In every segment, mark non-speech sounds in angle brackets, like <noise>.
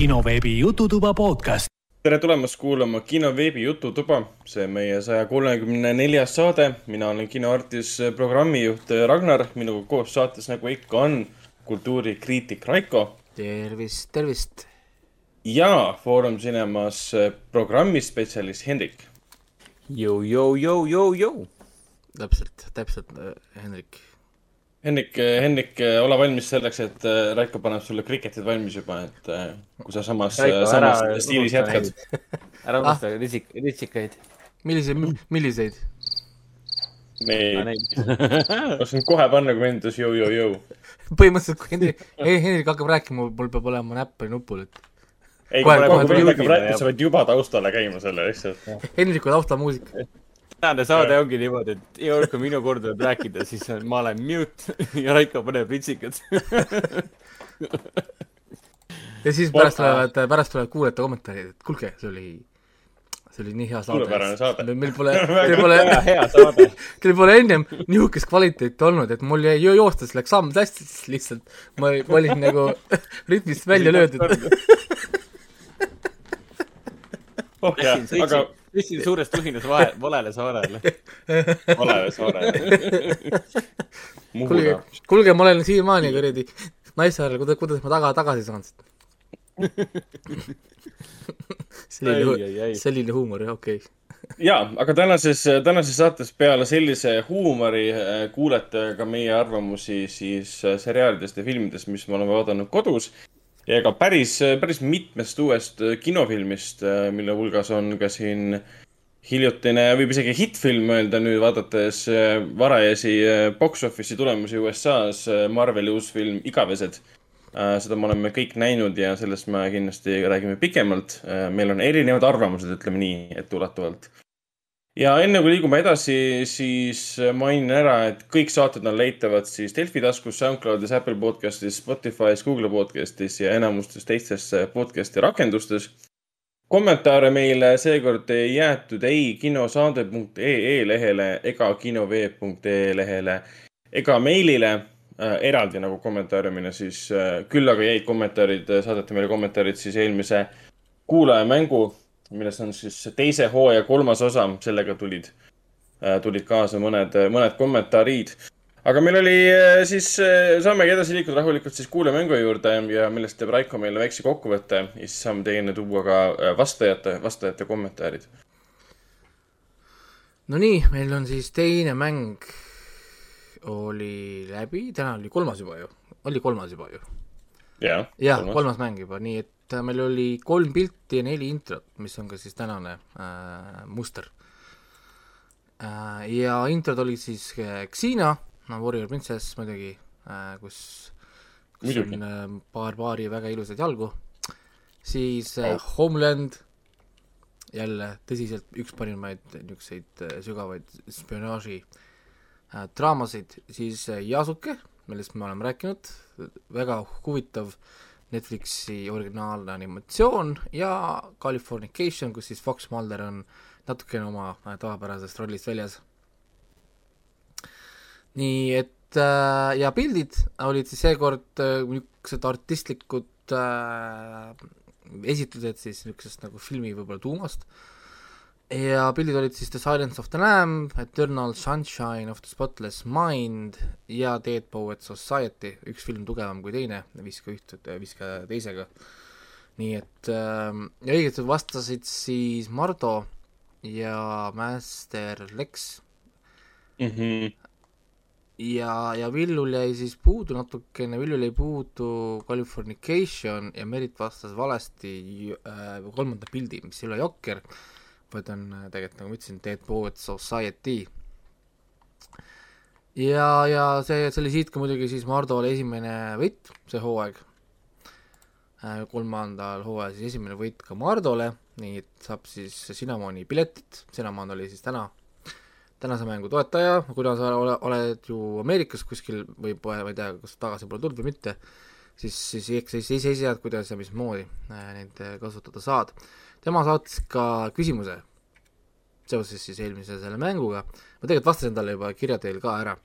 kinoveebi Jututuba podcast. tere tulemast kuulama kinoveebi Jututuba, see on meie saja kolmekümne neljas saade. mina olen kinoartis programmijuht Ragnar, minuga koos saates, nagu ikka on, kultuurikriitik Raiko. tervist, tervist. ja Foorum Cinemas programmispetsialist Hendrik. Jou, jou, jou, jou, jou. täpselt, täpselt, Hendrik Henrik, Henrik, ole valmis selleks, et äh, Raiko paneb sulle kriketid valmis juba, et äh, kui sa samas, samas stiilis jätkad. ära unusta ah. ritsik, ritsikaid. milliseid, milliseid? Neid. oskan <laughs> kohe panna, kui vend ütles jõu, jõu, jõu. põhimõtteliselt, kui Hendrik, Hendrik hakkab rääkima, mul peab olema näpp nupul, et ei, kui vend hakkab rääkima, sa pead juba taustale käima selle lihtsalt. Hendriku taustamuusika tänane saade ongi niimoodi, et iga kord, kui minu kord tuleb rääkida, siis on, ma olen mute <laughs> ja Raiko paneb ritsikad <laughs> ja siis pärast tulevad, pärast tulevad kuulajate kommentaarid, et kuulge, see oli, see oli nii hea saade. suurepärane saade. meil pole, <laughs> meil pole. Teil pole ennem niisugust kvaliteeti olnud, et mul jäi joostes läks samm hästi, siis lihtsalt ma, ma olin nagu rütmist välja löödud oh jah, aga tõstsin suurest tuhinas vahe, <laughs> valele saarele. valele saarele. <laughs> kuulge, kuulge, ma olen siiamaani kuradi Naissaarel, kuidas, kuidas ma taga, tagasi saan <laughs> selline, selline huumor, jah, okei okay. jaa, aga tänases, tänases saates peale sellise huumori äh, kuulete ka meie arvamusi siis äh, seriaalidest ja filmidest, mis me oleme vaadanud kodus ja ka päris, päris mitmest uuest kinofilmist, mille hulgas on ka siin hiljutine, võib isegi hittfilm öelda nüüd vaadates varajasi box office'i tulemusi USA-s, Marveli uus film Igavesed. seda me oleme kõik näinud ja sellest me kindlasti räägime pikemalt. meil on erinevad arvamused, ütleme nii, etteulatuvalt ja enne kui liigume edasi, siis mainin ära, et kõik saated on leitavad siis Delfi taskus, SoundCloudis, Apple podcastis, Spotify's, Google podcastis ja enamustes teistes podcast'i rakendustes. kommentaare meile seekord ei jäetud ei kinosaade.ee lehele ega kinoveeb.ee lehele ega meilile äh, eraldi nagu kommentaariumina, siis äh, küll aga jäid kommentaarid, saadeti meile kommentaarid siis eelmise kuulajamängu millest on siis teise hooaja kolmas osa, sellega tulid, äh, tulid kaasa mõned, mõned kommentaarid. aga meil oli äh, siis, äh, saamegi edasi liikuda rahulikult siis kuulamängu juurde ja millest teeb Raiko meile väikse kokkuvõtte ja siis saame teieni tuua ka vastajate, vastajate kommentaarid. Nonii, meil on siis teine mäng oli läbi, täna oli kolmas juba ju, oli kolmas juba ju? jah, kolmas mäng juba, nii et et äh, meil oli kolm pilti ja neli introt, mis on ka siis tänane äh, muster äh,. ja introd olid siis äh, Xena, no Warrior Princess muidugi äh,, kus, kus Muidugi. on äh, paar paari väga ilusaid jalgu, siis äh, oh. Homeland, jälle tõsiselt üks parimaid niisuguseid äh, sügavaid spionaaži äh, draamasid, siis äh, Yasuke, millest me oleme rääkinud, väga huvitav äh, Netflixi originaalne animatsioon ja Californication, kus siis Fox Mulder on natukene oma äh, tavapärasest rollist väljas. nii et äh, ja pildid olid siis seekord äh, niisugused artistlikud äh, esitlused siis niisugusest nagu filmi võib-olla tuumast äh,, ja pildid olid siis The Silence of the Lamb, Eternal Sunshine of the Spotless Mind ja Dead Poet Society, üks film tugevam kui teine, viska üht, viska teisega. nii et äh, õigesti vastasid siis Mardo ja Master Lex mm. -hmm. ja, ja Villul jäi siis puudu natukene, Villul jäi puudu Californication ja Merit vastas valesti äh, kolmanda pildi, mis ei ole Jokker vaid on äh, tegelikult, nagu ma ütlesin, Dead Poets Society. ja, ja see, see oli siit ka muidugi siis Mardole esimene võit, see hooaeg. Äh, kolmandal hooajal siis esimene võit ka Mardole, nii et saab siis Cinnamoni piletit, Cinnamon oli siis täna, tänase mängu toetaja, kuna sa ole, oled ju Ameerikas kuskil või ma ei tea, kas tagasi pole tulnud või mitte, siis, siis eks sa ise ise tead, kuidas ja mismoodi äh, neid kasutada saad tema saatis ka küsimuse seoses siis eelmise selle mänguga, ma tegelikult vastasin talle juba kirja teel ka ära.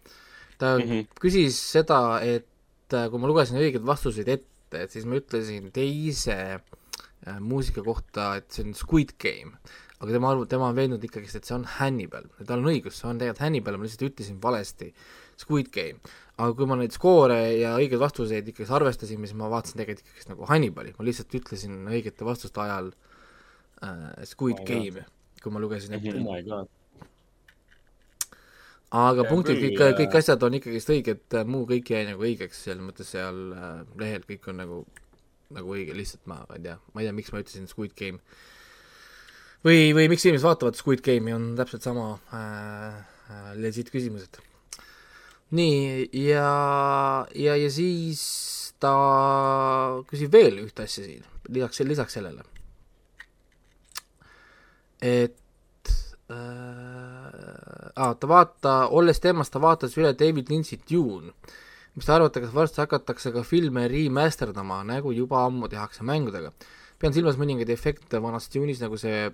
ta mm -hmm. küsis seda, et äh, kui ma lugesin õigeid vastuseid ette, et siis ma ütlesin teise äh, muusika kohta, et see on Squid Game. aga tema arvab, tema on veendunud ikkagist, et see on Hannibal ja tal on õigus, see on tegelikult Hannibal, ma lihtsalt ütlesin valesti Squid Game. aga kui ma neid skoore ja õigeid vastuseid ikkagi arvestasin, siis ma vaatasin tegelikult ikkagist nagu Hannibali, ma lihtsalt ütlesin õigete vastuste ajal äh, Squid Oh Game, kui ma lugesin ette oh my god. aga Ja punktid kõik, äh, kõik asjad on ikkagist õiged, muu kõik jäi nagu õigeks, selles mõttes seal äh, lehel kõik on nagu, nagu õige, lihtsalt ma, ma ei tea, ma ei tea, miks ma ütlesin Squid Game. või, või miks inimesed vaatavad Squid Game'i, on täpselt sama äh, äh, legit küsimused. nii, ja, ja, ja siis ta küsib veel ühte asja siin, lisaks, lisaks sellele. Et äh, aa, ta vaata, olles teemas, ta vaatas üle David Lynch'i Dune. mis te arvate, kas varsti hakatakse ka filme remasterdama, nagu juba ammu tehakse mängudega? pean silmas mõningaid efekte vanas Dune'is, nagu see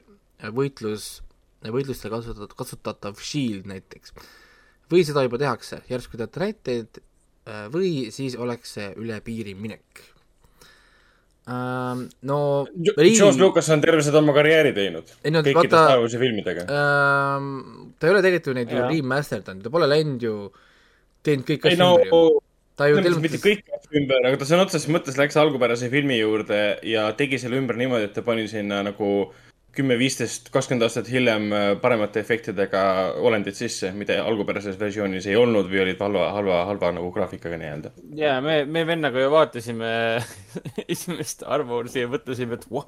võitlus, võitlustel kasutatud, kasutatav shield näiteks. või seda juba tehakse, järsku teate näiteid äh, või siis oleks see üle piiri minek ähm,. no George Lucas on terve seda oma karjääri teinud. Ei no vaata- Star Warsi filmidega. ähm, ta ei ole tegelikult ju neid ju remasterdanud, ta pole läinud ju, teinud kõik ei asju no ümber ju. ta ju mõttes mitte kõik asju ümber, aga ta sõna otseses mõttes läks algupärase filmi juurde ja tegi selle ümber niimoodi, et ta pani sinna nagu kümme, viisteist, kakskümmend aastat hiljem äh, paremate efektidega olendid sisse, mida algupärases versioonis ei olnud või olid halva, halva, halva nagu graafikaga nii-öelda. ja me, me vennaga ju vaatasime <laughs> esimest Star Warsi ja mõtlesime, et vau,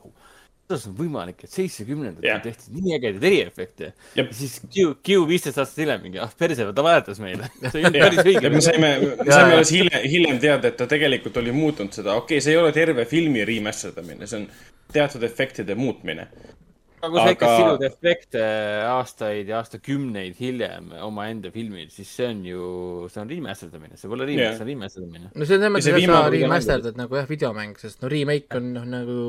kuidas on võimalik, et seitsmekümnendatel Jah. tehti nii ägedaid eriefekte. ja siis Q, Q viisteist aastat hiljem mingi, ah perse, ta valetas meile. <laughs> see ei olnud päris õige me. saime, me saime alles hiljem, hiljem teada, et ta tegelikult oli muutnud seda, okei okay,, see ei ole terve filmi remasterdamine, see on teatud efektide muutmine. Aga kui sa ikka silud efekte aastaid ja aastakümneid hiljem omaenda filmil, siis see on ju, see on remasterdamine, see pole remake Jah. see on remasterdamine. no see on selles mõttes, et sa remasterdad nagu jah, videomäng, sest no remake on noh, nagu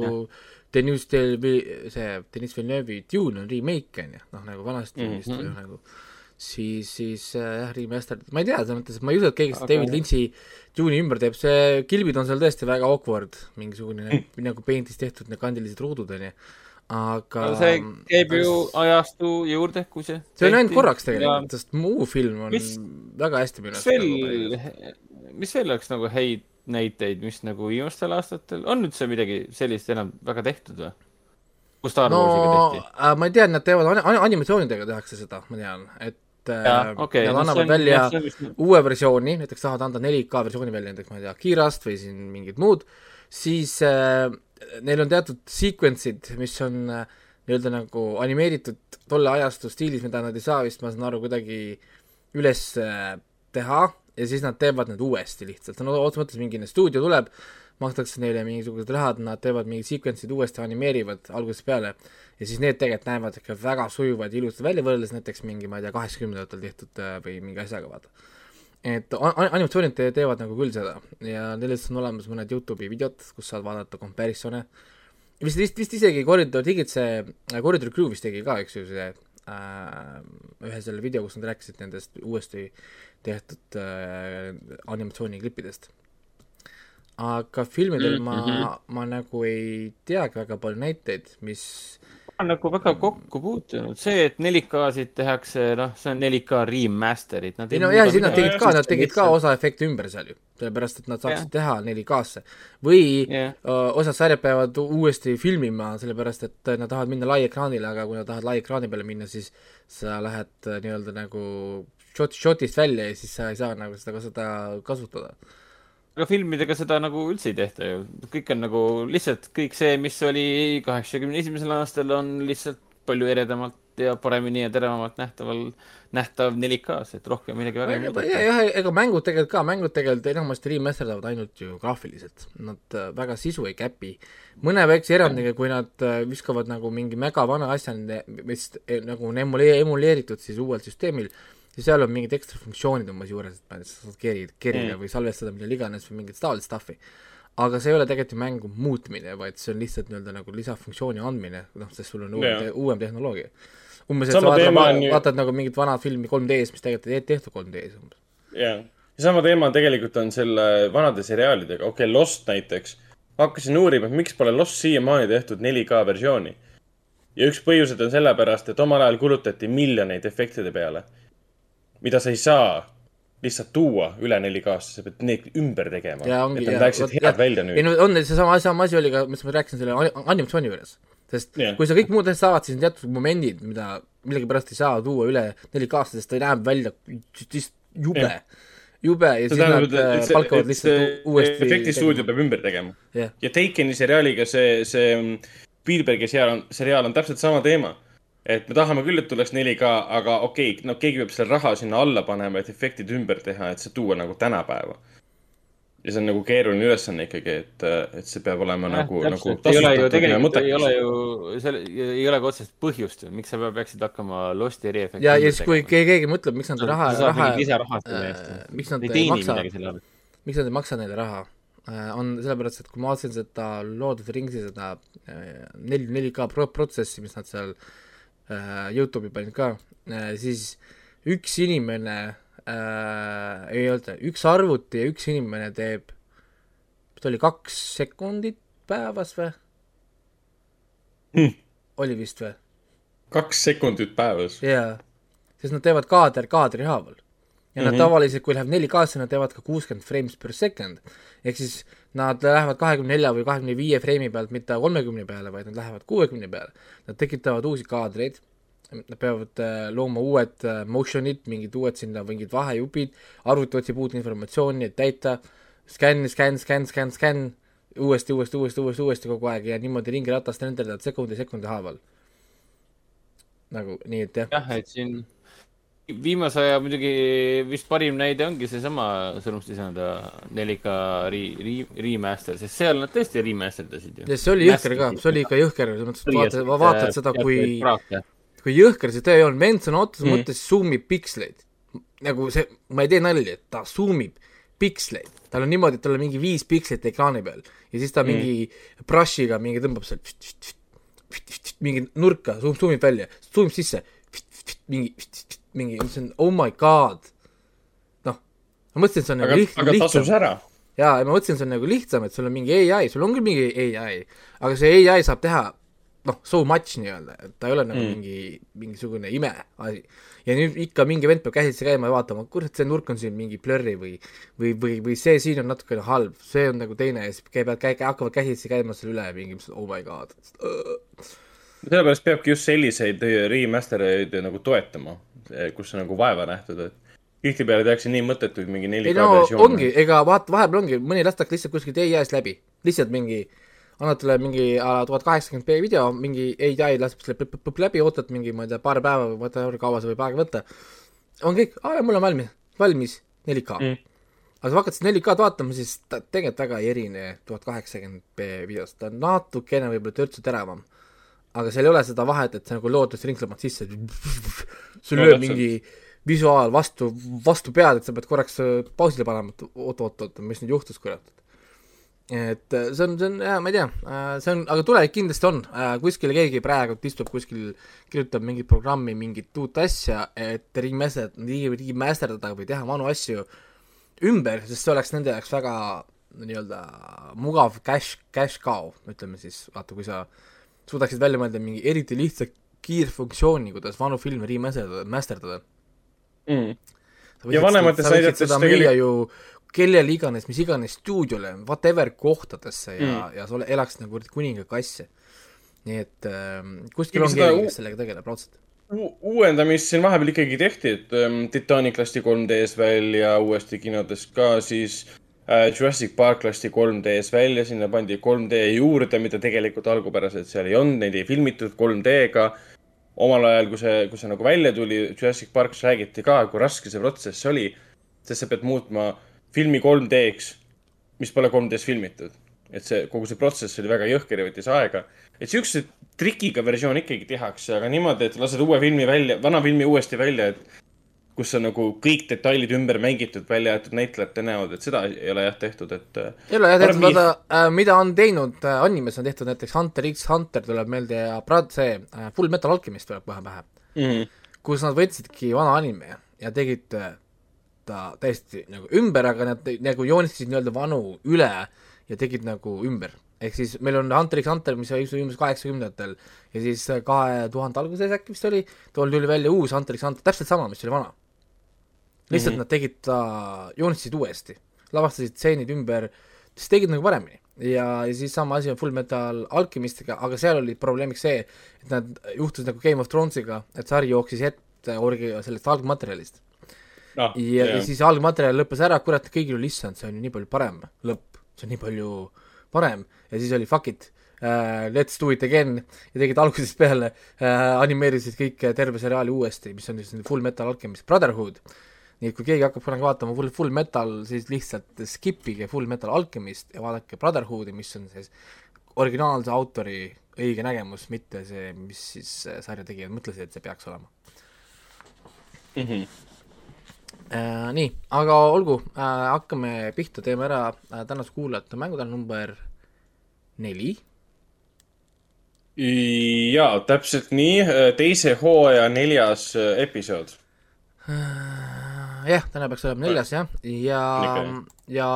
Denis Del-, see Deniss Villeneuve'i Dune on remake on ju, noh nagu vanast Mhm. või noh nagu siis, siis äh, jah, remaster, ma ei tea, selles mõttes, et ma ei usu, et keegi seda David Lynch'i Dune'i ümber teeb, see kilbid on seal tõesti väga awkward, mingisugune <laughs> nagu, nagu Paint'is tehtud need kandilised ruudud on ju, aga aga see käib ju ajastu juurde, kui see. see on ainult korraks tegelikult, sest muu film on Mis- väga hästi minu mis veel, mis veel oleks nagu häid näiteid, mis nagu viimastel aastatel on üldse midagi sellist enam väga tehtud või? kus Star no Warsiga tehti? äh, ma ei tea, et nad teevad an-, animatsioonidega tehakse seda, ma tean, et äh, jaa, okei. nad annavad välja uue versiooni, näiteks tahavad anda 4K versiooni välja näiteks ma ei tea, Kirast või siin mingid muud, siis äh, neil on teatud sequence'id, mis on äh, nii-öelda nagu animeeritud tolle ajastu stiilis, mida nad ei saa vist, ma saan aru, kuidagi üles äh, teha. Ja siis nad teevad need uuesti lihtsalt, no otseses mõttes mingi stuudio tuleb, makstakse neile mingisugused rahad, nad teevad mingid sequence'id uuesti, animeerivad algusest peale. Ja siis need tegelikult näevad ikka väga sujuvad ja ilusad välja, võrreldes näiteks mingi, ma ei tea, kaheksakümnendatel tehtud äh, või mingi asjaga, vaata et animatsioonid te- teevad nagu küll seda ja nendest on olemas mõned Youtube'i videod, kus saad vaadata comparison'e. vist, vist, vist isegi Koridor tegid see, Koridor Crew vist tegi ka, eks ju, see äh, ühe selle video, kus nad rääkisid nendest uuesti tehtud äh, animatsiooniklippidest. aga filmidel Mm, ma mm, mhm. -hmm. ma nagu ei teagi väga palju näiteid, mis on nagu väga kokku puutunud, see, et 4K-sid tehakse, noh, see on 4K remaster'id. ei no jaa, siis nad tegid ka, Jah, nad tegid ka osa efekte ümber seal ju, sellepärast et nad saaksid Jah. teha 4K-sse. või Jah. öö, osad sarjad peavad uuesti filmima, sellepärast et nad tahavad minna laiekraanile, aga kui nad tahavad laiekraani peale minna, siis sa lähed äh, nii-öelda nagu shot, shotist välja ja siis sa ei saa nagu seda, seda kasutada. Aga filmidega seda nagu üldse ei tehta ju, kõik on nagu lihtsalt kõik see, mis oli kaheksakümne esimesel aastal, on lihtsalt palju eredamalt ja paremini ja teravamalt nähtaval, nähtav 4K-s, et rohkem midagi väga ei muudeta. jah, ega mängud tegelikult ka, mängud tegelikult enamasti remasterdavad ainult ju graafiliselt, nad äh, väga sisu ei käpi. mõne väikse erandiga, kui nad äh, viskavad nagu mingi megavana asja, mis eh, nagu on emule-, emuleeritud siis uuel süsteemil, siis seal on mingid ekstra funktsioonid umbes juures, et ma ei tea, sa saad kerida, kerida Mm. või salvestada millal iganes või mingit taolist stuff'i. aga see ei ole tegelikult ju mängu muutmine, vaid see on lihtsalt nii-öelda nagu lisafunktsiooni andmine, noh, sest sul on uuem, Jaa. te, uuem tehnoloogia. umbes, et sa Sama vaatad, teema on ju- vaatad nagu mingit vana filmi 3D-s, mis tegelikult ei tehtud 3D-s umbes. jah, ja sama teema tegelikult on selle vanade seriaalidega, okei okay,, Lost näiteks. hakkasin uurima, et miks pole Lost siiamaani tehtud 4K versiooni. ja üks põhjuseid on sellepärast, et omal ajal kulutati miljoneid efektide peale, mida sa ei saa lihtsalt tuua üle 4K-sse, sa pead need ümber tegema. ja et nad läheksid head välja ei nüüd. no on seesama, sama asi oli ka, mis ma rääkisin selle ani- animatsiooni juures. sest yeah. kui sa kõik muud asjad saavad, siis on teatud momendid, mida millegipärast ei saa tuua üle 4K-sse, sest ta näeb välja just jube jube ja siis nad äh, palkavad lihtsalt uuesti efektistuudio peab ümber tegema. jah, ja Takeni seriaaliga see, see mm, Spielbergi seriaal, seriaal on täpselt sama teema. Et me tahame küll, et tuleks 4K, aga okei okay,, no keegi peab selle raha sinna alla panema, et efektid ümber teha, et see tuua nagu tänapäeva. ja see on nagu keeruline ülesanne ikkagi, et, et see peab olema nagu, nagu ei ole ju tasustatud ja tegelikult, ei ole mõttekas. ju, seal ei ole ka otsest põhjust ju, miks sa peab- peaksid hakkama Losti eriefekti. ja, ja siis kui keegi, mõtleb, miks nad raha, raha, eest äh,. miks nad ei maksa, miks nad ei maksa neile raha, on sellepärast, et kui ma vaatasin seda Lord of the Ringsi seda äh, neli, 4K pro-, protsessi, mis nad seal äh, Youtube'i panid ka, siis üks inimene äh,, ei öelda, üks arvuti ja üks inimene teeb, mis ta oli, kaks sekundit päevas või Hmm. oli vist või? kaks sekundit päevas. jaa, sest nad teevad kaader kaadri haaval. ja nad mm. -hmm. tavaliselt, kui läheb 4K-sse, nad teevad ka kuuskümmend frames per second. ehk siis nad lähevad kahekümne nelja või kahekümne viie freimi pealt mitte kolmekümne peale, vaid nad lähevad kuuekümne peale. Nad tekitavad uusi kaadreid, nad peavad äh, looma uued äh, motion'id, mingid uued sinna mingid vahejupid, arvuti otsib uut informatsiooni, et täita, skänn, skänn, skänn, skänn, skänn, uuesti, uuesti, uuesti, uuesti, uuesti kogu aeg ja niimoodi ringiratast renderdad sekundi sekundi haaval. nagu nii, et jah jah, et siin viimase aja muidugi vist parim näide ongi seesama sõnumstisanda 4K re-, re-, remaster, sest seal nad tõesti remasterdasid ju. ja see oli jõhker ka, see oli ikka jõhker, selles mõttes, et vaatad, vaatad seda, kui, kui. jõhker see töö on, vend sõna otseses Mm. mõttes zoom ib piksleid. nagu see, ma ei tee nalja, et ta zoom ib piksleid, tal on niimoodi, et tal on mingi viis pikslit ekraani peal ja siis ta mm. mingi brush'iga mingi tõmbab sealt mingi nurka, zoom, zoom ib välja, zoom ib sisse, mingi, mingi, see on oh my god. noh, ma mõtlesin, et see on nagu liht-, aga tasus ära. jaa, ja ma mõtlesin, see on nagu lihtsam, et sul on mingi ai, sul on küll mingi ai, aga see ai saab teha noh, so much nii-öelda, et ta ei ole nagu mm. Mingi, mingisugune imeasi. ja nüüd ikka mingi vend peab käsitsi käima ja vaatama, kurat, see nurk on siin mingi blurry või või, või, või see siin on natukene halb, see on nagu teine ja siis käivad, käi-, hakkavad käsitsi käima selle üle mingi, oh my god. sellepärast peabki just selliseid remaster eid nagu toetama, kus on nagu vaeva nähtud, et tihtipeale tehakse nii mõttetuid mingi 4K ei no versioone. ongi, ega vaata, vahepeal ongi, mõni lastakse lihtsalt kuskilt ai-st läbi, lihtsalt mingi annad talle mingi tuhat kaheksakümmend B video, mingi ai laseb selle läbi, ootad mingi, ma ei tea, paar päeva või whatever, kaua see võib aega võtta. on kõik, aa, mul on valmis, valmis 4K Mm. aga kui hakkad seda 4K-d vaatama, siis ta tegelikult väga ei erine tuhat kaheksakümmend B videost, ta on natukene võib-olla törtsu teravam. aga seal ei ole seda vahet, et sa nagu loodusring tõmbad sisse, <laughs> sul No lööb täpselt. mingi visuaal vastu, vastu pead, et sa pead korraks äh, pausile panema, et oot, oot, oot, mis nüüd juhtus, kurat. et äh, see on, see on, jaa, ma ei tea, see on, aga tulevik kindlasti on, kuskil keegi praegu istub kuskil, kirjutab mingit programmi, mingit uut asja, et remaster, remasterdada või teha vanu asju ümber, sest see oleks nende jaoks väga nii-öelda mugav cash, cash cow, ütleme siis, vaata, kui sa suudaksid välja mõelda mingi eriti lihtsa kiirfunktsiooni, kuidas vanu filme remasterdada, masterdada. mm.. Ja vanemates seda tegelikult- ju kellele iganes, mis iganes stuudiole, whatever kohtadesse ja Mm. ja sa elaks nagu kuningakasse. nii et äh, kuskil on keegi, kes sellega tegeleb raudselt. Uuendamist siin vahepeal ikkagi tehti, et ähm, Titanic lasti 3D-s välja uuesti kinodes ka, siis äh, Jurassic Park lasti 3D-s välja, sinna pandi 3D juurde, mida tegelikult algupäraselt seal ei olnud, neid ei filmitud 3D-ga. Omal ajal, kui see, kui see nagu välja tuli, Jurassic Parkis räägiti ka, kui raske see protsess oli, sest sa pead muutma filmi 3D-ks, mis pole 3D-s filmitud. et see, kogu see protsess oli väga jõhker ja võttis aega. et siukse trikiga versioon ikkagi tehakse, aga niimoodi, et lased uue filmi välja, vana filmi uuesti välja, et kus on nagu kõik detailid ümber mängitud, välja jäetud näitlejate näod, et seda ei ole jah tehtud, et äh, ei ole jah tehtud, vaata äh,, mida on teinud äh, animes on tehtud näiteks Hunter x Hunter tuleb meelde ja Brad, see äh, Full Metal Alchemist tuleb kohe pähe, mm, kus nad võtsidki vana anime ja tegid äh, ta täiesti nagu ümber, aga nad nagu joonistasid nii-öelda vanu üle ja tegid nagu ümber. ehk siis meil on Hunter x Hunter, mis oli umbes kaheksakümnendatel ja siis kahe tuhande alguses äkki vist oli, tool tuli välja uus Hunter x Hunter, täpselt sama, mis oli vana. Lihtsalt mm. -hmm. nad tegid ta, joonistasid uuesti, lavastasid stseenid ümber, siis tegid nagu paremini. ja, ja siis sama asi on Full Metal Alchemistiga, aga seal oli probleemiks see, et nad juhtus nagu Game of Thronesiga, et sari jooksis ette orgi-, sellest algmaterjalist. noh, ja, ja siis algmaterjal lõppes ära, kurat, kõigil oli issand, see on ju nii palju parem lõpp, see on nii palju parem ja siis oli fuck it uh,, let's do it again ja tegid algusest peale uh,, animeerisid kõik terve seriaali uuesti, mis on siis Full Metal Alchemist Brotherhood. Nii et kui keegi hakkab kunagi vaatama Full, Full Metal, siis lihtsalt skip ige Full Metal Alchemist ja vaadake Brotherhoodi, mis on siis originaalse autori õige nägemus, mitte see, mis siis äh, sarja tegijad mõtlesid, et see peaks olema. -hmm. Äh, nii, aga olgu äh,, hakkame pihta, teeme ära äh, tänase kuulajate mängutäna number neli. jaa, täpselt nii, teise hooaja neljas äh, episood. jah, täna peaks olema neljas jah, ja Okei., ja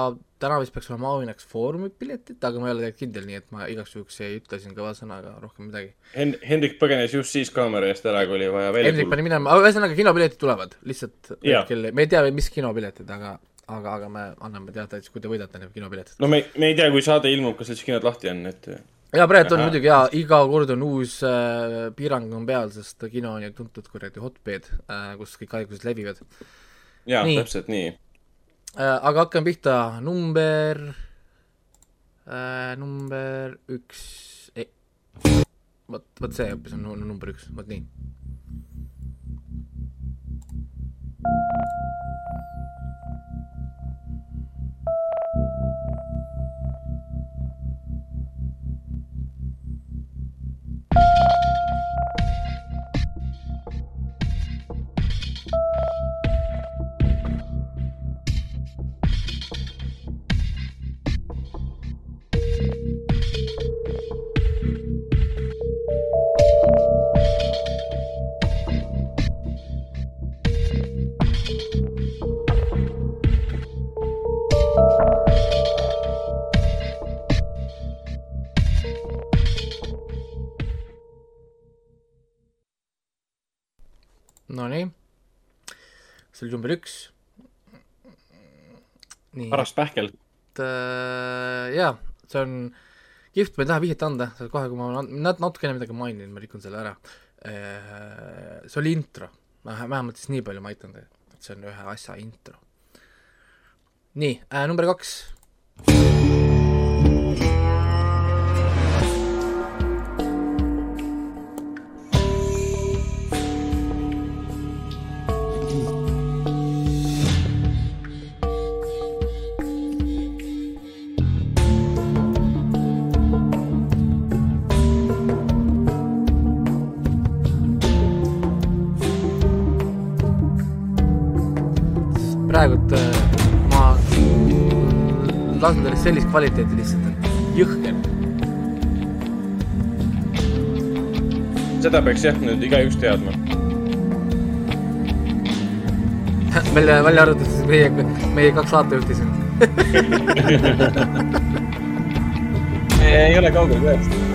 täna vist peaks olema auhinnaks Foorumi piletid, aga ma ei ole tegelikult kindel, nii et ma igaks juhuks ei ütle siin kõva sõnaga rohkem midagi. Hen-, Hendrik põgenes just siis kaamera eest ära, kui oli vaja välja Hendrik pani minema, ühesõnaga kinopiletid tulevad, lihtsalt hetkel, me ei tea veel, mis kinopiletid, aga, aga, aga me anname teada, et kui te võidate need kinopiletid. no me, me ei tea, kui saade ilmub, kas üldse kinod lahti on, et ja praegu on muidugi jaa, iga kord on uus äh, piirang on peal, sest kino on ju tuntud kuradi hotbed äh,, kus kõik haigused levivad jaa, täpselt nii. äh,. aga hakkame pihta, number äh,, number üks, vot, vot see hoopis on nu- number üks, vot nii. Nonii, see oli number üks. nii, paras pähkel. äh, jaa, see on kihvt, ma ei taha vihjet anda, kohe, kui ma nat- natukene midagi mainin, ma rikun selle ära. see oli intro, vähemalt siis nii palju ma aitan teid, et see on ühe asja intro. nii äh,, number kaks. Kvaliteeti lihtsalt, et jõhker. seda peaks jah nüüd igaüks teadma. <laughs> välja, välja arvatud meie, meie kaks saatejuhti siin. <laughs> ei ole kaugel tõesti.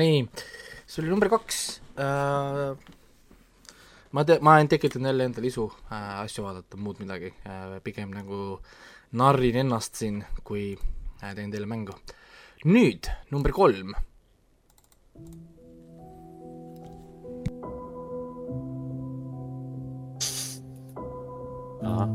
Nonii, see oli number kaks äh,. ma te-, ma olen tekitanud jälle endale isu äh, asju vaadata, muud midagi äh,, pigem nagu narrin ennast siin, kui äh, teen teile mängu. nüüd number kolm. ahah,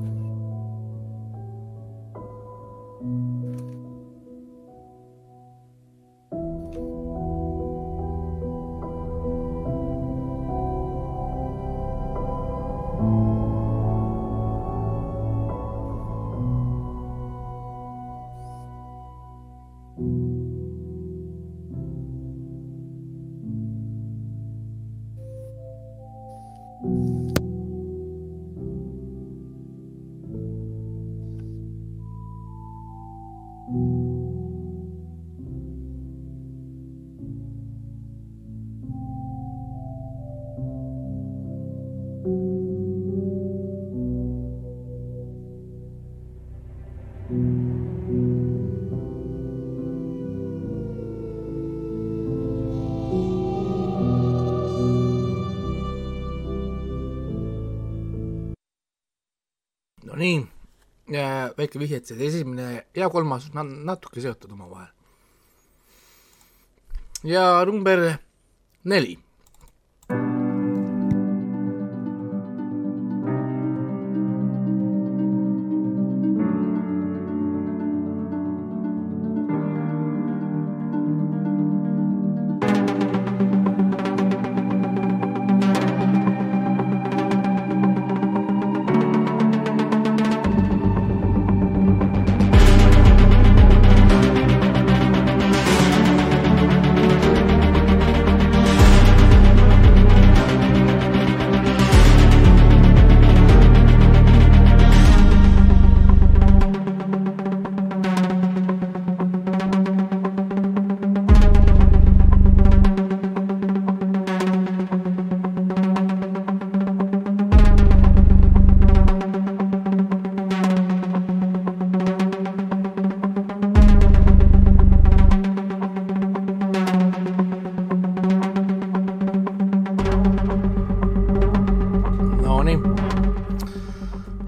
väike vihje, et see esimene ja kolmas on na- natuke seotud omavahel. ja number neli.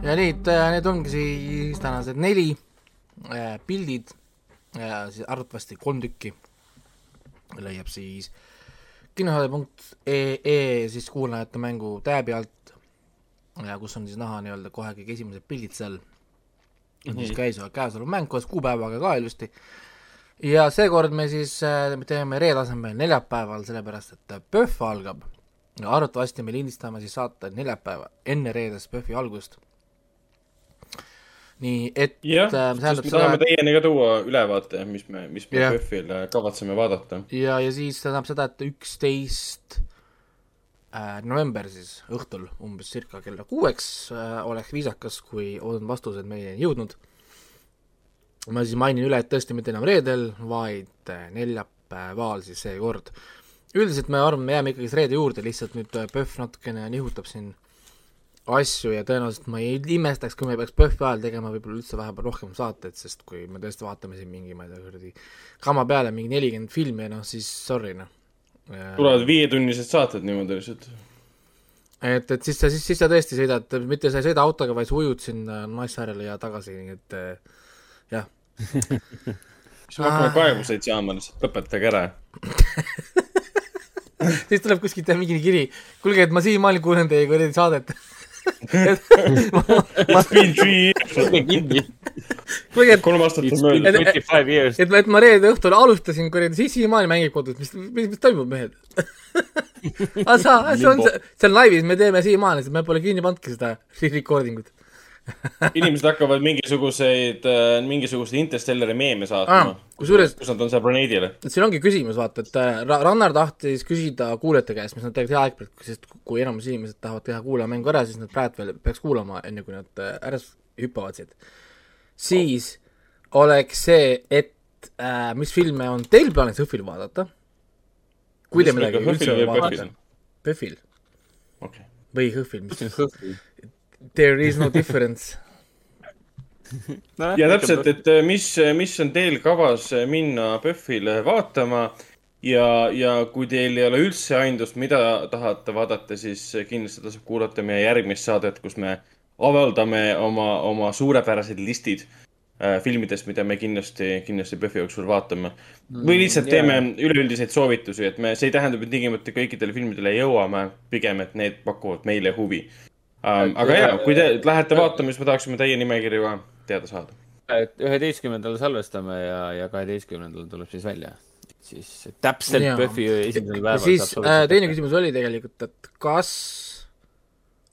Ja nüüd, need ongi siis tänased neli äh, pildid, siis arvatavasti kolm tükki leiab siis kinosaade.ee siis kuulajate mängu tääbi alt, kus on siis näha nii-öelda kohe kõige esimesed pildid seal, on siis käesolev, mäng koos kuupäevaga ka ilusti. ja seekord me siis äh, me teeme reede asemel neljapäeval, sellepärast et PÖFF algab ja arvatavasti me lindistame siis saate neljapäeva enne reedest PÖFFi algust. Nii et jah, äh, sest me seda, tahame et- teieni ka tuua ülevaate, mis me, mis me. PÖFFil kavatseme vaadata. ja, ja siis see tähendab seda, et üksteist äh, november siis õhtul umbes circa kella kuueks äh, oleks viisakas, kui on vastused meieni jõudnud. ma siis mainin üle, et tõesti mitte enam reedel, vaid äh, neljapäeval siis seekord. üldiselt me arvame, jääme ikkagi reede juurde, lihtsalt nüüd äh, PÖFF natukene nihutab siin asju ja tõenäoliselt ma ei imestaks, kui me peaks PÖFFi ajal tegema võib-olla üldse vahepeal rohkem saateid, sest kui me tõesti vaatame siin mingi, ma ei tea, kuradi kama peale mingi nelikümmend filmi noh, siis sorry noh. tulevad viietunnised saated niimoodi lihtsalt. et, et siis sa, siis, siis sa tõesti sõidad, mitte sa ei sõida autoga, vaid sa ujud sinna Naissaarele ja tagasi, nii et eh, jah. <laughs> siis me hakkame kaebuseid saama lihtsalt, lõpetage ära. <laughs> siis tuleb kuskilt jah mingi kiri, kuulge, et ma siiamaani kuulen teie kuradi saadet. <laughs> It's been three years, kinni. kuulge, et kolm aastat on möödas. twenty five years. et ma, et ma reede õhtul alustasin kuradi, siis siiamaani mängib kodus, mis, mis, mis toimub, mehed? <laughs> aga sa, see on, see on laivis, me teeme siiamaani, sest me pole kinni pannudki seda recording ut. Inimesed hakkavad mingisuguseid, mingisuguseid Interstellari meeme Ah, saatma. kusjuures kus nad on seal planeedil. et siin ongi küsimus, vaata, et äh, Ra- Rannar tahtis küsida kuulajate käest, mis nad tegelikult hea aeg sest kui enamus inimesed tahavad teha kuulajamängu ära, siis nad praegu veel peaks kuulama, enne kui nad äh, ära s- hüppavad siit. siis oleks see, et äh, mis filme on teil plaanis HÖFFil vaadata? kui te midagi üldse vaadata. PÖFFil või HÖFFil, mis there is no difference. <laughs> ja täpselt, et äh, mis, mis on teil kavas minna PÖFFile vaatama ja, ja kui teil ei ole üldse aimdust, mida tahate vaadata, siis kindlasti tasub kuulata meie järgmist saadet, kus me avaldame oma, oma suurepärased listid äh, filmidest, mida me kindlasti, kindlasti PÖFFi jooksul vaatame. või lihtsalt jaa. teeme üleüldiseid soovitusi, et me, see ei tähenda, et tingimata kõikidele filmidele jõuame, pigem, et need pakuvad meile huvi um,. aga ja, kui te lähete vaatama, siis me tahaksime teie nimekirju ka teada saada. et üheteistkümnendal salvestame ja, ja kaheteistkümnendal tuleb siis välja. siis täpselt Jaa. PÖFFi esimesel päeval siis äh, teine. küsimus oli tegelikult, et kas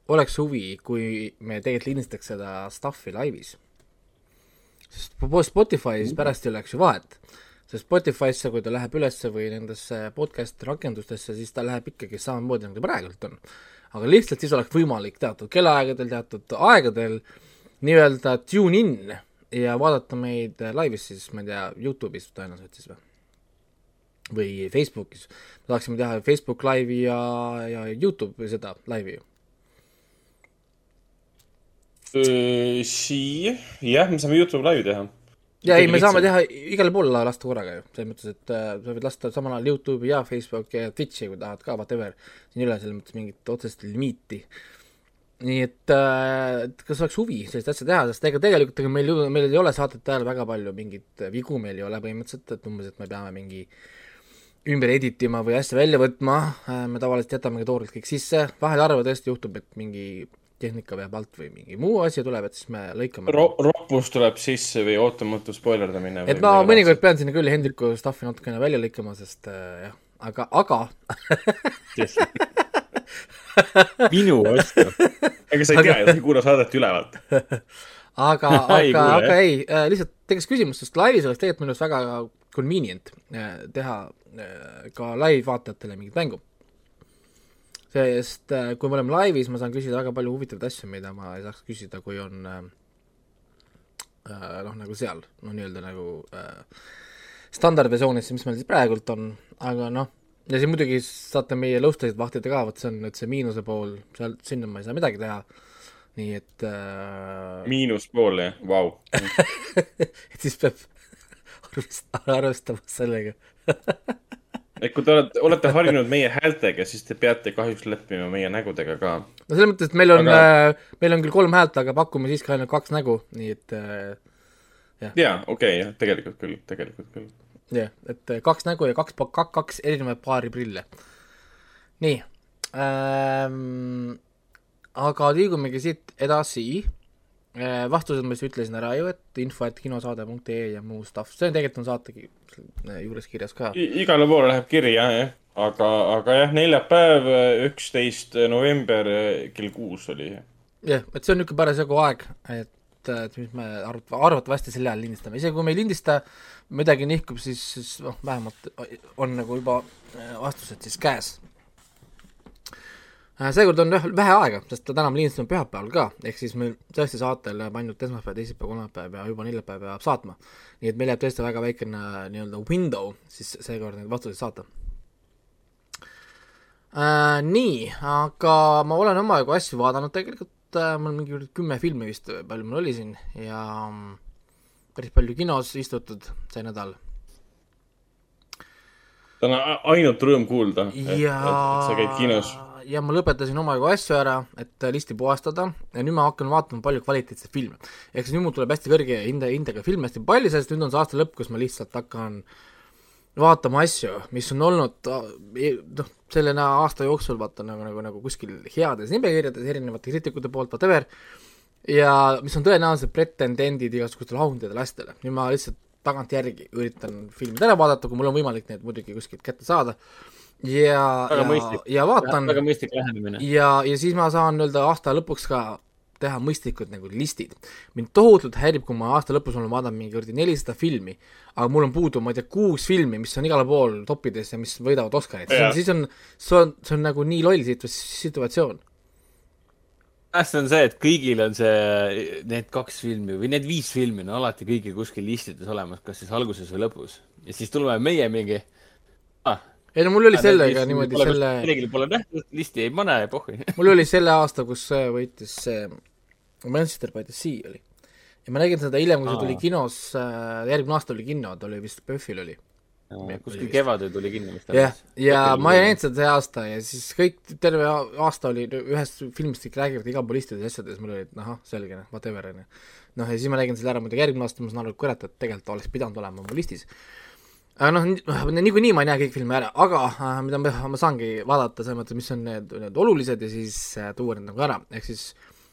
oleks huvi, kui me tegelikult lindistaks seda stuff'i laivis? sest po- Spotify's pärast ei oleks ju vahet. sest Spotify'sse, kui ta läheb ülesse või nendesse podcast rakendustesse, siis ta läheb ikkagi samamoodi, nagu ta praegult on. Aga lihtsalt siis oleks võimalik teatud kellaaegadel, teatud aegadel nii-öelda tune in ja vaadata meid laivis siis, ma ei tea, Youtube'is tõenäoliselt siis või? või Facebookis. me tahaksime teha Facebook laivi ja, ja Youtube'i seda laivi ju. siia, jah, me saame Youtube laivi teha. Ja ei, me saame teha igale poole lasta korraga ju, selles mõttes, et äh, sa võid lasta samal ajal Youtube'i ja Facebooki ja Twitch'i, kui tahad ka, whatever. siin ei ole selles mõttes mingit otsest limiiti. nii et, äh, kas oleks huvi sellist asja teha, sest ega tegelikult ega meil meil ei ole saatete ajal väga palju mingeid vigu meil ei ole põhimõtteliselt, et umbes, et me peame mingi ümber edit ima või asja välja võtma, me tavaliselt jätamegi toorelt kõik sisse, vahel harva tõesti juhtub, et mingi tehnika veab alt või mingi muu asi tuleb, et siis me lõikame Ro. roppus tuleb sisse või ootamatu spoilerdamine. et ma mõnikord pean sinna küll Hendriku stuff'i natukene välja lõikama, sest äh, jah, aga, aga <laughs> minu vastu. ega sa ei tea ju, sa ei kuula saadet ülevalt <laughs> aga <laughs> aga, aga ei äh,, lihtsalt tekkis küsimus, sest laivis oleks tegelikult minu arust väga convenient äh, teha äh, ka live-vaatajatele mingit mängu. Sest äh, kui me oleme laivis, ma saan küsida väga palju huvitavaid asju, mida ma ei saaks küsida, kui on äh, äh, noh, nagu seal, noh, nii-öelda nagu standardversioonis, mis meil siis praegult on, aga noh, ja siis muidugi saate meie lõustasid vahtida ka, vot see on nüüd see miinuse pool, seal, sinna ma ei saa midagi teha, nii et äh... miinuspool, jah, vau. <laughs> et siis peab <laughs> arvestama sellega <laughs> et kui te olete, olete harjunud meie häältega, siis te peate kahjuks leppima meie nägudega ka. no selles mõttes, et meil on aga... äh,, meil on küll kolm häält, aga pakume siiski ainult kaks nägu, nii et äh, jah. jaa, okei okay,, jah, tegelikult küll, tegelikult küll jah, et äh, kaks nägu ja kaks, kaks, kaks erinevat paari prille. nii ähm,, aga liigumegi siit edasi. Vastused ma siis ütlesin ära ju, et info, et kinosaade.ee ja muu stuff, see on tegelikult on saate juures kirjas ka. igale poole läheb kiri jah, aga, aga jah, neljapäev, üksteist november kell kuus oli. jah, et see on niisugune parasjagu aeg, et et mis me arvat-, arvatavasti sel ajal lindistame, isegi kui me ei lindista, midagi nihkub, siis, siis noh, vähemalt on nagu juba äh, vastused siis käes. Äh, seekord on jah vähe aega, sest täna me lindistame pühapäeval ka, ehk siis meil tõesti saatel läheb ainult esmaspäev, teisipäev, kolmapäev ja juba neljapäev peab saatma. nii et meil jääb tõesti väga väikene nii-öelda window siis seekord neid vastuseid saata äh,. Nii, aga ma olen omajagu asju vaadanud tegelikult äh,, mul mingi kümme filmi vist, palju mul oli siin ja äh, päris palju kinos istutud see nädal. on ainult rõõm kuulda, et sa käid kinos. Ja ma lõpetasin omajagu asju ära, et listi puhastada ja nüüd ma hakkan vaatama palju kvaliteetseid filme. ehk siis nüüd mul tuleb hästi kõrge hinde, hindega filme hästi palju, sest nüüd on see aasta lõpp, kus ma lihtsalt hakkan vaatama asju, mis on olnud noh, selle aasta jooksul vaata nagu, nagu, nagu kuskil heades nimekirjades erinevate kriitikute poolt, whatever, ja mis on tõenäoliselt pretendendid igasugustele auhindadele asjadele. nüüd ma lihtsalt tagantjärgi üritan filmid ära vaadata, kui mul on võimalik need muidugi kuskilt kätte saada. Ja, ja, ja vaatan. väga mõistlik lähenemine. ja, ja siis ma saan nii-öelda aasta lõpuks ka teha mõistlikud nagu listid. mind tohutult häirib, kui ma aasta lõpus olen vaadanud mingi kuradi nelisada filmi, aga mul on puudu, ma ei tea, kuus filmi, mis on igal pool toppides ja mis võidavad Oscarit, siis on, see on, see on nagu nii loll situatsioon hästi on see, et kõigil on see, need kaks filmi või need viis filmi on alati kõigil kuskil listides olemas, kas siis alguses või lõpus. ja siis tuleme meie mingi. Ei no mul oli sellega niimoodi selle. kellelgi pole nähtud, listi ei pane, pohhui <laughs> mul oli selle aasta, kus võitis see Manchester by the Sea oli. ja ma nägin seda hiljem, kui see tuli kinos äh,, järgmine aasta oli kino, ta oli vist PÖFFil oli kuskil kevadel tuli kinni vist. jah, ja ma ei näinud seda see aasta ja siis kõik, terve aasta oli ühest filmist kõik räägivad igal pool istudes asjades, mul oli, et ahah, selge, noh, whatever, onju. noh, ja siis ma nägin selle ära muidugi järgmine aasta, ma saan aru, et kurat, et tegelikult oleks pidanud olema mu listis. Aga noh, niikuinii ma ei näe kõiki filme ära, aga äh, mida ma, ma saangi vaadata selles mõttes, mis on need, need olulised ja siis äh, tuua need nagu ära, ehk siis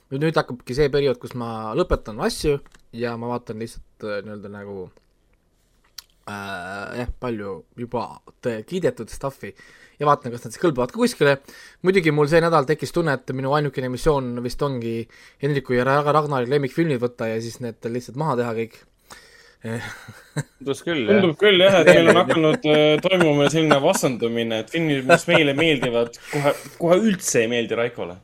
nüüd, nüüd hakkabki see periood, kus ma lõpetan asju ja ma vaatan lihtsalt äh, nii-öelda nagu äh, jah, palju juba kiidetud stuff'i ja vaatan, kas nad siis kõlbavad ka kuskile. muidugi mul see nädal tekkis tunne, et minu ainukene missioon vist ongi Hendriku ja Ragnari lemmikfilmid võtta ja siis need lihtsalt maha teha kõik tundus küll, jah. tundub küll jah, et meil on hakanud äh, toimuma selline vastandumine, et filmid, mis meile meeldivad, kohe, kohe üldse ei meeldi Raikole.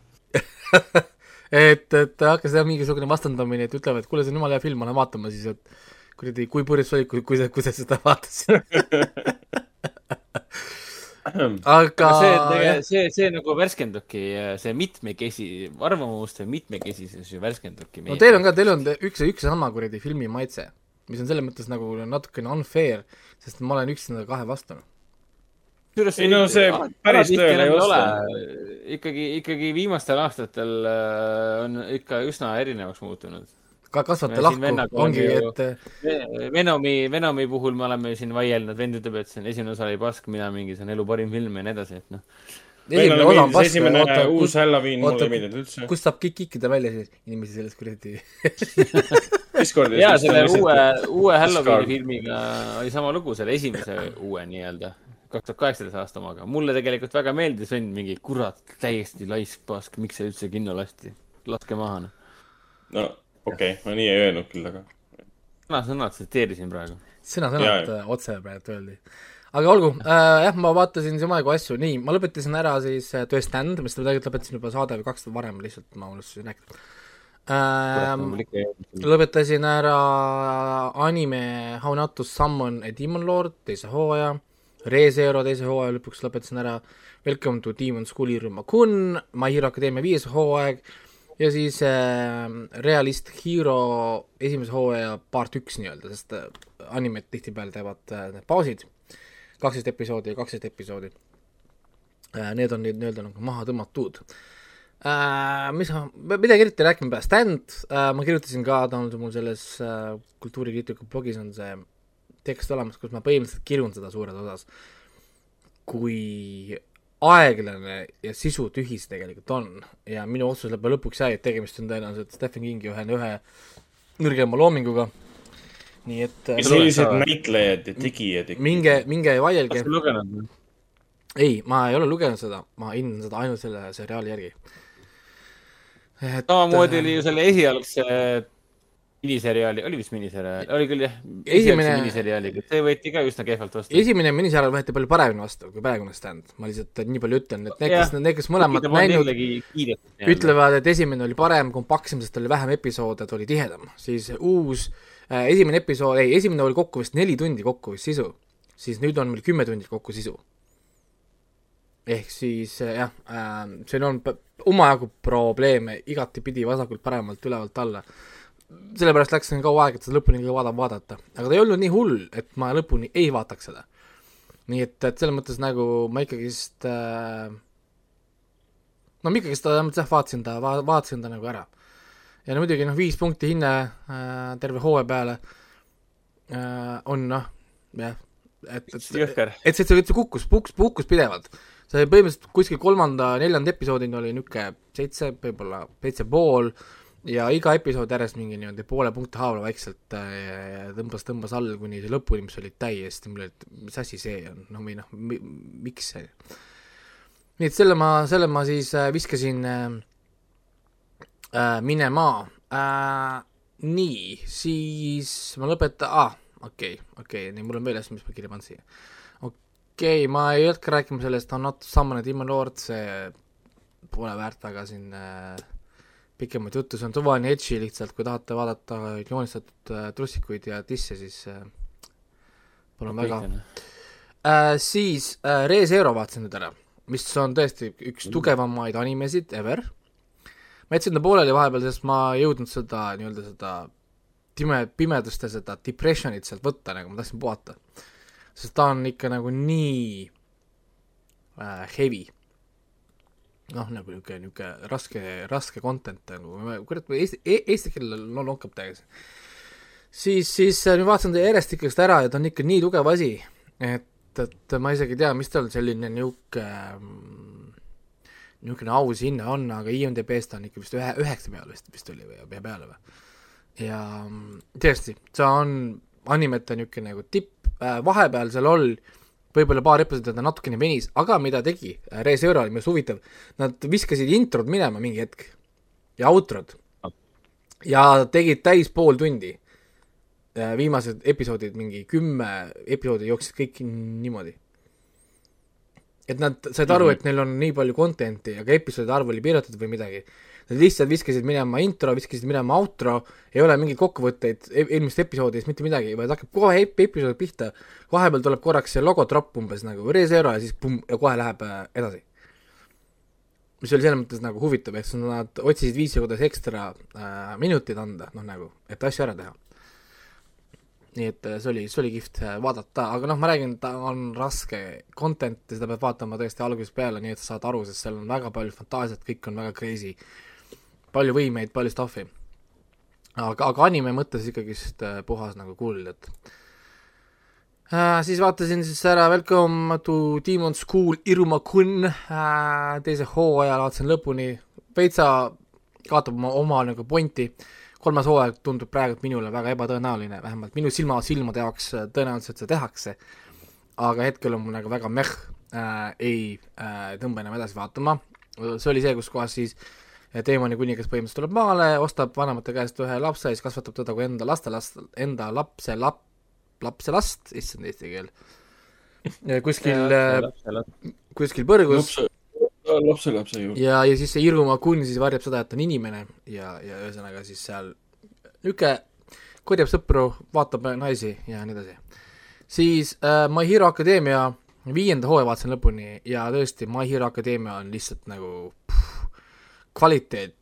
<laughs> Et, et hakkas jah mingisugune vastandumine, et ütlevad, et kuule, see on jumala hea film, ma lähen vaatama siis, et kuradi, kui purjus oli, kui, kui sa, kui sa seda <laughs> vaatasid. Aga see, see, see nagu värskendubki, see mitmekesi, arvamuste mitmekesisus ju värskendubki. no teil on ka, teil on üks üks sama kuradi filmi maitse, mis on selles mõttes nagu natukene unfair, sest ma olen üksinda kahe vastu. Ei no see päris tõele ei oska. ikkagi, ikkagi viimastel aastatel äh, on ikka üsna erinevaks muutunud. ka siin lahku, ongi, et äh, Venomi, Venomi puhul me oleme siin vaielnud, vend ütleb, et see on esimene osa oli pask, mina mingi, see on elu parim film ja nii edasi, et noh. Esimene osa on pask, esimene oota, uus kus, Halloween mulle ei meeldinud üldse. kust saab kõik kikkida välja siis inimesi sellest kuradi <laughs> Discordis. ja selle uue, uue Halloweeni filmiga oli sama lugu, selle esimese uue nii-öelda, kaks tuhat kaheksateist aasta omaga. mulle tegelikult väga meeldis, vend mingi kurat, täiesti laisk pask, miks see üldse kinno lasti, laske maha noh. no okei okay,, ma nii ei öelnud küll, aga. sõna-sõnalt tsiteerisin praegu. sõna-sõnalt otse praegu öeldi. Aga olgu äh,, jah, ma vaatasin omajagu asju, nii, ma lõpetasin ära siis äh, töö stand, mis tegelikult lõpetasin juba saade või kaks varem lihtsalt, ma unustasin rääkida ähm,. lõpetasin ära anime How not to summon a demon lord teise hooaja, ReZero teise hooaja lõpuks lõpetasin ära, Welcome to Demon School Iruma-kun, My Hero Academia viies hooaeg ja siis äh, Realist Hero esimese hooaja part üks nii-öelda, sest äh, animed tihtipeale teevad äh, need pausid, kaksteist episoodi ja kaksteist episoodi äh,. Need on nüüd nii-öelda nagu maha tõmmatud äh,. mis ma, midagi eriti rääkima ei pea, Stand äh,, ma kirjutasin ka, ta on mul selles äh, kultuurikriitiku blogis on see tekst olemas, kus ma põhimõtteliselt kirjun seda suures osas, kui aeglane ja sisutühi see tegelikult on ja minu otsus lõppe lõpuks jäi, et tegemist on tõenäoliselt Stephen Kingi ühe, ühe nõrgema loominguga. Nii et äh, sellised näitlejad ja tegijad minge, minge vaielge. Kas, sa lugenud? ei, ma ei ole lugenud seda, ma hindan seda ainult selle seriaali järgi. et samamoodi oli ju selle esialgse miniseriaali, oli vist miniseriaal, oli küll jah, Esimene- esimene miniseriaaliga, see võeti ka üsna kehvalt vastu. esimene miniseriaal võeti palju paremini vastu kui praegune stand, ma lihtsalt nii palju ütlen, et need, kes, need, kes mõlemad näinud, ütlevad, et esimene oli parem, kompaktsem, sest oli vähem episoode, ta oli tihedam, siis uus äh, esimene episood, ei, esimene oli kokku vist neli tundi kokku vist sisu, siis nüüd on meil kümme tundi kokku sisu. ehk siis äh, jah äh,, siin on omajagu probleeme igatipidi vasakult paremalt ülevalt alla. sellepärast läks nii kaua aega, et seda lõpuni vaada- vaadata, aga ta ei olnud nii hull, et ma lõpuni ei vaataks seda. nii et, et selles mõttes nagu ma ikkagist äh, no ma ikkagist vähemalt jah, vaatasin ta, vaatasin ta nagu ära. Ja no muidugi noh, viis punkti hinne äh, terve hooaja peale äh, on noh, jah, et, et, jõhker. et see, et see kukkus, kukkus, kukkus pidevalt. see põhimõtteliselt kuskil kolmanda, neljanda episoodini oli niisugune seitse, võib-olla seitse pool ja iga episood järjest mingi niimoodi poole punkti haaval vaikselt äh, tõmbas, tõmbas all kuni see lõpuni, mis oli täiesti, mul oli, et mis asi see on, no või noh, miks see. nii et selle ma, selle ma siis äh, viskasin äh, äh, minema äh,. nii, siis ma lõpetan ah,, okei okay,, okei okay,, nii mul on meeles, mis ma kirja panin siia. okei okay,, ma ei hakka rääkima sellest, on not summon a demon lord, see pole väärt väga siin äh, pikemat juttu, see on suvaline edži lihtsalt, kui tahate vaadata joonistatud äh, trussikuid ja disse, siis äh, palun väga. äh,. siis äh, ReZero vaatasin nüüd ära, mis on tõesti üks tugevamaid animesid ever. Ma jätsin ta pooleli vahepeal, sest ma ei jõudnud seda nii-öelda seda pime, pimedust ja seda depressionit sealt võtta, nagu ma tahtsin puhata. sest ta on ikka nagu nii äh, heavy. noh, nagu niisugune, niisugune raske, raske content nagu, kurat, eesti, eesti keelel no lonkab täiesti. siis, siis äh, nüüd vaatasin ta järjest ikkagist ära ja ta on ikka nii tugev asi, et, et ma isegi ei tea, mis tal selline niisugune niisugune aushinne on, aga IMDB-s ta on ikka vist ühe, üheksa peal vist, vist oli või ja peale või. ja mm, tõesti, see on animete niisugune nagu tipp äh,, vahepeal seal all võib-olla paar episoodi ta natukene venis, aga mida tegi äh, ReZero oli minu arust huvitav, nad viskasid introd minema mingi hetk ja outrod ja tegid täis pool tundi. viimased episoodid, mingi kümme episoodi jooksid kõik niimoodi. Et nad said aru mm, -hmm. et neil on nii palju content'i, aga episoodide arv oli piiratud või midagi. Nad lihtsalt viskasid minema intro, viskasid minema outro, ei ole mingeid kokkuvõtteid e- eelmist episoodist, mitte midagi, vaid hakkab kohe ep- episood pihta. vahepeal tuleb korraks see logotropp umbes nagu ReZero ja siis pumm ja kohe läheb äh, edasi. mis oli selles mõttes nagu huvitav, ehk siis nad otsisid viisi, kuidas ekstra äh, minutid anda, noh nagu, et asju ära teha. Nii et äh, see oli, see oli kihvt äh, vaadata, aga noh, ma räägin, ta on raske content ja seda peab vaatama tõesti algusest peale, nii et sa saad aru, sest seal on väga palju fantaasiat, kõik on väga crazy. palju võimeid, palju stuff'i. aga, aga anime mõttes ikkagist äh, puhas nagu kuld, et äh, siis vaatasin siis ära Welcome to Demon School Iruma Kun äh, teise hooaja vaatasin lõpuni, veitsa kaotab oma, oma nagu pointi äh, kolmas hooaeg tundub praegu minule väga ebatõenäoline, vähemalt minu silma, silmade jaoks äh, tõenäoliselt seda tehakse, aga hetkel on mul nagu väga meh äh,, ei äh, tõmba enam edasi vaatama, see oli see, kus kohas siis teemani kuningas põhimõtteliselt tuleb maale, ostab vanemate käest ühe lapse, siis kasvatab teda kui enda lastelast, enda lapse lap-, lapselast, issand eesti keel, kuskil, äh, kuskil põrgus lapselapse juurde. ja, ja siis see Iruma Kun siis varjab seda, et on inimene ja, ja ühesõnaga siis seal niisugune korjab sõpru, vaatab naisi ja nii edasi. siis äh, My Hero Academia viienda hooaja vaatasin lõpuni ja tõesti, My Hero Academia on lihtsalt nagu pff, kvaliteet,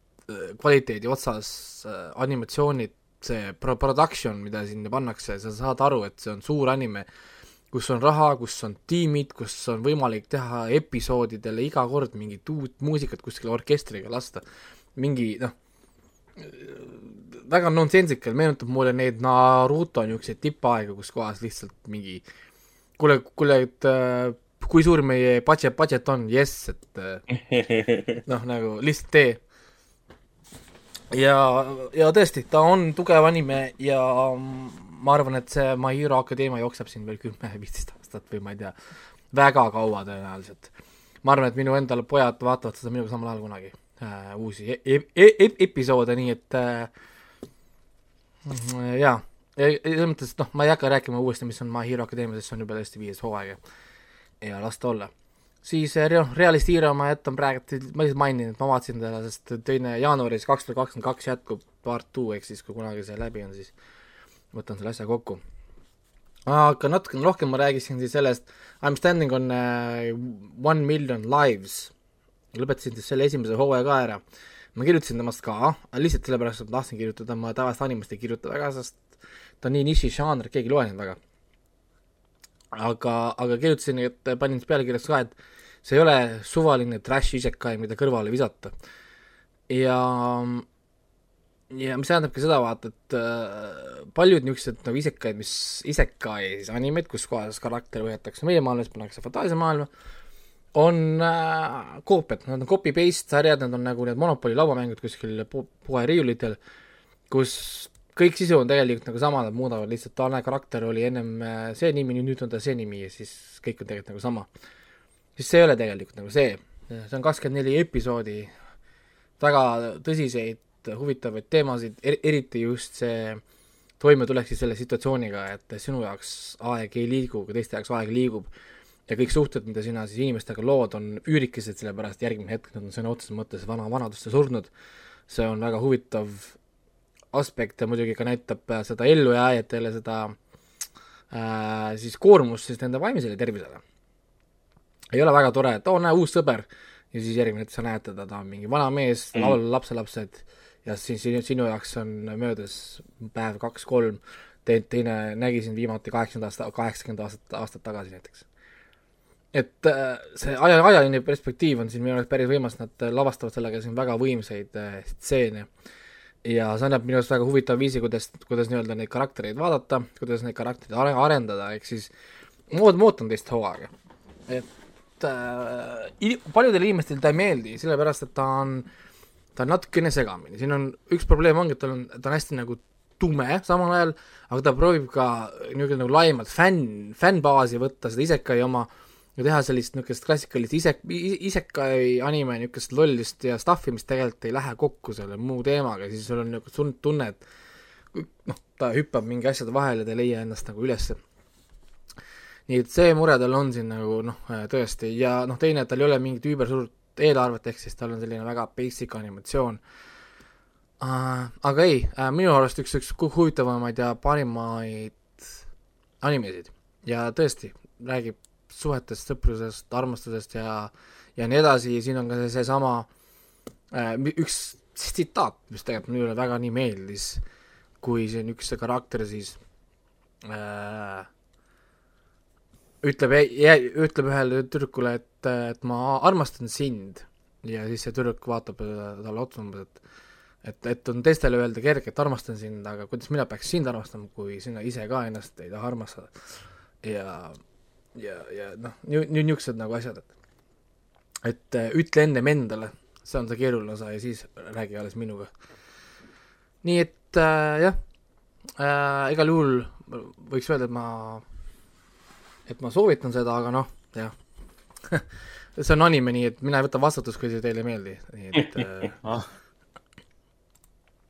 kvaliteedi otsas äh,, animatsioonid, see pro-, production, mida sinna pannakse, sa saad aru, et see on suur anime äh,, kus on raha, kus on tiimid, kus on võimalik teha episoodidele iga kord mingit uut muusikat kuskile orkestriga lasta, mingi noh, väga nonsensikal, meenutab mulle neid Naruto niisuguseid tippaegu, kus kohas lihtsalt mingi kuule, kuule, et äh, kui suur meie budget, budget on, jess, et äh, noh, nagu lihtsalt tee. ja, ja tõesti, ta on tugev anime ja ma arvan, et see My Hero Akadeemia jookseb siin veel kümme-viisteist aastat või ma ei tea, väga kaua tõenäoliselt. ma arvan, et minu endal pojad vaatavad seda minuga samal ajal kunagi äh, uusi e e e episoode, nii et äh, jaa, selles mõttes, et noh, ma ei hakka rääkima uuesti, mis on My Hero Akadeemia, sest see on juba tõesti viies hooaeg ja ja las ta olla. siis noh, Realist Hero ma jätan praegu, ma lihtsalt mainin, et ma vaatasin teda, sest teine jaanuaris kaks tuhat kakskümmend kaks jätkub part two, ehk siis kui kunagi see läbi on, siis võtan selle asja kokku. aga natukene rohkem ma räägiksin siis sellest, I m standing on uh, one million lives, lõpetasin siis selle esimese hooaja ka ära. ma kirjutasin temast ka, lihtsalt sellepärast, et ma tahtsin kirjutada, ma tavaliselt animest ei kirjuta väga, sest ta on nii niši žanr, et keegi ei loe neid väga. aga, aga kirjutasin, et panin pealkirjas ka, et see ei ole suvaline trash isekai, mida kõrvale visata. ja ja mis tähendabki seda, vaata, et äh, paljud niisugused nagu isekaid, mis, isekai siis animid, kus kohas karakter võetakse meie maailma, siis pannakse fantaasiamaailma, on äh, koopiad, nad on copy-paste sarjad, nad on nagu need Monopoli lauamängud kuskil pu-, poeriiulitel, kus kõik sisu on tegelikult nagu sama, nad muudavad lihtsalt, tolle karakter oli ennem äh, see nimi, nüüd on ta see nimi ja siis kõik on tegelikult nagu sama. siis see ei ole tegelikult nagu see, see on kakskümmend neli episoodi, väga tõsiseid huvitavaid teemasid er,, eriti just see toimetulek siis selle situatsiooniga, et sinu jaoks aeg ei liigu, aga teiste jaoks aeg liigub. ja kõik suhted, mida sina siis inimestega lood, on üürikesed, sellepärast järgmine hetk nad on sõna otseses mõttes vana, vanadusse surnud. see on väga huvitav aspekt ja muidugi ka näitab seda ellujääjatele seda äh, siis koormust siis nende vaimsele tervisele. ei ole väga tore, et oo, näe, uus sõber ja siis järgmine hetk sa näed teda, ta on mingi vana mees mm., lapselapsed ja siis sinu, sinu jaoks on möödas päev kaks-kolm, te-, teine nägi sind viimati kaheksakümmend aasta, kaheksakümmend aastat, aastat tagasi näiteks. et äh, see aja, ajaline perspektiiv on siin minu arust päris võimas, nad lavastavad sellega siin väga võimsaid äh, stseene ja see annab minu arust väga huvitava viisi, kuidas, kuidas nii-öelda neid karaktereid vaadata, kuidas neid karaktereid are-, arendada, ehk siis ootan, ma ootan teist hooaega. et äh, paljudele inimestele ta ei meeldi, sellepärast et ta on äh, ta on natukene segamini, siin on, üks probleem ongi, et tal on, ta on hästi nagu tume samal ajal, aga ta proovib ka niisugune nagu laiemalt fänn, fännbaasi võtta, seda isekai oma, ja teha sellist niisugust klassikalist ise, isekai anime niisugust lollist ja stuff'i, mis tegelikult ei lähe kokku selle muu teemaga, siis sul on niisugune tunne, et noh, ta hüppab mingi asjade vahele, ta ei leia ennast nagu ülesse. nii et see mure tal on siin nagu noh, tõesti, ja noh, teine, et tal ei ole mingit üübersuurt eelarvet, ehk siis tal on selline väga basic animatsioon uh,. aga ei uh,, minu arust üks, üks huvitavamaid ja parimaid animesid ja tõesti, räägib suhetest, sõprusest, armastusest ja, ja nii edasi, siin on ka see, seesama uh, üks tsitaat, mis tegelikult minule väga nii meeldis, kui siin üks karakter siis äh, ütleb, ütleb ühele tüdrukule, et, et ma armastan sind ja siis see tüdruk vaatab talle otsa umbes, et et, et on teistele öelda kerge, et armastan sind, aga kuidas mina peaks sind armastama, kui sina ise ka ennast ei taha armastada. ja, ja, ja noh, niisugused nagu asjad, et et äh, ütle ennem endale, see on see keeruline osa ja siis räägi alles minuga. nii et äh, jah äh,, igal juhul võiks öelda, et ma, et ma soovitan seda, aga noh, jah. <laughs> See on anime, nii et mina ei võta vastutust, kui see teile ei meeldi, nii et <laughs> äh,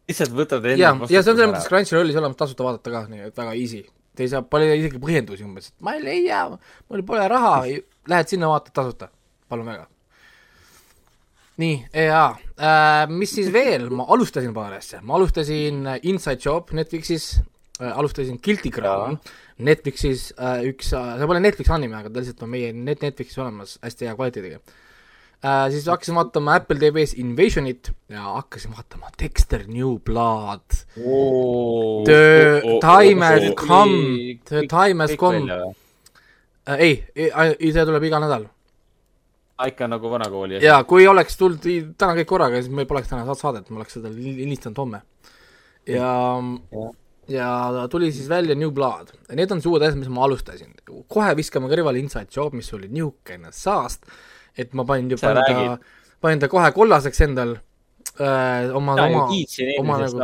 lihtsalt võtad ja, ja see on selles mõttes Crunchyrollis olemas tasuta vaadata ka, nii et väga easy. Te ei saa palju isegi põhjendusi umbes, et ma ei leia, mul pole raha, lähed sinna, vaatad tasuta, palun väga. nii, jaa äh,, mis siis veel, ma alustasin paar asja, ma alustasin Inside Job Netflixis äh,, alustasin Guilty Crown Netflixis äh,, üks äh,, see pole Netflixi anime, aga ta lihtsalt on meie net-, Netflixis olemas hästi hea kvaliteediga äh,. siis hakkasin vaatama Apple TV-s Invasionit ja hakkasin vaatama Dexter New Blood. The time has come, the time has come. äh, ei, ei, see tuleb iga nädal. ikka nagu vanakooli jaa, kui oleks tulnud täna kõik korraga, siis meil poleks täna saad- saadet, ma oleks seda li- lindistanud homme. ja, ja ta tuli siis välja New Blood. Need on suured asjad, mis ma alustasin. kohe viskame kõrvale Inside Job, mis oli niisugune saast, et ma panin ju, panin ta panin ta kohe kollaseks endal äh, oma, oma, oma nagu-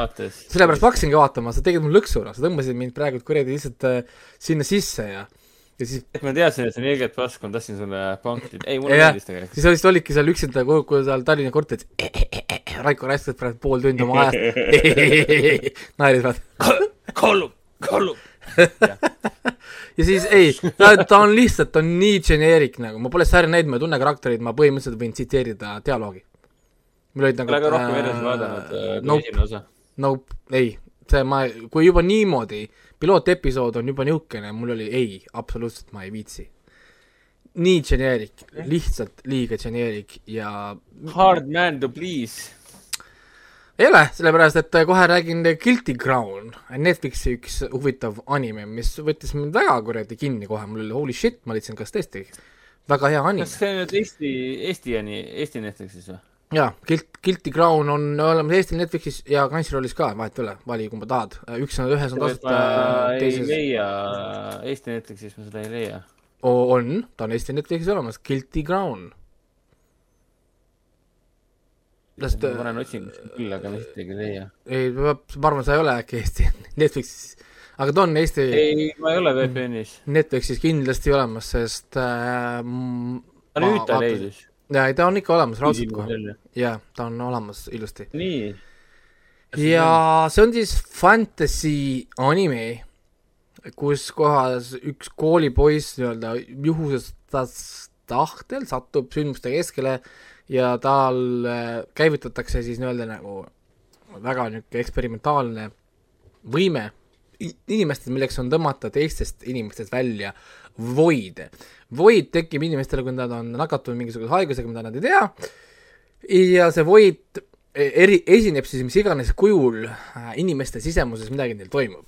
sellepärast ma hakkasingi vaatama, sa tegid mul lõksuna, sa tõmbasid mind praegu kuradi lihtsalt äh, sinna sisse ja, ja siis, et ma teadsin, et see on ilgelt pask, ma tahtsin sulle punkti, ei mulle meeldis tegelikult. siis lihtsalt olidki seal üksinda, kui seal Tallinna korteris Raiko raiskas praegu pool tundi oma ajast. naeris vaata. Gollum, Gollum. ja siis ei, ta, on lihtsalt, ta on nii generic nagu, ma pole sarja näinud, ma ei tunne karaktereid, ma põhimõtteliselt võin tsiteerida dialoogi. mul olid nagu ka rohkem edasi vaadanud äh, kui nope, esimene osa. nope, ei, see ma, kui juba niimoodi, pilootepisood on juba niisugune, mul oli ei, absoluutselt ma ei viitsi. nii generic, lihtsalt liiga generic ja Hard man to please. ei ole, sellepärast et kohe räägin Guilty Crown, Netflixi üks huvitav anime, mis võttis mind väga kuradi kinni kohe, mul oli holy shit, ma leidsin, kas tõesti väga hea anime kas. see on nüüd Eesti, Eesti Eesti Netflixis või? jaa, Guilt-, Guilty Crown on olemas Eesti Netflixis ja Crunchyrollis ka, vahet ei ole, vali kumba tahad, üks on, ühes on tasuta ma, ei teises leia, Eesti Netflixis ma seda ei leia. On, ta on Eesti Netflixis olemas, Guilty Crown. las ta, ma panen otsingusse küll, aga ma siit ei leia. ei, ma arvan, sa ei ole äkki Eesti <laughs> Netflixis, aga ta on Eesti ei, ma ei ole VPN-is. Netflixis kindlasti olemas, sest äh, aga nüüd ta leidis. jaa, ei ta on ikka olemas, raudselt kohe. jaa, ta on olemas ilusti. nii. ja see on siis fantasy anime, kus kohas üks koolipoiss nii-öelda juhusest tahtel satub sündmuste keskele ja tal äh, käivitatakse siis nii-öelda nagu väga niisugune eksperimentaalne võime inimestel, milleks on tõmmata teistest inimestest välja voide. Void tekib inimestele, kui nad on nakatunud mingisuguse haigusega, mida nad ei tea, ja see void eri, esineb siis mis iganes kujul äh, inimeste sisemuses midagi neil toimub.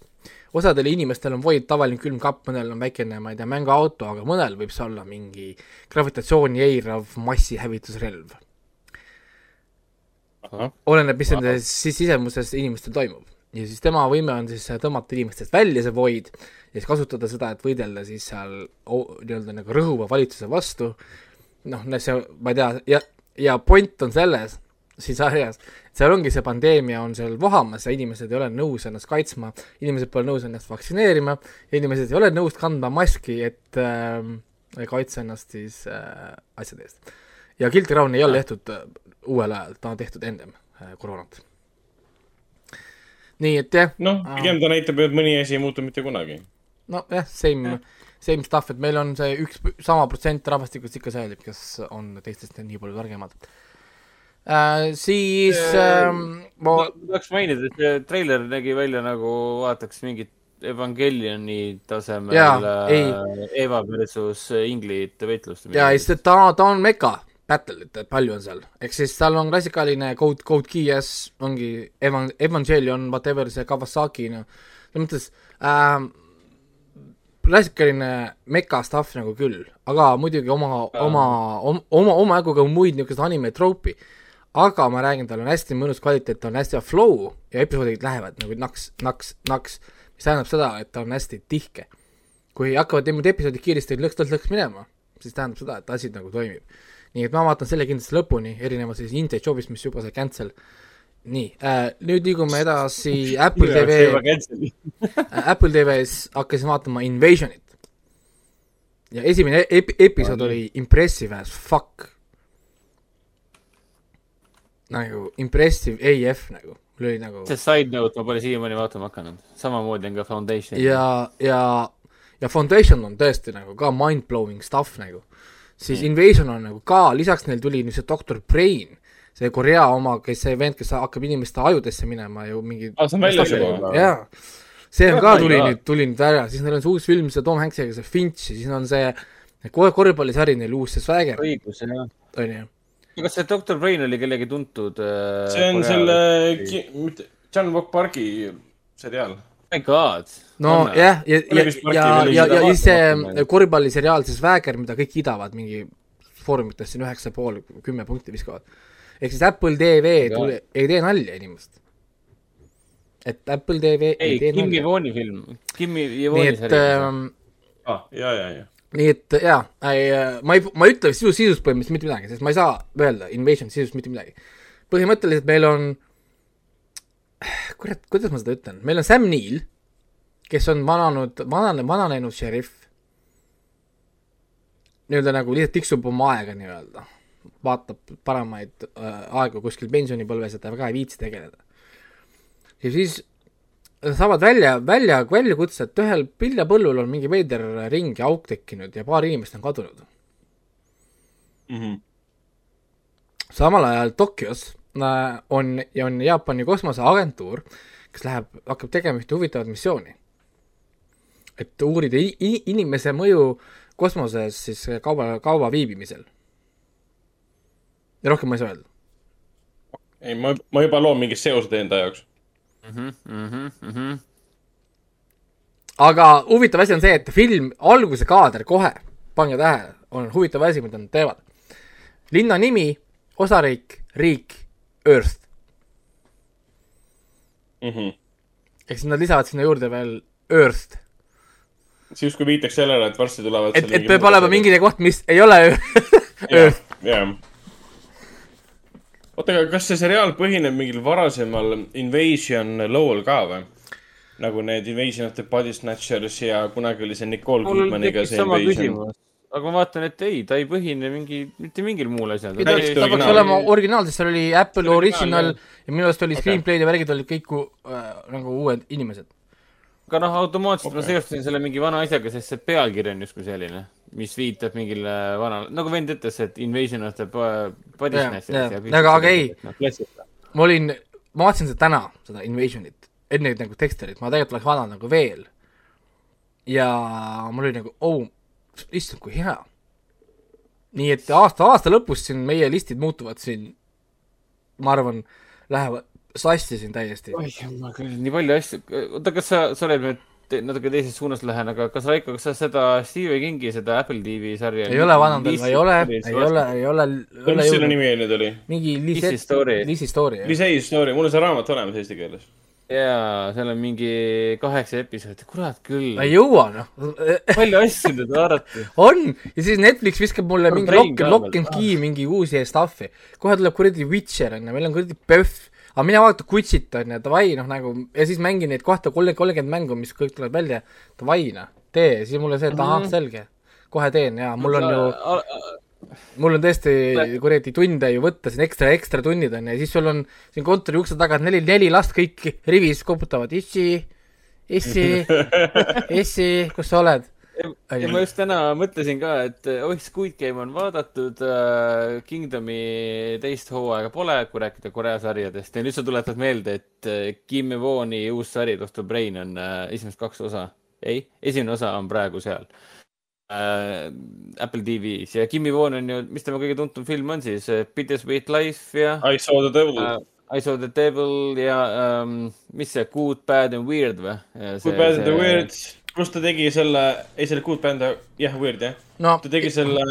osadel inimestel on void tavaline külmkapp, mõnel on väikene, ma ei tea, mänguauto, aga mõnel võib see olla mingi gravitatsiooni eirav massihävitusrelv. oleneb, mis nende siis sisemuses inimestel toimub. ja siis tema võime on siis tõmmata inimestest välja see void ja siis kasutada seda, et võidelda siis seal nii-öelda nagu rõhuva valitsuse vastu. noh, see, ma ei tea, ja, ja point on selles siin sarjas, seal ongi see pandeemia on seal vohamas ja inimesed ei ole nõus ennast kaitsma, inimesed pole nõus ennast vaktsineerima ja inimesed ei ole nõus kandma maski, et äh, kaitsta ennast siis äh, asjade eest. ja Guilty Crown ei ole tehtud äh, uuel ajal, ta on tehtud ennem äh, koroonat. nii et jah, noh, pigem ta näitab, et mõni asi ei muutu mitte kunagi. nojah, same, same stuff, et meil on see üks sama protsent rahvastikust ikka säilib, kes on teistest nii palju targemad äh,. siis äh, ma ma tahaks mainida, et see treiler nägi välja nagu vaataks mingit Evangelioni tasemel Jaa, ei. äh, Eva versus Inglite võitlust. ja siis ta, ta on meka battle, et palju on seal, ehk siis tal on klassikaline Code, Code Geass ongi Evan-, Evangelion, whatever see Kawasaki, noh, selles mõttes äh, klassikaline meka stuff nagu küll, aga muidugi oma, oma, oma, omajagu ka muid niisuguseid anime troopi. aga ma räägin, tal on hästi mõnus kvaliteet, tal on hästi hea flow ja episoodid lähevad nagu naks, naks, naks, mis tähendab seda, et ta on hästi tihke. kui hakkavad niimoodi episoodid kiiresti lõks-lõks-lõks minema, siis tähendab seda, et asi nagu toimib. nii et ma vaatan selle kindlasti lõpuni, erinevalt siis Inside Jobist, mis juba sai cancel. Nii äh,, nüüd liigume edasi <laughs> Apple TV, <laughs> Apple TV-s hakkasin vaatama Invasionit. ja esimene ep-, episood oli impressive as fuck. nagu impressive AF nagu, mul oli nagu see side note ma pole siiamaani vaatama hakanud, samamoodi on ka Foundation. ja, ja, ja Foundation on tõesti nagu ka mind-blowing stuff nagu. siis mm. Invasion on nagu ka, lisaks neil tuli nüüd see Doctor Brain, see Korea oma, kes see vend, kes hakkab inimeste ajudesse minema ju mingi aa, see on väljas juba? jaa, see on ka tuli nüüd, tuli nüüd ära, siis neil on see uus film, see Tom Hanksiga, see Finch ja siis on see kohe korvpallisari neil uus, see Swagger, õigus, jah. on ju. kas see Doctor Brain oli kellegi tuntud äh, see on selle, mitte, John Walk Parki seriaal. My god. no jah, ja, ja ja, ja, ja, siis see korvpalliseriaal, see Swagger, mida kõik kiidavad, mingi foorumites siin üheksa pool, kümme punkti viskavad. Ehk siis Apple TV tuli, ei tee nalja inimest. et Apple TV ei, ei, tee Kim nalja. Jevoni film, Kim et sari. ähm,, aa, ja, ja, ja. nii et jaa, ma ei, ma ei ütle sisu, sisust põhimõtteliselt mitte midagi, sest ma ei saa öelda Invasion sisust mitte midagi. põhimõtteliselt meil on, kurat, kuidas ma seda ütlen, meil on Sam Neill, kes on vananud, vanane, vananenud šerif. nii-öelda nagu lihtsalt tiksub oma aega nii-öelda, vaatab paremaid äh, aegu kuskil pensionipõlves, et ta väga ei viitsi tegeleda. ja siis saavad välja, välja, väljakutse, et ühel viljapõllul on mingi veider ring ja auk tekkinud ja paar inimest on kadunud. Mhm. samal ajal Tokyos äh, on, on Jaapani kosmoseagentuur, kes läheb, hakkab tegema ühte huvitavat missiooni. et uurida inimese mõju kosmoses siis kauba, kaua viibimisel. Ja rohkem ma ei saa öelda. ei, ma, ma juba loon mingid seosed enda jaoks. Mhm, aga huvitav asi on see, et film, alguse kaader kohe, pange tähele, on huvitav asi, mida nad teevad. linna nimi, osariik, riik, Earth. Mhm. ehk siis nad lisavad sinna juurde veel Earth. see justkui viitaks sellele, et varsti tulevad et, et peab olema mingi koht, mis ei ole Earth. jah. oota, aga kas see seriaal põhineb mingil varasemal Invasion lool ka või? nagu need Invasion of the Body Snatchers ja kunagi oli see Nicole Kidmaniga see Invasion. aga ma vaatan, et ei, ta ei põhine mingi, mitte mingil muul asjal. ta Täiesti ta peaks olema originaal, sest seal oli Apple original ja minu arust oli Okei. screenplay'd ja värgid olid kõik äh, nagu uued inimesed. aga noh, automaatselt ma Okei. seostasin selle mingi vana asjaga, sest see pealkiri on justkui selline, mis viitab mingile vanale, nagu vend ütles, et Invasion of the Bo- Body Jah, Snatchers jah. Aga- aga ei. klassika. ma olin, ma vaatasin seda täna, seda Invasionit, enne nagu teksterit, ma tegelikult oleks vaadanud nagu veel. ja mul oli nagu, oh, issand, kui hea. nii et aasta, aasta lõpus siin meie listid muutuvad siin, ma arvan, lähevad sassi siin täiesti. oi jumal küll, nii palju asju, oota, kas sa, sorry, et ma te- natuke teises suunas lähen, aga kas Raiko, kas sa seda Stephen Kingi, seda Apple TV sarja ei ole vaadanud ei ole, ei ole, ei ole, mis selle nimi nüüd oli? mingi Lizzie Liisi Story. Liisi Story. Lisei story, mul on see raamat olemas eesti keeles. jaa, seal on mingi kaheksa episoodi, kurat küll ma ei. jõua, noh. palju asju nüüd vaadata. <laughs> on ja siis Netflix viskab mulle Mul mingi lock, lock and key mingi uusi stuff'i. kohe tuleb kuradi Witcher onju, meil on kuradi PÖFF, aga mina vaatan Kutsit onju, davai noh nagu ja siis mängin neid kohta kolmkümmend, kolmkümmend mängu, mis kõik tuleb välja, davai noh, tee, siis mulle see, et ahah, selge, kohe teen ja mul on ju, mul on tõesti kuradi tunde ju võtta siin ekstra, ekstra tunnid on ja siis sul on siin kontori ukse taga neli, neli last kõik rivis koputavad, issi, issi, <laughs> issi, kus sa oled? Ja ma just täna mõtlesin ka, et oih, Squid Game on vaadatud äh,, Kingdomi teist hooaega pole, kui rääkida Korea sarjadest. Ja nüüd sa tuletad meelde, et äh, Kim Evoni uus sari Doctor Brain on äh, esimesed kaks osa, ei, esimene osa on praegu seal äh, Apple TV-s ja Kim Evon on ju, mis tema kõige tuntum film on siis, Bittersweet Life ja I saw the devil. äh, I saw the devil ja ähm, mis see Good, bad and weird või? Good, bad and the weird. Pluss ta tegi selle, ei selle Good Band, jah, Weird jah. no ta tegi selle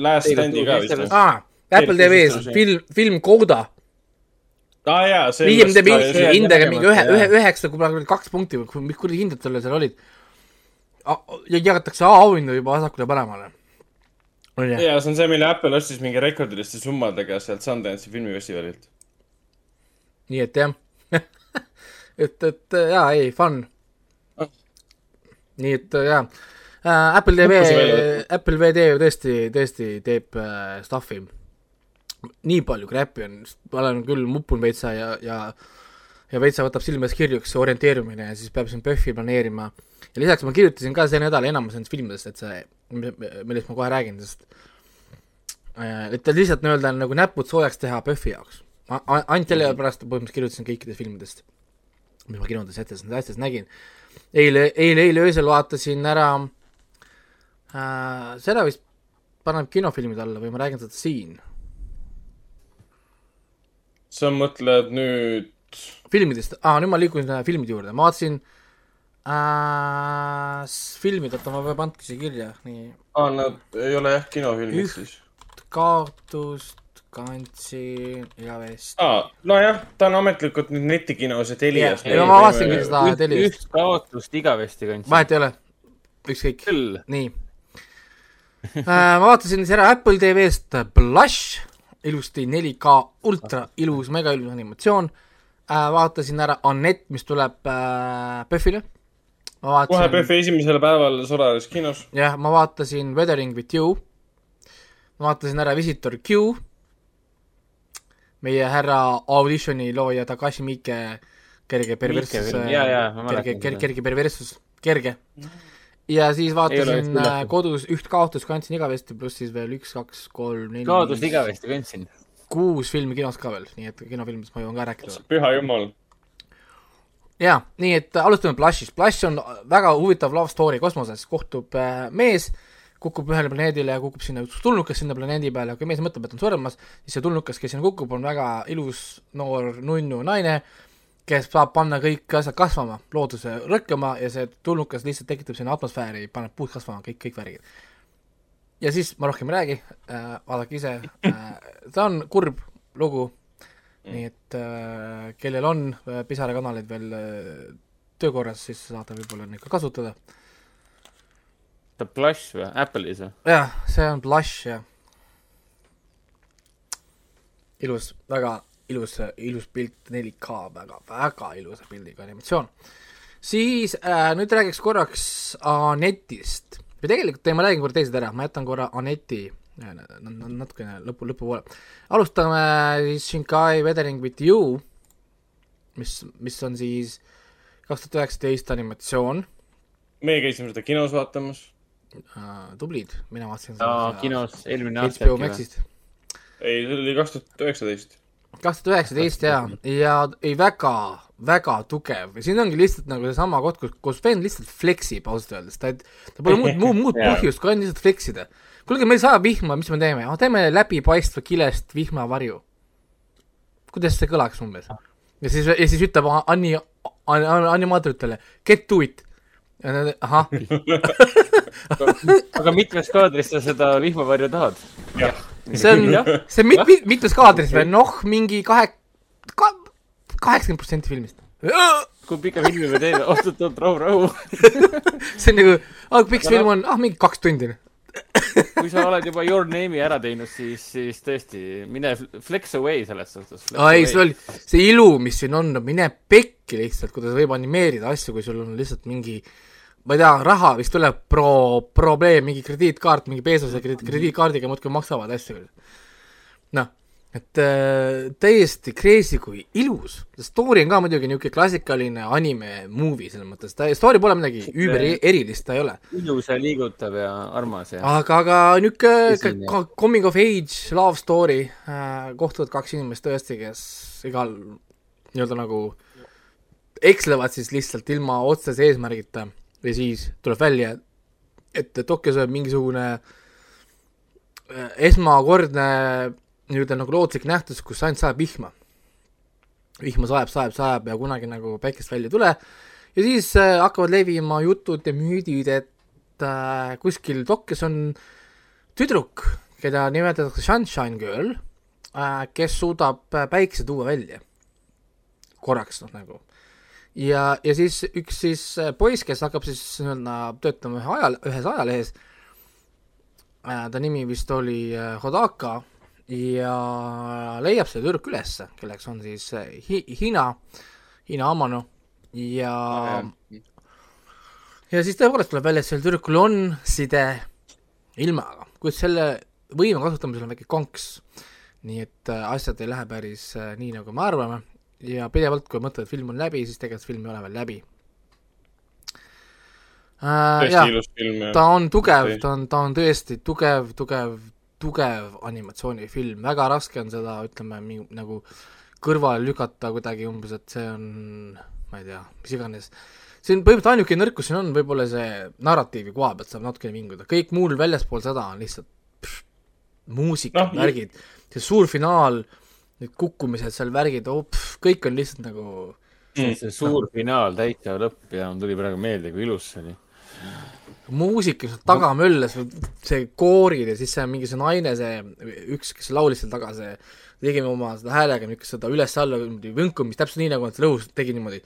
Last Teiega Stand'i ka vist. aa, Apple TV-s film, film Coda, aa jaa, see. IMDb hindega mingi ühe, ühe, üheksa, kui kaks punkti või mis kuradi hinded talle seal olid. ja jagatakse auhindu juba vasakule ja see on see, mille Apple ostis mingi rekordiliste summadega sealt Sundance'i filmifestivalilt. nii et jah <laughs> et, et jaa, ei, fun. Nii et jaa äh,, Apple TV Apple VD ju tõesti, tõesti teeb äh, stuff'i. nii palju crap'i on, ma olen küll muppunud veitsa ja, ja ja veitsa võtab silme ees kirjuks see orienteerumine ja siis peab siin PÖFFi planeerima. ja lisaks ma kirjutasin ka see nädal enamus nendest filmidest, et see, millest ma kohe räägin, sest äh, et lihtsalt nii-öelda nagu näpud soojaks teha PÖFFi jaoks. ainult selle pärast põhimõtteliselt kirjutasin kõikidest filmidest, mis ma kinodes ette asjades nägin. eile, eile, eile öösel vaatasin ära äh,, seda vist paneb kinofilmide alla või ma räägin seda siin, sa mõtled nüüd, filmidest, aa nüüd ma liikun äh, filmide juurde, ma vaatasin äh, filmid, oota ma pean andke siia kirja, nii, aa, nad ei ole jah kinofilmid siis. kaotust kandsin igavesti. aa, nojah, ta on ametlikult nüüd netikinos ja Telias Jah, ja ma vaatasingi seda telist. üht kaotust igavesti kandsin. vahet ei ole, ükskõik, nii äh,. ma vaatasin siis ära Apple TV-st Blush, ilusti 4K ultra ilus, mega ilus animatsioon äh,. vaatasin ära Annette, mis tuleb äh, PÖFFile. ma kohe vaatasin, PÖFFi esimesel päeval Solaris kinos. jah, ma vaatasin Weathering with you. ma vaatasin ära Visitor Q. Meie härra Auditioni looja Takashi Miike kerge perverssus, mäletan kerge, kerge, kerge perverssus, kerge. ja siis vaatasin äh, kodus üht kaotust kandsin igavesti, pluss siis veel üks, kaks, kolm, neli, kaotust igavesti kandsin. kuus filmi kinos ka veel, nii et kinofilmidest ma jõuan ka rääkida. püha jumal. jaa, nii et alustame Blushist. Blush on väga huvitav love story kosmoses, kohtub äh, mees, kukub ühele planeedile ja kukub sinna üks tulnukas sinna planeedi peale, kui mees mõtleb, et on surmas, siis see tulnukas, kes sinna kukub, on väga ilus noor nunnu naine, kes saab panna kõik asjad kasvama, looduse rõkkama ja see tulnukas lihtsalt tekitab sinna atmosfääri, paneb puud kasvama, kõik, kõik värgid. ja siis ma rohkem ei räägi äh,, vaadake ise äh,, ta on kurb lugu, nii et äh, kellel on äh, pisarakanaleid veel äh, töökorras, siis saate võib-olla neid ka kasutada. The Blush või? Apple'is või? jah, see on Blush ja ilus, väga ilus, ilus pilt, 4K, väga, väga ilusa pildiga animatsioon. siis äh, nüüd räägiks korraks Anetist või tegelikult ei, ma räägin korra teised ära, ma jätan korra Aneti äh, natukene lõpu, lõpupoole. alustame siis Shinkai Weathering with you, mis, mis on siis kaks tuhat üheksateist animatsioon meie käisime seda kinos vaatamas. äh,, tublid, mina vaatasin aa, kinos eelmine aasta HBO? Maxist ei, see oli kaks tuhat üheksateist. kaks tuhat üheksateist jaa, ja ei väga, väga tugev, siin ongi lihtsalt nagu seesama koht, kus, kus vend lihtsalt fleksib ausalt öeldes, ta, ta pole muud, muud, muud <laughs> põhjust kui ainult lihtsalt fleksida. kuulge, meil sajab vihma, mis me teeme oh,, teeme läbipaistva kilest vihmavarju. kuidas see kõlaks umbes? ja siis, ja siis ütleb Anni, animaatoritele get to it. Ahah, <laughs> aga mitmes kaadris sa seda vihmavarju tahad? see on, see on mit-, mit-, mitmes kaadris veel, noh, mingi kahe, ka-, kaheksakümmend protsenti filmist. kui pika filmi me teeme? oot-oot-oot, rahu, rahu. <laughs> see on nagu, ah, kui pikk see film on, ah, mingi kaks tundi. Kui sa oled juba Your Name'i ära teinud, siis, siis tõesti, mine fl- flex away selles suhtes. ei, see oli, see ilu, mis siin on, mine pekki lihtsalt, kuidas võib animeerida asju, kui sul on lihtsalt mingi ma ei tea, raha vist tuleb pro, probleem, mingi krediitkaart, mingi peesose kredi- krediitkaardiga muudkui maksavad asju. noh, et äh, täiesti crazy, kui ilus. Story on ka muidugi niisugune klassikaline anime movie selles mõttes, ta, story pole midagi üüber erilist, ta ei ole. ilus ja liigutav ja armas ja. aga, aga niisugune coming of age love story äh,, kohtuvad kaks inimest tõesti, kes igal nii-öelda nagu ekslevad siis lihtsalt ilma otsese eesmärgita ja siis tuleb välja, et Tokyos on mingisugune äh, esmakordne nii-öelda nagu looduslik nähtus, kus ainult sajab vihma. vihma sajab, sajab, sajab ja kunagi nagu päikest välja ei tule ja siis äh, hakkavad levima jutud ja müüdid, et äh, kuskil Tokyos on tüdruk, keda nimetatakse Sunshine Girl äh,, kes suudab äh, päikse tuua välja. korraks noh, nagu. ja, ja siis üks siis äh, poiss, kes hakkab siis nii-öelda töötama ühe ajal, ühes ajalehes äh,, ta nimi vist oli Hodaka ja leiab selle tüdruku ülesse, kelleks on siis äh, Hi-, Hina, Hina Amano ja ja siis tõepoolest tuleb välja, et sellel tüdrukul on side ilmaga, kuid selle võime kasutamisel on väike konks. nii et äh, asjad ei lähe päris äh, nii, nagu me arvame. Ja pidevalt, kui mõtled, et film on läbi, siis tegelikult film ei ole veel läbi. Äh,. tõesti ilus film ja ta on tugev ta on, ta on tõesti tugev, tugev, tugev animatsioonifilm, väga raske on seda, ütleme, nagu kõrvale lükata kuidagi umbes, et see on, ma ei tea, mis iganes. see on põhimõtteliselt ainuke nõrkus siin on võib-olla see narratiivi koha pealt saab natukene vinguda, kõik muul väljaspool seda on lihtsalt pff, muusika no,, värgid, see suur finaal, need kukkumised seal, värgid oh,, kõik on lihtsalt nagu see suur finaal, täitsa lõpp ja mul tuli praegu meelde, kui ilus see oli. muusika, mis taga möllas, see koorid ja siis see mingi see naine, see üks, kes laulis seal taga, see tegime oma seda häälega niisugust seda üles-alla võnkumist, täpselt nii, nagu nad seal õhus tegi niimoodi.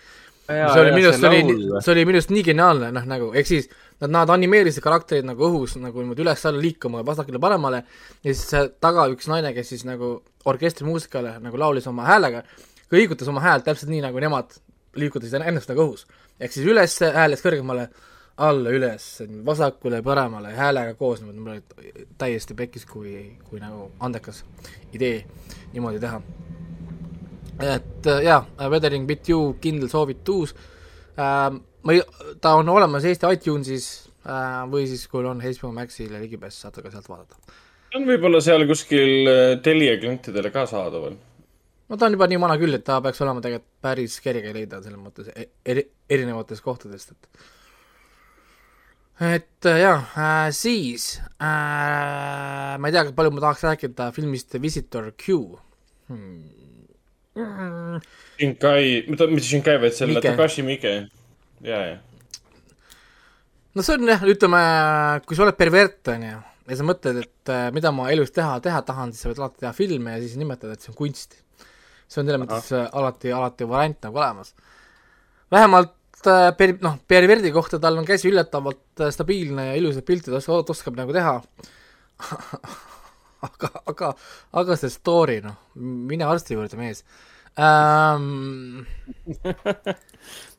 see oli minu arust, see oli, see oli minu arust nii geniaalne, noh nagu, ehk siis nad, nad animeerisid karakterid nagu õhus nagu niimoodi üles-alla liikuma vasakule-paremale ja siis see taga üks naine, kes siis nagu orkestrimuusikale nagu laulis oma häälega, kõigutas oma häält täpselt nii, nagu nemad liigutasid ennast nagu õhus. ehk siis üles hääles kõrgemale, alla üles, vasakule, paremale häälega koos, mul oli täiesti pekkis, kui, kui nagu andekas idee niimoodi teha. et äh, jaa, Weathering with you, kindel soovitus äh,. ma ei, ta on olemas Eesti iTunesis äh, või siis, kui on HBO Maxile ligipääs, saate ka sealt vaadata. on võib-olla seal kuskil äh, Telia klientidele ka saadaval. no ta on juba nii vana küll, et ta peaks olema tegelikult päris kerge leida selles mõttes e- eri, erinevatest kohtadest, et et äh, jaa äh,, siis äh, ma ei tea, palju ma tahaks rääkida filmist Visitor Q hmm.. Mm, Shinkai, mitte Shinkai, vaid selle. Takashi Miike. ja, ja. no see on jah, ütleme, kui sa oled pervert, on ju, ja sa mõtled, et äh, mida ma elus teha, teha tahan, siis sa võid alati teha filme ja siis nimetada, et see on kunst. see on selles mõttes äh, alati, alati variant nagu olemas. vähemalt äh, per-, noh, perverdi kohta tal on käsi üllatavalt äh, stabiilne ja ilusad pildid oskab, oskab nagu teha. <laughs> aga, aga, aga see story, noh, mine arsti juurde, mees ähm,.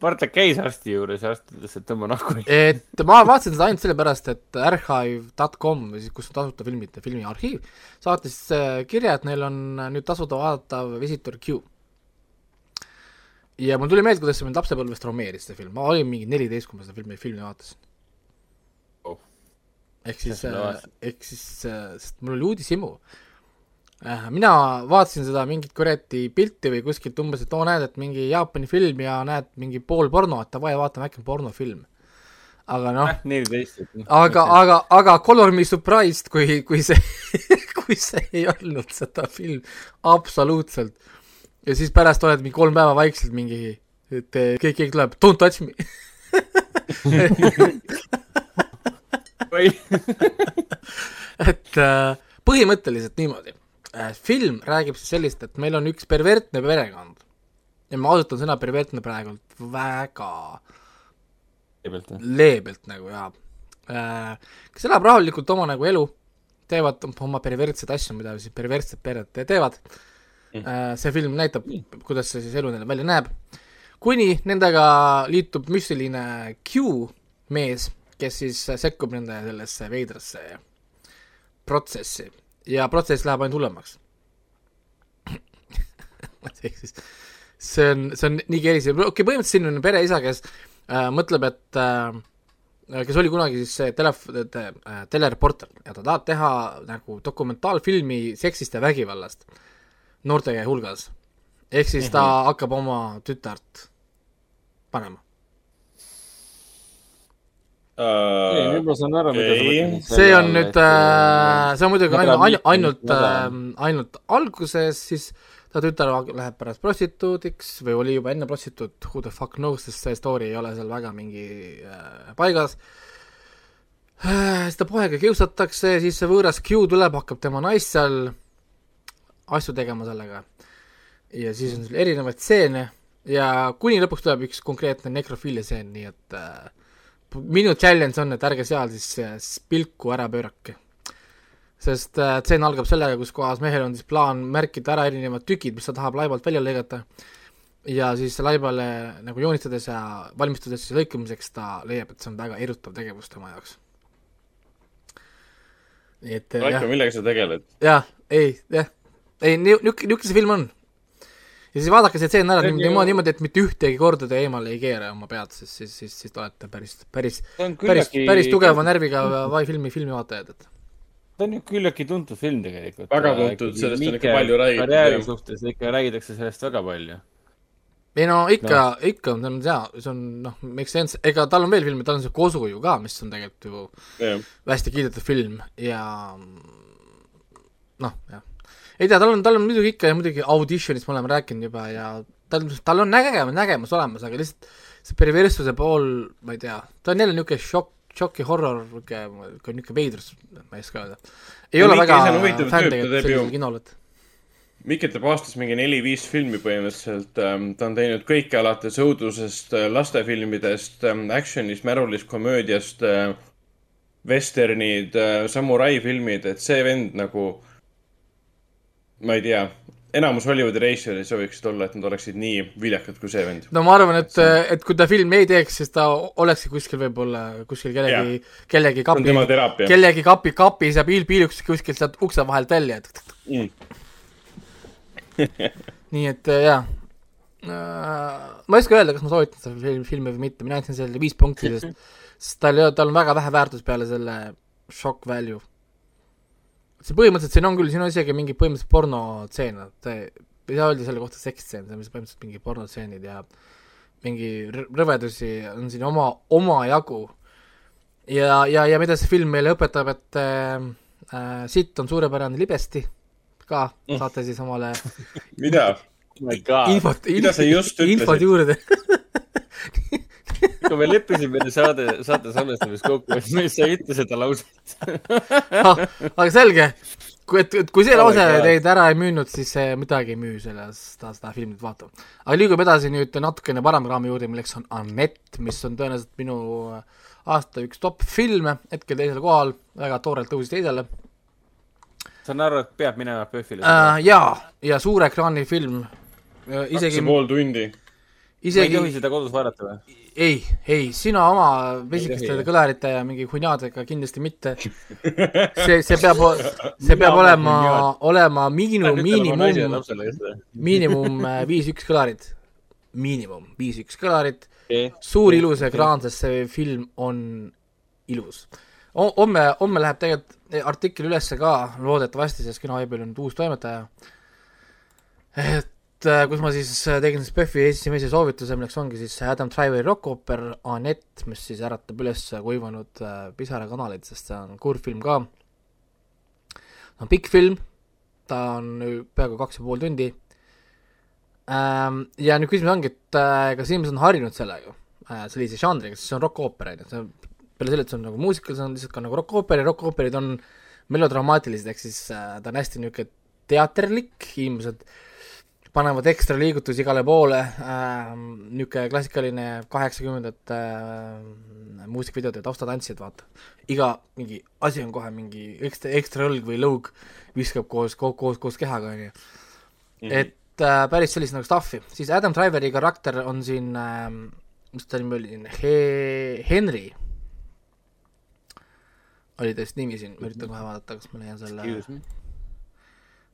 Bartek käis arsti juures ja arst ütles, et tõmba nahku. et ma vaatasin seda ainult sellepärast, et archive.com kus on tasuta filmide filmiarhiiv, saatis äh, kirja, et neil on äh, nüüd tasuta vaadatav Visitor Q. Ja mul tuli meelde, kuidas see mind lapsepõlvest traumeeris, see film, ma olin mingi neliteist, kui ma seda filmi, filmi vaatasin Oh. ehk siis vaatasid? ehk siis, sest mul oli uudishimu. mina vaatasin seda mingit kuradi pilti või kuskilt umbes, et oo näed, et mingi Jaapani film ja näed mingi pool porno, et davai, vaatame äkki on pornofilm. aga noh, neliteist. aga, aga, aga Color Me Surprised, kui, kui see, <laughs> kui see ei olnud seda film, absoluutselt. Ja siis pärast oled mingi kolm päeva vaikselt mingi, et keegi, keegi tuleb, don't touch me. et äh, põhimõtteliselt niimoodi äh,. film räägib siis sellist, et meil on üks pervertne perekond ja ma kasutan sõna pervertne praegult väga leebelt nagu jaa äh,. kes elab rahulikult oma nagu elu, teevad oma perversseid asju, mida siis perverssed pered te- teevad. See film näitab, kuidas see siis elu neil välja näeb. kuni nendega liitub müstiline Q mees, kes siis sekkub nende sellesse veidrasse protsessi. Ja protsess läheb ainult hullemaks. <laughs> ehk siis see on, see on nii keerise, okei okay,, põhimõtteliselt siin on pereisa, kes äh, mõtleb, et äh, kes oli kunagi siis see telef- te,, äh, telereporter ja ta tahab teha nagu dokumentaalfilmi seksist ja vägivallast noorte hulgas. ehk siis ta hakkab oma tütart panema. nüüd ma saan aru, mida sa mõtled. see on nüüd äh,, see on muidugi ainult, ainult, ainult nädala- äh,, ainult alguses, siis ta tütar läheb pärast prostituudiks või oli juba enne prostituut, who the fuck knows, sest see story ei ole seal väga mingi äh, paigas äh,. seda poega kiusatakse, siis see võõras Q tuleb, hakkab tema naist seal asju tegema sellega. ja siis on seal erinevaid stseene ja kuni lõpuks tuleb üks konkreetne nekrofiilia stseen, nii et äh, minu challenge on, et ärge seal siis äh, pilku ära pöörake sest äh, tseen algab sellega, kus kohas mehel on siis plaan märkida ära erinevad tükid, mis ta tahab laibalt välja lõigata, ja siis laibale nagu joonistades ja valmistudes siis lõikamiseks ta leiab, et see on väga erutav tegevus tema jaoks. nii et äh, Raiko, millega sa tegeled? jah, ei, jah, ei, niisugune, see film on. ja siis vaadake see tseen ära niimoodi, niimoodi, et mitte ühtegi korda te eemale ei keera oma pead, siis, siis, siis, siis te olete päris, päris, päris, päris tugeva närviga vai filmi, filmivaatajad, et ta on ju küllaltki tuntud film tegelikult. väga tuntud, sellest on ikka palju räägitud. karjääri suhtes ikka räägitakse sellest väga palju. ei no ikka no., ikka on, see on see on noh, make sense, ega tal on veel filme, tal on see Kosu ju ka, mis on tegelikult ju yeah. hästi kiidetud film ja noh, jah. Ei tea, tal on, tal on muidugi ikka ja muidugi auditionist me oleme rääkinud juba ja tal, tal on nägemus, nägemus olemas, aga lihtsalt see perverssuse pool, ma ei tea, ta on jälle niisugune šokk, šoki horror, niisugune, niisugune veidrus, ma ei oska öelda. ei ole väga fänn tegelikult sellisel kinol, et Mikk teeb aastas mingi neli-viis filmi põhimõtteliselt. Ähm, ta on teinud kõike alates õudusest, äh, lastefilmidest, ähm, action'ist, märulist, komöödiast, äh, vesternid, äh, samurai filmid, et see vend nagu, ma ei tea, enamus Hollywoodi reisijad ei sooviksid olla, et nad oleksid nii viljakad kui see vend. no ma arvan, et, et kui ta filmi ei teeks, siis ta olekski kuskil võib-olla, kuskil kellegi, kellegi kapi, kellegi kapi, kapis ja piil piiluks kuskilt sealt ukse vahelt välja, et mm. <laughs> nii et jaa äh,. ma ei oska öelda, kas ma soovitan seda filmi või mitte, mina andsin sellele viis punkti, sest, <laughs> sest tal ei ole, tal on väga vähe väärtust peale selle shock value see põhimõtteliselt siin on küll, siin on isegi mingi põhimõtteliselt pornotseen, et ei saa öelda selle kohta sekstseen, see on põhimõtteliselt mingi pornotseenid ja mingi rõvedusi on siin oma, omajagu. ja, ja, ja mida see film meile õpetab, et äh, äh, sitt on suurepärane libesti ka, mm. saate siis omale <laughs> mida? infot, infot juurde <laughs> kui me leppisime saade, saate salvestamist kokku, et me ei saa ütle seda lauset ah, aga selge, kui, et, et kui see lause teid ära ei müünud, siis midagi ei müü sellest, seda, seda filmit vaatama. aga liigume edasi nüüd natukene parema raami juurde, milleks on Annette, mis on tõenäoliselt minu aasta üks top filme, hetkel teisel kohal, väga toorelt tõusis teisele. saan aru, et peab minema PÖFFile uh,? jaa, ja suure ekraani film. kaks ja pool tundi isegi. ei tohi seda kodus vaadata või? ei, ei, sina oma pisikeste kõlarite ja mingi hunjadega kindlasti mitte. <laughs> see, see peab, see peab olema, olema miinimum, miinimum, miinimum äh, viis-üks kõlarit. miinimum viis-üks kõlarit suur ilus ekraan, sest see film on ilus. homme, homme läheb tegelikult artikkel ülesse ka, loodetavasti, sest kinoveebil on uus toimetaja. et kus ma siis äh, tegin siis PÖFFi esimese soovituse, milleks ongi siis Adam Driveri rokkooper Anett, mis siis äratab üles kuivanud äh, pisarakanaleid, sest see on kurvfilm ka. ta on pikk film, ta on peaaegu kaks ja pool tundi. Ähm, ja nüüd küsimus ongi, et kas inimesed on harjunud sellega, sellise žanriga, sest see on rokkooper, on ju, see on, peale selle, et see on nagu muusikal, see on lihtsalt ka nagu rokkooper ja rokkooperid on melodramaatilised, ehk siis ta on hästi niisugune teaterlik, inimesed äh, panevad ekstra liigutusi igale poole äh,, niisugune klassikaline kaheksakümnendate äh, muusikavideode taustatantsijad, vaata. iga mingi asi on kohe mingi ekstra, ekstra õlg või lõug viskab koos, koos, koos, koos kehaga, on ju. Mhm. et äh, päris sellist nagu stuff'i, siis Adam Driveri karakter on siin äh,, mis ta nimi oli, He-, Henry oli vist nimi siin, ma üritan kohe vaadata, kas ma leian selle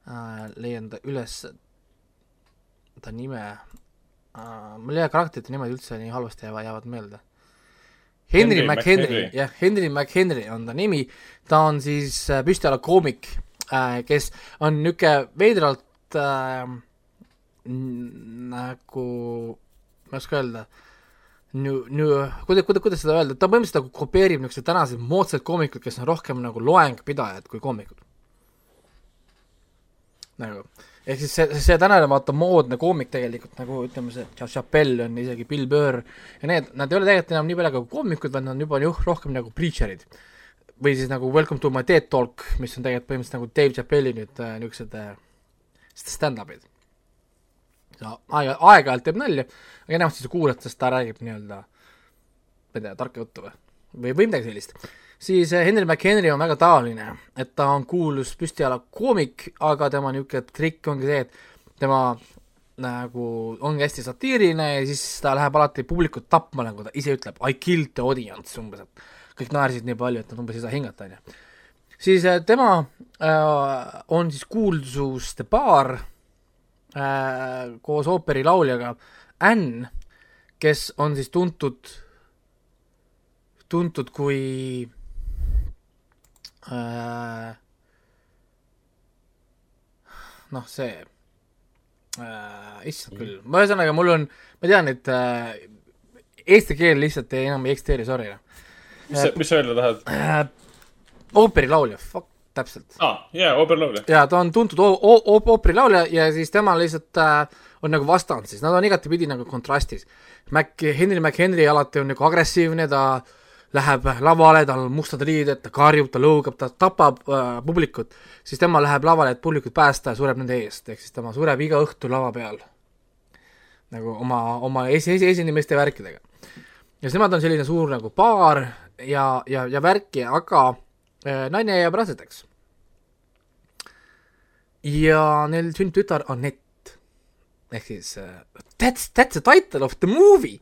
äh, leian ta üles, ta nime uh,, mul ei jää karakterite nimed üldse nii halvasti jäävad, jäävad meelde. Henry, Henry McHenry, jah, Henry McHenry on ta nimi, ta on siis äh, püstijala koomik äh,, kes on niisugune veidralt äh, nagu, ma ei oska öelda, nu-, nu-, kuidas, kuidas, kuidas seda öelda, ta põhimõtteliselt nagu kopeerib niisuguseid tänaseid moodsaid koomikud, kes on rohkem nagu loengpidajad kui koomikud. nagu ehk siis see, see tänane vaata moodne koomik tegelikult nagu ütleme, see Chappelle on isegi Bill Burr ja need, nad ei ole tegelikult enam nii palju nagu koomikud, vaid nad on juba juh, rohkem nagu preacher'id. või siis nagu Welcome to my TED Talk, mis on tegelikult põhimõtteliselt nagu Dave Chappelli nüüd äh, niisugused äh, stand-up'id. aeg, aeg-ajalt teeb nalja, aga enamasti sa kuulad, sest ta räägib nii-öelda, ma ei tea, tarka juttu või, või, või midagi sellist siis äh, Henry McHenry on väga taoline, et ta on kuulus püstijala koomik, aga tema niisugune trikk ongi see, et tema nagu ongi hästi satiiriline ja siis ta läheb alati publikut tapma, nagu ta ise ütleb, I killed the audience umbes, et kõik naersid nii palju, et nad umbes ei saa hingata, on ju. siis äh, tema äh, on siis kuulsuste paar äh, koos ooperilauljaga Ann, kes on siis tuntud, tuntud kui noh, see äh,, issand küll, ma ühesõnaga, mul on, ma tean, et äh, eesti keel lihtsalt ei, enam ei eksisteeri, sorry. mis sa, mis sa öelda tahad äh,? ooperilaulja, fuck, täpselt. aa ah,, jaa, ooperilaulja. jaa, ta on tuntud ooperilaulja ja siis tema lihtsalt äh, on nagu vastand siis, nad on igatepidi nagu kontrastis. Mac, Henry McHenry alati on nagu agressiivne, ta äh, läheb lavale, tal on mustad riided, ta karjub, ta lõugab, ta tapab äh, publikut, siis tema läheb lavale, et publikut päästa ja sureb nende eest, ehk siis tema sureb iga õhtu lava peal. nagu oma, oma esi, esi, esinemiste värkidega. ja siis nemad on selline suur nagu paar ja, ja, ja värki, aga äh, naine jääb rasedaks. ja neil sünnib tütar Anett. ehk siis uh, that's, that's the title of the movie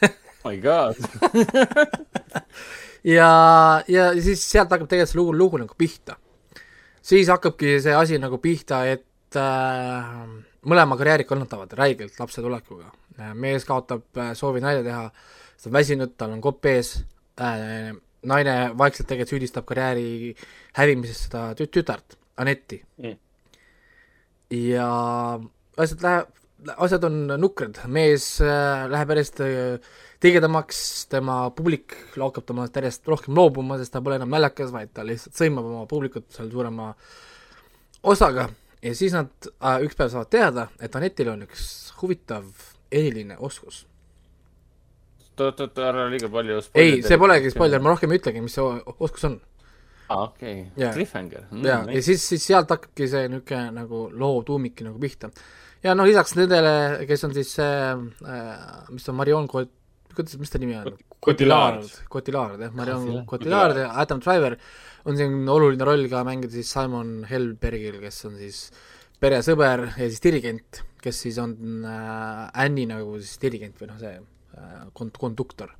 <laughs> my god <laughs> ja, ja siis sealt hakkab tegelikult see lugu, lugu nagu pihta. siis hakkabki see asi nagu pihta, et äh, mõlema karjäärid kannatavad räigelt lapse tulekuga. mees kaotab äh, soovi nalja teha, ta on väsinud, tal on kopp ees äh,, naine vaikselt tegelikult süüdistab karjääri hävimises seda tüt-, tütart, Anetti mm.. ja asjad läheb, asjad on nukrad, mees äh, läheb järjest äh, tigedamaks, tema publik hakkab temast järjest rohkem loobuma, sest ta pole enam naljakas, vaid ta lihtsalt sõimab oma publikut seal suurema osaga ja siis nad äh, üks päev saavad teada, et Anetil on üks huvitav eriline oskus. oot, oot, ära liiga palju ei, see polegi spoiler, ma rohkem ei ütlegi, mis see oskus on. aa, okei okay., cliffhanger mm,. jaa, ja siis, siis sealt hakkabki see niisugune nagu loo tuumik nagu pihta. ja noh, lisaks nendele, kes on siis äh, mis on Marion Cot-, kuidas, mis ta nimi on? Cotillard. Cotillard, jah, Marion Cotillard ja Adam Driver on siin oluline roll ka mängida siis Simon Helbergil, kes on siis peresõber ja siis dirigent, kes siis on äh, Annie nagu siis dirigent või noh, see äh, kond-, konduktor.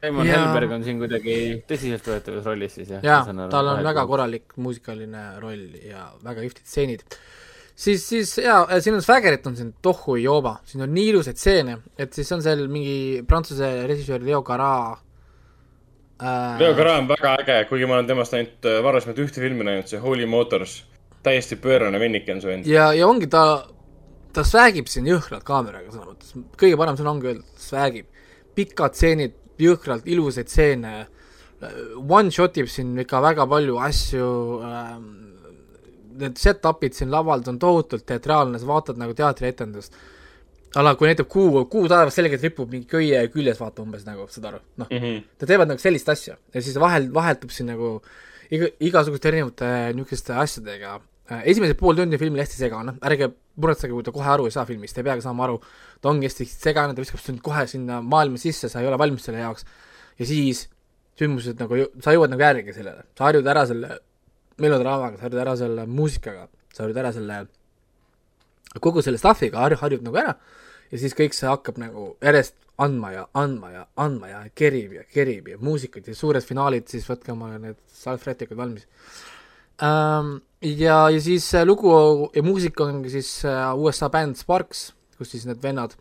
Simon ja... Helberg on siin kuidagi tõsiseltvõetavas rollis siis jah? jah, tal on väga korralik muusikaline roll ja väga kihvtid stseenid siis, siis jaa, siin on Swaggerit on siin tohu jooba, siin on nii ilusaid stseene, et siis on seal mingi prantsuse režissöör Leo Gara äh.... Leo Gara on väga äge, kuigi ma olen temast ainult äh, varasemalt ühte filmi näinud, see Holy Motors. täiesti pöörane vennike on su vend. ja, ja ongi ta, ta swagib siin jõhkralt kaameraga sõna mõttes, kõige parem sõna ongi öelda, swagib. pikad stseenid, jõhkralt ilusaid stseene, one shot ib siin ikka väga palju asju ähm, need set-up'id siin laval on tohutult teatraalne, sa vaatad nagu teatrietendust. ala, kui näitab kuu, kuu taevas selgelt ripub mingi köie küljes, vaata umbes nagu, saad aru, noh mm -hmm.. Nad teevad nagu sellist asja ja siis vahel, vahetub siin nagu iga, igasuguste erinevate niisuguste asjadega. esimesed pool tundi filmil hästi segane, ärge muretsege, kui te kohe aru ei saa filmist, ei peagi saama aru, ta ongi hästi segane, ta viskab sind kohe sinna maailma sisse, sa ei ole valmis selle jaoks. ja siis sündmused nagu, sa jõuad nagu järgi sellele, sa harjud ära selle melodraamaga, sa harjud ära selle muusikaga, sa harjud ära selle, kogu selle stuff'iga harjud, harjud nagu ära ja siis kõik see hakkab nagu järjest andma ja andma ja andma ja kerib ja kerib ja muusikud ja suured finaalid, siis võtke oma need salvrätikud valmis ähm,. ja, ja siis lugu ja muusika ongi siis äh, USA bänd Sparks, kus siis need vennad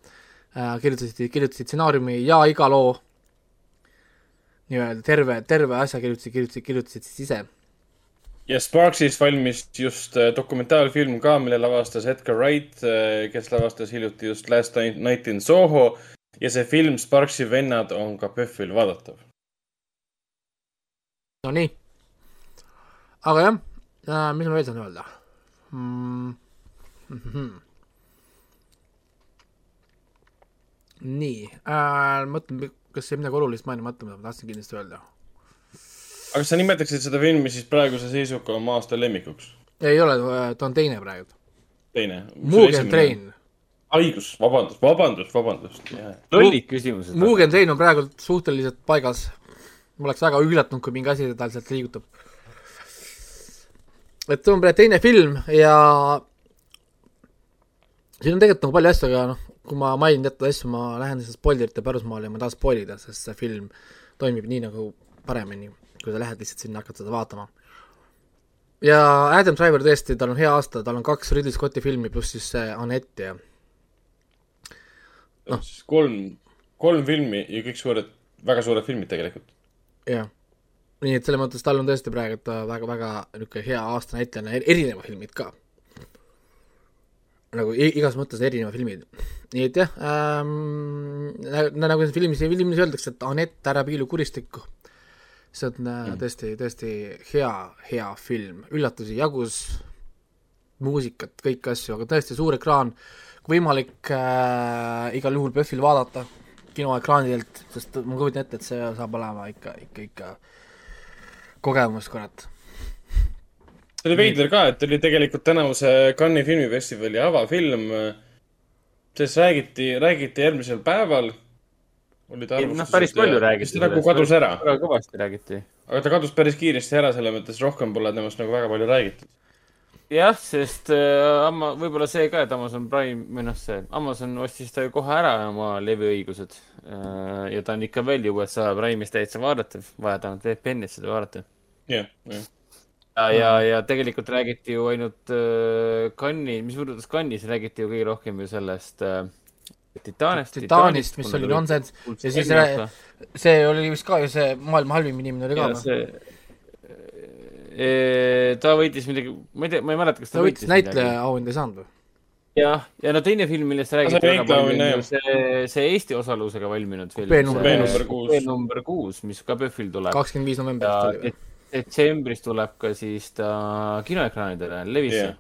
äh, kirjutasid, kirjutasid stsenaariumi ja iga loo nii-öelda terve, terve asja kirjutasid, kirjutasid, kirjutasid siis ise ja Sparksist valmis just äh, dokumentaalfilm ka, mille lavastas Edgar Wright, äh, kes lavastas hiljuti just Last Night in Soho. ja see film Sparksi vennad on ka PÖFFil vaadatav. Nonii, aga jah äh,, mis ma veel saan öelda mm.? nii äh,, mõtlen, kas jäi midagi olulist mainimata, mida ma tahtsin kindlasti öelda. Aga kas sa nimetaksid seda filmi siis praeguse seisuga oma aasta lemmikuks? ei ole, ta on teine praegu. teine? Mugen. Train. haigus, vabandust, vabandust, vabandust. lollid küsimused. Mugen Train on praegu suhteliselt paigas. ma oleks väga üllatunud, kui mingi asi tal sealt liigutab. et see on praegu teine film ja siin on tegelikult nagu palju asju, aga noh, kui ma mainin teatud asju, ma lähen lihtsalt spoilerite pärusmaale ja ma ei taha spoil ida, sest see film toimib nii nagu paremini, kui sa lähed lihtsalt sinna, hakkad seda vaatama. ja Adam Driver tõesti, tal on hea aasta, tal on kaks Ridley Scotti filmi pluss siis see Anett ja noh, siis kolm, kolm filmi ja kõik suured, väga suured filmid tegelikult. jah, nii et selles mõttes tal on tõesti praegu väga-väga niisugune hea aasta näitlejana, erinevad filmid ka. nagu igas mõttes erinevad filmid. nii et jah ähm,, nagu siin filmis, filmis öeldakse, et Anett, ära piilu kuristikku. See on mm. tõesti, tõesti hea, hea film, üllatusi jagus, muusikat, kõiki asju, aga tõesti suur ekraan, kui võimalik äh, igal juhul PÖFFil vaadata kinoekraanidelt, sest ma kujutan ette, et see saab olema ikka, ikka, ikka kogemus, kurat. see oli veider ka, et oli tegelikult tänavuse Cannes'i filmifestivali avafilm. sellest räägiti, räägiti järgmisel päeval. Olid noh, päris palju räägiti. ta nagu kadus ära, väga kõvasti räägiti. aga ta kadus päris kiiresti ära, selles mõttes rohkem pole temast nagu väga palju räägitud. jah, sest äh, võib-olla see ka, et Amazon Prime või noh, see Amazon ostis ta ju kohe ära oma leviõigused äh,. ja ta on ikka veel USA Prime'is täitsa vaadatav, vaja ainult VPN-ist seda vaadata. jah, jah. ja, ja, ja tegelikult räägiti ju ainult äh, Cannes'i, mis puudutas Cannes'is, räägiti ju kõige rohkem ju sellest äh, Titanist. Titaanist, mis oli nonsense ja siis rää- see oli vist ka ju see maailma halvim inimene oli ka ja või? see, ta võitis midagi, ma ei tea, ma ei mäleta, kas ta võitis näitleja auhinda ei saanud või? jah, ja no teine film, millest räägiti see väga palju, on see, see Eesti osalusega valminud film. Number kuus. kupee number kuus, mis ka PÖFFil tuleb. kakskümmend viis novembrit detsembris tuleb ka siis ta kinoekraanidele, levisse yeah..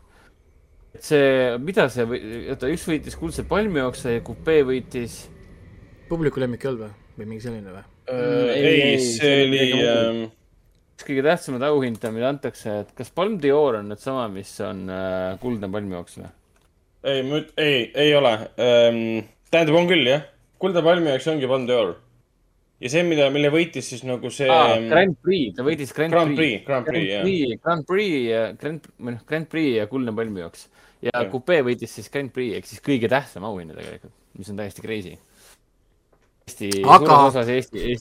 Et see, mida see, oota, üks võitis Kuldse palmijookse ja Kupee võitis publiku lemmik ei olnud või? või mingi selline või? ei, ei, ei, ei, see see oli ähm,, üks kõige tähtsamaid auhinda, mida antakse, et kas Palm d'Or on nüüd sama, mis on äh, Kuldne palmijooks või? ei, ma üt-, ei, ei ole ähm,. tähendab, on küll jah. Kulda palmi jaoks ongi Palm d'Or. ja see, mida, mille võitis siis nagu see Ah, Grand Prix, ta võitis Grand, Grand Prix, Grand Prix, jah. Prix, Grand Prix ja Grand, või noh, Grand Prix ja Kuldne palmijooks. Ja. Coupe võitis siis Grand Prix ehk siis kõige tähtsam auhinna tegelikult, mis on täiesti crazy. Eesti, Aga-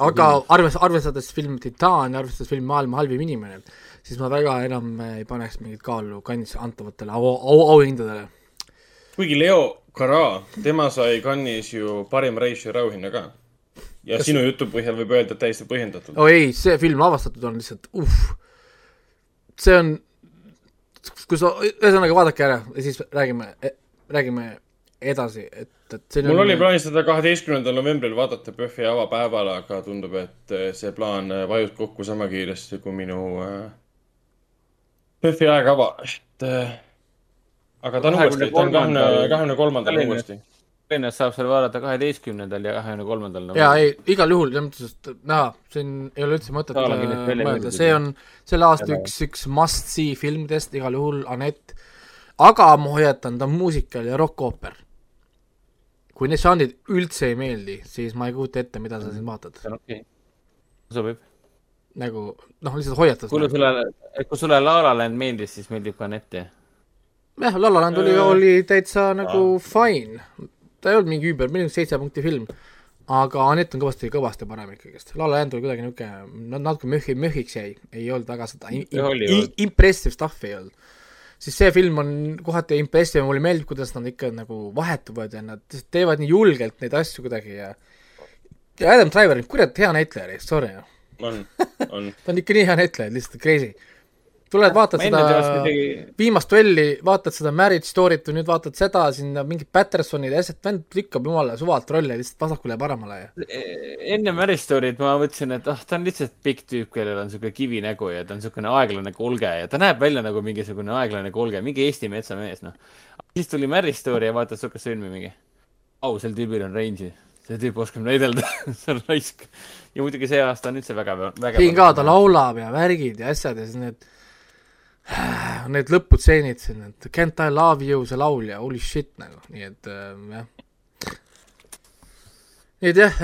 aga arves-, arvestades film Titaan ja arvestades film Maailma halvim inimene, siis ma väga enam ei paneks mingit kaalu kandis antavatele au, au, auhindadele. kuigi Leo Cara, tema sai Cannes'is ju parima reisijari auhinna ka. ja Kas- sinu jutu põhjal võib öelda, et täiesti põhjendatult. oh ei, see film lavastatud on lihtsalt uh.. see on, kui sa, ühesõnaga vaadake ära ja siis räägime, räägime edasi, et, et mul oli plaanis seda kaheteistkümnendal novembril vaadata PÖFFi avapäeval, aga tundub, et äh, see plaan äh, vajus kokku sama kiiresti kui minu PÖFFi ajakava, et äh, aga ta on uuesti, ta on kahekümne, kahekümne kolmandal uuesti. Tallinnas saab seal vaadata kaheteistkümnendal ja kahekümne kolmandal. jaa, ei, igal juhul, selles mõttes, et näha, siin ei ole üldse mõtet äh, mõelda, see on selle aasta Selle- üks, üks must see filmidest igal juhul, Anett, aga ma hoiatan, ta on muusikal ja rokkooper. kui need žanrid üldse ei meeldi, siis ma ei kujuta ette, mida sa siin vaatad. see on okei okay.. sobib. nagu noh, lihtsalt hoiatas. kuule, sulle, kui sulle La La Land meeldis, siis meeldib ka Anett, jah? jah, La La Land oli, Äh, oli täitsa nagu fine. Ta ei olnud mingi üüber, mingi seitse punkti film. aga Anett on kõvasti, kõvasti parem ikkagist. La La Land oli kuidagi niisugune, natuke möhhi, möhhiks jäi, ei olnud väga seda im, impressive stuff'i ei olnud. siis see film on kohati impressive, mulle meeldib, kuidas nad ikka nagu vahetuvad ja nad teevad nii julgelt neid asju kuidagi ja ja Adam Driver, kurat hea näitleja, sorry on, on. <laughs> ta on ikka nii hea näitleja, lihtsalt crazy. tuled, vaatad seda midagi, viimast duelli, vaatad seda Marriage Story't või nüüd vaatad seda sinna mingid Pattersonid ja asjad, vend lükkab jumala suvalt rolle lihtsalt vasakule ja paremale ja enne Mary Story't ma mõtlesin, et ah, ta on lihtsalt pikk tüüp, kellel on siuke kivinägu ja ta on siukene aeglane kolge ja ta näeb välja nagu mingisugune aeglane kolge, mingi Eesti metsamees, noh. siis tuli Mary Story ja vaatad siukest filmi mingi. au, sel tüübil on range'i, see tüüp oskab näidelda, <laughs> see on raisk. ja muidugi see aasta on üldse vägev, vägev. siin ka ta. laulab ja värgid ja asjad ja siis need <sighs> need lõputseenid siin, et Can't I love you see laul ja holy shit nagu, nii et äh, jah. nii et jah,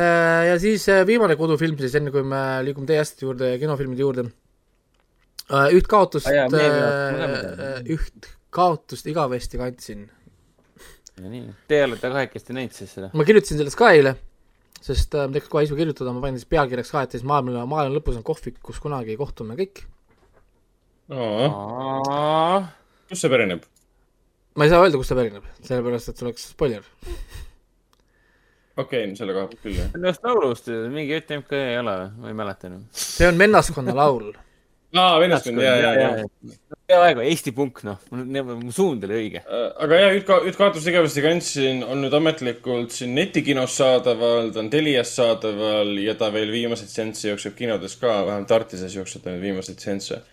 ja siis äh, viimane kodufilm siis, enne kui me liigume teie asjade juurde ja kinofilmide juurde. üht kaotust meeldivad mulle üht kaotust igavesti kandsin ja nii, teie olete kahekesti näinud siis seda? ma kirjutasin sellest ka eile, sest äh, ma teeks kohe isu kirjutada, ma panin siis pealkirjaks ka, et siis maailma, maailma lõpus on kohvik, kus kunagi kohtume kõik. Kust see pärineb? ma ei saa öelda, kust see pärineb, sellepärast et see oleks spoiler. okei okay,, selle koha pealt küll jah. Ennast laulust, mingi ÜTMK ei ole või? ma ei mäleta enam. see on vennaskonna laul. aa, vennaskond, ja, ja, ja. peaaegu Eesti punk, noh, mu suund oli õige. aga jah, üht ka-, üht kaotust igavesti kandsin, on nüüd ametlikult siin netikinos saadaval, ta on Telias saadaval ja ta veel viimaseid seansse jookseb kinodes ka, vähemalt Artises jookseb ta nüüd viimaseid seansse.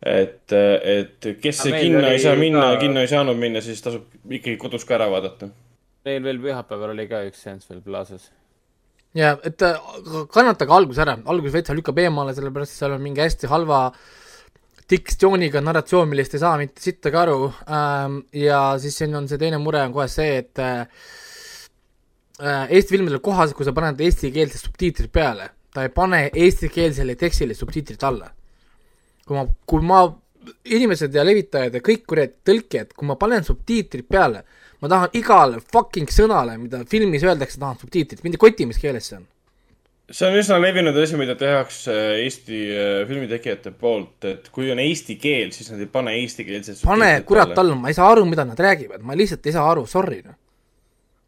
et, et kes meil kinno ei saa minna ka-, kinno ei saanud minna, siis tasub ikkagi kodus ka ära vaadata. meil veel pühapäeval oli ka üks seanss veel Plaza's. ja et äh, kannatage algus ära, algus veits lükkab eemale, sellepärast et seal on mingi hästi halva diktsiooniga narratsioon, millest ei saa mitte sittagi aru ähm,. ja siis siin on see teine mure on kohe see, et äh, äh, Eesti filmidel kohas, kui sa paned eestikeelsed subtiitrid peale, ta ei pane eestikeelsele tekstile subtiitrid alla. Kui ma, kui ma, inimesed ja levitajad ja kõik kuradi tõlkijad, kui ma panen subtiitrid peale, ma tahan igale fucking sõnale, mida filmis öeldakse, tahan subtiitrit, mind ei koti, mis keeles see on. see on üsna levinud asi, mida tehakse Eesti äh, filmitegijate poolt, et kui on eesti keel, siis nad ei pane eestikeelset pane kurat. alla, ma ei saa aru, mida nad räägivad, ma lihtsalt ei saa aru, sorry noh.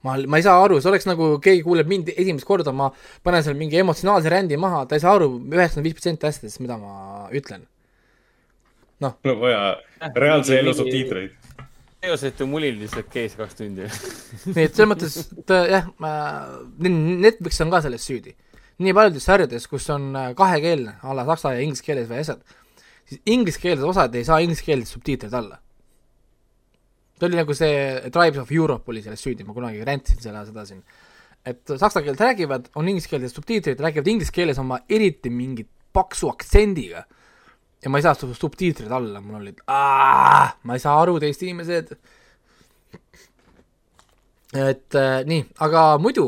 ma, ma ei saa aru, see oleks nagu keegi kuuleb mind esimest korda, ma panen seal mingi emotsionaalse rändi maha, ta ei saa aru üheksakümmend viis protsenti asjadest, mida ma ütlen. Mul on vaja reaalse elu subtiitreid. teosetu mulil lihtsalt käis kaks tundi. <laughs> nii et selles mõttes, et äh, jah, Netflix on ka selles süüdi. nii paljudes sarjades, kus on äh, kahekeelne, a la saksa ja inglise keeles või asjad, siis ingliskeelsed osad ei saa ingliskeelseid subtiitreid alla. see oli nagu see Tribes of Europe oli selles süüdi, ma kunagi räntisin selle seda siin. et saksa keelt räägivad, on ingliskeelsed subtiitrid, räägivad inglise keeles oma eriti mingi paksu aktsendiga. Ja ma ei saa sub- subtiitreid alla, mul oli, ma ei saa aru teist inimesed et äh, nii, aga muidu,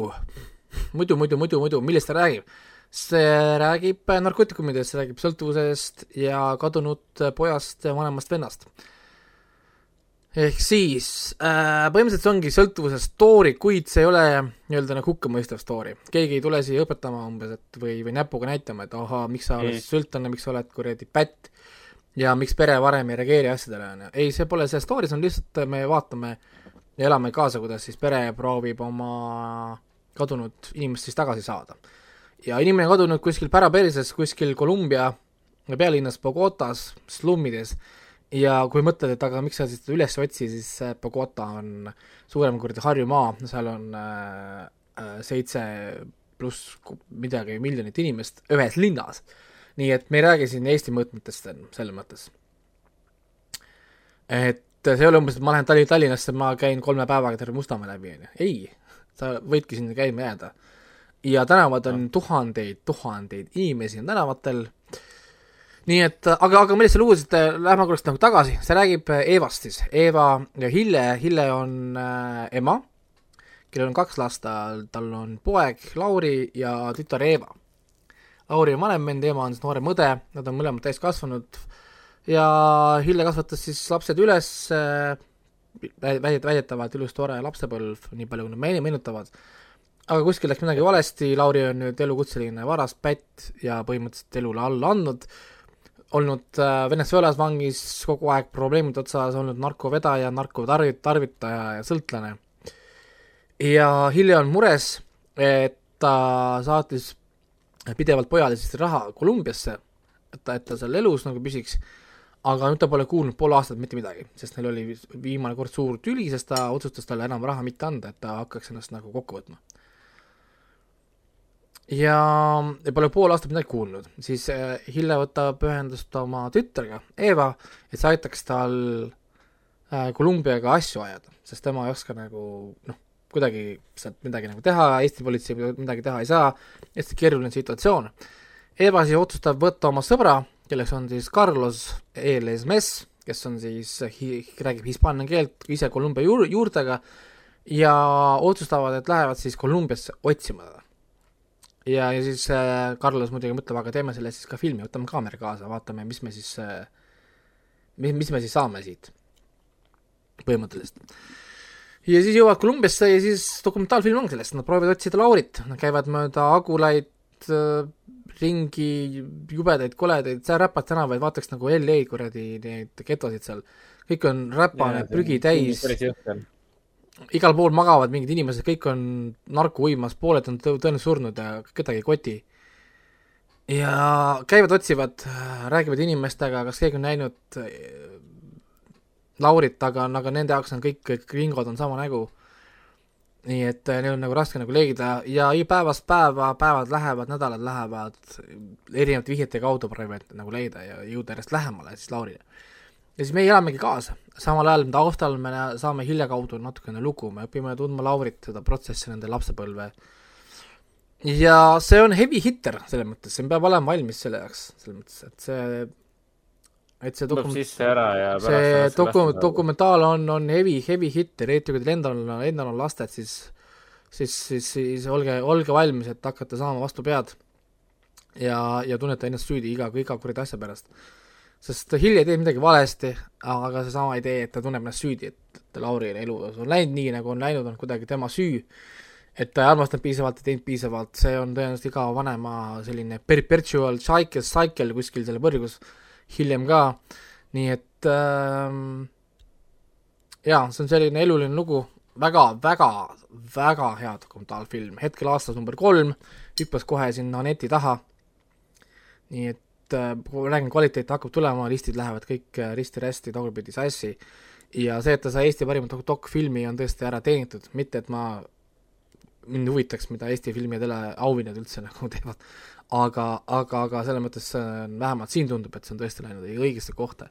muidu, muidu, muidu, muidu, millest ta räägib? see räägib äh, narkootikumidest, see räägib sõltuvusest ja kadunud äh, pojast ja vanemast vennast. Ehk siis äh, põhimõtteliselt see ongi sõltuvuse story, kuid see ei ole nii-öelda nagu hukkamõistev story. keegi ei tule siia õpetama umbes, et või, või näpuga näitama, et ahaa, miks sa oled Mm. sõltlane, miks sa oled kuradi pätt ja miks pere varem ei reageeri asjadele, on ju. ei, see pole see story, see on lihtsalt, me vaatame ja elame kaasa, kuidas siis pere proovib oma kadunud inimest siis tagasi saada. ja inimene on kadunud kuskil päraperises, kuskil Kolumbia pealinnas Bogotas, slummides ja kui mõtled, et aga miks sa siis teda üles otsi, siis Bogota on suurem kuradi Harjumaa, seal on äh, äh, seitse pluss midagi miljonit inimest ühes linnas. nii et me ei räägi siin Eesti mõõtmetest selles mõttes. et see ei ole umbes, et ma lähen Tallinn, Tallinnasse, ma käin kolme päevaga terve Mustamäe läbi, on ju, ei, sa võidki sinna käima jääda. ja tänavad on tuhandeid, tuhandeid inimesi on tänavatel, nii et aga, aga millest sa lugesid, lähme korraks nagu tagasi, see räägib Eevast siis, Eeva ja Hille, Hille on äh, ema, kellel on kaks last, tal on poeg Lauri ja tütar Eeva. Lauri on vanem vend, Eeva on siis noorem õde, nad on mõlemad täiskasvanud ja Hille kasvatas siis lapsed üles äh,, väidet-, väidetavalt ilus tore lapsepõlv, nii palju kui nad meile meenutavad, aga kuskil läks midagi valesti, Lauri on nüüd elukutseline varaspätt ja põhimõtteliselt elule alla andnud, olnud äh, Venezuelas vangis kogu aeg probleemide otsas, olnud narkovedaja, narkotarvit-, tarvitaja ja sõltlane. ja Hille on mures, et ta saatis pidevalt pojale siis raha Kolumbiasse, et ta, et ta seal elus nagu püsiks, aga nüüd ta pole kuulnud pool aastat mitte midagi, sest neil oli viimane kord suur tüli, sest ta otsustas talle enam raha mitte anda, et ta hakkaks ennast nagu kokku võtma. Ja, pole pool aastat midagi kuulnud, siis äh, Hille võtab ühendust oma tütrega, Eva, et see aitaks tal äh, Kolumbiaga asju ajada, sest tema ei oska nagu noh, kuidagi sealt midagi nagu teha, Eesti politsei midagi teha ei saa, hästi keeruline situatsioon. Eva siis otsustab võtta oma sõbra, kelleks on siis Carlos Eles Mess, kes on siis hi-, räägib hispaania keelt ise Kolumbia juur-, juurtega ja otsustavad, et lähevad siis Kolumbiasse otsima teda ja, ja siis äh, Carlos muidugi mõtleb, aga teeme selle siis ka filmi, võtame kaamera kaasa, vaatame, mis me siis äh,, mis, mis me siis saame siit, põhimõtteliselt. ja siis jõuavad Kolumbiasse ja siis dokumentaalfilm on sellest, nad proovivad otsida Laurit, nad käivad mööda agulaid äh, ringi, jubedaid, koledaid, seal räpad tänavaid, vaataks nagu LA kuradi neid getosid seal, kõik on räpane, prügi täis igal pool magavad mingid inimesed, kõik on narko uimas, pooled on tõ-, tõenäoliselt surnud ja kedagi ei koti. ja käivad, otsivad, räägivad inimestega, kas keegi on näinud äh, Laurit, aga, aga nende jaoks on kõik, vingod on sama nägu. nii et äh, neil on nagu raske nagu leida ja päevast päeva, päevad lähevad, nädalad lähevad, erinevate vihjete kaudu proovivad nagu leida ja jõuda järjest lähemale siis Laurile ja siis meie elamegi kaasa, samal ajal taustal me saame Hilja kaudu natukene lugu, me õpime tundma Laurit, seda protsessi, nende lapsepõlve. ja see on heavy hitter selles mõttes, see peab olema valmis selle jaoks, selles mõttes, et see, et see tuleb dokum-, sisse ära ja see doku-, dokumentaal on, on heavy, heavy hitter, eriti kui teil endal on, endal on lasted, siis siis, siis, siis olge, olge valmis, et hakkate saama vastu pead ja, ja tunnete ennast süüdi iga, iga kuradi asja pärast sest Hill ei tee midagi valesti, aga seesama idee, et ta tunneb ennast süüdi, et, et Lauri elus on läinud nii, nagu on läinud, on kuidagi tema süü, et ta ei armastanud piisavalt, ei teinud piisavalt, see on tõenäoliselt iga vanema selline perpetual cycle, cycle kuskil selle põrgus, hiljem ka, nii et ähm, jaa, see on selline eluline lugu, väga, väga, väga hea dokumentaalfilm, hetkel aastas number kolm, hüppas kohe sinna neti taha, nii et et kui räägin, kvaliteet hakkab tulema, listid lähevad kõik äh, risti-rästi, tagurpidi sassi, ja see, et ta sai Eesti parimat dokfilmi, on tõesti ära teenitud, mitte et ma, mind huvitaks, mida Eesti filmi ja teleauhinnad üldse <laughs> nagu teevad, aga, aga, aga selles mõttes vähemalt siin tundub, et see on tõesti läinud õigesse kohta.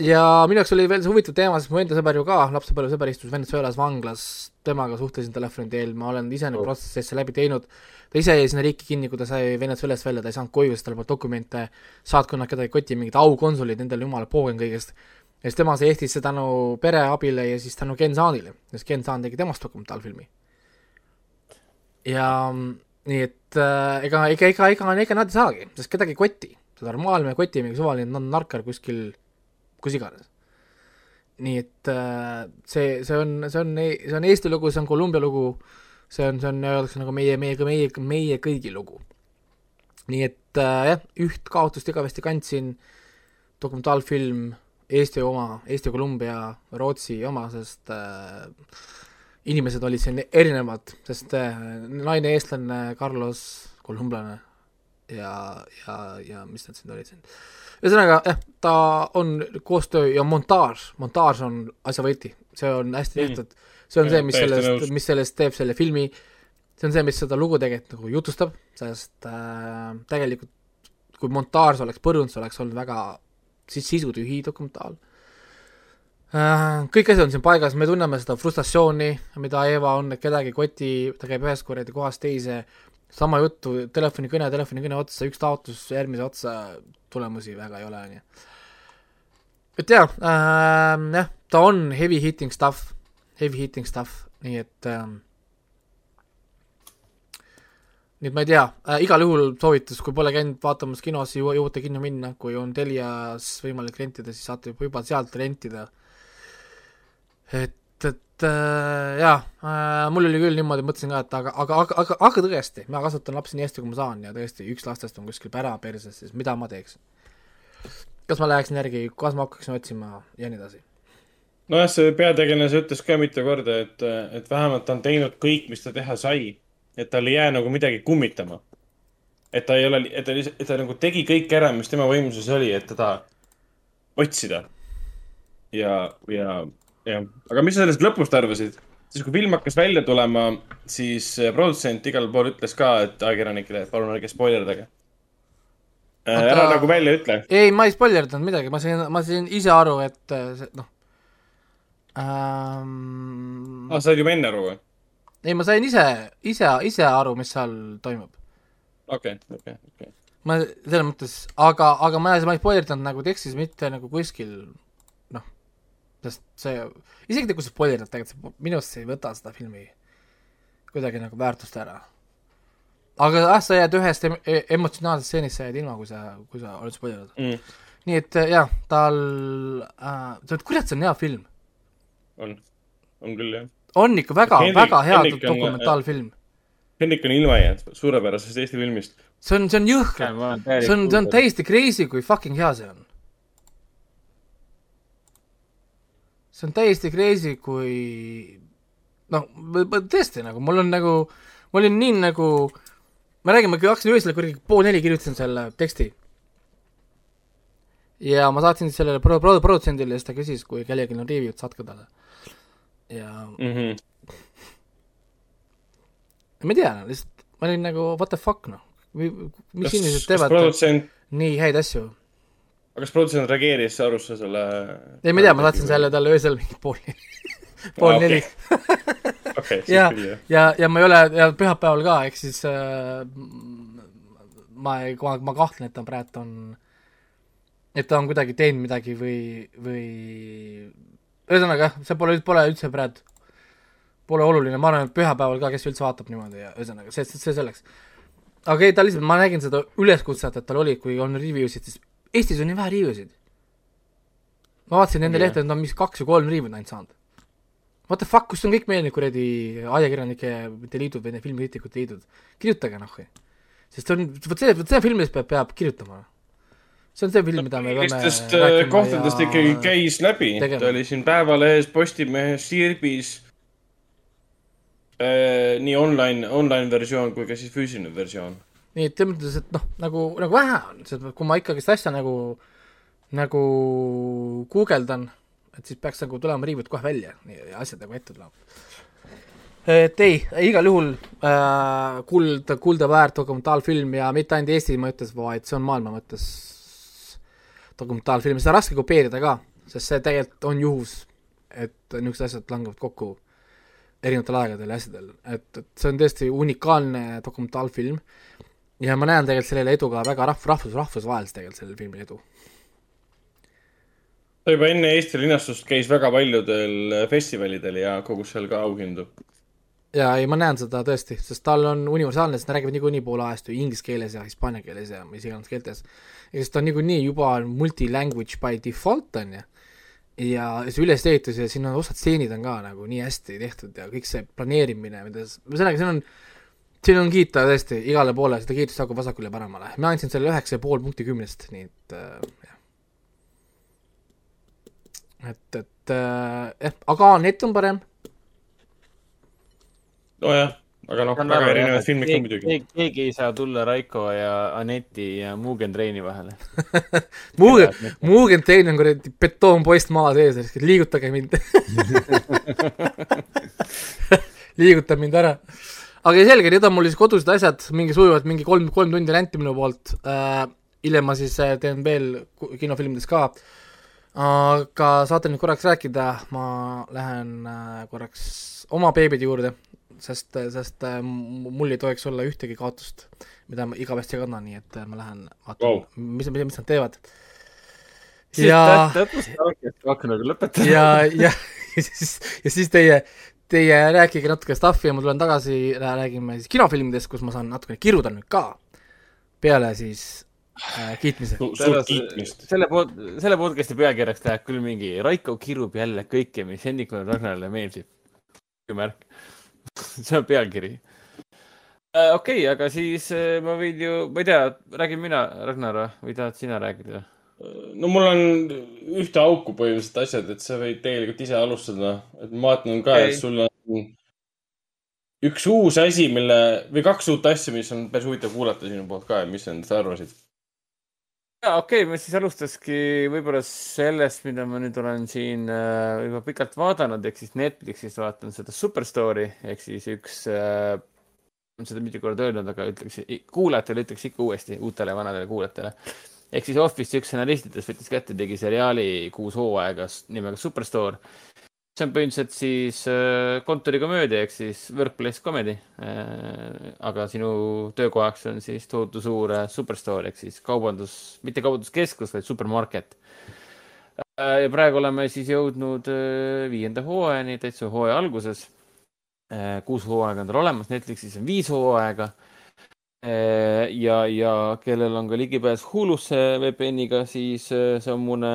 ja minu jaoks oli veel see huvitav teema, sest mu enda sõber ju ka, lapsepõlvesõber istus Venezuelas vanglas, temaga suhtlesin telefoni teel, ma olen ise neid oh. protsesse läbi teinud, ta ise jäi sinna riiki kinni, kui ta sai Venezuelast välja, ta ei saanud koju, sest tal polnud dokumente, saatkonnad kedagi ei koti, mingid aukonsulid, nendel jumala poogen kõigest. ja siis tema sai Eestisse tänu pere abile ja siis tänu Ken Saanile, sest Ken Saan tegi temast dokumentaalfilmi. ja nii et äh, ega, ega, ega, ega, ega nad ei saagi, sest kedagi koti. seda normaalne koti mingi suvaline narkar kuskil, kus iganes nii et äh, see, see on, see on, see on Eesti lugu, see on Kolumbia lugu see on, see on, öeldakse nagu meie, meie, meie, meie kõigi lugu. nii et äh, jah, üht kaotust igavesti kandsin, dokumentaalfilm, Eesti oma, Eesti Kolumbia, Rootsi oma, sest äh, inimesed olid siin erinevad, sest äh, naine eestlane, Carlos kolumblane ja, ja, ja mis nad siin olid siin. ühesõnaga jah, ta on koostöö ja montaaž, montaaž on asja võti, see on hästi tehtud. mm see on ja, see, mis sellest, mis sellest teeb selle filmi, see on see, mis seda lugu tegelikult nagu jutustab, sest äh, tegelikult kui montaaž oleks põrund, see oleks olnud väga siis sisutühi dokumentaal äh,. kõik asjad on siin paigas, me tunneme seda frustratsiooni, mida Eva on, et kedagi koti, ta käib ühest kuradi kohast teise, sama juttu, telefonikõne, telefonikõne otsa, üks taotlus järgmise otsa, tulemusi väga ei ole, on ju. et jaa äh,, jah, ta on heavy hitting stuff heavy hitting stuff, nii et ähm, nii et ma ei tea äh,, igal juhul soovitus, kui pole käinud vaatamas kinos, jõu-, jõuate kinno minna, kui on Telias võimalik rentida, siis saate juba sealt rentida. et, et äh, jaa äh,, mul oli küll niimoodi, mõtlesin ka, et aga, aga, aga, aga, aga tõesti, ma kasvatan lapsi nii hästi, kui ma saan ja tõesti, üks lastest on kuskil pära perses, siis mida ma teeksin? kas ma läheksin järgi, kas ma hakkaksin otsima ja nii edasi nojah, see peategelane ütles ka mitu korda, et, et vähemalt ta on teinud kõik, mis ta teha sai. et tal ei jää nagu midagi kummitama. et ta ei ole, et ta et ta nagu tegi kõik ära, mis tema võimuses oli, et teda otsida. ja, ja, jah, aga mis sa sellest lõpust arvasid? siis kui film hakkas välja tulema, siis produtsent igal pool ütles ka, et ajakirjanikele, palun ärge spoilerdage. Aga- ära nagu välja ütle. ei, ma ei spoilerdanud midagi, ma sain, ma sain ise aru, et noh ähm, aa, sa said juba enne aru või? ei, ma sain ise, ise, ise aru, mis seal toimub. okei, okei, okei. ma selles mõttes, aga, aga ma, ma ei spoilerdanud nagu tekstis mitte nagu kuskil noh, sest see, isegi kui sa spoilerdad, tegelikult minu arust see ei võta seda filmi kuidagi nagu väärtust ära. aga jah, sa jääd ühest em e- emotsionaalsest stseenist, sa jääd ilma, kui sa, kui sa oled spoilerdanud. Mm, nii et jah, tal äh,, kurat, see on hea film. on, on küll jah. on ikka väga, väga hea Hendrik on- dokumentaalfilm. Hendrik on ilma jäänud suurepärasest Eesti filmist. see on, see on jõhker. see on, see on. täiesti crazy, kui fucking hea see on. see on täiesti crazy, kui noh, tõesti nagu mul on nagu, ma olin nii nagu, ma räägin, ma hakkasin öösel kuradi pool neli kirjutasin selle teksti. ja ma saatsin sellele pro-, pro-, produtsendile ja siis ta küsis, kui kellelgi on review'd, saatke talle. Ja Mhm. ma ei tea, lihtsalt ma olin nagu what the fuck noh, mis inimesed teevad produtsent, nii häid asju? Kas produtsent reageeris, arvas sa selle? ei, ma ei tea, ma saatsin selle talle öösel mingi pool <laughs> <laughs> neli, pool neli. Siis ja ja, ja ma ei ole, ja pühapäeval ka, ehk siis äh, ma ei, ma, ma kahtlen, et ta praegu on, et ta on kuidagi teinud midagi või, või ühesõnaga jah, see pole, pole üldse praegu, pole oluline, ma arvan, et pühapäeval ka, kes üldse vaatab niimoodi ja ühesõnaga, see, see selleks. aga ei, ta lihtsalt, ma nägin seda üleskutset, et tal oli, kui on review sid, siis Eestis on nii vähe review sid. ma vaatasin nende Jah. lehte, nad on vist kaks või kolm review'd ainult saanud what the fuck, kus on kõik meie need kuradi ajakirjanike, mitte liidud, vaid need filmikriitikute liidud, kirjutage noh. sest see on, vot see, vot see film, mis peab, peab kirjutama. See on see film, mida me peame millistest äh, kohtadest ikkagi käis läbi, ta oli siin Päevalehes, Postimehes, Sirbis. nii online, online versioon kui ka siis füüsiline versioon. nii et selles mõttes, et noh, nagu, nagu vähe on, sest kui ma ikkagist asja nagu, nagu guugeldan, et siis peaks nagu tulema riivud kohe välja ja asjad nagu ette tulema. et ei, igal juhul äh, kuld, kulda väärt dokumentaalfilm ja mitte ainult Eesti mõttes, vaid see on maailma mõttes dokumentaalfilm, seda on raske kopeerida ka, sest see tegelikult on juhus, et niisugused asjad langevad kokku erinevatel aegadel ja asjadel, et, et see on tõesti unikaalne dokumentaalfilm ja ma näen tegelikult sellele edu ka väga rahv-, rahvus, rahvusvaheliselt tegelikult sellel filmil edu. ta juba enne Eesti linastust käis väga paljudel festivalidel ja kogus seal ka auhindu. ja ei, ma näen seda tõesti, sest tal on universaalne, sest ta räägib niikuinii poole ajast ju inglise keeles ja hispaania keeles ja mis iganes keeltes. Ja siis ta on niikuinii juba multi-language by default on ju. ja see ülesehitus ja siin on osad stseenid on ka nagu nii hästi tehtud ja kõik see planeerimine, mida, ühesõnaga siin on, siin on kiita tõesti igale poole, seda kiitust jagub vasakule ja paremale. ma andsin selle üheksa ja pool punkti kümnest, nii et äh, jah. et, et äh, jah, aga net on parem nojah, aga noh, väga erinevad filmid ka muidugi. keegi ei saa tulla Raiko ja Aneti ja Mugen Treini vahele. <laughs> Mugen, Mugentein on kuradi betoonpoist maa sees, liigutage mind. <laughs> liigutab mind ära. aga selge, need on mul siis kodused asjad, mingi sujuvalt mingi kolm, kolm tundi ränti minu poolt äh,. hiljem ma siis äh, teen veel kinofilmides ka. aga saate nüüd korraks rääkida, ma lähen äh, korraks oma beebide juurde, sest, sest äh, mul ei tohiks olla ühtegi kaotust, mida ma igavesti kannan, nii et äh, ma lähen vaatan wow., mis, mis, mis nad teevad. ja nagu ja, ja, ja siis, ja siis teie, teie rääkige natuke stuff'i ja ma tulen tagasi, räägime siis kinofilmidest, kus ma saan natukene kiruda nüüd ka. peale siis äh, kiitmise. kiitmist. selle pod-, selle podcast'i pealkirjaks läheb küll mingi Raiko kirub jälle kõike, mis Hendrikule ja Ragnarile meeldib. märk. <laughs> see on pealkiri. okei okay,, aga siis äh, ma võin ju, ma ei tea, räägin mina, Ragnar, või tahad sina rääkida? no mul on ühte auku põhimõtteliselt asjad, et sa võid tegelikult ise alustada, et ma vaatan ka, Okei. et sul on üks uus asi, mille või kaks uut asja, mis on päris huvitav kuulata sinu poolt ka, et mis sa nendest arvasid? Ja okei okay,, ma siis alustaski võib-olla sellest, mida ma nüüd olen siin äh, juba pikalt vaadanud, ehk siis Netflixis vaatan seda Superstory ehk siis üks äh,, seda mitu korda öelnud, aga ütleks, kuulajatele ütleks ikka uuesti, uutele vanadele kuulajatele. ehk siis Office'i üks stsenaristidest võttis kätte, tegi seriaali kuus hooaega nimega Superstore see on põhimõtteliselt siis äh, kontorikomöödia ehk siis workplace comedy. Äh,. aga sinu töökohaks on siis tohutu suur äh, superstore ehk siis kaubandus, mitte kaubanduskeskus, vaid supermarket. Ja praegu oleme siis jõudnud viienda hooajani, täitsa hooaja alguses. Kuus hooaega on tal olemas, Netflixis on viis hooaega. Ja, ja kellel on ka ligipääs Hulusse VPN-iga, siis äh, see on mune,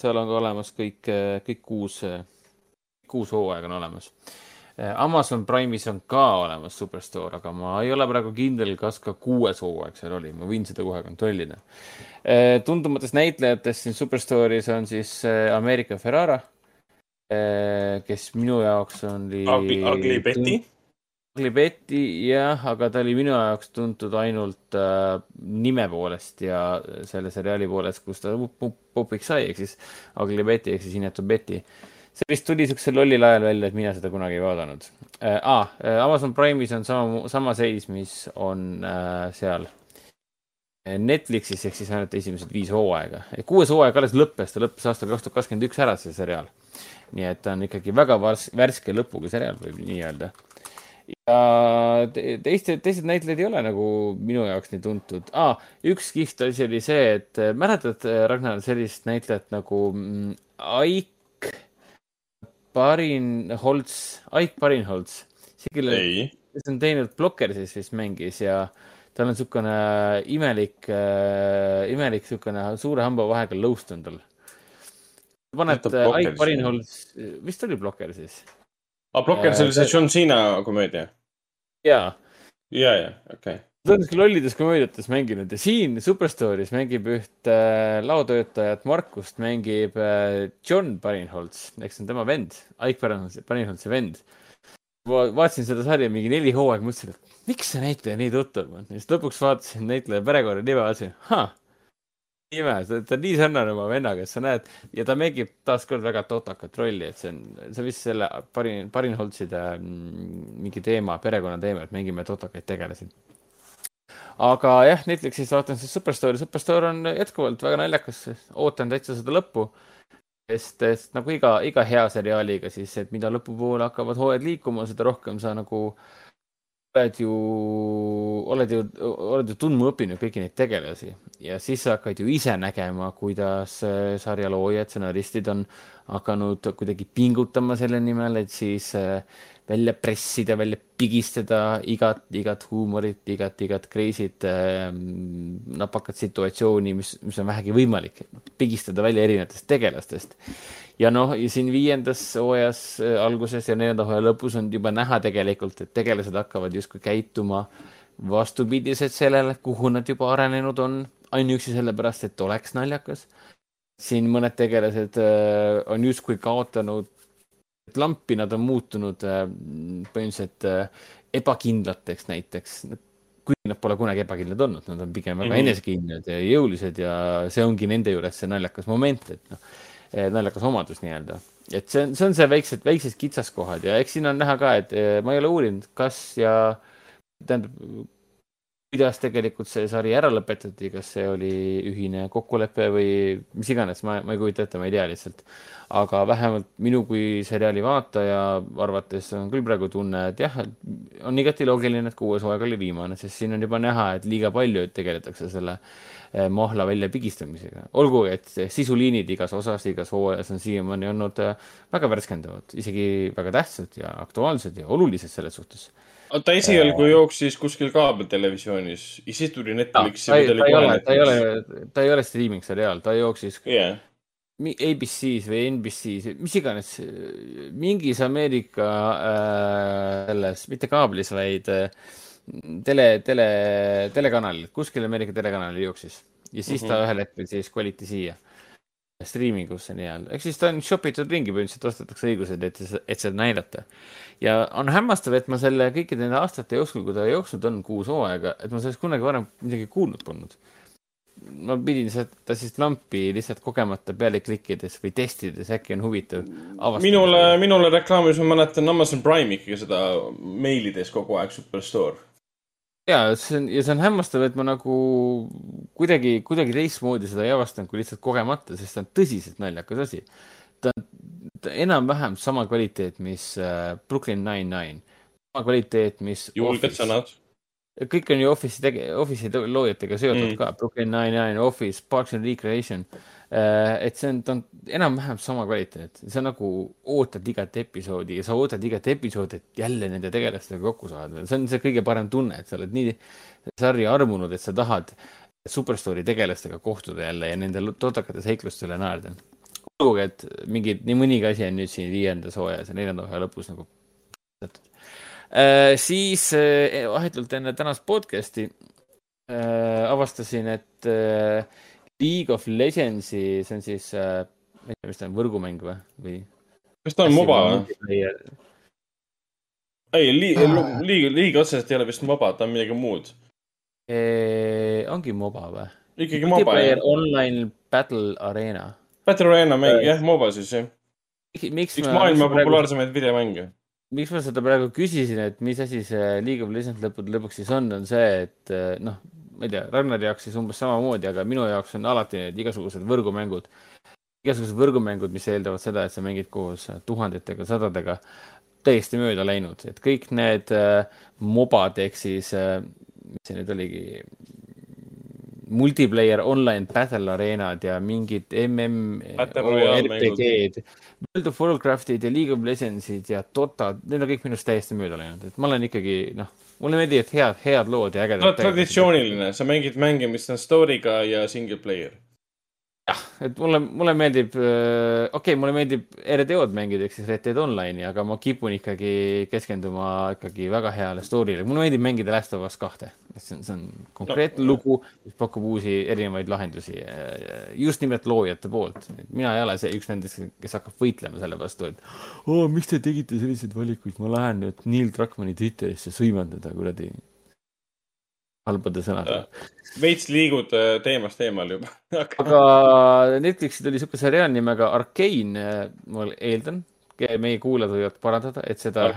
seal on ka olemas kõik, kõik kuus kuus hooaega on olemas. Äh, Amazon Prime'is on ka olemas Superstore, aga ma ei ole praegu kindel, kas ka kuues hooaeg seal oli, ma võin seda kohe kontrollida. Äh, tuntumatest näitlejatest siin Superstore'is on siis äh, Ameerika Ferrara, kes minu jaoks oli. Ugly Betty. Ugly Betty jah, aga ta oli minu jaoks tuntud ainult äh, nime poolest ja selle seriaali poolest, kus ta popiks sai, ehk siis Ugly Betty ehk siis inetu Betty äh, see vist tuli siuksel lollil ajal välja, et mina seda kunagi ei vaadanud äh,. Ah, Amazon Prime'is on sama, sama seis, mis on äh, seal Netflixis ehk siis ainult esimesed viis hooaega. kuues hooaeg alles lõppes, ta lõppes aastal kaks tuhat kakskümmend üks ära, see seriaal. nii et ta on ikkagi väga vars, värske lõpuga seriaal, võib nii öelda. ja teiste, teised näitlejad ei ole nagu minu jaoks nii tuntud ah,. üks kihvt asi oli see, et mäletad, Ragnar, sellist näitlejat nagu mm, Aik Barinholtz, Aik Barinholtz, see kelle, kes on teinud Blockersis vist mängis ja tal on niisugune imelik äh,, imelik niisugune suure hambavahega lõust on tal. paned Aik Barinholtz, vist oli Blockersis? aa, ah, Blockers oli see John Cena komöödia? jaa. ja, ja, okei okay ta on lollides komöödiates mänginud ja siin Superstooris mängib üht äh, laotöötajat Markust, mängib äh, John Barinholtz, eks see on tema vend, Ike Barinholtzi vend. ma vaatasin seda sarja mingi neli hooaega, mõtlesin, et miks see näitleja nii tuttav on. ja siis lõpuks vaatasin näitleja perekonnanime, vaatasin, ahah, ime, ta on nii sarnane oma vennaga, sa näed ja ta mängib taaskord väga totakat rolli, et see on, see on vist selle Barin, Barinholtzide mm, mingi teema, perekonnateema, et mängime totakaid tegelasi aga jah, Netflixis vaatan siis Superstore, Superstore on jätkuvalt väga naljakas, ootan täitsa seda lõppu. sest, sest nagu iga, iga hea seriaaliga siis, et mida lõpupoole hakkavad hooajad liikuma, seda rohkem sa nagu oled ju, oled ju, oled ju tundma õppinud kõiki neid tegelasi ja siis sa hakkad ju ise nägema, kuidas sarja loojad, stsenaristid on hakanud kuidagi pingutama selle nimel, et siis äh, välja pressida, välja pigistada igat, igat huumorit, igat, igat crazy't äh,, napakat situatsiooni, mis, mis on vähegi võimalik, pigistada välja erinevatest tegelastest. ja noh, siin viiendas hooajas äh, alguses ja neljanda hooaja lõpus on juba näha tegelikult, et tegelased hakkavad justkui käituma vastupidiselt sellele, kuhu nad juba arenenud on, ainuüksi sellepärast, et oleks naljakas. siin mõned tegelased äh, on justkui kaotanud lampi nad on muutunud äh, põhimõtteliselt äh, ebakindlateks näiteks, kuigi nad pole kunagi ebakindlad olnud, nad on pigem väga mm -hmm. enesekindlad ja jõulised ja see ongi nende juures see naljakas moment, et noh, eh, naljakas omadus nii-öelda. et see on, see on see väiksed, väiksed kitsaskohad ja eks siin on näha ka, et ma ei ole uurinud, kas ja tähendab, kuidas tegelikult see sari ära lõpetati, kas see oli ühine kokkulepe või mis iganes, ma, ma ei kujuta ette, ma ei tea lihtsalt aga vähemalt minu kui seriaali vaataja arvates on küll praegu tunne, et jah, on igati loogiline, et kuues hooaeg oli viimane, sest siin on juba näha, et liiga palju tegeletakse selle eh, mahla väljapigistamisega. olgu, et sisuliinid igas osas, igas hooajas on siiamaani olnud eh, väga värskendavad, isegi väga tähtsad ja aktuaalsed ja olulised selles suhtes ta esialgu jooksis kuskil kaabeltelevisioonis ja siis tuli Netflixi no,. ta, ta ei ole, ta ei ole, ta ei ole streaming seriaal, ta jooksis yeah. ABC-s või NBC-s, mis iganes, mingis Ameerika äh, selles, mitte kaablis, vaid äh, tele, tele, telekanalil, kuskil Ameerika telekanalil jooksis ja siis mm -hmm. ta mhm. ühel hetkel siis koliti siia striimingusse nii-öelda, ehk siis ta on shop itud ringi, põhimõtteliselt ostetakse õigused, et, et seda näidata. ja on hämmastav, et ma selle kõikide nende aastate jooksul, kui ta jooksnud on kuus hooaega, et ma sellest kunagi varem midagi kuulnud polnud ma pidin seda siis lampi lihtsalt kogemata peale klikkides või testides, äkki on huvitav. minule, minule reklaamis, ma mäletan Amazon Prime ikkagi seda meilides kogu aeg Superstore. Ja see on, ja see on hämmastav, et ma nagu kuidagi, kuidagi teistmoodi seda ei avastanud kui lihtsalt kogemata, sest see on tõsiselt naljakas asi. ta on enam-vähem sama kvaliteet, mis uh, Brooklyn Nine-Nine, sama kvaliteet, mis. julged sõnad kõik on ju Office'i tege-, Office'i loojatega seotud mm. ka, Brooklyn Nine-Nine, Office, Parks and Recreation. Äh, et see on, ta on enam-vähem sama kvaliteet, sa nagu ootad igat episoodi ja sa ootad igat episoodi, et jälle nende tegelastega kokku saada. see on see kõige parem tunne, et sa oled nii sarja armunud, et sa tahad Superstory tegelastega kohtuda jälle ja nende totakate seikluste üle naerda. olgugi, et mingid, nii mõnigi asi on nüüd siin viiendas hooajas ja neljanda hooaja lõpus nagu Äh, siis äh, vahetult enne tänast podcast'i äh, avastasin, et League of Legendsi, see on siis, ma ei tea, mis ta on, võrgumäng või, või? kas ta on MOBA või? ei, liiga, liiga, liiga otseselt ei ole vist MOBA, ta on midagi muud. ongi MOBA või? ikkagi MOBA, jah. Online Battle Arena. Battle Arena mäng, jah, MOBA siis, jah. miks üks maailma populaarsemaid videomänge miks ma seda praegu küsisin, et mis asi see League of Legends lõppude lõpuks siis on, on see, et eh, noh, ma ei tea, Ragnari jaoks siis umbes samamoodi, aga minu jaoks on alati need igasugused võrgumängud, igasugused võrgumängud, mis eeldavad seda, et sa mängid koos tuhandetega, sadadega, täiesti mööda läinud, et kõik need äh, mobad ehk siis äh,, mis see nüüd oligi, multiplayer online battle areenad ja mingid MMORPG-d, World of Warcraftid ja League of Legendsid ja Dota, need on kõik minust täiesti mööda läinud, et ma olen ikkagi noh, mulle meeldivad head, head lood ja ägedad no,. traditsiooniline, sa mängid mänge, mis on story'ga ja single player jah, et mulle, mulle meeldib, äh, okei okay,, mulle meeldib RDO-d mängida ehk siis Red Dead Online'i, aga ma kipun ikkagi keskenduma ikkagi väga heale story'le. mulle meeldib mängida Last of Us kahte, see on, see on konkreetne no. lugu, mis pakub uusi erinevaid lahendusi äh, just nimelt loojate poolt. mina ei ole see üks nendest, kes hakkab võitlema selle vastu, et oo, miks te tegite selliseid valikuid, ma lähen nüüd Neil Druckmanni Twitterisse sõiman teda kuradi halbade sõnadega. veits liigud äh, teemast eemal juba <laughs> aga Netflixil tuli sihuke seriaal nimega Arcane, äh, ma eeldan, meie kuulajad võivad parandada, et seda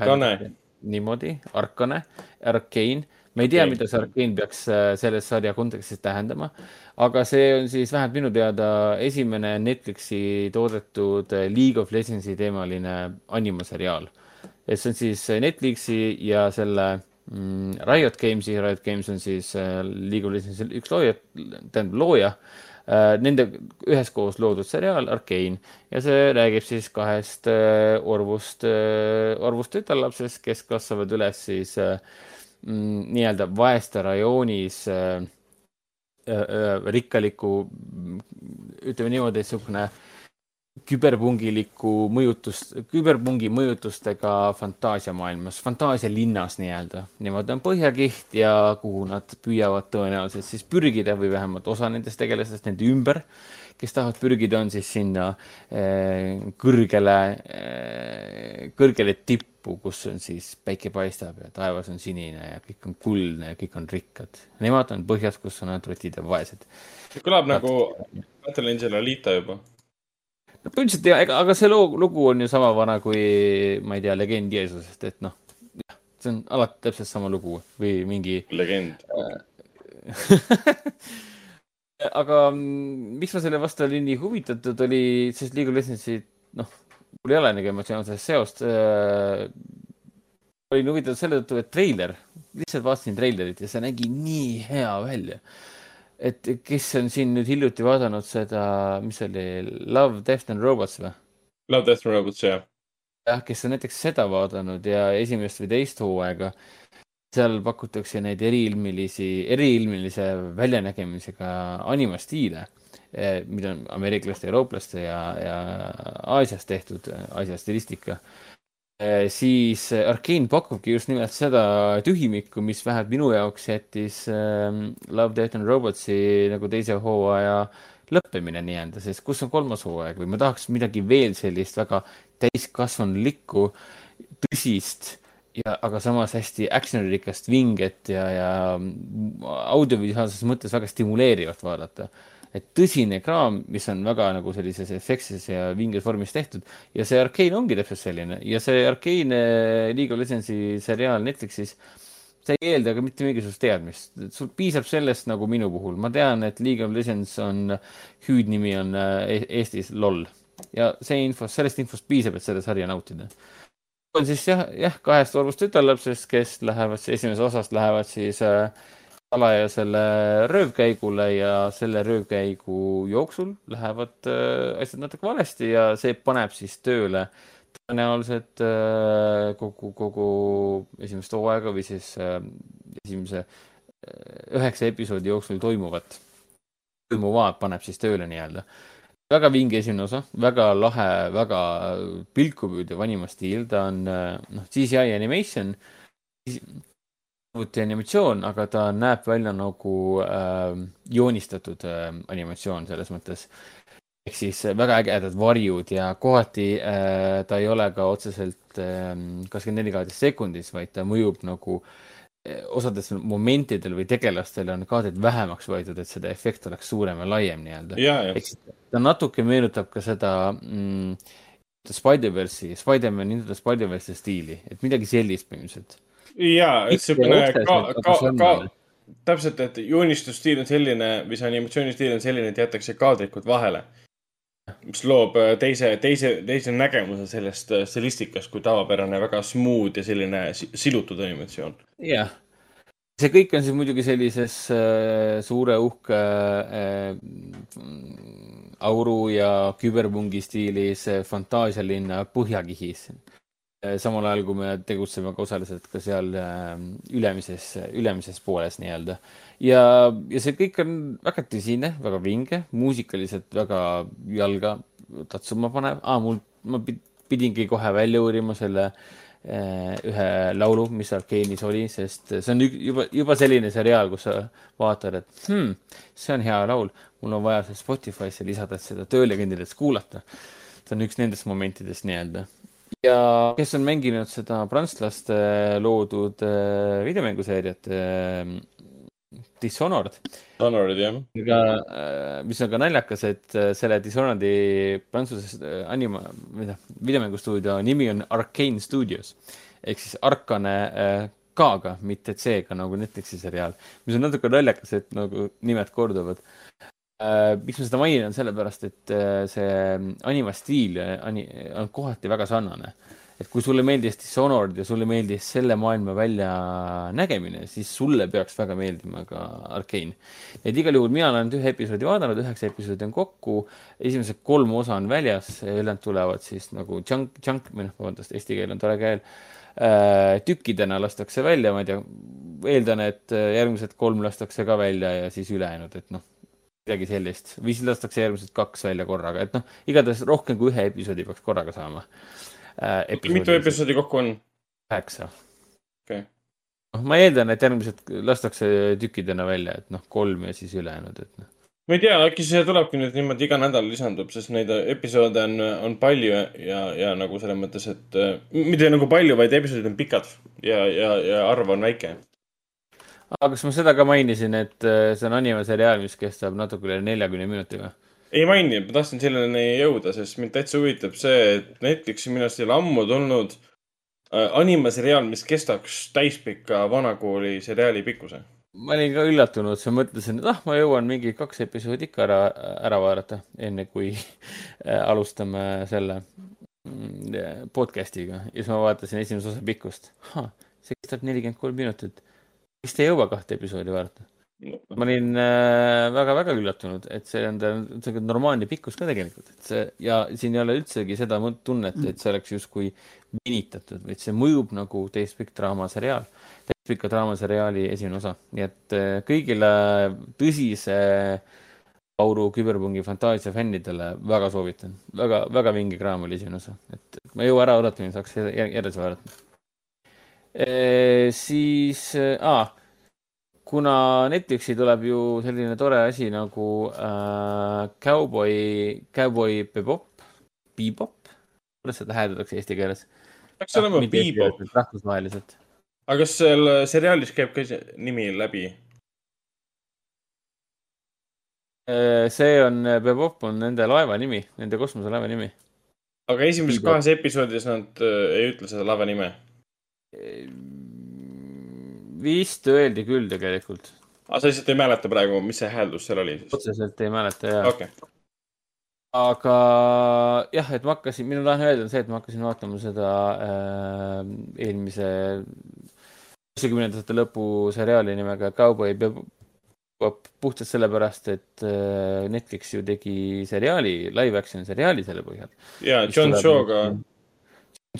niimoodi, Arkane, Arcane. ma ei tea, mida see Arcane peaks äh, selles sarja kontekstis tähendama, aga see on siis vähemalt minu teada esimene Netflixi toodetud League of Legendsi teemaline animaseriaal. et see on siis Netflixi ja selle Riot Gamesi, Riot Games on siis äh, League of Legendsi üks looja, tähendab looja. Äh,, nende üheskoos loodud seriaal Arcane. Ja see räägib siis kahest äh, orvust orvust tütarlapsest, kes kasvavad üles siis mm, nii-öelda vaeste rajoonis rikkaliku, ütleme niimoodi, niisugune äh, küberpungiliku mõjutust, küberpungi mõjutustega fantaasiamaailmas, fantaasialinnas nii-öelda. Nemad on põhjakiht ja kuhu nad püüavad tõenäoliselt siis pürgida või vähemalt osa nendest tegelastest nende ümber, kes tahavad pürgida, on siis sinna eh, kõrgele eh,, kõrgele tippu, kus on siis päike paistab ja taevas on sinine ja kõik on kuldne ja kõik on rikkad. Nemad on põhjas, kus on ainult rotid ja vaesed. kõlab nagu Battle Angel Alita juba põhimõtteliselt jah, ega, aga see loo, lugu on ju sama vana kui, ma ei tea, legend Jeesusest, et noh, see on alati täpselt sama lugu või mingi. legend <laughs> aga mm, miks ma selle vastu olin nii huvitatud, oli, sest League of Legendsi, noh, mul ei ole nagu emotsionaalset seost äh,. olin huvitatud selle tõttu, et treiler, lihtsalt vaatasin treilerit ja see nägi nii hea välja et kes on siin nüüd hiljuti vaadanud seda, mis oli, Love, Death and Robots või? Love, Death and Robots, jah. jah, kes on näiteks seda vaadanud ja esimest või teist hooaega, seal pakutakse neid eriilmilisi, eriilmilise väljanägemisega animastiile, eh, mida on ameeriklaste, eurooplaste ja, ja Aasias tehtud, Aasia stilistika siis äh, Arkane pakubki just nimelt seda tühimikku, mis vähemalt minu jaoks jättis ähm, Love, Death and Robotsi nagu teise hooaja lõppemine nii-öelda, sest kus on kolmas hooaeg või ma tahaks midagi veel sellist väga täiskasvanulikku, tõsist ja, aga samas hästi action'irikast, vinget ja, ja audiovisuaalses mõttes väga stimuleerivat vaadata. Et tõsine kraam, mis on väga nagu sellises efektses ja vinges vormis tehtud ja see Arkane ongi täpselt selline. Ja see Arkane League of Legendsi seriaal Netflixis see ei eelda ka mitte mingisugust teadmist, sul piisab sellest nagu minu puhul, ma tean, et League of Legends on, hüüdnimi on äh, Eestis LOL. Ja see info, sellest infost piisab, et seda sarja nautida. On siis jah, jah, kahest orvust tütarlapsest, kes lähevad, esimesest osast lähevad siis äh, salajasele röövkäigule ja selle röövkäigu jooksul lähevad äh, asjad natuke valesti ja see paneb siis tööle. Tõenäoliselt äh, kogu, kogu esimest hooaega või siis äh, esimese äh, üheksa episoodi jooksul toimuvat, toimuvat paneb siis tööle nii-öelda. Väga vinge esimene osa, väga lahe, väga pilku püüdev animastiil, ta on noh, CGI animation, arvuti animatsioon, aga ta näeb välja nagu äh, joonistatud äh, animatsioon selles mõttes. ehk siis väga ägedad varjud ja kohati äh, ta ei ole ka otseselt kakskümmend neli kaadrit sekundis, vaid ta mõjub nagu äh, osades momentidel või tegelastel on kaadrid vähemaks võetud, et seda efekt oleks suurem ja laiem nii-öelda. ehk siis ta natuke meenutab ka seda mm, Spider-verse'i, Spider-man the Spider-verse'i stiili, et midagi sellist põhimõtteliselt. Ja, et siukene ka, ka, ka, täpselt, et joonistusstiil on selline või see animatsioonistiil on selline, et jätakse kaadrikud vahele. mis loob äh, teise, teise, teise nägemuse sellest äh, stilistikast kui tavapärane väga smooth ja selline silutud animatsioon. jah see kõik on siis muidugi sellises äh, suure uhke äh, auru ja küberpungi stiilis äh, fantaasialinna põhjakihis. Samal ajal, kui me tegutseme ka osaliselt ka seal äh, ülemises, ülemises pooles nii-öelda. ja, ja see kõik on väga tõsine, väga vinge, muusikaliselt väga jalga tatsuma panev ah,. mul, ma pidingi kohe välja uurima selle äh, ühe laulu, mis Arkenis oli, sest see on juba, juba selline seriaal, kus sa vaatad, et hmm, see on hea laul, mul on vaja see Spotify'sse lisada, et seda töölegendides kuulata. see on üks nendest momentidest nii-öelda. Ja kes on mänginud seda prantslaste loodud äh, videomänguseeriat äh, Dishonored. Dishonored, jah. aga äh, mis on ka naljakas, et äh, selle Dishonored'i prantsuse anima, noh, videomängustuudio nimi on Arcane Studios ehk siis Arkane K-ga, mitte C-ga nagu Netflixi seriaal, mis on natuke naljakas, et nagu nimed korduvad. Miks ma seda mainin, on sellepärast, et see animastiil on kohati väga sarnane et kui sulle meeldis Dishonored ja sulle meeldis selle maailma väljanägemine, siis sulle peaks väga meeldima ka Arkane. et igal juhul mina olen ühe episoodi vaadanud, üheksa episoodi on kokku, esimesed kolm osa on väljas, ülejäänud tulevad siis nagu junk, junk või noh, vabandust, eesti keel on tore keel äh,. tükkidena lastakse välja, ma ei tea, eeldan, et järgmised kolm lastakse ka välja ja siis ülejäänud, et noh midagi sellist või siis lastakse järgmised kaks välja korraga, et noh, igatahes rohkem kui ühe episoodi peaks korraga saama äh,. mitu episoodi kokku on? üheksa. okei okay.. noh, ma eeldan, et järgmised lastakse tükkidena välja, et noh, kolm ja siis ülejäänud, et noh ma ei tea, äkki see tulebki nüüd niimoodi iga nädal lisandub, sest neid episoode on, on palju ja, ja, ja nagu selles mõttes, et äh, mitte nagu palju, vaid episoodid on pikad ja, ja, ja arv on väike. Aga kas ma seda ka mainisin, et äh, see on animaseriaal, mis kestab natuke üle neljakümne minuti või? ei maini, ma tahtsin selleni jõuda, sest mind täitsa huvitab see, et Netflixi minu arust ei ole ammu tulnud äh, animaseriaal, mis kestaks täispika vanakooli seriaali pikkuse. ma olin ka üllatunud, siis mõtlesin, et ah, ma jõuan mingi kaks episoodi ikka ära, ära vaadata, enne kui <laughs> äh, alustame selle mm, podcast'iga ja siis ma vaatasin esimese osa pikkust. see kestab nelikümmend kolm minutit. Vist ei jõua kahte episoodi vaadata. Ma olin väga-väga äh, üllatunud, et see on ta normaalne pikkus ka tegelikult, et see ja siin ei ole üldsegi seda tunnet, et see oleks justkui venitatud, vaid see mõjub nagu täispikk draamaseriaal, täispika draamaseriaali esimene osa, nii et äh, kõigile tõsise auru küberpungi fantaasia fännidele väga soovitan. Väga,, väga-väga vinge kraam oli esimene osa, et ma ei jõua ära oodata, saaks edasi vaadata. Siis ah, kuna Netflixi tuleb ju selline tore asi nagu äh, Cowboy, Cowboy Bebop, Bebop, kuidas seda hääldatakse eesti keeles? peaks olema Bebop, rahvusvaheliselt. aga kas seal seriaalis käib ka see nimi läbi? Äh, see on, Bebop on nende laeva nimi, nende kosmoselaeva nimi. aga esimeses kahes episoodis nad äh, ei ütle seda lava nime. Vist öeldi küll tegelikult, aga sa lihtsalt ei mäleta praegu, mis see hääldus seal oli otseselt ei mäleta ja okei okay., aga jah, et ma hakkasin, minu tahan öelda on see, et ma hakkasin vaatama seda äh, eelmise üheksakümnendate lõpu seriaali nimega Cowboy Bebop puhtalt sellepärast, et äh, Netflix ju tegi seriaali, live action seriaali selle põhjal. ja John Shaw'ga. John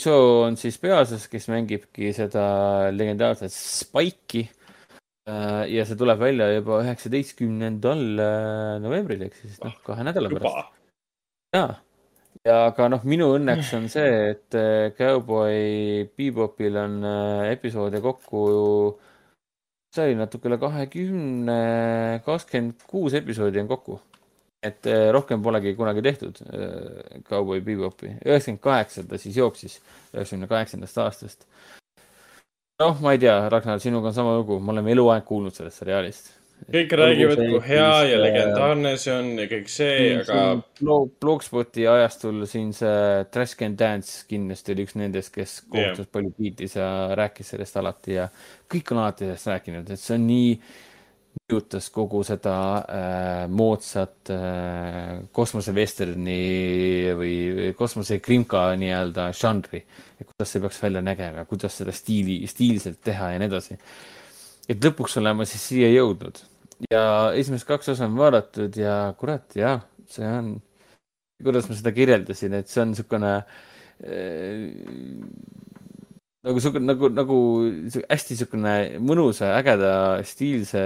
Shaw on siis peaosas, kes mängibki seda legendaarset Spike'i. ja see tuleb välja juba üheksateistkümnendal äh, novembril ehk siis noh, kahe nädala pärast. juba, jaa, ja aga noh, minu õnneks on see, et äh, Cowboy Bebopil on äh, episoode kokku, see oli natuke üle kahekümne, kakskümmend kuus episoodi on kokku. Et äh, rohkem polegi kunagi tehtud äh, Cowboy Bebopi, üheksakümmend kaheksa ta siis jooksis, üheksakümne kaheksandast aastast. noh, ma ei tea, Ragnar, sinuga on sama lugu, me oleme eluaeg kuulnud sellest seriaalist. kõik räägivad, kui hea ja legendaarne see on ja kõik see, aga Blog, Blogspoti ajastul siin see Trash Can Dance kindlasti oli üks nendest, kes kohutavalt palju kiitis ja rääkis sellest alati ja kõik on alati sellest rääkinud, et see on nii, mõjutas kogu seda äh, moodsat äh, kosmosevesterni või kosmosekrimka nii-öelda žanri. kuidas see peaks välja nägema, kuidas seda stiili, stiilselt teha ja nii edasi. et lõpuks olen ma siis siia jõudnud ja esimesed kaks osa on vaadatud ja kurat, jah, see on, kuidas ma seda kirjeldasin, et see on niisugune äh, nagu sihuke, nagu, nagu hästi niisugune mõnusa, ägeda, stiilse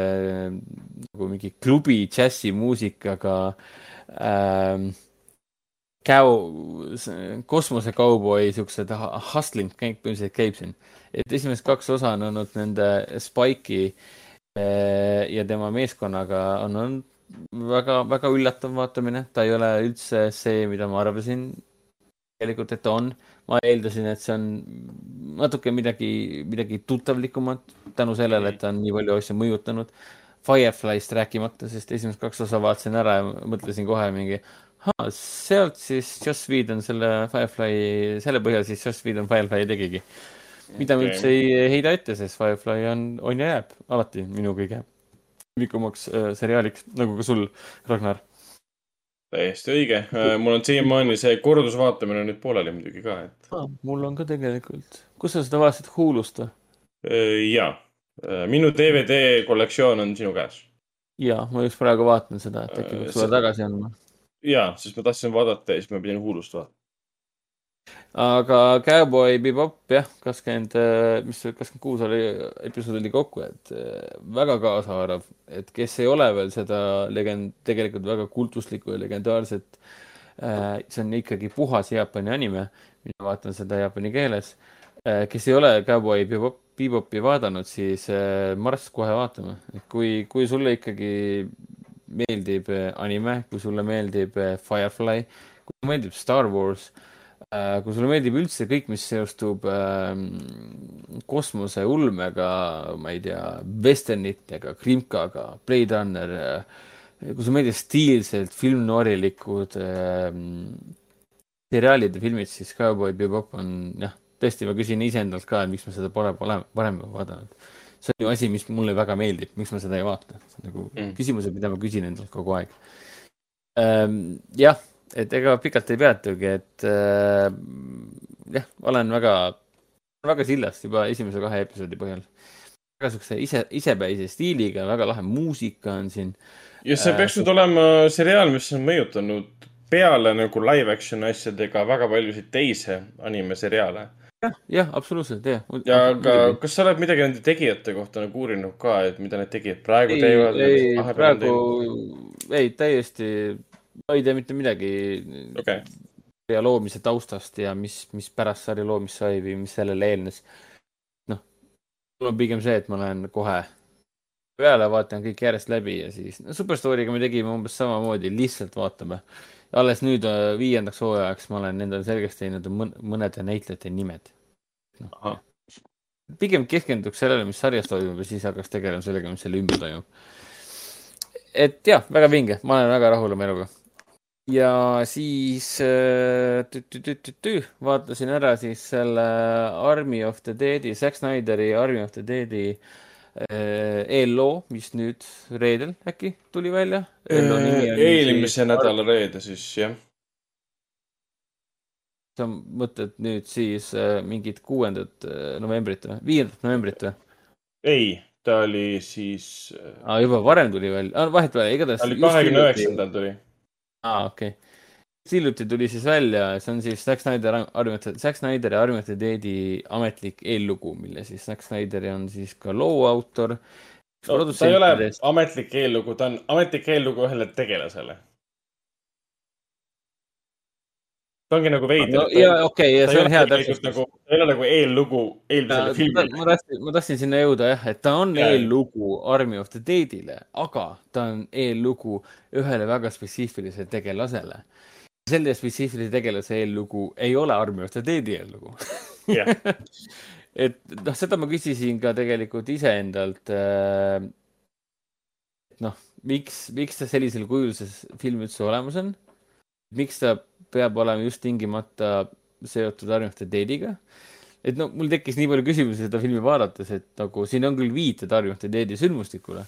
nagu mingi klubi džässimuusikaga ähm, käu, kosmosekauboi siuksed hu- hustling käib, põhimõtteliselt käib siin. et esimesed kaks osa on olnud nende Spike'i eh, ja tema meeskonnaga on olnud väga, väga üllatav vaatamine, ta ei ole üldse see, mida ma arvasin tegelikult, et ta on. Ma eeldasin, et see on natuke midagi, midagi tuttavlikumat tänu sellele, et ta on nii palju asju mõjutanud. Fireflyst rääkimata, sest esimesed kaks osa vaatasin ära ja mõtlesin kohe mingi, sealt siis Joss Whedon selle Firefly, selle põhjal siis Joss Whedon Firefly tegigi. mida ma Okei. üldse ei heida ette, sest Firefly on, on ja jääb alati minu kõige likumaks äh, seriaaliks, nagu ka sul, Ragnar. Täiesti õige. mul on siiamaani see kordusvaatamine nüüd pooleli muidugi ka, et mul on ka tegelikult. kus sa seda vaatasid, Hulust või? äh, ja. minu DVD kollektsioon on sinu käes. ja ma just praegu vaatan seda, et äkki Äh, peaks sulle tagasi andma. ja, sest ma tahtsin vaadata ja siis ma pidin Hulust vaatama. Aga Cowboy Bebop jah, kakskümmend, mis see kakskümmend kuus oli, episood oli kokku, et äh, väga kaasaarv, et kes ei ole veel seda legend, tegelikult väga kultuslikku ja legendaarset äh,, see on ikkagi puhas Jaapani anime, mina vaatan seda jaapani keeles äh,. kes ei ole Cowboy Bebop, Bebopi vaadanud, siis äh, marss kohe vaatama, et kui, kui sulle ikkagi meeldib äh, anime, kui sulle meeldib äh, Firefly, kui meeldib Star Wars äh,, kui sulle meeldib üldse kõik, mis seostub äh, kosmose ulmega, ma ei tea, vesternitega, krimkaga, Blade Runner äh,, kui sulle meeldib stiilselt filmnoorilikud äh, seriaalid ja filmid, siis Cowboy Bebop on jah, tõesti, ma küsin iseendalt ka, et miks ma seda pole varem, varem vaadanud. see on ju asi, mis mulle väga meeldib, miks ma seda ei vaata, nagu Mm. mm. küsimused, mida ma küsin endalt kogu aeg ähm,. jah, et ega pikalt ei peatugi, et äh, jah, olen väga, väga sillas juba esimese kahe episoodi põhjal. väga siukse ise, isepäise stiiliga, väga lahe muusika on siin. ja see Äh, peaks nüüd olema seriaal, mis on mõjutanud peale nagu live action asjadega väga paljusid teisi animeseriaale. jah, jah, absoluutselt, jah. ja aga kas sa oled midagi nende tegijate kohta nagu uurinud ka, et mida need tegijad praegu ei, teevad? ei, praegu, ei, täiesti, ma ei tea mitte midagi okei, sarja loomise taustast ja mis, mis pärast sarja loomist sai või mis sellele eelnes. noh, mul on pigem see, et ma lähen kohe peale, vaatan kõik järjest läbi ja siis no, Superstory'ga me tegime umbes samamoodi, lihtsalt vaatame. alles nüüd äh, viiendaks hooajaks ma olen endale selgeks teinud mõn- mõnede näitlejate nimed. ahah, pigem keskenduks sellele, mis sarjas toimub ja siis hakkaks tegelema sellega, mis selle ümber toimub. et jah, väga vinge, ma olen väga rahul oma eluga. Ja siis äh, tü, tü, tü, vaatasin ära siis selle Army of the Dead'i, Zack Snyderi Army of the Dead'i äh, eelloo, mis nüüd reedel äkki tuli välja. eelmise nädala reede siis jah. sa mõtled nüüd siis äh, mingit kuuendat äh, novembrit või, viiendat novembrit või? ei, ta oli siis, juba varem tuli välja ah,, vahet pole, igatahes. ta oli kahekümne üheksandal tuli. aa, okei okay.. hiljuti tuli siis välja, see on siis Zack Snyder, Arvimete, Zack Snyderi Arvimete Deedi ametlik eellugu, mille siis Zack Snyderi on siis ka loo autor. ta ei ole ametlik eellugu, ta on ametlik eellugu ühele tegelasele. Ta ongi nagu veider no,. ja okei okay,, ja see on hea täpsustus. nagu, ta ei ole nagu eellugu eelmisele filmile. ma tahtsin, ma tahtsin sinna jõuda jah, et ta on Jaa. eellugu Army of the Deadile, aga ta on eellugu ühele väga spetsiifilisele tegelasele. selle spetsiifilise tegelase eellugu ei ole Army of the Deadi eellugu. <laughs> et noh, seda ma küsisin ka tegelikult iseendalt. noh, miks, miks ta sellisel kujul see film üldse olemas on? miks ta peab olema just tingimata seotud the Deadiga? et no mul tekkis nii palju küsimusi seda filmi vaadates, et nagu siin on küll viited the Deadi sündmustikule,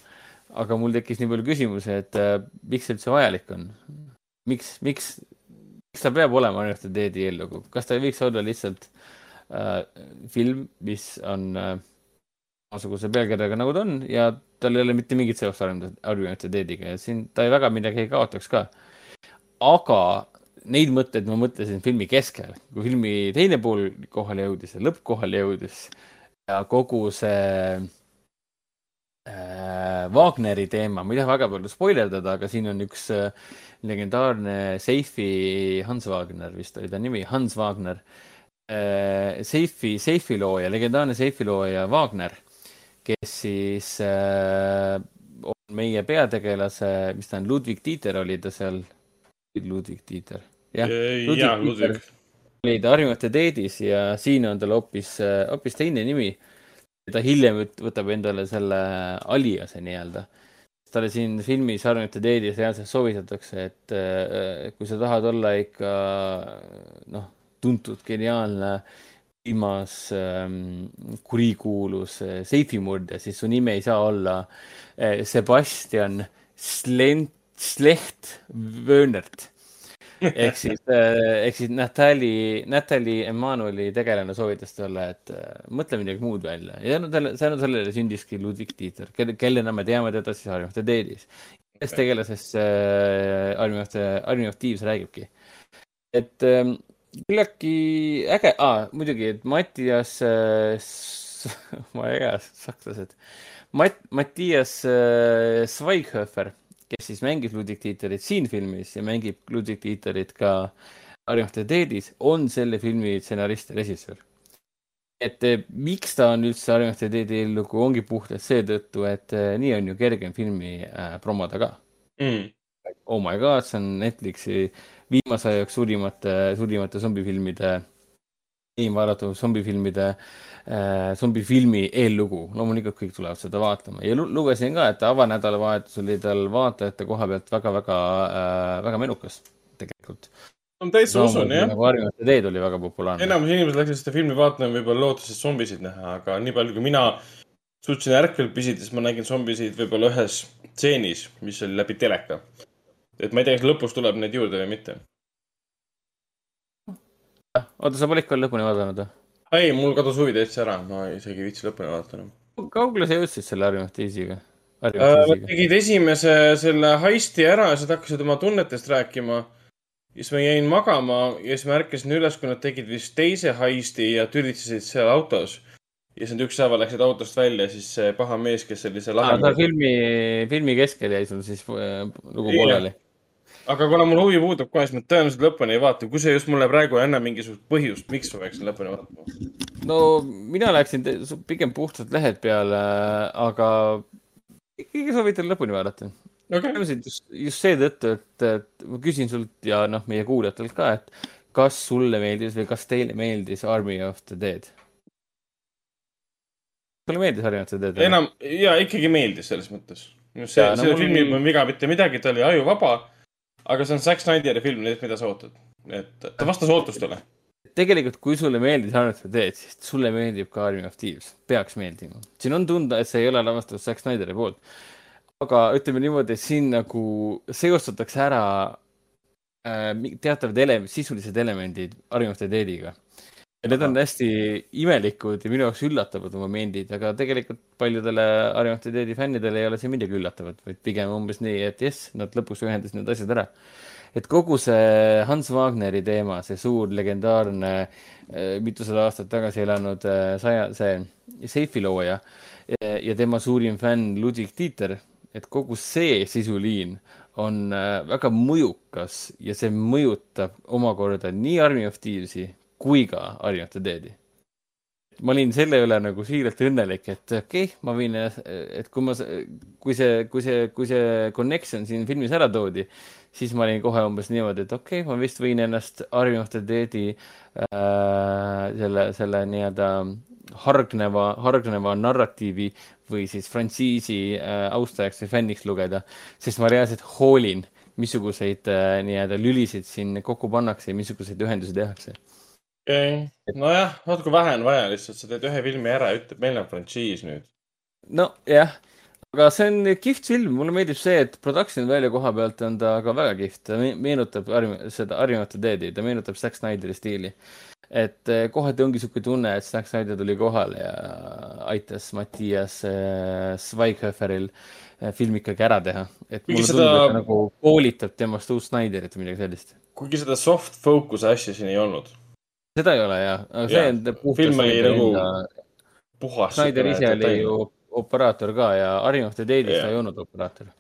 aga mul tekkis nii palju küsimusi, et äh, miks see üldse vajalik on? miks, miks, miks ta peab olema the Deadi eellugu, kas ta ei võiks olla lihtsalt äh, film, mis on äh, samasuguse pealkirjaga, nagu ta on ja tal ei ole mitte mingit seost the Deadiga ja siin ta ei väga midagi ei kaotaks ka. aga neid mõtteid ma mõtlesin filmi keskel, kui filmi teine pool kohale jõudis ja lõpp kohale jõudis ja kogu see äh, Wagneri teema, ma ei taha väga palju spoilerdada, aga siin on üks äh, legendaarne Seifi Hans Wagner vist oli ta nimi, Hans Wagner. Äh,. Seifi, Seifi looja, legendaarne Seifi looja Wagner, kes siis äh, on meie peategelase, mis ta on, Ludwig Dieter oli ta seal, Ludwig Dieter, jah, ja Ludvig. oli ta Harjumate teedis ja siin on tal hoopis, hoopis teine nimi. ta hiljem võt- võtab endale selle aliase nii-öelda. talle siin filmis Harjumate teedis reaalselt soovitatakse, et äh, kui sa tahad olla ikka noh, tuntud, geniaalne, ilmas ähm, kurikuulus äh, seifimurdja, siis su nimi ei saa olla äh, Sebastian Slent, Slecht Wöhnert ehk siis, ehk siis Natali, Natali Emmanueli tegelane soovitas talle, et äh, mõtle midagi muud välja ja no talle, tänu sellele sündiski Ludwig Dieter, kelle, kellena me teame teda siis Army of the Deadis. kes tegelasest äh, Army of the, Army of Thieves räägibki. et ähm, küllaltki äge ah,, muidugi, et Mattias äh, <laughs> ma ei tea, sakslased, Mat-, Mattias äh, Schweighöfer kes siis mängib Ludwig Dieterit siin filmis ja mängib Ludwig Dieterit ka Army of the Deadis, on selle filmi stsenarist ja režissöör. et eh, miks ta on üldse Army of the Deadi lugu, ongi puhtalt seetõttu, et eh, nii on ju kergem filmi äh, promoda ka. Mm. Oh my god, see on Netflixi viimase aja üks suurimate, suurimate zombifilmide, enim vaadatud zombifilmide äh,, zombifilmi eellugu. loomulikult kõik tulevad seda vaatama ja lu- lugesin ka, et avanädalavahetusel oli tal vaatajate koha pealt väga-väga äh,, väga menukas tegelikult. ma täitsa usun jah. nagu Harjumate teed oli väga populaarne. enamus inimesed läksid seda filmi vaatama võib-olla lootuses zombisid näha, aga nii palju, kui mina suutsin ärkvel püsida, siis ma nägin zombisid võib-olla ühes stseenis, mis oli läbi teleka. et ma ei tea, kas lõpus tuleb neid juurde või mitte. oota, sa pole ikka lõpuni vaadanud või? ei, mul kadus huvi täitsa ära, ma isegi ei viitsi lõpuni vaadata enam. kaugele sa jõudsid selle teesiga? Nad tegid esimese selle heisti ära ja siis hakkasid oma tunnetest rääkima. siis ma jäin magama ja siis ma ärkasin üles, kui nad tegid vist teise heisti ja tülitsesid seal autos. ja siis nad ükshaaval läksid autost välja, siis see paha mees, kes ta lahe. filmi, filmi keskel jäi sul siis äh, lugu pooleli. Aga kuna mul huvi puudub kohe, siis ma tõenäoliselt lõpuni ei vaata, kui see just mulle praegu ei anna mingisugust põhjust, miks ma peaksin lõpuni vaatama. no mina läksin pigem puhtalt lehed peale, aga ikkagi soovitan lõpuni vaadata. okei, just, just seetõttu, et, et ma küsin sult ja noh, meie kuulajatelt ka, et kas sulle meeldis või kas teile meeldis Army of the Dead? sulle meeldis Army of the Dead? enam ja ikkagi meeldis selles mõttes. see, no selle mul- filmi pole viga mitte midagi, ta oli ajuvaba. Aga see on Zack Snyderi film, nii et mida sa ootad? et ta vastas ootustele. tegelikult, kui sulle meeldis of the Dead, siis sulle meeldib ka Army of Thieves, peaks meeldima. siin on tunda, et see ei ole lavastatud Zack Snyderi poolt. aga ütleme niimoodi, et siin nagu seostatakse ära äh, teatavad ele-, sisulised elemendid Army of the Deadiga. Ja need on hästi imelikud ja minu jaoks üllatavad momendid, aga tegelikult paljudele the Deadi fännidele ei ole see midagi üllatavat, vaid pigem umbes nii, et jess, nad lõpuks ühendasid need asjad ära. Et kogu see Hans Wagneri teema, see suur legendaarne äh, mitusada aastat tagasi elanud äh, saja, see seifi looja äh, ja tema suurim fänn Ludwig Dieter, et kogu see sisuliin on väga mõjukas ja see mõjutab omakorda nii Army of Thieves'i kui ka the Dead'i ma olin selle üle nagu siiralt õnnelik, et okei okay,, ma võin, et kui ma, kui see, kui see, kui see connection siin filmis ära toodi, siis ma olin kohe umbes niimoodi, et okei okay,, ma vist võin ennast the Dead'i äh, selle, selle nii-öelda hargneva, hargneva narratiivi või siis frantsiisi äh, austajaks või fänniks lugeda, sest ma reaalselt hoolin, missuguseid äh, nii-öelda lülisid siin kokku pannakse ja missuguseid ühendusi tehakse okei okay., nojah, kui vähe on vaja lihtsalt, sa teed ühe filmi ära ja ütled, meil on frantsiis nüüd. nojah, aga see on kihvt film, mulle meeldib see, et production value koha pealt on ta ka väga kihvt, ta me- meenutab seda the Dead'i, ta meenutab Zack Snyderi stiili. et eh, kohati ongi sihuke tunne, et Zack Snyder tuli kohale ja aitas Mattias äh, Schweighöferil äh, film ikkagi ära teha. et mulle seda- tundub, et ta nagu koolitab temast uut Snyderit või midagi sellist. kuigi seda soft focus'e asja siin ei olnud. Seda ei ole jah, aga see on film oli nagu puhas. Snyder ise oli ju operaator ka ja Army of the Dead'is ta ei olnud operaator.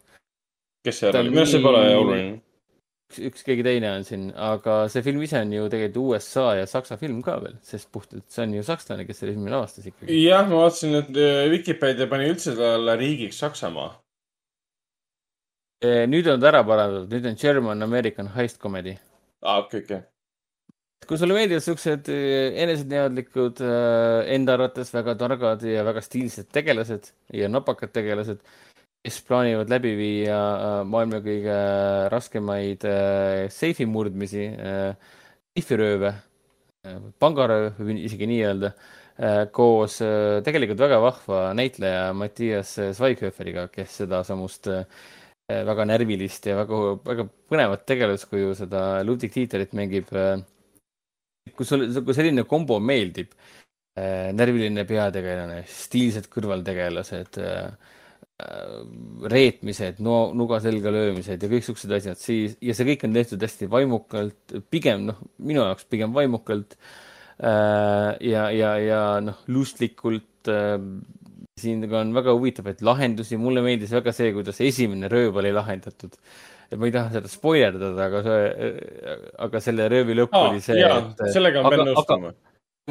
kes seal oli, minu arust see pole oluline. üks, üks keegi teine on siin, aga see film ise on ju tegelikult USA ja Saksa film ka veel, sest puhtalt see on ju sakslane, kes selle filmi lavastas ikkagi. jah, ma vaatasin, et Vikipeedia pani üldse talle riigiks Saksamaa. nüüd on ta ära parandatud, nüüd on German American Heist Comedy. aa, okei, okei. Kui sulle meeldivad siuksed eh, eneseteadlikud, enda arvates väga targad ja väga stiilsed tegelased ja napakad tegelased, kes plaanivad läbi viia äh, maailma kõige raskemaid äh, seifi murdmisi, seifirööve, pangarööv võib isegi nii öelda, koos äh, tegelikult väga vahva näitleja Mattias Schweighöferiga, kes sedasamust äh, väga närvilist ja väga, väga põnevat tegelaskuju, seda Ludwig Dieterit mängib äh, kui sulle, kui selline kombo meeldib, närviline peategelane, stiilsed kõrvaltegelased, reetmised, no nuga selga löömised ja kõik siuksed asjad, siis ja see kõik on tehtud hästi vaimukalt, pigem noh, minu jaoks pigem vaimukalt äh, ja, ja, ja noh, lustlikult äh, siin on väga huvitavaid lahendusi, mulle meeldis väga see, kuidas esimene rööv oli lahendatud. Et ma ei taha seda spoilerdada, aga see, aga selle röövi lõpp aa oli, see, sellega ma pean nõustuma.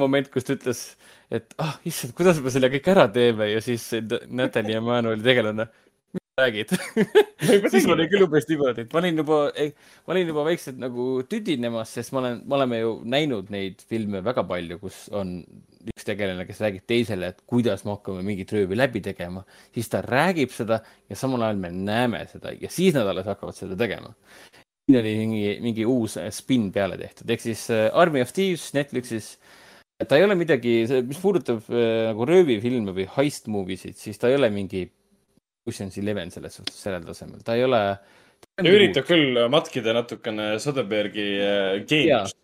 moment, kus ta ütles, et ah, issand, kuidas me selle kõik ära teeme ja siis Natalja Emanueli tegelane, mis sa räägid? <laughs> siis ma olin küll umbes niimoodi, et ma olin juba, ma olin juba vaikselt nagu tüdinemas, sest ma olen, me oleme ju näinud neid filme väga palju, kus on üks tegelane, kes räägib teisele, et kuidas me hakkame mingit röövi läbi tegema, siis ta räägib seda ja samal ajal me näeme seda ja siis nad alles hakkavad seda tegema siin oli mingi, mingi uus spin peale tehtud, ehk siis äh, Army of Thieves Netflixis. ta ei ole midagi, mis puudutab äh, nagu röövifilme või heist movie sid, siis ta ei ole mingi Ocean's Eleven selles suhtes sellel tasemel, ta ei ole. ta üritab küll matkida natukene Soderbergi äh, geeniust.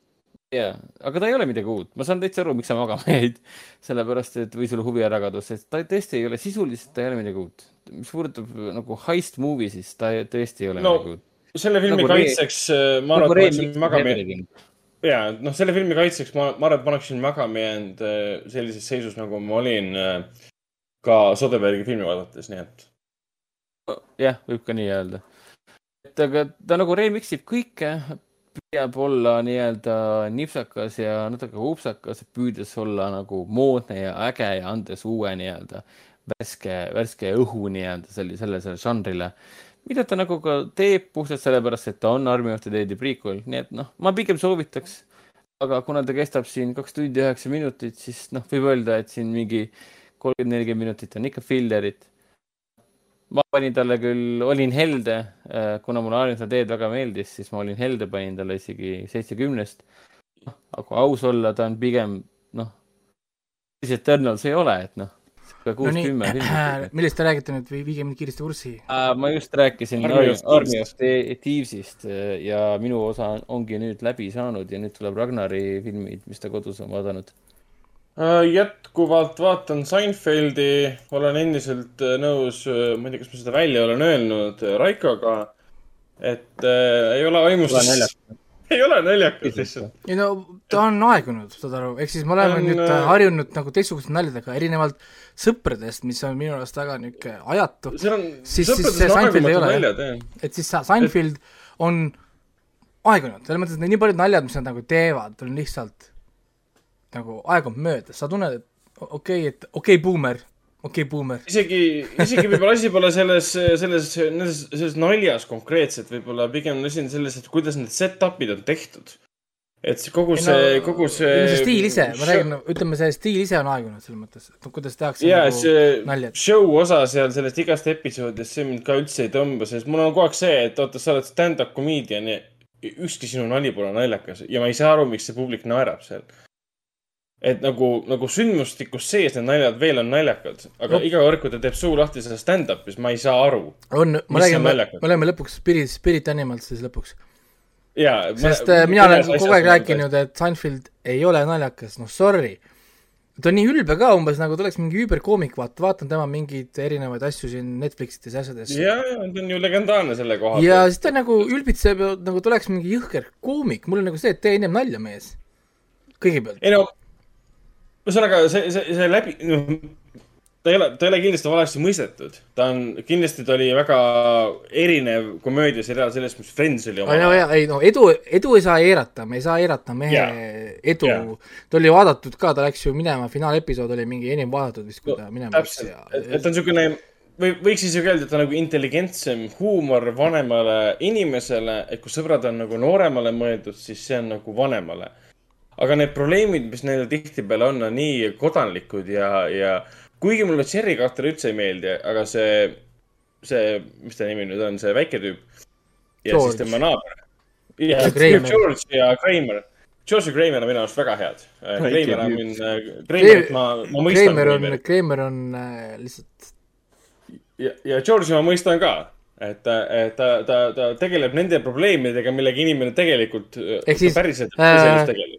jaa, aga ta ei ole midagi uut, ma saan täitsa aru, miks sa magama jäid. <laughs> sellepärast, et või sul huvi ära kadus, sest ta tõesti ei ole sisuliselt, ta ei ole midagi uut. mis puudutab nagu heist movie, siis ta tõesti ei ole No, midagi uut. selle filmi Nagu kaitseks äh, ma arvan, et ma oleksin magama jäänud. ja, noh, selle filmi kaitseks ma, ma arvan, et ma oleksin magama jäänud äh, sellises seisus, nagu ma olin äh, ka Soderbergi filmi vaadates, nii et. jah, võib ka nii öelda. et aga ta nagu remix ib kõike, püüab olla nii-öelda nipsakas ja natuke upsakas, püüdes olla nagu moodne ja äge ja andes uue nii-öelda värske, värske õhu nii-öelda selli-, sellele žanrile. mida ta nagu ka teeb puhtalt sellepärast, et ta on Army of the Dead'i prequel, nii et noh, ma pigem soovitaks. aga kuna ta kestab siin kaks tundi üheksa minutit, siis noh, võib öelda, et siin mingi kolmkümmend, nelikümmend minutit on ikka fillerit. Ma panin talle küll, olin helde, kuna mulle Arnold teed väga meeldis, siis ma olin helde, panin talle isegi seitsekümnest. aga kui aus olla, ta on pigem noh, siis Eternals ei ole, et noh no nii, <clears throat> millest te räägite nüüd või viige mind kiiresti kurssi uh,? ma just rääkisin Army of Thieves'ist äh, ja minu osa ongi nüüd läbi saanud ja nüüd tuleb Ragnari filmid, mis ta kodus on vaadanud. Jätkuvalt vaatan Seinfeldi, olen endiselt äh, nõus, ma ei tea, kas ma seda välja olen öelnud Raikoga, et äh, ei ole aimust ei ole naljakas. <laughs> Lihtsalt. ei no ta on aegunud, saad aru, ehk siis me oleme on... nüüd äh, harjunud nagu teistsuguste naljadega, erinevalt sõpradest, mis on minu arust väga niisugune ajatu. siis, siis see Seinfeld ei ole et siis Seinfeld et... on aegunud, selles mõttes, et nii paljud naljad, mis nad nagu teevad, on lihtsalt nagu aegunud mööda, sa tunned, et okei okay,, et okei okay,, buumer, okei okay,, buumer. isegi, isegi võib-olla asi pole selles, selles, selles, selles naljas konkreetselt, võib-olla pigem asi on selles, et kuidas need set-up'id on tehtud. et see kogu see no,, kogu see. see stiil ise, ma räägin, ütleme, see stiil ise on aegunud selles mõttes, et kuidas tehakse yeah, nagu see naljad. show osa seal sellest igast episoodist, see mind ka üldse ei tõmba, sest mul on kogu aeg see, et oota, sa oled stand-up comedian ja ükski sinu nali pole naljakas ja ma ei saa aru, miks see publik naerab seal et nagu, nagu sündmustikus sees need naljad veel on naljakad, aga no. iga kord, kui ta teeb suu lahti selles stand-up'is, ma ei saa aru. on, ma räägin, me oleme lõpuks Spirit, Spirit Animals siis lõpuks. jaa. sest ma, äh, mina olen kogu aeg rääkinud, et Seinfeld ei ole naljakas, noh sorry. ta on nii ülbe ka umbes nagu ta oleks mingi üüberkoomik, vaata, vaatan tema mingeid erinevaid asju siin Netflixides ja asjades. jaa, jaa, ta on ju legendaarne selle koha pealt. ja siis ta nagu ülbitseb, nagu ta oleks mingi jõhker koomik, mul on nagu see, et tee ennem nalja, mees. kõigepealt. ei no ühesõnaga see, see, see läbi, noh, ta ei ole, ta ei ole kindlasti valesti mõistetud. ta on, kindlasti ta oli väga erinev komöödiaseriaal sellest, mis Friends oli. no ja, ei no edu, edu ei saa eirata, me ei saa eirata mehe yeah. edu yeah.. ta oli vaadatud ka, ta läks ju minema, finaalepisood oli mingi enim vaadatud vist, kui ta minema läks ja. et, et ta on niisugune, või võiks isegi öelda, et ta on nagu intelligentsem huumor vanemale inimesele, et kui sõbrad on nagu nooremale mõeldud, siis see on nagu vanemale aga need probleemid, mis neil tihtipeale on, on nii kodanlikud ja, ja kuigi mulle Cherry Carter üldse ei meeldi, aga see, see, mis ta nimi nüüd on, see väike tüüp. ja George. siis tema naaber. ja George ja Kramer. George ja Kramer on minu arust väga head. Kramer on mind, Kramerit ma, ma mõistan. Kramer on, Kramer on äh, lihtsalt. ja, ja George'i ma mõistan ka et ta, ta, ta, ta tegeleb nende probleemidega, millega inimene tegelikult Ehk siis, päriselt äh,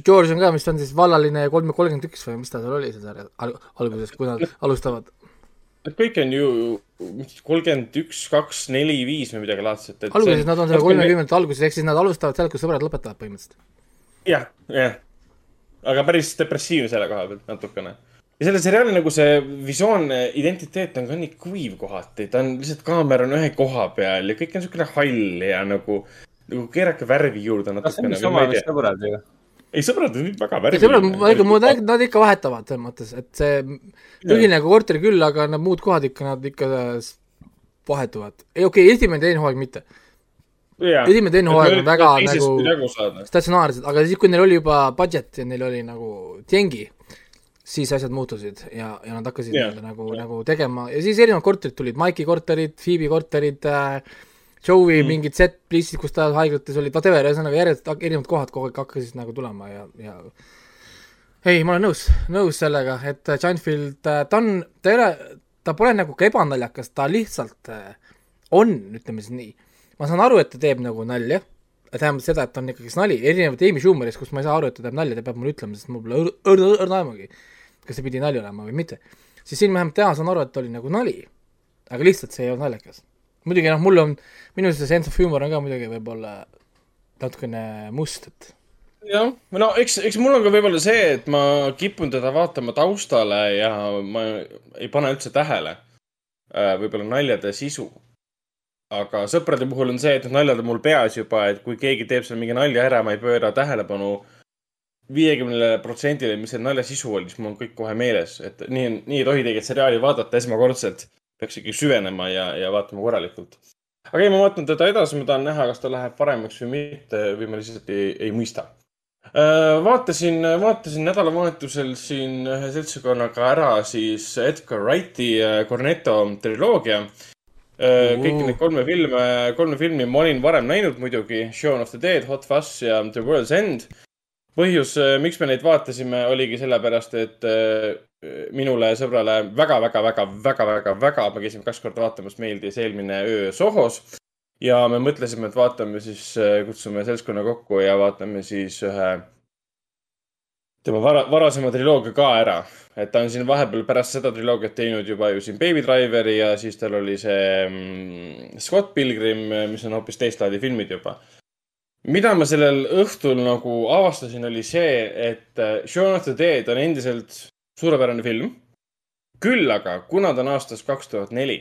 George on ka, mis ta on siis vallaline kolm, kolmkümmend üks või mis ta seal oli seal alguses, kui nad alustavad? kõik on ju kolmkümmend üks, kaks, neli, viis või midagi laadset. alguses nad on seal kolmekümnendate alguses, ehk siis nad alustavad sealt, kus sõbrad lõpetavad põhimõtteliselt. jah, jah. aga päris depressiivne selle koha pealt natukene. ja selle seriaali nagu see visuaalne identiteet on ka nii kuiv kohati, ta on lihtsalt, kaamera on ühe koha peal ja kõik on niisugune hall ja nagu, nagu keerake värvi juurde natukene. see on sama vist sõbrad ju ei, sõbrad on väga värvilised. sõbrad, ikka, nad, nad ikka vahetavad selles mõttes, et see ühine korter küll, aga need muud kohad ikka, nad ikka vahetuvad. ei, okei okay,, esimene, teine hooaeg mitte. esimene, teine hooaeg on väga nagu statsionaarsed, aga siis, kui neil oli juba budget ja neil oli nagu tjengi, siis asjad muutusid ja, ja nad hakkasid yeah. nagu, nagu tegema ja siis erinevad korterid tulid, Maiki korterid, Phoebe korterid äh,, Joe'i mm. mingid set plissid, kus ta haiglates olid, whatever, ühesõnaga järjest erinevad kohad kogu aeg hakkasid nagu tulema ja, ja ei, ma olen nõus, nõus sellega, et Seinfeld, ta on, ta ei ole, ta pole nagu ka ebanaljakas, ta lihtsalt äh, on, ütleme siis nii. ma saan aru, et ta teeb nagu nalja, tähendab seda, et on ikkagi nali, erinevalt Amy Schumerist, kus ma ei saa aru, et ta teeb nalja, ta peab mulle ütlema, sest mul pole õrna aimugi, kas see pidi nali olema või mitte. siis siin vähemalt teha saan aru, et oli nagu nali, aga lihtsalt see ei olnud naljakas muidugi noh, mul on, minu see sense of humor on ka muidugi võib-olla natukene must, et jah, no eks, eks mul on ka võib-olla see, et ma kipun teda vaatama taustale ja ma ei pane üldse tähele äh, võib-olla naljade sisu. aga sõprade puhul on see, et naljad on mul peas juba, et kui keegi teeb seal mingi nalja ära, ma ei pööra tähelepanu viiekümnele protsendile, mis selle nalja sisu oli, siis mul on kõik kohe meeles, et nii, nii ei tohi tegelikult seriaali vaadata esmakordselt peaks ikkagi süvenema ja, ja vaatama korralikult. aga ei, ma vaatan teda edasi, ma tahan näha, kas ta läheb paremaks või mitte või ma lihtsalt ei, ei mõista. vaatasin, vaatasin nädalavahetusel siin ühe seltskonnaga ära siis Edgar Wrighti Cornetto triloogia. kõiki neid kolme filme, kolme filmi ma olin varem näinud muidugi. Shaun of the Dead, Hot Fuzz ja The World's End. Põhjus, miks me neid vaatasime, oligi sellepärast, et minule sõbrale väga, väga, väga, väga, väga, väga, me käisime kaks korda vaatamas, meeldis eelmine öö Sohos ja me mõtlesime, et vaatame siis, äh, kutsume seltskonna kokku ja vaatame siis ühe tema vara, varasema triloogia ka ära. et ta on siin vahepeal pärast seda triloogiat teinud juba ju siin Baby Driveri ja siis tal oli see mm, Scott Pilgrim, mis on hoopis teist laadi filmid juba. Mida ma sellel õhtul nagu avastasin, oli see, et äh, Shaun of the Dead on endiselt suurepärane film. küll aga, kuna ta on aastast kaks tuhat neli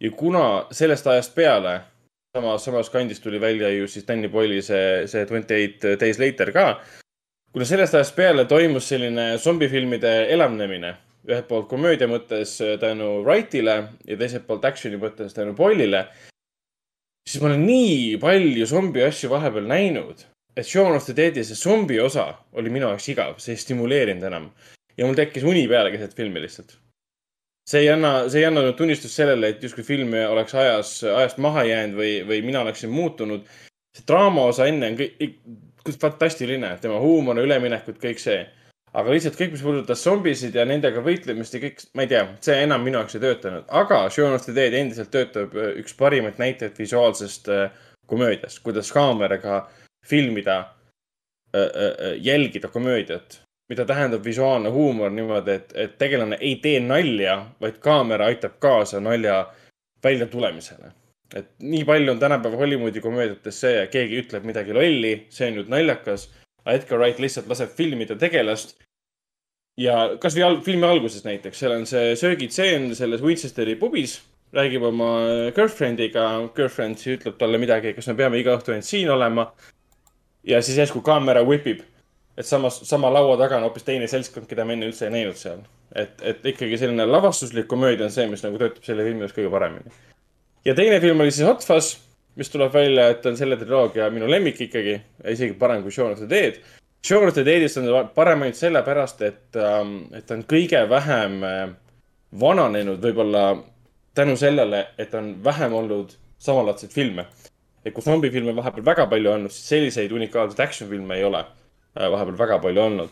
ja kuna sellest ajast peale samas, samas kandis tuli välja ju siis Danny Boyle'i see, see Twenty Eight Days Later ka. kuna sellest ajast peale toimus selline zombifilmide elavnemine, ühelt poolt komöödia mõttes tänu Wrightile ja teiselt poolt action'i mõttes tänu Boyle'ile, siis ma olen nii palju zombi asju vahepeal näinud, et Shaun of the Dead'i see zombi osa oli minu jaoks igav, see ei stimuleerinud enam. ja mul tekkis uni peale keset filmi lihtsalt see ei anna, see ei anna nüüd tunnistust sellele, et justkui film oleks ajas, ajast maha jäänud või, või mina oleksin muutunud. see draama osa enne on kõik, fantastiline, tema huumor, üleminekud, kõik see. Aga lihtsalt kõik, mis puudutas zombisid ja nendega võitlemist ja kõik, ma ei tea, see enam minu jaoks ei töötanud. aga Shaun of the Dead endiselt töötab äh, üks parimaid näiteid visuaalsest äh, komöödiast, kuidas kaameraga filmida äh,, jälgida komöödiat mida tähendab visuaalne huumor niimoodi, et, et tegelane ei tee nalja, vaid kaamera aitab kaasa nalja väljatulemisele. et nii palju on tänapäeva Hollywoodi komöödiates see, keegi ütleb midagi lolli, see on nüüd naljakas. Edgar Wright lihtsalt laseb filmida tegelast. ja kasvõi al filmi alguses näiteks, seal on see söögitseen selles Winchesteri pubis, räägib oma girlfriend'iga, girlfriend ütleb talle midagi, kas me peame iga õhtu ainult siin olema. ja siis järsku kaamera whipib et samas, sama laua taga on hoopis teine seltskond, keda me enne üldse ei näinud seal. et, et ikkagi selline lavastuslik komöödia on see, mis nagu töötab selle filmi jaoks kõige paremini. ja teine film oli siis Hot Fuzz, mis tuleb välja, et on selle triloogia minu lemmik ikkagi, isegi parem kui Shaun of the Dead. Shaun of the Deadist on parem ainult sellepärast, et, ähm, et ta on kõige vähem äh, vananenud võib-olla tänu sellele, et on vähem olnud samalaadseid filme. et kui zombifilme vahepeal väga palju olnud, siis selliseid unikaalseid action filme ei ole Äh, vahepeal väga palju olnud.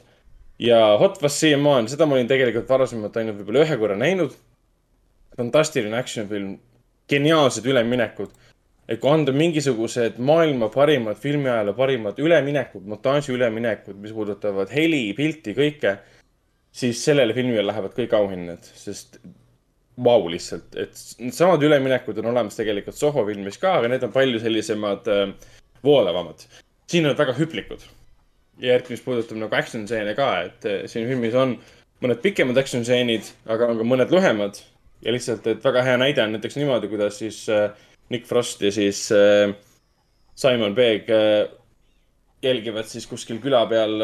ja Hot Fuzz siiamaani, seda ma olin tegelikult varasemalt ainult võib-olla ühe korra näinud. fantastiline action film, geniaalsed üleminekud. Et kui anda mingisugused maailma parimad, filmiajaloo parimad üleminekud, montaaži üleminekud, mis puudutavad heli, pilti, kõike, siis sellele filmile lähevad kõik auhinnad, sest vau wow, lihtsalt, et needsamad üleminekud on olemas tegelikult Soho filmis ka, aga need on palju sellisemad äh, voolavamad. siin on väga hüplikud ja eriti, mis puudutab nagu action stseene ka, et eh, siin filmis on mõned pikemad action stseenid, aga on ka mõned lühemad. ja lihtsalt, et väga hea näide on näiteks niimoodi, kuidas siis äh, Nick Frost ja siis äh, Simon Pegg äh, jälgivad siis kuskil küla peal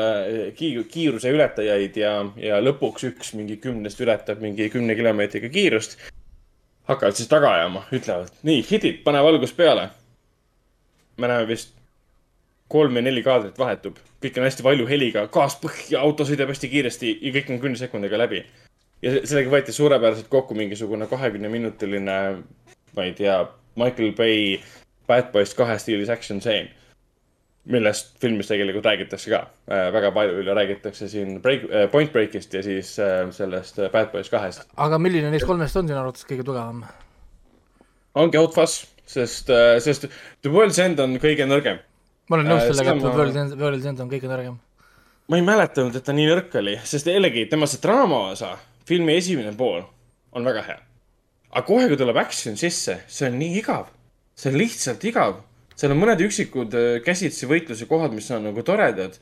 kiir kiiruse ületajaid ja, ja lõpuks üks mingi kümnest ületab mingi kümne kilomeetriga kiirust. hakkavad siis taga ajama, ütlevad nii, hidid, pane valgus peale. me näeme vist kolm ja neli kaadrit vahetub, kõik on hästi valju heliga, gaas põhja, auto sõidab hästi kiiresti ja kõik on kümne sekundiga läbi. ja sellega võeti suurepäraselt kokku mingisugune kahekümne minutiline, ma ei tea, Michael Bay Bad Boys kahe stiilis action stseen. millest filmis tegelikult räägitakse ka äh,, väga palju räägitakse siin break äh,, Point Breakist ja siis äh, sellest äh, Bad Boys kahest. aga milline neist kolmest on sinu arvates kõige tugevam? ongi Hot Fuzz, sest äh,, sest The World's End on kõige nõrgem ma olen nõus äh, sellega, et World End, World End on kõige nõrgem. ma ei mäletanud, et ta nii nõrk oli, sest jällegi tema see draama osa, filmi esimene pool on väga hea. Aga kohe, kui tuleb action sisse, see on nii igav. see on lihtsalt igav. seal on mõned üksikud äh, käsitsi võitluse kohad, mis on nagu toredad.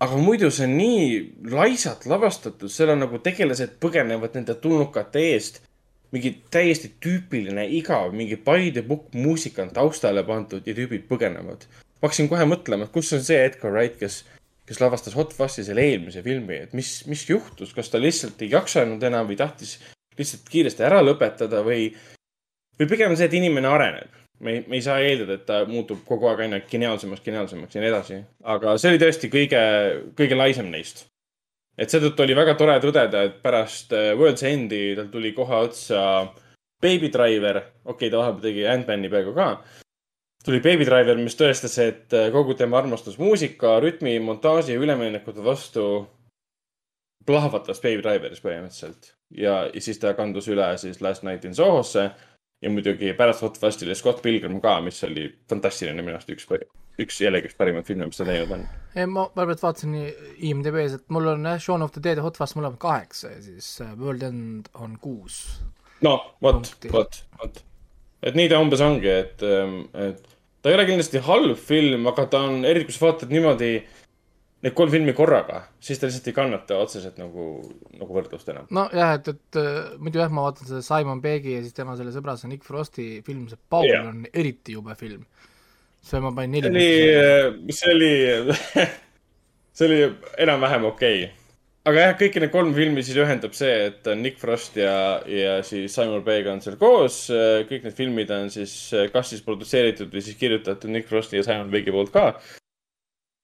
aga muidu see on nii laisalt lavastatud, seal on nagu tegelased põgenevad nende tulnukate eest mingi täiesti tüüpiline igav, mingi the book muusika on taustale pandud ja tüübid põgenevad ma hakkasin kohe mõtlema, et kus on see Edgar Wright, kes, kes lavastas Hot Fuzzi selle eelmise filmi, et mis, mis juhtus, kas ta lihtsalt ei jaksanud enam või tahtis lihtsalt kiiresti ära lõpetada või, või pigem see, et inimene areneb. me ei, me ei saa eeldada, et ta muutub kogu aeg aina geniaalsemaks, geniaalsemaks ja nii edasi. aga see oli tõesti kõige, kõige laisem neist. et seetõttu oli väga tore tõdeda, et pärast äh, World's Endi tal tuli kohe otsa Baby Driver, okei okay,, ta vahepeal tegi Ant-Mani peaaegu ka. tuli Baby Driver, mis tõestas, et äh, kogu tema armastus muusika, rütmi, montaaži ja üleminekute vastu plahvatas Baby Driveris põhimõtteliselt. ja, siis ta kandus üle siis Last Night in Sohosse ja muidugi pärast Hot Fuzzi oli Scott Pilgrim ka, mis oli fantastiline minu arust üks, üks jällegi üks parimaid filme, mis ta teinud on. ma vahepealt vaatasin IMDB-s, et mul on jah, Shaun of the Dead ja Hot Fuzz mõlemad kaheksa ja siis äh, World End on kuus. no vot vot, vot. et nii ta umbes ongi, et, et ta ei ole kindlasti halb film, aga ta on, eriti kui sa vaatad niimoodi need kolm filmi korraga, siis ta lihtsalt ei kannata otseselt nagu, nagu võrdlust enam. nojah, et, et äh, muidu jah, ma vaatan seda Simon Peggi ja siis tema selle sõbra, see Nick Frosti film, see Paul Jah. on eriti jube film. see ma panin see neli oli, see oli, <laughs> see oli enam-vähem okei okay.. aga jah, kõiki need kolm filmi siis ühendab see, et on Nick Frost ja, ja siis Simon Pegg on seal koos. kõik need filmid on siis kas siis produtseeritud või siis kirjutatud Nick Frosti ja Simon Peggi poolt ka.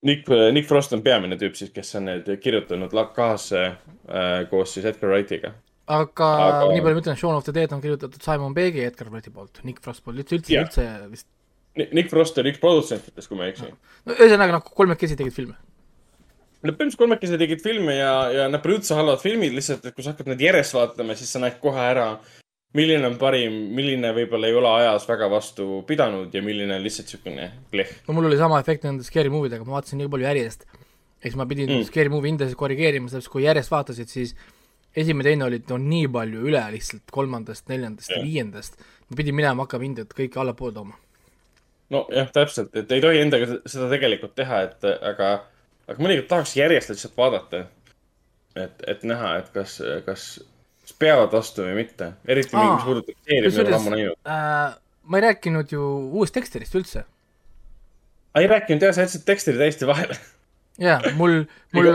Nick, Nick Frost on peamine tüüp siis, kes on need kirjutanud kaasa äh, koos siis Edgar Wrightiga. aga, Aga- nii palju ma ütlen, Shaun of the Dead on kirjutatud Simon Peggi ja Edgar Wrighti poolt, Nick Frost poolt, üldse, üldse, üldse vist. Nick Frost oli üks produtsentidest, kui ma ei eksi. no ühesõnaga noh, kolmekesi tegid filme. Nad põhimõtteliselt kolmekesi tegid filme ja, ja nad pole üldse halvad filmid, lihtsalt, et kui sa hakkad neid järjest vaatama, siis sa näed kohe ära, milline on parim, milline võib-olla ei ole ajas väga vastu pidanud ja milline on lihtsalt siukene plehh. no mul oli sama efekt nende Scary Movie dega, ma vaatasin nii palju järjest. siis ma pidin Mm. Scary Movie hindasid korrigeerima, sellepärast kui järjest vaatasid, siis esimene, teine olid no nii palju üle lihtsalt kolmandast, neljandast ja viiendast. ma pidin minema hakkama hindeid kõike allapoole tooma. nojah, täpselt, et ei tohi endaga seda tegelikult teha, et aga, aga mõnikord tahaks järjest lihtsalt vaadata. et, et näha, et kas, kas, kas peavad vastu või mitte. eriti Aa, mis puudutab seeriat, mida olen ammu näinud. äh,. ma ei rääkinud ju uuest Dexterist üldse. ei rääkinud jah, sa jätsid teksti täiesti vahele. jaa, mul, <laughs> mul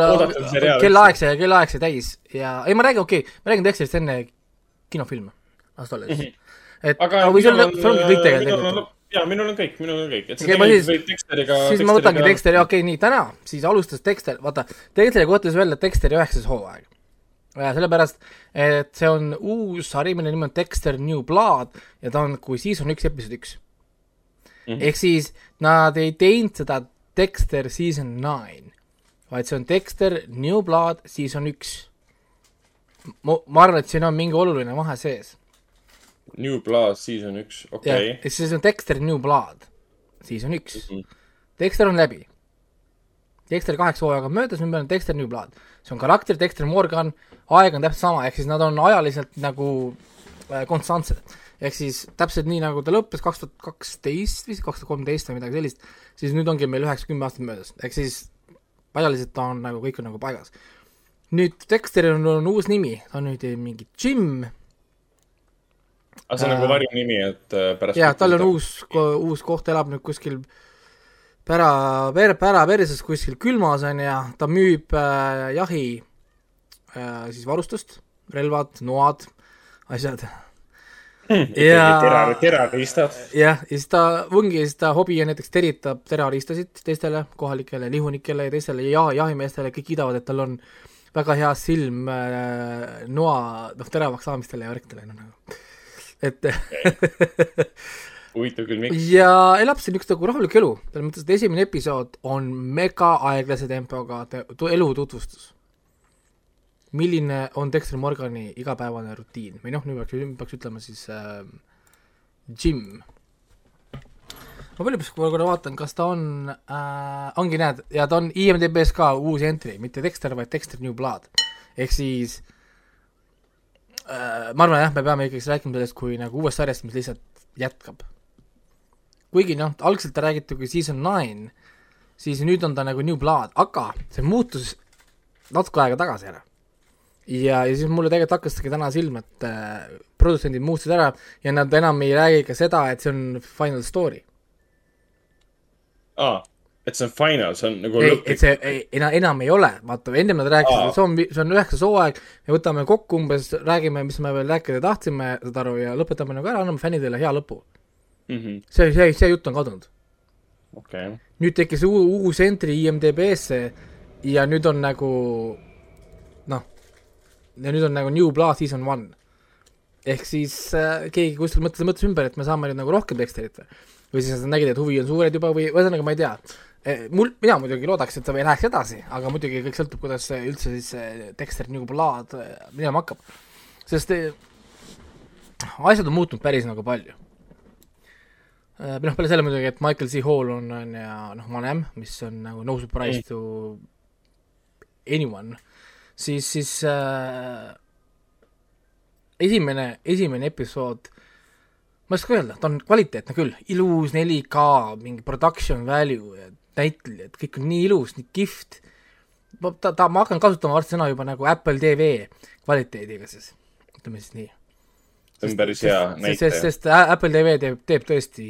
kellaaeg sai, kellaaeg sai täis ja ei, ma räägin, okei okay,, ma räägin Dexterist enne kinofilme, las ta olla siis. et, aga või see on, see ongi kõik tegelikult minul on, jaa, minul on kõik, minul on kõik. et sa Okei, ma tegelikult siis- võid Dexteriga. siis ma võtangi Dexteri, okei okay,, nii täna siis alustas Dexter, vaata, Dexteri kohta ütles välja Dexteri üheksas hooaeg. sellepärast, et see on uus sari, mille nimi on Dexter New Blood ja ta on kui season üks, episood üks mm. -hmm. ehk siis nad ei teinud seda Dexter season nine, vaid see on Dexter New Blood season üks. ma, ma arvan, et siin on mingi oluline vahe sees. New Blood season üks, okei, ehk siis on Dexter New Blood season üks Mhm. Dexter on läbi. Dexter kaheksa hooaega on möödas, nüüd meil on Dexter New Blood. See on karakter Dexter Morgan, aeg on täpselt sama, ehk siis nad on ajaliselt nagu äh, konstantsed. ehk siis täpselt nii, nagu ta lõppes kaks tuhat kaksteist vist, kaks tuhat kolmteist või midagi sellist, siis nüüd ongi meil üheksa-kümme aastat möödas, ehk siis ajaliselt ta on nagu, kõik on nagu paigas. nüüd Dexteril on, on uus nimi, ta on nüüd mingi Jim, aga see on nagu varjunimi, et äh, pärast. jaa, tal on uus, uus koht, elab nüüd kuskil pära, per-, pära perses kuskil külmas on ja ta müüb äh, jahi äh, siis varustust, relvad, noad, asjad. tera, terariistad. jah, ja siis ta, ongi siis ta hobi on näiteks teritab terariistasid teistele kohalikele lihunikele ja teistele ja jahimeestele, kõik kiidavad, et tal on väga hea silm äh, noa, noh, teravaks saamistele ja värkidele, noh nagu. et <laughs> huvitav küll, miks. ja elab siin üks nagu rahulik elu, selles mõttes, et esimene episood on mega aeglase tempoga te- elu tutvustus. milline on Dexter Morgani igapäevane rutiin või noh, nüüd peaks, peaks ütlema siis äh, Jim. ma palju korra vaatan, kas ta on äh,, ongi näed, ja ta on IMDB-s ka uus entry, mitte Dexter, vaid Dexter New Blood. ehk siis äh, ma arvan jah, me peame ikkagi rääkima sellest kui nagu uuest sarjast, mis lihtsalt jätkab kuigi noh, algselt räägiti kui season nine, siis nüüd on ta nagu New Blood, aga see muutus natuke aega tagasi ära. ja, ja siis mulle tegelikult hakkaski täna silma, et äh, produtsendid muutusid ära ja nad enam ei räägi ka seda, et see on final story. aa, et see on final, see on nagu ei, et. see ei, enam, enam ei ole, vaata ennem nad rääkisid et see on, see on üheksas hooaeg, me võtame kokku umbes, räägime, mis me veel rääkida tahtsime, saad aru, ja lõpetame nagu ära, anname fännidele hea lõpu. Mhm. see, see, see jutt on kadunud. okei, nüüd tekkis uu- uus entry IMDB-sse ja nüüd on nagu noh, ja nüüd on nagu New Blood season one. ehk siis äh, keegi kuskil mõtles, mõtles ümber, et me saame nüüd nagu rohkem Dexterit või, või siis nad nägid, et huvi on suured juba või ühesõnaga ma ei tea. mul, mina muidugi loodaks, et ta veel läheks edasi, aga muidugi kõik sõltub, kuidas üldse siis see Dexter New Blood äh, minema hakkab. sest äh, asjad on muutunud päris nagu palju. Või noh, peale selle muidugi, et Michael C Hall on, on ja noh, vanem, mis on nagu no surprise to anyone, siis, siis äh, esimene, esimene episood, ma ei oska öelda, ta on kvaliteetne küll, ilus 4K, mingi production value ja näitlejad, kõik on nii ilus, nii kihvt. ma, ta, ta, ma hakkan kasutama varsti sõna juba nagu Apple TV kvaliteediga siis, ütleme siis nii see on päris hea sest, näitaja. sest Ä- Apple TV teeb, teeb tõesti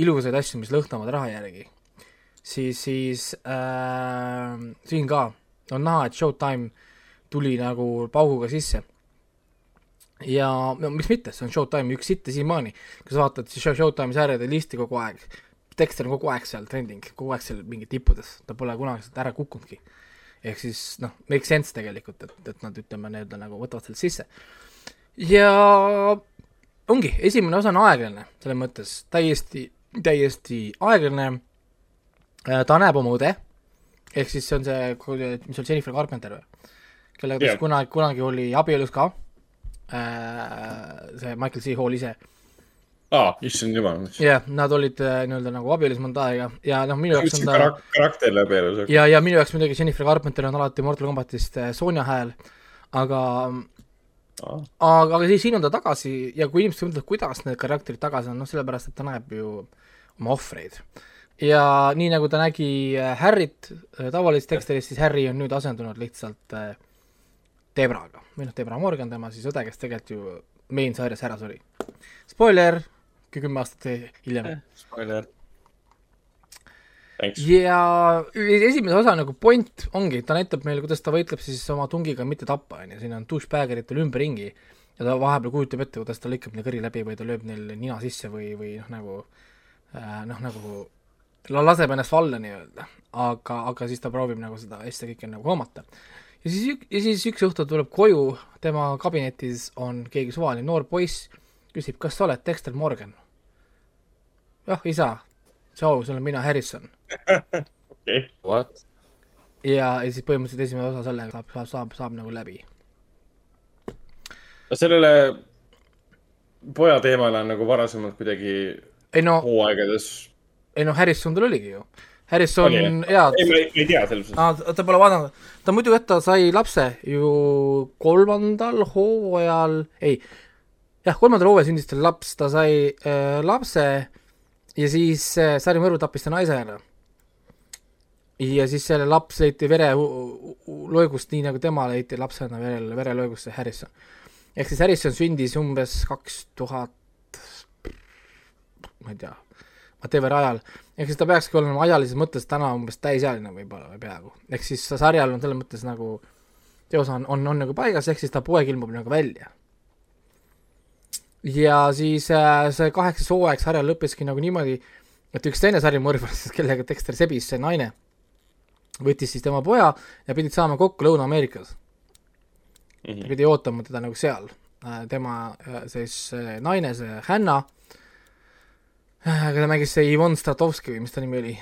ilusaid asju, mis lõhnavad raha järgi. siis, siis äh, siin ka on näha, et Showtime tuli nagu pauguga sisse. ja no miks mitte, see on Showtime'i üks sitt ja siiamaani, kui sa vaatad siis Show- Showtime'i sarjade listi kogu aeg, Dexter on kogu aeg seal trending, kogu aeg seal mingi tippudes, ta pole kunagi sealt ära kukkunudki. ehk siis noh, make sense tegelikult, et, et nad ütleme nii-öelda nagu võtavad selle sisse ja ongi, esimene osa on aeglane, selles mõttes täiesti, täiesti aeglane. ta näeb oma õde, ehk siis see on see, mis oli Jennifer Carpenter või, kellega ta siis kunagi, kunagi oli abielus ka. see Michael C Hall ise, aa, issand jumal. jah, nad olid äh, nii-öelda nagu abielus mõnda aega ja noh, minu jaoks on ta karak-, karakter läbi elu, see ja, ja minu jaoks muidugi Jennifer Carpenter on alati Mortal Combatist äh, Sonja hääl, aga. aga, aga siis siin on ta tagasi ja kui inimesed mõtlevad, kuidas need karakterid tagasi on, noh sellepärast, et ta näeb ju oma ohvreid. ja nii nagu ta nägi äh, Harryt äh, tavalises Dexteris, siis Harry on nüüd asendunud lihtsalt äh, Debraga või noh, Debra Morgan, tema siis õde, kes tegelikult ju main sarjas ära suri. Spoiler, kümme aastat hiljem. spoiler. Ja esimese osa nagu point ongi, ta näitab meile, kuidas ta võitleb siis oma tungiga mitte tappa, on ju, siin on douchebageritel ümberringi ja ta vahepeal kujutab ette, kuidas ta lõikab neil kõri läbi või ta lööb neil nina sisse või, või noh, nagu äh, noh, nagu la- laseb ennast valla nii-öelda, aga, aga siis ta proovib nagu seda asja kõike nagu hoomata. ja siis, ja siis üks õhtu tuleb koju, tema kabinetis on keegi suvaline noor poiss, küsib, kas sa oled Dexter Morgan? jah, isa, tšau, see olen mina, Harrison <laughs> okei, What? ja, ja siis põhimõtteliselt esimene osa sellega saab, saab, saab, saab nagu läbi. sellele poja teemale on nagu varasemalt kuidagi ei no, hooaegades, ei no Harrison tal oligi ju. Harrison Oli,, jaa, ei, ma ei ei tea selles suhtes. ta pole vaadanud, ta muidu jah, ta sai lapse ju kolmandal hooajal, ei, jah, kolmandal hooajal sündis tal laps, ta sai äh, lapse ja siis äh, Sari Mõrv tappis ta naise ära. ja siis selle laps leiti verelõigust, nii nagu tema leiti lapsena verel, verelõigusse Harrison. ehk siis Harrison sündis umbes kaks tuhat, ma ei tea, whatever ajal, ehk siis ta peakski olema ajalises mõttes täna umbes täisealine võib-olla või peaaegu, ehk siis sarjal on selles mõttes nagu teos on, on, on nagu paigas, ehk siis ta poeg ilmub nagu välja. Ja siis äh, see kaheksas hooaeg sarjal lõppeski nagu niimoodi, et üks teine sarimõrvar, siis <laughs> kellega Dexter sebis, see naine, võttis siis tema poja ja pidid saama kokku Lõuna-Ameerikas. Mhm. pidi ootama teda nagu seal. tema äh, siis äh, naine, see Hanna, keda mängis see Ivon Stratovski või mis ta nimi oli.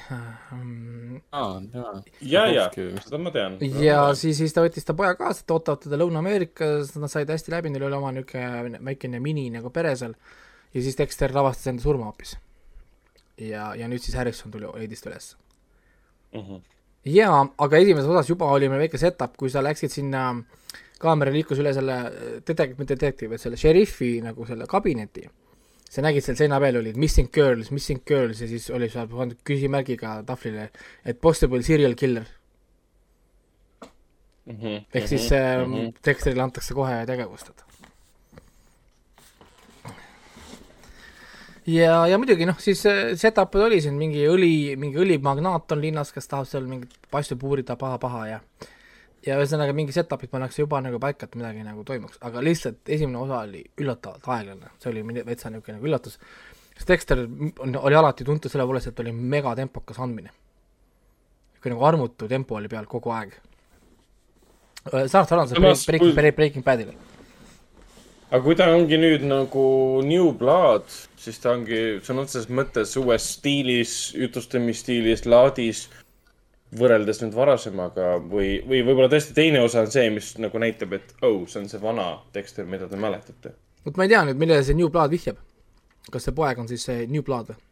aa, jaa. ja, ja, seda ma tean. ja siis, siis ta võttis ta poja kaasa, et ootavad teda Lõuna-Ameerikas, nad said hästi läbi, neil oli oma niisugune väikene mini nagu pere seal. ja siis Dexter lavastas enda surma hoopis. ja, ja nüüd siis Harrison tuli, leidis ta üles. Mhm. jaa, aga esimeses osas juba oli meil väike setup, kui sa läksid sinna, kaamera liikus üle selle detektiiv, mitte detektiiv, vaid selle šerifi nagu selle kabineti. Sa nägid seal seina peal olid missing girls, missing girls ja siis oli seal pandud küsimärgiga tahvlile, et possible serial killer. Mhm. ehk siis äh, Dexterile antakse kohe tegevust, et. ja, ja muidugi noh, siis äh, setup'id oli siin mingi õli, mingi õlimagnaat on linnas, kes tahab seal mingit asju puurida paha-paha ja ja ühesõnaga mingi setup'id pannakse juba nagu paika, et midagi nagu toimuks, aga lihtsalt esimene osa oli üllatavalt aeglane, see oli veitsa niisugune nagu üllatus. sest Dexter on, oli alati tuntud selle poolest, et oli megatempokas andmine. kui nagu armutu tempo oli peal kogu aeg. Samas, Breaking, kui- Breaking, Breaking Badile. aga kui ta ongi nüüd nagu New Blood, siis ta ongi sõna otseses mõttes uues stiilis, jutustamisstiilis, laadis, võrreldes nüüd varasemaga või, või võib-olla tõesti teine osa on see, mis nagu näitab, et oh, see on see vana Dexter, mida te mäletate. vot ma ei tea nüüd, millele see New Blood vihjab. kas see poeg on siis see New Blood või?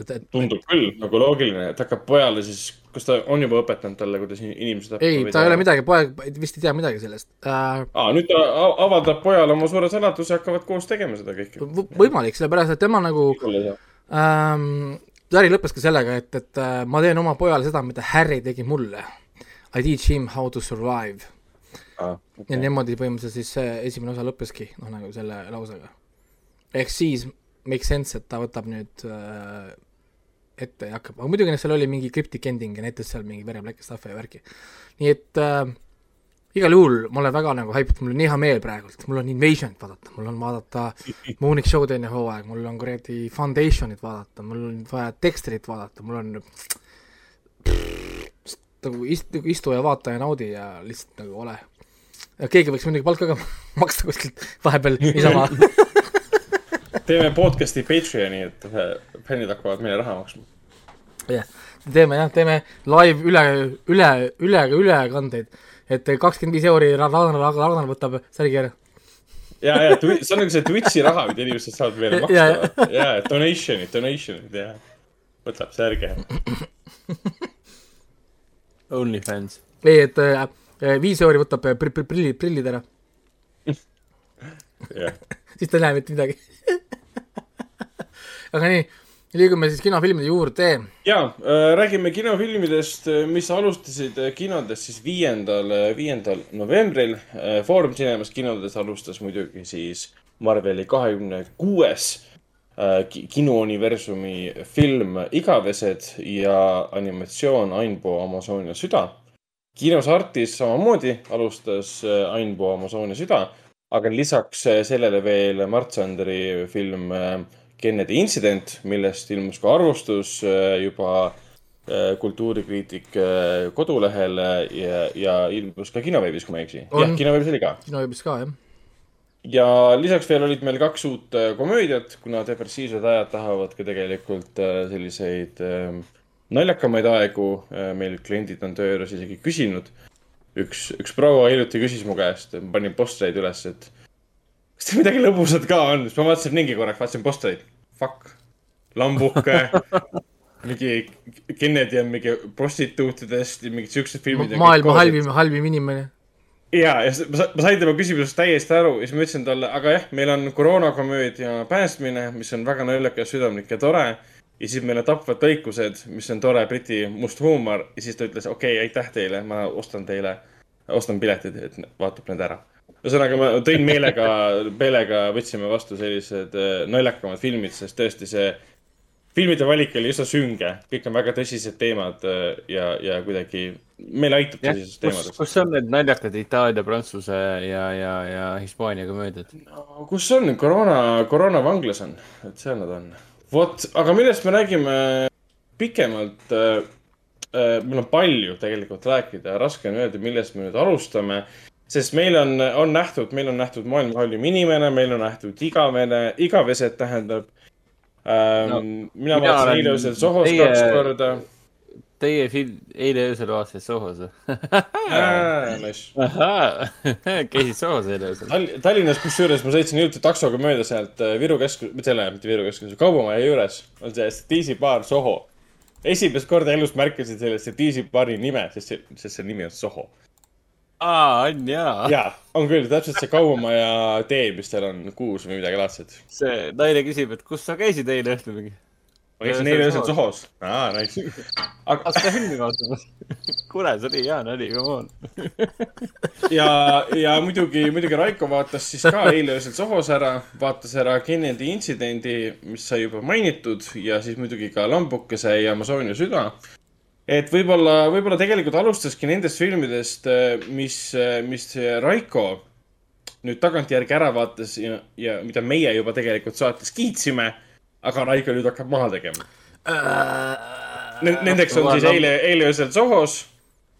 et, et tundub küll nagu loogiline, et hakkab pojale siis, kas ta on juba õpetanud talle, kuidas in- inimesi tappa ei, ta ei ole. midagi, poeg vist ei tea midagi sellest äh,. aa, nüüd ta avaldab pojale oma suure saladuse, hakkavad koos tegema seda kõike. võimalik, sellepärast et tema nagu ähm,, äri lõppes ka sellega, et, et äh, ma teen oma pojale seda, mida Harry tegi mulle. I teach him how to survive. ja niimoodi põhimõtteliselt siis see esimene osa lõppeski, noh nagu selle lausega. ehk siis make sense, et ta võtab nüüd äh, ette ja hakkab, aga muidugi seal oli mingi cryptic ending ja näitas seal mingi vereplekk stuff'i ja värki. nii et äh, igal juhul ma olen väga nagu hyped, mul on nii hea meel praegult, mul on Invasionit vaadata, mul on vaadata <laughs> Moonik Show teine hooaeg, mul on kuradi Foundationit vaadata, mul on vaja Dexterit vaadata, mul on nagu ist-, nagu istu ja vaata ja naudi ja lihtsalt nagu ole. keegi võiks muidugi palka ka <laughs> maksta kuskilt vahepeal niisama. <laughs> teeme podcast'i Patreon'i, et fännid hakkavad meile raha maksma. jah, teeme jah, teeme live üle, üle, üle, ülekandeid, et kakskümmend viis euri Ra- Ragnar, Ragnar võtab särgi ära. ja, ja see on nagu see Twitch'i raha, mida inimesed saavad meile Ja, maksta. ja, donation'id, donation'id ja võtab särge. OnlyFans. ei, et äh, viis euri võtab äh, pri- pri- prillid, prillid ära, jah, siis ta ei näe mitte midagi. aga nii, liigume siis kinofilmide juurde. ja äh, räägime kinofilmidest, mis alustasid äh, kinodes siis viiendal, viiendal novembril. Foorum Cinemas kinodes alustas muidugi siis Marveli kahekümne kuues äh, ki- kinouniversumi film Igavesed ja animatsioon Ainbo Amazonia süda. kinos Artis samamoodi alustas äh, Ainbo Amazonia süda, aga lisaks äh, sellele veel Mart Sanderi film äh, Kennedy intsident, millest ilmus ka arvustus äh, juba äh, kultuurikriitik äh, kodulehel ja, ja ilmus ka kinoveebis, kui ma ei eksi. Jah, kinoveebis oli ka. kinoveebis ka, jah. ja lisaks veel olid meil kaks uut komöödiat, kuna depressiivsed ajad tahavad ka tegelikult selliseid äh, naljakamaid aegu. meil kliendid on töö juures isegi küsinud. üks, üks proua hiljuti küsis mu käest, ma panin postreid üles, et kas teil midagi lõbusat ka on, siis ma vaatasin ringi korraks, vaatasin postreid. Fuck, lambuke, <laughs> mingi Kennedy on mingi prostituutidest ja mingid siuksed filmid. maailma halvim, halvim inimene. ja, ja ma ma sain tema küsimusest täiesti aru ja siis ma ütlesin talle, aga jah, meil on koroonakomöödia Päästmine, mis on väga naljakas, südamlik ja tore. ja siis meil on Tapvad lõikused, mis on tore briti must huumor ja siis ta ütles, okei okay,, aitäh teile, ma ostan teile, ostan piletid, et vaatab need ära. ühesõnaga, ma tõin meelega, meelega võtsime vastu sellised äh, naljakamad filmid, sest tõesti see filmide valik oli üsna sünge, kõik on väga tõsised teemad äh, ja, ja kuidagi meile aitab kus, teemadest. kus on need naljakad Itaalia, Prantsuse ja, ja, ja Hispaania komöödiad? no kus on koroona, koroonavanglas on, et seal nad on. vot, aga millest me räägime pikemalt äh,. Äh, meil on palju tegelikult rääkida, raske on öelda, millest me nüüd alustame. Sest meil on, on nähtud, meil on nähtud maailma halvim inimene, meil on nähtud igavene, igavesed tähendab ähm, No, mina mina vaatasin eile öösel Sohos teie- kaks korda. Teie film, eile öösel vaatasid Sohos või? <laughs> käisid Sohos eile öösel? Tall-, Tallinnas kusjuures ma sõitsin hiljuti taksoga mööda sealt äh, Viru keskus, mitte selle, mitte Viru keskuse, Kaubamaja juures on see Statiisi baar Soho. esimest korda elus märkasin selle Statiisi baari nime, sest see, sest see nimi on Soho. aa, on jaa. jaa, on küll, täpselt see Kaubamaja tee, mis seal on, kuus või midagi laadset. see naine küsib, et kus sa käisid eile õhtul mingi. ma käisin eile öösel Sohos. aa, nice. aga kas sa filmi vaatamas? kuule, see oli hea nali, come on. ja, ja muidugi, muidugi Raiko vaatas siis ka eile öösel Sohos ära, vaatas ära Kennedy intsidendi, mis sai juba mainitud ja siis muidugi ka Lambukese ja Amazonia süda. Et võib-olla, võib-olla tegelikult alustaski nendest filmidest, mis, mis Raiko nüüd tagantjärgi ära vaates ja, ja mida meie juba tegelikult saates kiitsime, aga Raiko nüüd hakkab maha tegema. Nendeks on siis eile, eile öösel Sohos.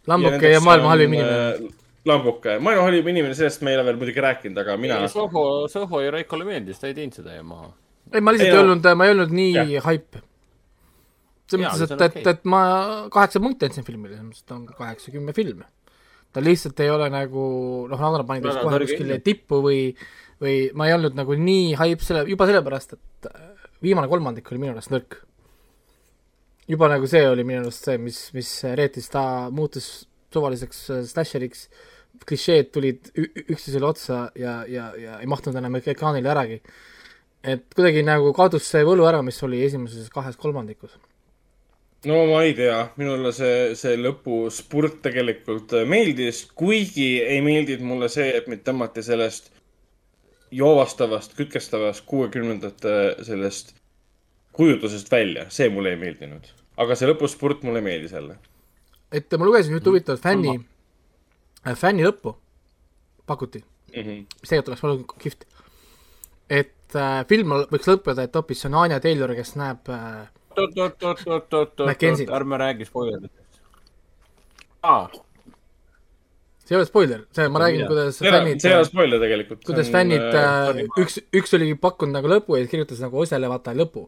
lambuke ja, ja maailma halvim inimene. Äh, lambuke, maailma halvim inimene, sellest me ei ole veel muidugi rääkinud, aga mina. Soho, Soho ja Raikole meeldis, ta ei teinud seda ju maha. ei, ma lihtsalt ei olnud, ma ei olnud nii hype. Selles mõttes, et, et, et ma kaheksa punkti andsin filmile, selles mõttes, et ta on kaheksa, kümme filmi. ta lihtsalt ei ole nagu, noh, Ragnar pani ta kohe kuskile tippu või, või ma ei olnud nagu nii hype selle, juba sellepärast, et viimane kolmandik oli minu arust nõrk juba nagu see oli minu arust see, mis, mis reetis, ta muutus suvaliseks äh, slasheriks, klišeed tulid üksteisele otsa ja, ja, ja ei mahtunud enam ekraanile äragi. et kuidagi nagu kadus see võlu ära, mis oli esimeses kahes kolmandikus. No ma ei tea, minule see, see lõpuspurt tegelikult äh, meeldis, kuigi ei meeldinud mulle see, et mind tõmmati sellest joovastavast, kütkestavast kuuekümnendate sellest kujutlusest välja, see mulle ei meeldinud. aga see lõpuspurt mulle meeldis jälle. et ma lugesin ühte huvitavat fänni, äh, fänni lõppu pakuti mm. -hmm. mis tegelikult oleks olnud kihvt. et äh, film võiks lõppeda, et hoopis see on Anya Taylor, kes näeb äh, oot-oot-oot-oot-oot-oot, ärme räägi spoileritest. aa see ei ole spoiler, see, ma räägin, kuidas see fännid see ei ole spoiler tegelikult. kuidas fännid äh,, üks, üks oli pakkunud nagu lõpu ja kirjutas nagu Osele vaata lõpu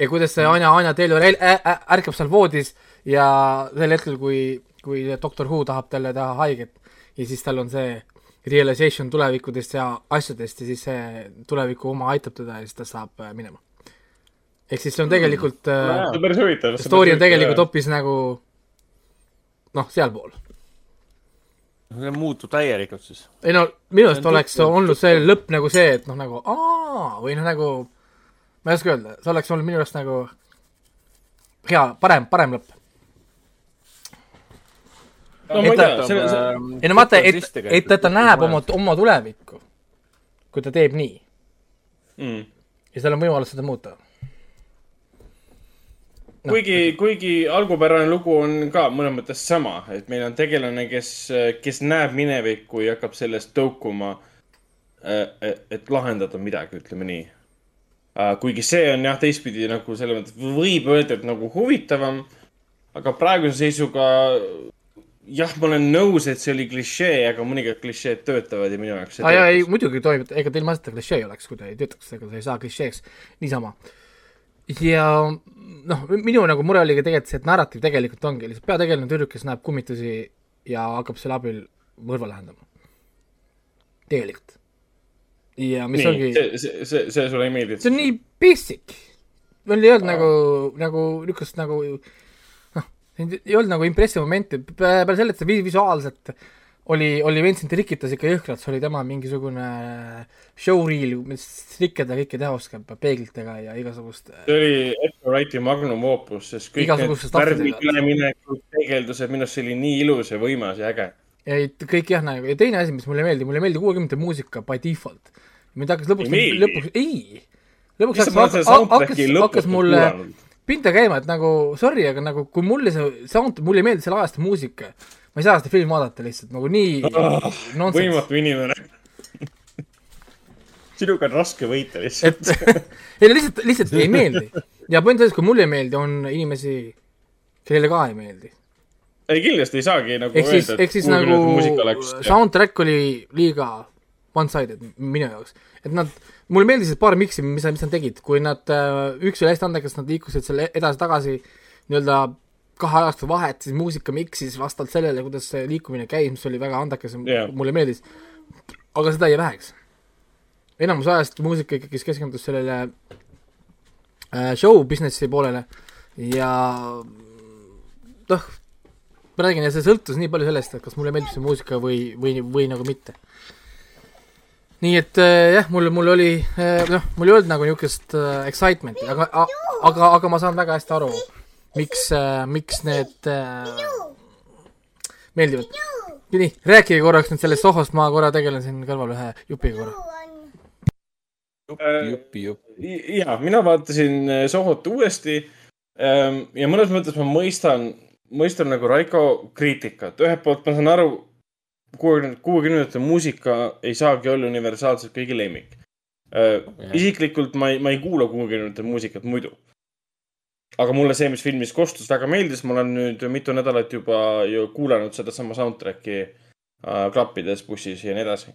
ja kuidas see Anja, Anja Taylor ärkab seal voodis ja sel hetkel, kui, kui doktor Who tahab talle teha haiget ja siis tal on see realization tulevikudest ja asjadest ja siis see tuleviku oma aitab teda ja siis ta saab äh, minema. Ehk siis see on tegelikult mm. äh,, see on päris huvitav. story on tegelikult hoopis nagu noh, sealpool. see muutub täielikult siis. ei no minu arust oleks olnud see lõpp nagu see, et noh, nagu aa, või noh, nagu ma ei oska öelda, see oleks olnud minu arust nagu hea, parem, parem lõpp. no tea, see, see ei no vaata, et, et, et ta näeb oma, oma tulevikku, kui ta teeb nii mm.. ja tal on võimalus seda muuta no.. kuigi, kuigi algupärane lugu on ka mõnes mõttes sama, et meil on tegelane, kes, kes näeb minevikku ja hakkab sellest tõukuma, et lahendada midagi, ütleme nii Äh, kuigi see on jah, teistpidi nagu selles mõttes võib öelda, et nagu huvitavam. aga praeguse seisuga jah, ma olen nõus, et see oli klišee, aga mõningad klišeed töötavad ja minu jaoks. aa jaa, ei muidugi toimib, ega teil mõista klišee oleks, kui ta ei töötaks, ega ta ei saa klišeeks niisama. Ja noh, minu nagu mure oli ka tegelikult see, et narratiiv tegelikult ongi lihtsalt peategelane tüdruk, kes näeb kummitusi ja hakkab selle abil mõrva lahendama. tegelikult ja mis nii, ongi see, see, see, see sulle ei meeldi? see on nii basic. meil ei olnud nagu, nagu niisugust nagu noh, ei olnud nagu impressive momenti, peale selle, et see visuaalselt oli, oli Vincent rikitas ikka jõhkralt, see oli tema mingisugune showreel, mis rikkida kõike teha oskab, peeglitega ja igasugust see oli Edgar Wrighti magnum opus, sest kõik need värvid, üleminekud, peegeldused, minu arust see oli nii ilus ja võimas ja äge. ja kõik jah, nagu ja teine asi, mis mulle ei meeldi, mulle ei meeldi kuuekümnendate muusika by default. Mind hakkas lõpuks, lõpuks, ei, lõpuks hakkas, hakkas, hakkas mulle pinda käima, et nagu sorry, aga nagu kui mulle see sound, mulle ei meeldi selle ajastu muusika, ma ei saa seda filmi vaadata lihtsalt nagu nii oh, võimatu inimene <laughs> sinuga on raske võita lihtsalt. et <laughs> ei lihtsalt, lihtsalt ei meeldi. <laughs> ja point selles, kui mulle ei meeldi, on inimesi, kellele ka ei meeldi. ei, kindlasti ei saagi nagu ehk siis, ehk siis nagu soundtrack oli liiga one-sided minu jaoks. et nad, mulle meeldisid paar miksi, mis, mis nad tegid, kui nad, äh, üks oli hästi andekas, nad liikusid selle edasi-tagasi nii-öelda kahe aasta vahet, siis muusika miksis vastavalt sellele, kuidas see liikumine käis, mis oli väga andekas ja yeah. mulle meeldis. aga seda jäi väheks. enamus ajast muusika ikkagi keskendus sellele äh, show business'i poolele ja noh, ma räägin, ja see sõltus nii palju sellest, et kas mulle meeldib see muusika või, või, või nagu mitte nii et äh, jah, mul, mul oli äh, noh, mul ei olnud nagu niisugust äh, excitement'i, aga, aga, aga ma saan väga hästi aru, äh,, miks need äh, meeldivad. nii, rääkige korraks nüüd sellest Sohost, ma korra tegelen siin kõrval ühe jupiga korra. jupi, jupi. ja, mina vaatasin äh, Sohot uuesti ähm, ja mõnes mõttes ma mõistan, mõistan nagu Raiko kriitikat. ühelt poolt ma saan aru, kuuekümne, kuuekümnendate muusika ei saagi olla universaalselt kõigi lemmik isiklikult ma ei, ma ei kuula kuuekümnendate muusikat muidu. Aga mulle see, mis filmis kostus, väga meeldis, ma olen nüüd mitu nädalat juba ju kuulanud sedasama soundtrack'i uh, klappides bussis ja nii edasi.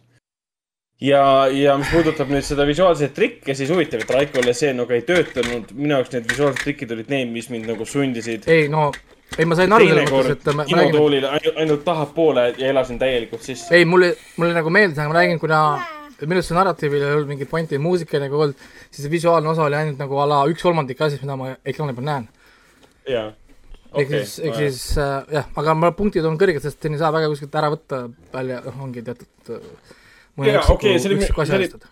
ja, ja mis puudutab nüüd seda visuaalseid trikke, siis huvitav, et Raikole see nagu ei töötanud. minu jaoks need visuaalsed trikid olid need, mis mind nagu sundisid ei no, ei ma sain aru selles mõttes, et ma, ma räägin, kinotoolile ainult, ainult tahapoole ja elasin täielikult sisse. ei mulle, mulle nagu meeldis, aga ma räägin, kuna minu arust see narratiivil ei olnud mingit pointi, muusika nagu olnud, siis see visuaalne osa oli ainult nagu a la üks kolmandik asjast, mida ma ekraani peal näen. jaa. ehk siis, ehk siis äh, jah, aga ma punktid on kõrged, sest siin ei saa väga kuskilt ära võtta välja, noh, ongi teatud äh, mõne Jaa, üksiku okei, see oli- üksiku asja see oli- eest.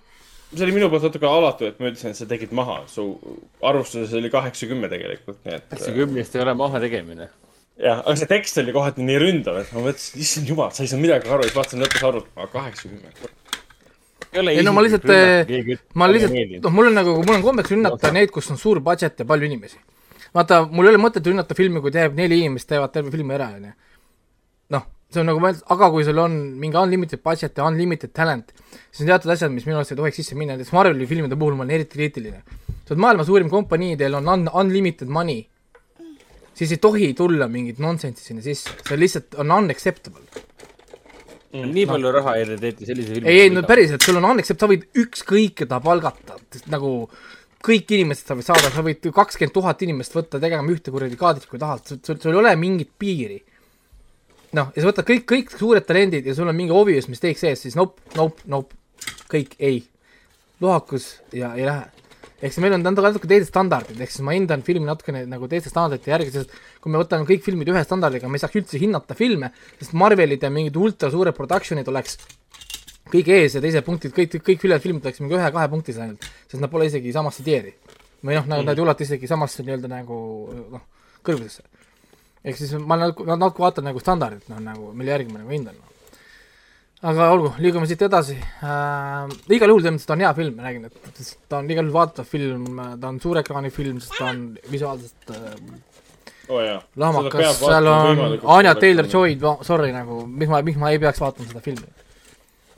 see oli minu poolt natuke alatu, et ma ütlesin, et sa tegid maha. su arvustuses oli kaheksakümmend tegelikult, nii et. kaheksakümnest ei ole maha tegemine. jah, aga see tekst oli kohati nii ründav, et ma mõtlesin, issand jumal, sa ei saanud midagi aru, siis vaatasin lõpus arvutama, kaheksakümmend. Ei no ma lihtsalt, ma lihtsalt, noh, mul on nagu, mul on kombeks rünnata neid, kus on suur budget ja palju inimesi. vaata, mul ei ole mõtet rünnata filmi, kui teeb neli inimest, teevad terve filmi ära, onju. noh, see on nagu mõeldud, aga kui sul on mingi unlimited budget ja unlimited talent, siis on teatud asjad, mis minu arust ei tohiks sisse minna, näiteks Marveli filmide puhul ma olen eriti kriitiline. sa oled maailma suurim kompanii, teil on un unlimited money, siis ei tohi tulla mingit nonsense'i sinna sisse, see lihtsalt on unacceptable. Nii palju raha ei tehti sellise filmi. ei, ei no päriselt, sul on unaccept, sa võid ükskõik keda palgata, nagu kõik inimesed sa võid saada, sa võid kakskümmend tuhat inimest võtta tegema ühte kuradi kaadrit, kui tahad, sul, sul sul ei ole mingit piiri. noh, ja sa võtad kõik, kõik suured talendid ja sul on mingi obvious mistake sees, siis nope, nope, nope, kõik ei. lohakus ja ei lähe. Ehk siis meil on natuke, natuke teised standardid, ehk siis ma hindan filmi natukene nagu teiste standardite järgi, sest kui me võtame kõik filmid ühe standardiga, me ei saaks üldse hinnata filme, sest Marvelid ja mingid ultra suured production'id oleks kõik ees ja teised punktid, kõik, kõik ülejäänud filmid oleks mingi ühe-kahe punktis ainult, sest nad pole isegi samasse tier'i. või noh, nagu nad ei ulata isegi samasse nii-öelda nagu noh, kõrgusesse. ehk siis ma nagu, natuke vaatan nagu standardit, noh nagu, mille järgi ma nagu hindan no.. Aga olgu, liigume siit edasi äh,. igal juhul selles mõttes ta on hea film, ma räägin, et ta on igal juhul vaadatav film, ta on suurekraani film, sest ta on visuaalselt äh, oo jaa. lahmakas, seal on Anya Taylor-Joy, sorry nagu, miks ma, miks ma ei peaks vaatama seda filmi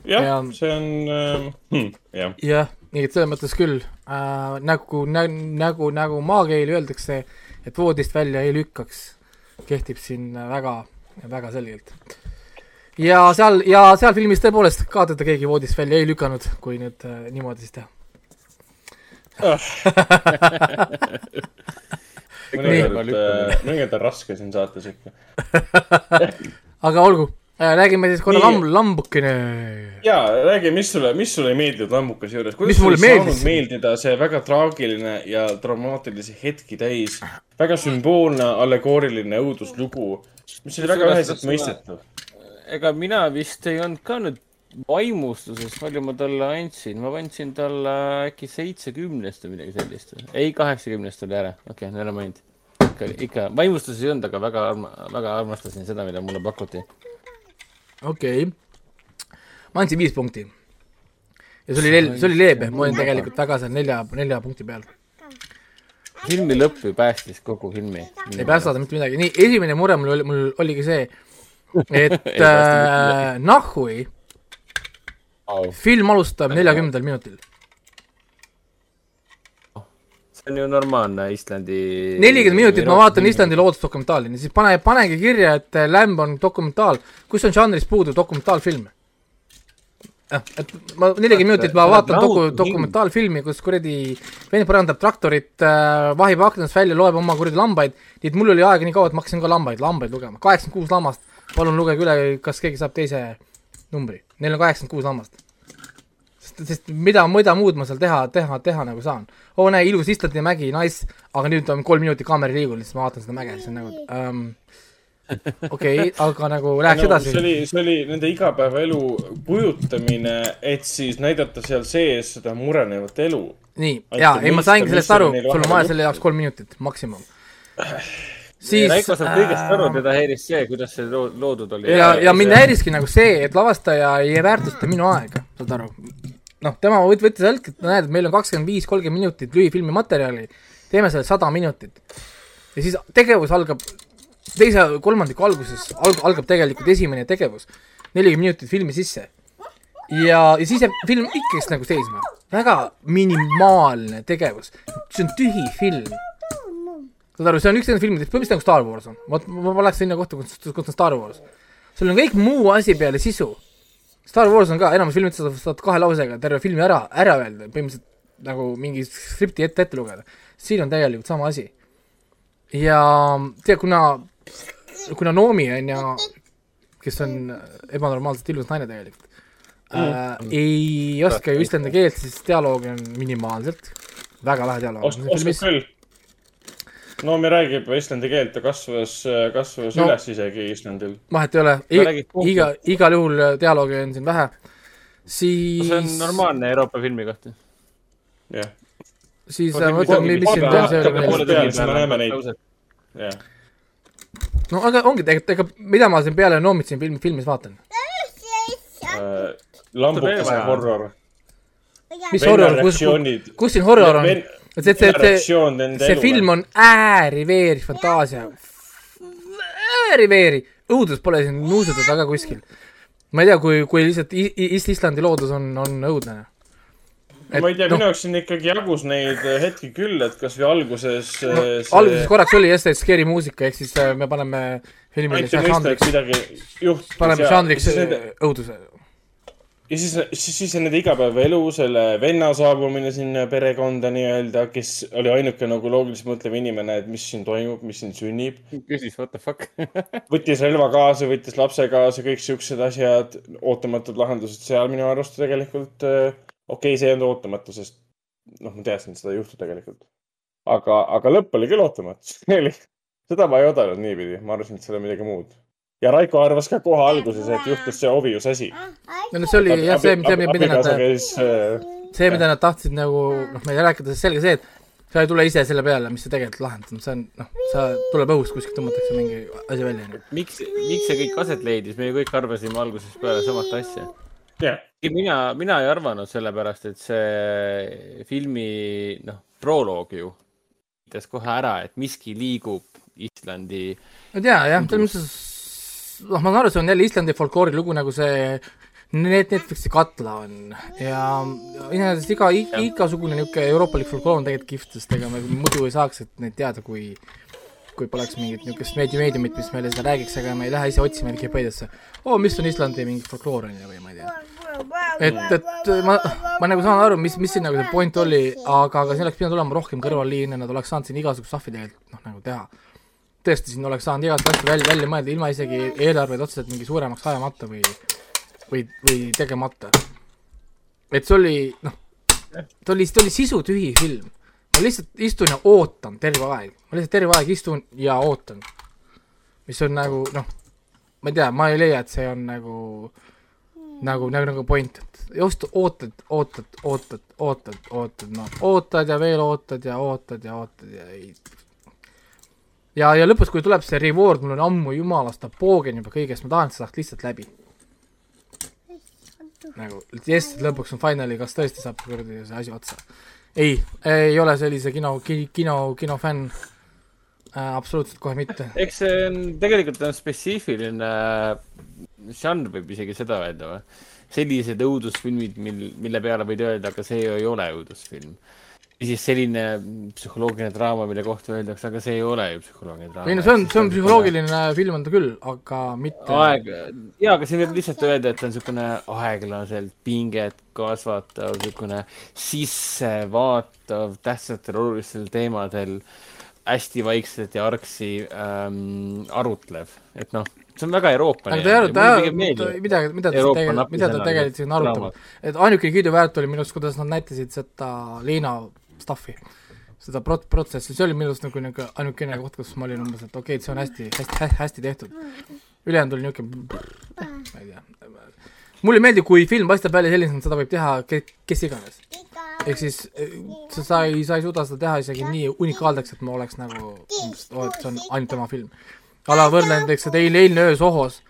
jah ja-, see on äh,, hm, jah. jah, nii et selles mõttes küll äh, nagu nä,, nagu, nagu maakeeli öeldakse, et voodist välja ei lükkaks, kehtib siin väga, väga selgelt. Ja seal, ja seal filmis tõepoolest ka teda keegi voodist välja ei lükanud, kui nüüd äh, niimoodi siis teha. mõnikord, mõnikord on raske siin saates ikka. <laughs> aga olgu äh,, räägime siis korra lamb, lambukene. jaa, räägi, mis sulle, mis sulle ei meeldinud lambukese juures? Mis mulle ei saanud meeldida see väga traagiline ja dramaatilisi hetki täis, väga sümboolne allegooriline õuduslugu, mis oli väga üheselt mõistetav. Ega mina vist ei olnud ka nüüd vaimustuses, palju ma talle andsin, ma andsin talle äkki seitsekümnest või midagi sellist. ei, kaheksakümnest oli ära, okei okay,, never mind. ikka, ikka vaimustuses ei olnud, aga väga arma-, väga armastasin seda, mida mulle pakuti. okei okay., ma andsin viis punkti. ja see oli, see oli leebe, ma olin tegelikult väga seal nelja, nelja punkti peal. filmi lõpp ju päästis kogu filmi. ei päästa ta mitte midagi, nii, esimene mure mul oli, mul oligi see, et <laughs> äh, Nahui film alustab neljakümnendal minutil. see on ju normaalne Islandi. nelikümmend minutit ma vaatan Islandi loodusdokumentaali, siis pane, panegi kirja, et äh, Lamb on dokumentaal, kus on žanrist puudu dokumentaalfilm. et ma nelikümmend minutit ma vaatan doku-, dokumentaalfilmi, kus kuradi vend parandab traktorit äh,, vahib aknast välja, loeb oma kuradi lambaid, nii et mul oli aega nii kaua, et ma hakkasin ka lambaid, lambaid lugema, kaheksakümmend kuus lammast, palun lugege üle, kas keegi saab teise numbri, neil on kaheksakümmend kuus lammast. sest, sest mida, mida muud ma seal teha, teha, teha nagu saan. oo näe, ilus Islandi mägi, nice, aga nüüd on kolm minutit kaamera ei liigu, siis ma vaatan seda mäge, siis on nagu um, okei okay,, aga nagu läheks no, edasi see. oli, see oli nende igapäevaelu kujutamine, et siis näidata seal sees seda murenevat elu. nii, jaa, ei ma saingi sellest aru sul on vaja selle jaoks kolm minutit, maksimum. Siis Raiko saab kõigest aru, teda häiris see, kuidas see loo- loodud oli. ja, ja mind häiriski nagu see, et lavastaja ei väärtusta minu aega, saad aru. noh, tema võt- võttis hetk, et näed, et meil on kakskümmend viis, kolmkümmend minutit lühifilmi materjali, teeme selle sada minutit. ja siis tegevus algab teise kolmandiku alguses alg-, algab tegelikult esimene tegevus. nelikümmend minutit filmi sisse. ja, ja siis jääb film ikkagist nagu seisma. väga minimaalne tegevus. see on tühi film. Saad aru, see on üks nendest filmidest, põhimõtteliselt nagu Star Wars on. vot ma, ma läheks sinna kohta, kus, kus on Star Wars. sul on kõik muu asi peale sisu. Star Wars on ka, enamus filmid sa saad kahe lausega terve filmi ära, ära öelda, põhimõtteliselt nagu mingi skripti ette, ette lugeda. siin on täielikult sama asi. ja tead, kuna, kuna Noomi on ju, kes on ebanormaalselt ilus naine tegelikult mm., äh, ei oska ju islandi keelt, siis dialoogi on minimaalselt, väga vähe dialoogi. oskab, oskab küll. Noomi räägib islandi keelt, ta kasvas, kasvas No. no. üles isegi Islandil. vahet ei ole, iga, igal juhul dialoogi on siin vähe, siis see on normaalne Euroopa filmi kohta. jah, siis Kohe äh, ma mingi mis siin on, see oli veel, siis me no aga ongi tegelikult, ega mida ma siin peale Noomit siin filmi, filmis vaatan, Äh, lambukese horror. mis horror, kus, kus siin horror on, see, see, see, see film on ääri-veeri fantaasia, ääri-veeri, õudus pole siin nuusutud väga kuskil. ma ei tea, kui, kui lihtsalt I- I- Islandi loodus on, on õudne. ma ei tea, noh, minu jaoks siin ikkagi jagus neid hetki küll, et kasvõi alguses no, see alguses korraks oli see scary muusika, ehk siis äh, me paneme filmile et žanriks, paneme žanriks ja siis, siis, siis nende igapäevaelu, selle venna saabumine sinna perekonda nii-öelda, kes oli ainuke nagu loogiliselt mõtlev inimene, et mis siin toimub, mis siin sünnib. küsis what the fuck. <laughs> võttis relva kaasa, võttis lapse kaasa, kõik siuksed asjad, ootamatud lahendused seal minu arust tegelikult. okei okay,, see ei olnud ootamatu, sest noh, ma teadsin, et seda ei juhtu tegelikult. aga, aga lõpp oli küll ootamatu. <laughs> seda ma ei oodanud niipidi, ma arvasin, et seal on midagi muud. Ja Raiko arvas ka kohe alguses, et juhtus see obvious asi. no no see oli jah, see, see, mida nad, äh, see, mida nad tahtsid nagu noh, meile rääkida, sest selge see, et sa ei tule ise selle peale, mis sa tegelikult lahendad, see on noh, sa tuleb õhust kuskilt tõmmatakse mingi asi välja, miks, miks see kõik aset leidis, me ju kõik arvasime algusest peale samat asja. jah, mina, mina ei arvanud sellepärast, et see filmi, noh, proloog ju ütles kohe ära, et miski liigub Islandi ei tea jah, selles mõttes, noh, ma saan aru, see on jälle Islandi folkloori lugu, nagu see Net-, Netflixi katla on ja iseenesest iga, igasugune niisugune euroopalik folkloor on tegelikult kihvt, sest ega me muidu ei saaks et neid teada, kui kui poleks mingit niisugust meedi-, meediumit, mis meile seda räägiks, aga me ei lähe ise otsima Vikipeediasse. oo, mis on Islandi mingi folkloor on ju või ma ei tea. et, et ma, ma nagu saan aru, mis, mis siin nagu see point oli, aga, aga siin oleks pidanud olema rohkem kõrvalliine, nad oleks saanud siin igasugust stuff'i tegelikult noh, nagu teha tõesti, siin oleks saanud igast asju välja, välja mõelda ilma isegi eelarveid otseselt mingi suuremaks ajamata või, või, või tegemata. et see oli, noh, ta oli, ta oli sisutühi film. ma lihtsalt istun ja ootan terve aeg, ma lihtsalt terve aeg istun ja ootan. mis on nagu noh, ma ei tea, ma ei leia, et see on nagu, nagu, nagu, nagu point, et just ootad, ootad, ootad, ootad, ootad, no ootad ja veel ootad ja ootad ja ootad ja ei ja, ja lõpus, kui tuleb see reward, mul on ammu jumalast, ma poogen juba kõigest, ma tahan, et see saaks lihtsalt läbi. nagu, jess, lõpuks on finally, kas tõesti saab kuradi see asi otsa. ei, ei ole sellise kino, kino, kinofänn äh,. absoluutselt kohe mitte. eks see on, tegelikult on spetsiifiline žanr, võib isegi seda öelda või? sellised õudusfilmid, mil, mille peale võid öelda, aga see ei ole õudusfilm. Ja siis selline psühholoogiline draama, mille kohta öeldakse, aga see ei ole ju psühholoogiline draama. ei no see on, see on psühholoogiline film on ta küll, aga mitte aeg, jaa, aga siin võib lihtsalt öelda, et see on niisugune aeglaselt pinget kasvatav, niisugune sissevaatav tähtsatel olulistel teemadel hästi vaikselt ja argsi ähm, arutlev, et noh, see on väga Euroopa. aga ta ei aruta, aruta, mida, mida ta tegelikult, mida ta tegelikult siin arutab et ainuke kiiduväärt oli minu arust, kuidas nad näitasid seda Liina stuff'i, seda prot-, protsessi, see oli minu arust nagu niisugune ainukene koht, kus ma olin umbes, et okei okay,, et see on hästi, hästi, hästi tehtud. ülejäänud oli niisugune, ma ei tea. mulle ei meeldi, kui film paistab välja sellisena, seda võib teha ke-, kes iganes. ehk siis eh, sa, sa ei, sa ei suuda seda teha isegi nii unikaalseks, et ma oleks nagu, oo, et see on ainult tema film. a la võrdlen näiteks seda eilne, eilne öö Sohos,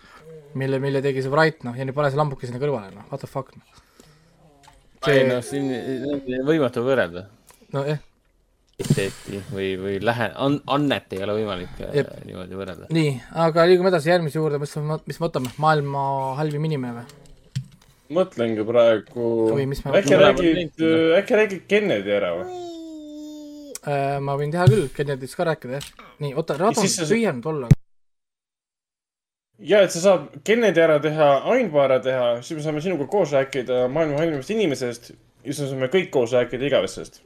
mille, mille tegi see Wright, noh, ja nüüd pane see lambuke sinna kõrvale, noh, what the fuck, noh. ei noh, siin on võimatu võrrelda. nojah, kvaliteeti või, või lähe-, an-, annet ei ole võimalik äh, Jep. niimoodi võrrelda. nii, aga liigume edasi järgmise juurde, mis, mis me võtame, maailma halvim inimene või? mõtlengi praegu Või mis me- äkki räägid linkida., äkki räägid Kennedy ära või? Äh, ma võin teha küll, Kennedy'st ka rääkida, jah. nii, oota, Rado siis sa- püüa nüüd olla. ja et sa saad Kennedy ära teha, Ainva ära teha, siis me saame sinuga koos rääkida maailma halvimast inimesest ja siis me saame kõik koos rääkida igavesest.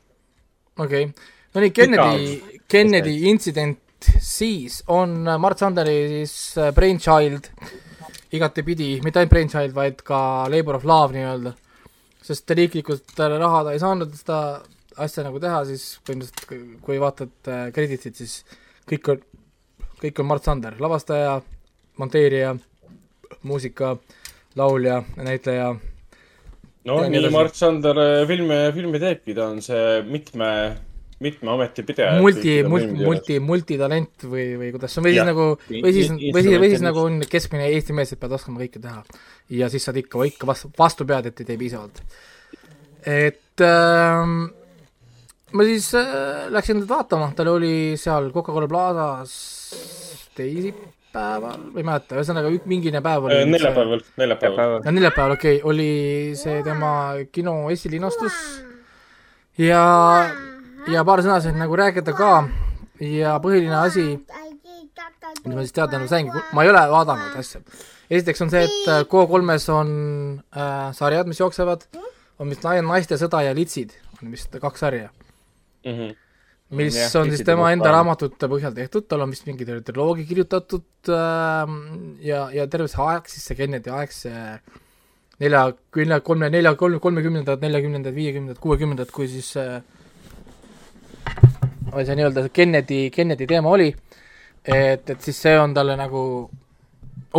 Okei okay., no nii, Kennedy, Kennedy intsident siis on Mart Sanderi siis äh, brainchild igatepidi, mitte ainult brainchild, vaid ka labor of love nii-öelda. sest riiklikult äh, raha ta ei saanud seda asja nagu teha, siis põhimõtteliselt kui vaatad äh, kreditit, siis kõik on, kõik on Mart Sander, lavastaja, monteerija, muusika, laulja, näitleja, no Ja nii nii. Mart Sander äh, filme, filme teebki, ta on see mitme, mitme ameti pidaja. multi, multi, multi, multitalent või, või kuidas see on, või siis nagu, või siis, või siis, või siis nagu on keskmine Eesti mees, et pead oskama kõike teha. ja siis saad ikka, ikka vastu, vastu pead, et ei tee piisavalt. et ähm, ma siis äh, läksin teda vaatama, tal oli seal Coca-Cola Plazas teisipäeval, ma ei mäleta, ühesõnaga mingine päev oli. neljapäeval, neljapäeval. ja neljapäeval, okei okay,, oli see tema kino esilinastus. Ja, ja paar sõna sain nagu rääkida ka. Ja põhiline asi, mis ma siis teada nagu saingi, ma ei ole vaadanud asja. esiteks on see, et äh, K3-s on äh, sarjad, mis jooksevad, on vist naiste sõda ja litsid, on vist kaks sarja, Mhm. Mis Jah, on siis tema enda raamatute põhjal tehtud, tal on vist mingi triloogia kirjutatud äh, ja, ja terve see aeg, siis see Kennedy aeg, see nelja, nelja, kolme, nelja, kolme, kolmekümnendad, neljakümnendad, viiekümnendad, kuuekümnendad, kui siis äh, see nii-öelda Kennedy, Kennedy teema oli, et, et siis see on talle nagu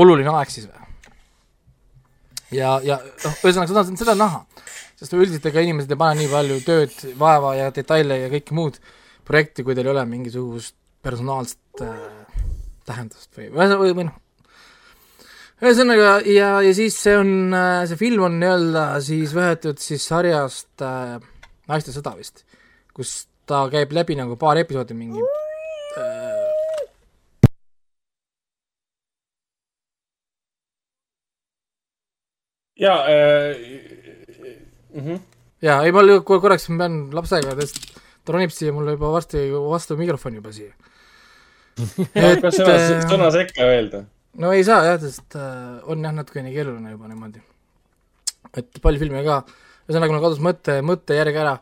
oluline aeg siis või? ja, ja noh, ühesõnaga seda, seda on näha, sest üldiselt ega inimesed ei pane nii palju tööd, vaeva ja detaile ja kõike muud projekti, kui teil ei ole mingisugust personaalset äh, tähendust või, või, või, noh, ühesõnaga ja, ja siis see on, see film on nii-öelda siis võetud siis sarjast äh, Naiste sõda vist, kus ta käib läbi nagu paar episoodi mingi äh, ja äh,, mhm. jaa, ei ma korraks pean lapsega, sest ta ronib siia mulle juba varsti vastu mikrofoni juba siia. <laughs> kas sõna, äh, sõna sekka öelda? no ei saa jah, sest äh, on jah natukene keeruline juba niimoodi. et palju filme ka, ühesõnaga mul kadus mõte, mõttejärg ära.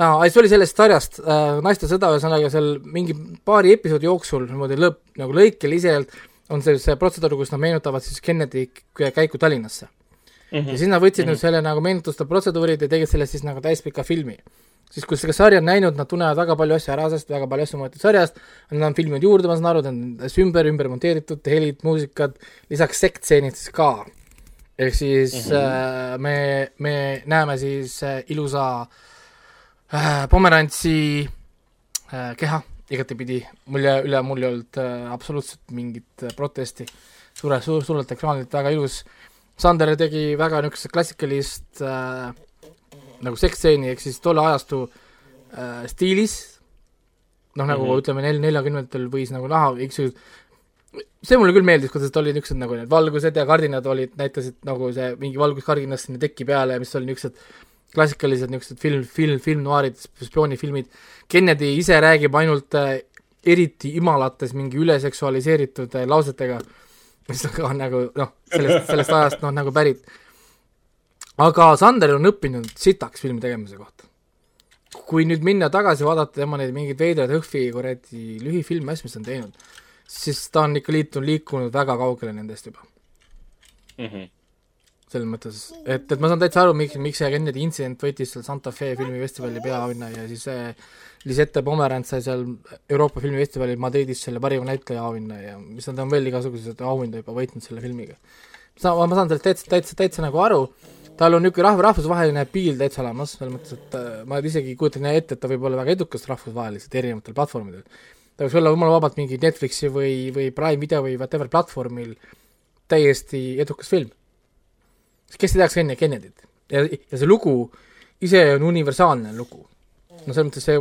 aa, see oli sellest sarjast äh,, Naiste sõda, ühesõnaga seal mingi paari episoodi jooksul niimoodi lõpp, nagu lõikeliselt on see, see protseduur, kus nad meenutavad siis Kennedy käiku Tallinnasse. ja siis nad võtsid nüüd selle nagu meenutuste protseduurid ja tegid sellest siis nagu täispika filmi. siis, kui seda sarja on näinud, nad tunnevad väga palju asju ära, sest väga palju asju on võetud sarjast, nad on filminud juurde, ma saan aru, ta on ümber, ümber monteeritud, helid, muusikad, lisaks sektseenid siis ka. ehk siis mm -hmm. äh, me, me näeme siis äh, ilusa äh, pomerantsi äh, keha igatepidi, mul ei, üle mul ei olnud äh, absoluutselt mingit äh, protesti. suure, suur, suurelt ekraanilt väga ilus Sander tegi väga niisugust klassikalist äh, nagu seksstseeni, ehk siis tolle ajastu äh, stiilis, noh, nagu mm. -hmm. ütleme nel-, neljakümnendatel võis nagu näha, ju, see mulle küll meeldis, kuidas olid niisugused nagu need valgused ja kardinad olid, näitasid nagu see mingi valguskardinast sinna teki peale, mis oli niisugused klassikalised niisugused film, film, filmnoaarid, spioonifilmid, Kennedy ise räägib ainult äh, eriti imalates mingi üleseksualiseeritud äh, lausetega, mis <laughs> on ka nagu noh, sellest, sellest ajast noh, nagu pärit. Aga Sander on õppinud sitaks filmi tegemise kohta. kui nüüd minna tagasi vaadata tema neid mingeid veidraid Hõhvi kuradi lühifilme, asju, mis ta on teinud, siis ta on ikka liitunud, liikunud väga kaugele nendest juba. Mhm. selles mõttes, et, et ma saan täitsa aru, miks, miks see Kennedy intsident võitis seal Santa Fe filmifestivali peaauhinna ja siis see Lisette Pomerant sai seal Euroopa filmifestivalil Madridis selle parima näitleja auhinna ja mis nad on veel igasuguseid auhindu juba võitnud selle filmiga. sa, ma saan sellest täitsa, täitsa, täitsa nagu aru, tal on niisugune rahv-, rahvusvaheline piil täitsa olemas, selles mõttes, et äh, ma isegi kujutan ette, et ta võib olla väga edukas rahvusvaheliselt erinevatel platvormidel. ta võiks olla jumala vabalt mingi Netflixi või, või Prime video või whatever platvormil täiesti edukas film. kes ei teaks enne Kennedyt ja, ja see lugu ise on universaalne lugu. no selles mõttes see,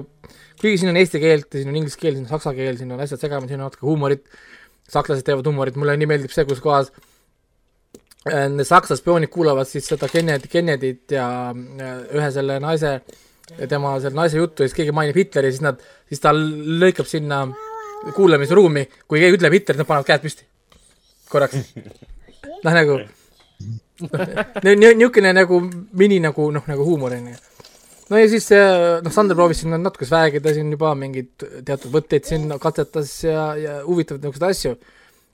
kuigi siin on eesti keelt ja siin on inglise keel, siin on saksa keel, siin on asjad segamini, siin on natuke huumorit, sakslased teevad huumorit, mulle nii meeldib see, kus kohas äh, saksa spioonid kuulavad siis seda Kennedy, Kennedyt ja äh, ühe selle naise, tema selle naise juttu ja siis keegi mainib Hitleri, siis nad, siis ta lõikab sinna kuulamisruumi, kui keegi ütleb Hitler, nad panevad käed püsti. korraks. <laughs> noh, nagu niisugune nagu mini nagu noh, nagu huumor on ju. no ja siis noh, Sander proovis siin natuke rääkida siin juba mingeid teatud võtteid siin katsetas ja, ja huvitavaid niisuguseid asju,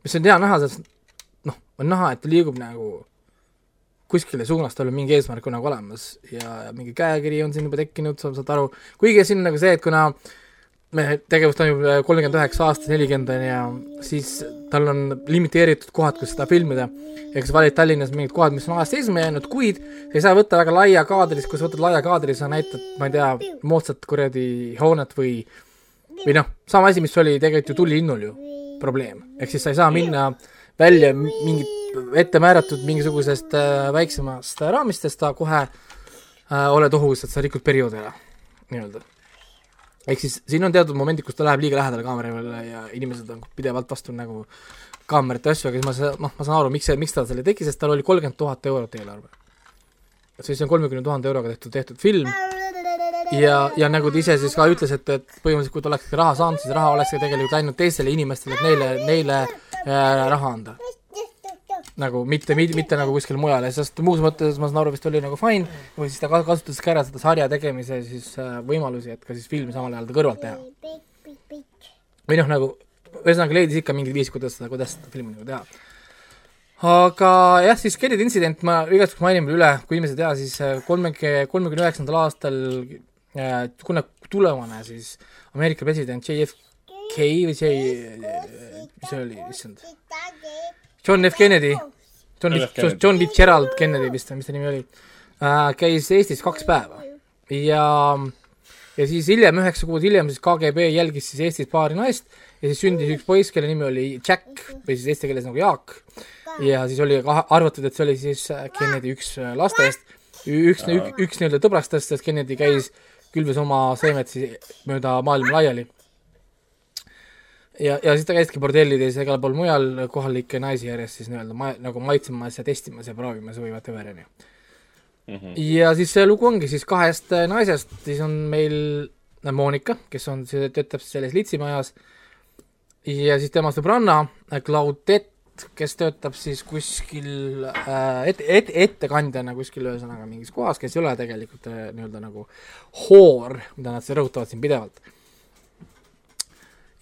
mis on hea näha, sest noh, on näha, et ta liigub nagu kuskile suunas, tal on mingi eesmärk on nagu olemas ja, ja mingi käekiri on siin juba tekkinud, sa saad aru, kuigi siin on nagu see, et kuna äh, me tegevus toimub äh, kolmkümmend üheksa aastat, nelikümmend on ja siis tal on limiteeritud kohad, kus seda filmida. ehk sa valid Tallinnas mingid kohad, mis on ajast seisma jäänud, kuid sa ei saa võtta väga laia kaadris, kui sa võtad laia kaadri, sa näitad, ma ei tea, moodsat kuradi hoonet või või noh, sama asi, mis oli tegelikult ju Tullilinnul ju probleem, ehk siis sa ei saa minna välja mingit ette määratud mingisugusest äh, väiksemast raamistest, sa kohe äh, oled ohus, et sa rikud perioodi ära, nii-öelda ehk siis siin on teatud momendid, kus ta läheb liiga lähedale kaamerale ja inimesed on pidevalt vastu nagu kaamerate asju, aga siis ma noh, ma saan aru, miks see, miks ta selle tegi, sest tal oli kolmkümmend tuhat eurot eelarve. siis on kolmekümne tuhande euroga tehtud, tehtud film ja, ja nagu ta ise siis ka ütles, et, et põhimõtteliselt kui ta oleks raha saanud, siis raha oleks tegelikult läinud teistele inimestele, et neile, neile äh, raha anda nagu mitte, mitte nagu kuskile mujale, sest muus mõttes ma saan aru, vist oli nagu fine, või siis ta kasutas ka ära seda sarja tegemise siis äh, võimalusi, et ka siis filmi samal ajal kõrvalt teha. või noh, nagu ühesõnaga leidis ikka mingid viis, kuidas seda, kuidas seda filmi nagu teha. aga jah, siis Kennedy intsident ma igaks juhuks mainin veel üle, kui inimesed ei tea, siis äh, kolmekümne, kolmekümne üheksandal aastal äh, kuna tulevane siis Ameerika president JFK või J, see oli, issand John F. Kennedy, John John Fitzgerald Kennedy. Vist, mis ta nimi oli. Äh,, käis Eestis kaks päeva. Ja ja siis hiljem, üheksa kuud hiljem siis KGB jälgis siis Eestis paari naist ja siis sündis üks poiss, kelle nimi oli Jack või siis eesti keeles nagu Jaak. ja siis oli arvatud, et see oli siis Kennedy üks äh, lastest, üks, üks, üks nii-öelda tõbrastest, sest Kennedy käis, külves oma seemet siis mööda maailma laiali ja, ja siis ta käiski bordellides ja igal pool mujal kohalikke naisi järjest siis nii-öelda ma-, nagu maitsemas ja testimas ja proovimas või whatever, on ju. Mhm. ja siis see lugu ongi siis kahest naisest, siis on meil Monika, kes on, töötab selles litsimajas, ja siis tema sõbranna Claudette, kes töötab siis kuskil äh, et, et, ettekandjana kuskil ühesõnaga mingis kohas, kes ei ole tegelikult äh, nii-öelda nagu hoor, mida nad rõhutavad siin pidevalt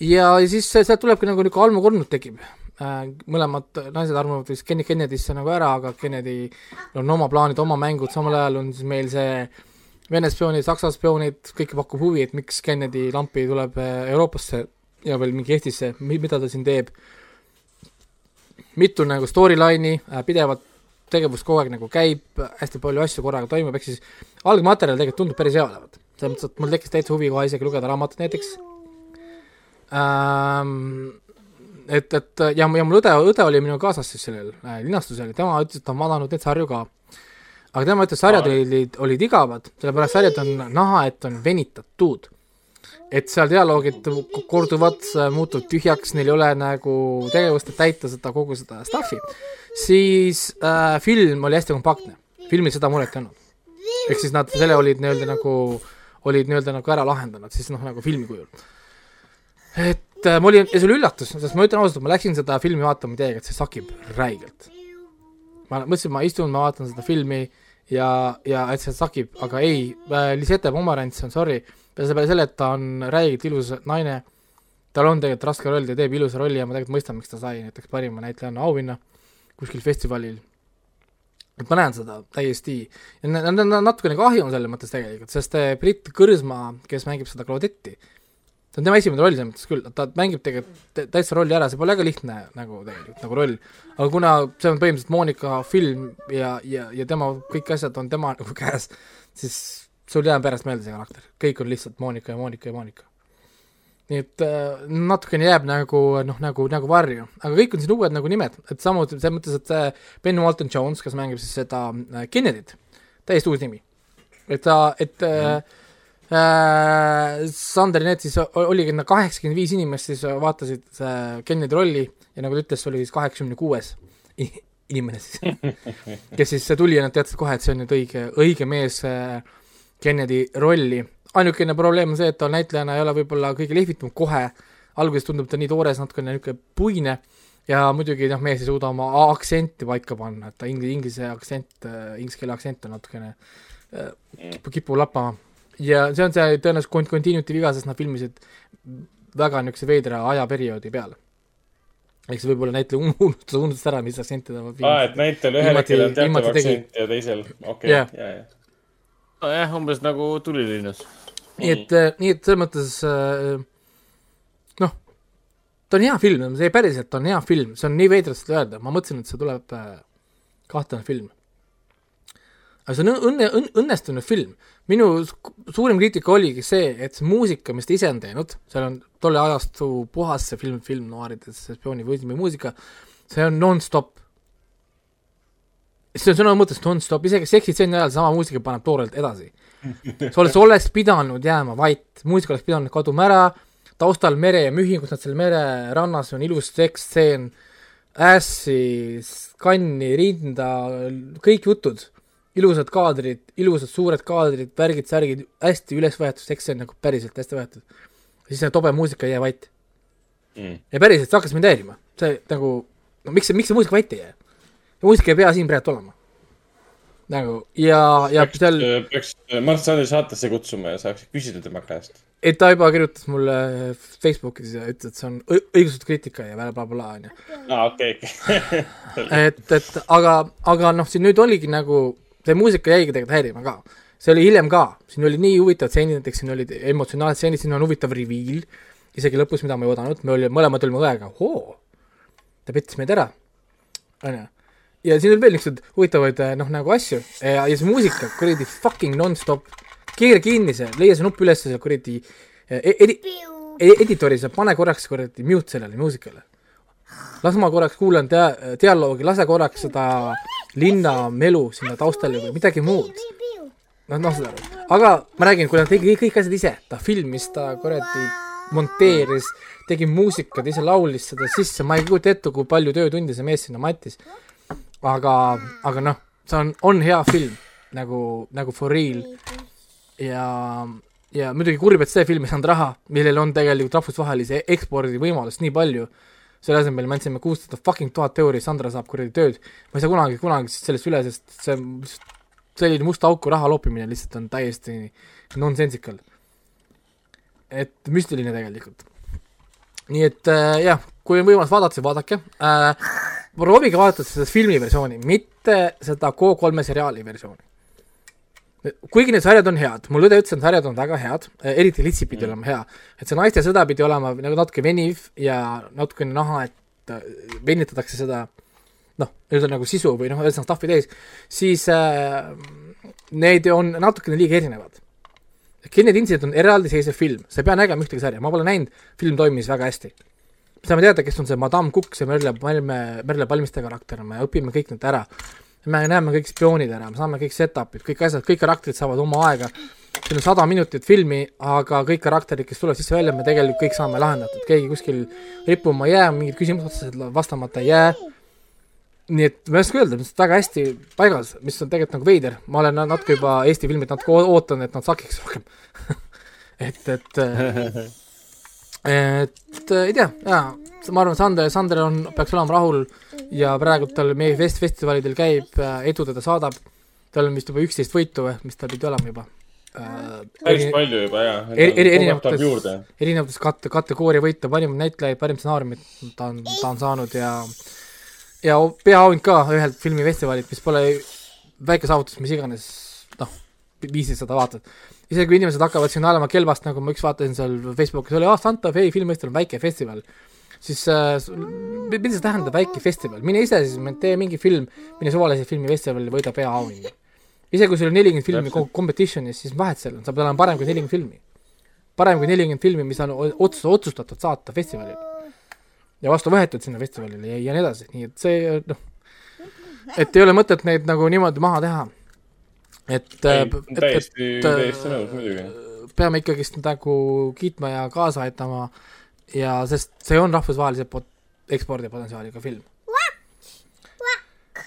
ja siis sealt tulebki nagu niisugune almukolmnurk tekib. Äh, mõlemad naised armuvad vist Kenny Kennedy'sse nagu ära, aga Kennedy on oma plaanid, oma mängud, samal ajal on siis meil see Vene spioonid, Saksa spioonid, kõike pakub huvi, et miks Kennedy lampi tuleb äh, Euroopasse ja veel mingi Eestisse, mida ta siin teeb. mitu nagu storyline'i, äh, pidevalt tegevus kogu aeg nagu käib, hästi palju asju korraga toimub, ehk siis algmaterjal tegelikult tundub päris hea olevat. selles mõttes, et mul tekkis täitsa huvi kohe isegi lugeda raamatut näiteks ähm,. et, et ja, ja mul õde, õde oli minuga kaasas siis sellel äh, linastusel ja tema ütles, et ta on vaadanud neid sarju ka. aga tema ütles, sarjad olid, olid igavad, sellepärast sarjad on näha, et on venitatud. et seal dialoogid korduvad, muutuvad tühjaks, neil ei ole nagu tegevust, et täita seda, kogu seda stuff'i. siis äh, film oli hästi kompaktne, filmil seda muret ei olnud. ehk siis nad selle olid nii-öelda nagu, olid nii-öelda nagu ära lahendanud siis noh, nagu filmi kujul et äh, ma olin, ja see oli üllatus, sest ma ütlen ausalt, ma läksin seda filmi vaatama teiega, et see sakib räigelt. ma mõtlesin, ma istun, ma vaatan seda filmi ja, ja et see sakib, aga ei äh,, Lisette Pomerants on sorry, peale selle, et ta on räigelt ilus naine, tal on tegelikult raske roll, ta teeb ilusa rolli ja ma tegelikult mõistan, miks ta sai näiteks parima näitlejanna auhinna kuskil festivalil. et ma näen seda täiesti natukene kahju on selles mõttes tegelikult, sest äh, Brit Kõrsma, kes mängib seda Claudetti, see on tema esimene roll selles mõttes küll, ta mängib tegelikult täitsa rolli ära, see pole väga lihtne nagu tegelikult, nagu roll. aga kuna see on põhimõtteliselt Monika film ja, ja, ja tema, kõik asjad on tema nagu <laughs> käes, siis sul jääb pärast meelde see karakter, kõik on lihtsalt Monika ja Monika ja Monika. nii et äh, natukene jääb nagu noh, nagu, nagu varju, aga kõik on siin uued nagu nimed, et samuti selles mõttes, et see Ben Walton Jones, kes mängib siis seda äh, Kennedy't, täiesti uus nimi. et ta, et mm -hmm äh, Sander Net siis o- oligi kaheksakümmend viis inimest siis vaatasid äh, Kennedy rolli ja nagu ta ütles, see oli siis kaheksakümne kuues inimene siis, <laughs> kes siis tuli ja nad teadsid kohe, et see on nüüd õige, õige mees äh, Kennedy rolli. ainukene probleem on see, et ta näitlejana ei ole võib-olla kõige lehvitum kohe, alguses tundub ta nii toores, natukene niisugune puine ja muidugi noh, mees ei suuda oma aktsenti paika panna, et ta ingli-, inglise aktsent, inglise keele aktsent on natukene äh, kipub lappama. Ja see on see tõenäoliselt kont-, continuity viga, sest nad filmisid väga niisuguse veidra ajaperioodi peal. eks võib-olla näitleja <laughs> unustas, unustas ära, mis aktsenti ta aa, filmis et näitel ühel hetkel on teatav aktsent ja teisel, okei, ja, ja. nojah, umbes nagu tulilinnus. nii et, nii et selles mõttes äh, noh, ta on hea film, see päriselt on hea film, see on nii veidralt seda öelda, ma mõtlesin, et see tuleb äh, kahtlane film. Aga see on õnne, õnne, õnnestunud film. minu suurim kriitika oligi see, et see muusika, mis ta ise on teinud, seal on tolle ajastu puhas see film, film noirides spioonivõismi muusika, see on nonstop. see on sõna mõttes nonstop, isegi seksitseeni ajal sama muusika paneb toorelt edasi sa oleks, sa <laughs> oleks pidanud jääma vait, muusika oleks pidanud kaduma ära, taustal mere ja mühingud nad seal mererannas on ilus seksstseen, ässi, kanni, rinda, kõik jutud, ilusad kaadrid, ilusad suured kaadrid, värgid, särgid, hästi üles võetud seksstseen nagu päriselt hästi võetud. siis see tobe muusika ei jää vait. Mm. ja päriselt, see hakkas mind häirima, see nagu, no miks see, miks see muusika vait ei jää? muusika ei pea siin praegu olema. nagu ja, ja seal peaks, peaks Mart Sandri saatesse kutsuma ja saaks küsida tema käest. et ta juba kirjutas mulle Facebookis ja ütles, et see on õigustatud kriitika ja blablabla onju. aa, okei, okei. <laughs> et, et aga, aga noh, siin nüüd oligi nagu, see muusika jäigi tegelikult häirima ka. see oli hiljem ka, siin oli nii huvitavad stseenid, näiteks siin olid emotsionaalsed stseenid, siin on huvitav reveal, isegi lõpus, mida ma ei oodanud, me olime, mõlemad olime õega, hoo, ta pettis meid ära, onju. ja siin on veel niisuguseid huvitavaid eh, noh, nagu asju. Ja, ja see muusika, kuradi fucking nonstop, keera kinni see, leia see nupp üles seal kuradi eh, edi-, editoris ja pane korraks kuradi mute sellele muusikale. Las ma korraks kuulan dia-, dialoogi, lase korraks seda linna melu sinna taustale või midagi muud. noh, noh seda, aga ma räägin, kui ta tegi kõik, kõik asjad ise, ta filmis, ta kuradi monteeris, tegi muusikat, ise laulis seda sisse, ma ei kujuta ette, kui palju töötunde see mees sinna mattis. aga, aga noh, see on, on hea film. Nagu, nagu for real. Ja, ja muidugi kurb, et see film ei saanud raha, millel on tegelikult rahvusvahelise ekspordi võimalust nii palju selle asemel me andsime kuussada fucking tuhat euri, Sandra saab kuradi tööd. ma ei saa kunagi, kunagi sellest üle, sest see, selline musta auku raha loopimine lihtsalt on täiesti nonsensical. et müstiline tegelikult. nii et äh, jah, kui on võimalus vaadata, siis vaadake äh,. proovige vaadata seda filmi versiooni, mitte seda K3 seriaali versiooni. Kuigi need sarjad on head, mul õde ütles, et sarjad on väga head, eriti Litsi pidi olema hea, et see naiste sõda pidi olema nagu natuke veniv ja natukene näha, et äh, venitatakse seda noh, nüüd on nagu sisu või noh, ühesõnaga stuff'i täis, siis äh, need on natukene liiga erinevad. Kennedy Incident on eraldiseisev film, sa ei pea nägema ühtegi sarja, ma pole näinud, film toimis väga hästi. saame teada, kes on see Madame Cook, see Merle Palme, Merle Palmiste karakter, me õpime kõik need ära. Me näeme kõik spioonid ära, me saame kõik set-up'id, kõik asjad, kõik karakterid saavad oma aega. siin on sada minutit filmi, aga kõik karakterid, kes tulevad sisse-välja, me tegelikult kõik saame lahendatud, keegi kuskil rippuma ei jää, mingid küsimused otseselt vastamata ei jää. Nii et ma ei oska öelda, mis väga hästi paigas, mis on tegelikult nagu veider, ma olen na- natuke juba Eesti filmid natuke ootan, et nad sakiks rohkem. <laughs> Et, et äh, <laughs> et äh, ei tea, jaa, ma arvan, Sander, Sander on, peaks olema rahul ja praegu tal meie fest-, festivalidel käib, edu teda saadab, tal on vist juba üksteist võitu või, mis tal pidi olema juba äh,. päris palju juba, jaa. eri- eri- erinevates- erinevates kate-, kategooria võite, parim näitlejaid, parim stsenaariumit ta on, ta on saanud ja ja peaauhind ka ühelt filmifestivalilt, mis pole väike saavutus, mis iganes, noh, viissada vaatajat. Isegi kui inimesed hakkavad siin naerma kelvast, nagu ma üks vaatasin seal Facebookis oli, aa, Santa Fe filmifestival on väike festival, siis äh, mida see tähendab, väike festival, mine ise siis, tee mingi film, mine suvalise filmifestivalile, võida peaauhinda. isegi kui sul on nelikümmend filmi Täpselt. ko- competition'is, siis vahet seal on, sa pead olema parem kui nelikümmend filmi parem kui nelikümmend filmi, mis on o- otsus, otsustatud saata festivalile. ja vastu võetud sinna festivalile ja, ja nii edasi, nii et see noh, et ei ole mõtet neid nagu niimoodi maha teha. et, ei et, täiesti, et, täiesti nõus muidugi. peame ikkagist nagu kiitma ja kaasa aitama ja sest see on rahvusvahelise pot-, ekspordipotentsiaaliga film.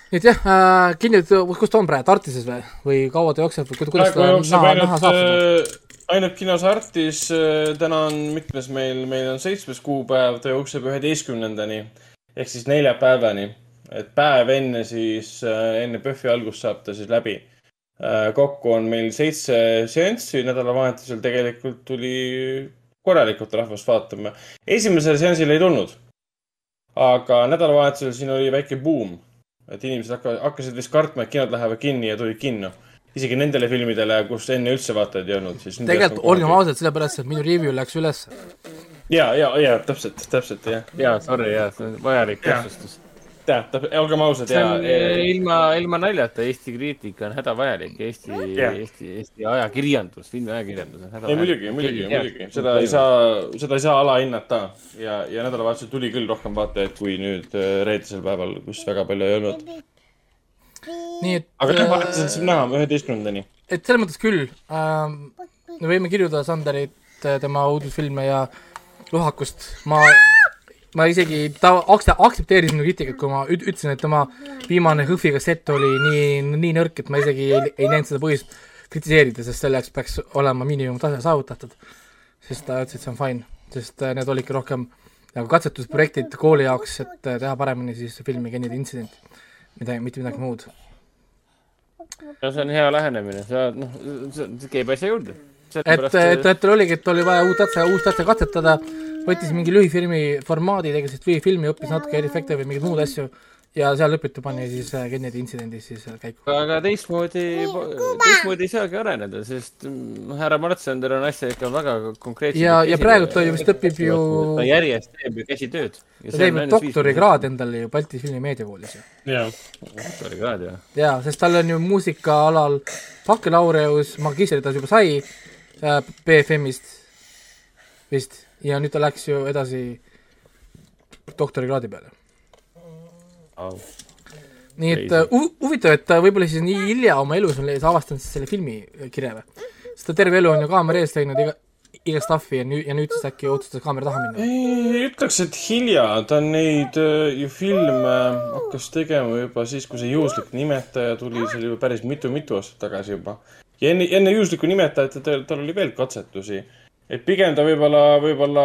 nii et jah äh,, kinnilt, kus ta on praegu, Artises või, või kaua ta jookseb või kuidas ta naha ainult saab? äh, ainult kinos Artis, täna on mitmes meil, meil on seitsmes kuupäev, ta jookseb üheteistkümnendani ehk siis neljapäevani. et päev enne siis, enne PÖFFi algust saab ta siis läbi. Kokku on meil seitse seanssi nädalavahetusel, tegelikult tuli korralikult rahvast vaatama. esimesel seansil ei tulnud. aga nädalavahetusel siin oli väike buum, et inimesed hakka-, hakkasid vist kartma, et kinod lähevad kinni ja tulid kinno isegi nendele filmidele, kus enne üldse vaatajaid ei olnud, siis. tegelikult olgem ausad, sellepärast et minu review läks üles. ja, ja, ja täpselt, täpselt jah, jaa, sorry, jaa, see on vajalik täpsustus. tähendab, olgem ausad see ja on, ilma, ilma naljata, Eesti kriitika on hädavajalik, Eesti Jah. Eesti, Eesti ajakirjandus, filmiajakirjandus on ei hädavajalik. muidugi, muidugi, muidugi, seda ei. saa, seda ei saa alahinnata ja, ja nädalavahetusel tuli küll rohkem vaatajaid kui nüüd reedesel päeval, kus väga palju ei olnud. nii et aga äh, nädalavahetusel saab näha üheteistkümnendani. et selles mõttes küll ähm,, me võime kirjuda Sanderit, tema uudisfilme ja lohakust, ma, ma isegi, ta aktsepteeris minu kriitikat, kui ma üt- ütlesin, et tema viimane Hõhvi kassett oli nii, nii nõrk, et ma isegi ei, ei näinud seda põhjust kritiseerida, sest selleks peaks olema miinimumtase saavutatud. sest ta ütles, et see on fine, sest äh, need olidki rohkem nagu katsetusprojektid kooli jaoks, et äh, teha paremini siis filmi Gennide intsident, mida, mitte midagi muud. no see on hea lähenemine, sa noh, see käib asja juurde. et, et, et tal oligi, et oli vaja uut asja, uut asja katsetada, võttis mingi lühifilmi formaadi, tegi sellest lühifilmi, õppis natuke efekte või mingeid muid asju ja seal lõputu pani siis äh, Kennedy intsidendis siis äh, käiku. aga teistmoodi, teistmoodi ei saagi areneda, sest mm, härra Martsander on asja ikka väga konkreetselt. ja, ja praegu ta ju vist õpib ju, ta järjest teeb ju käsitööd. ta teeb ju doktorikraadi endale ju Balti Filmi Meediakoolis ju. jah, doktorikraad jah. jaa, sest tal on ju muusikaalal bakkalaureus, magistritas juba sai äh, BFM-ist vist ja nüüd ta läks ju edasi doktorikraadi peale. nii et hu- huvitav, et ta võib-olla siis nii hilja oma elus on avastanud siis selle filmi või? sest ta terve elu on ju kaamera ees teinud iga, iga stuff'i ja nüüd, ja nüüd siis äkki otsustas kaamera taha minna. ei ütleks, et hilja, ta on neid äh, ju filme hakkas tegema juba siis, kui see juhuslik nimetaja tuli, see oli juba päris mitu-mitu aastat tagasi juba. ja enne, enne juhuslikku nimetajat tal, tal oli veel katsetusi. Et pigem ta võib-olla, võib-olla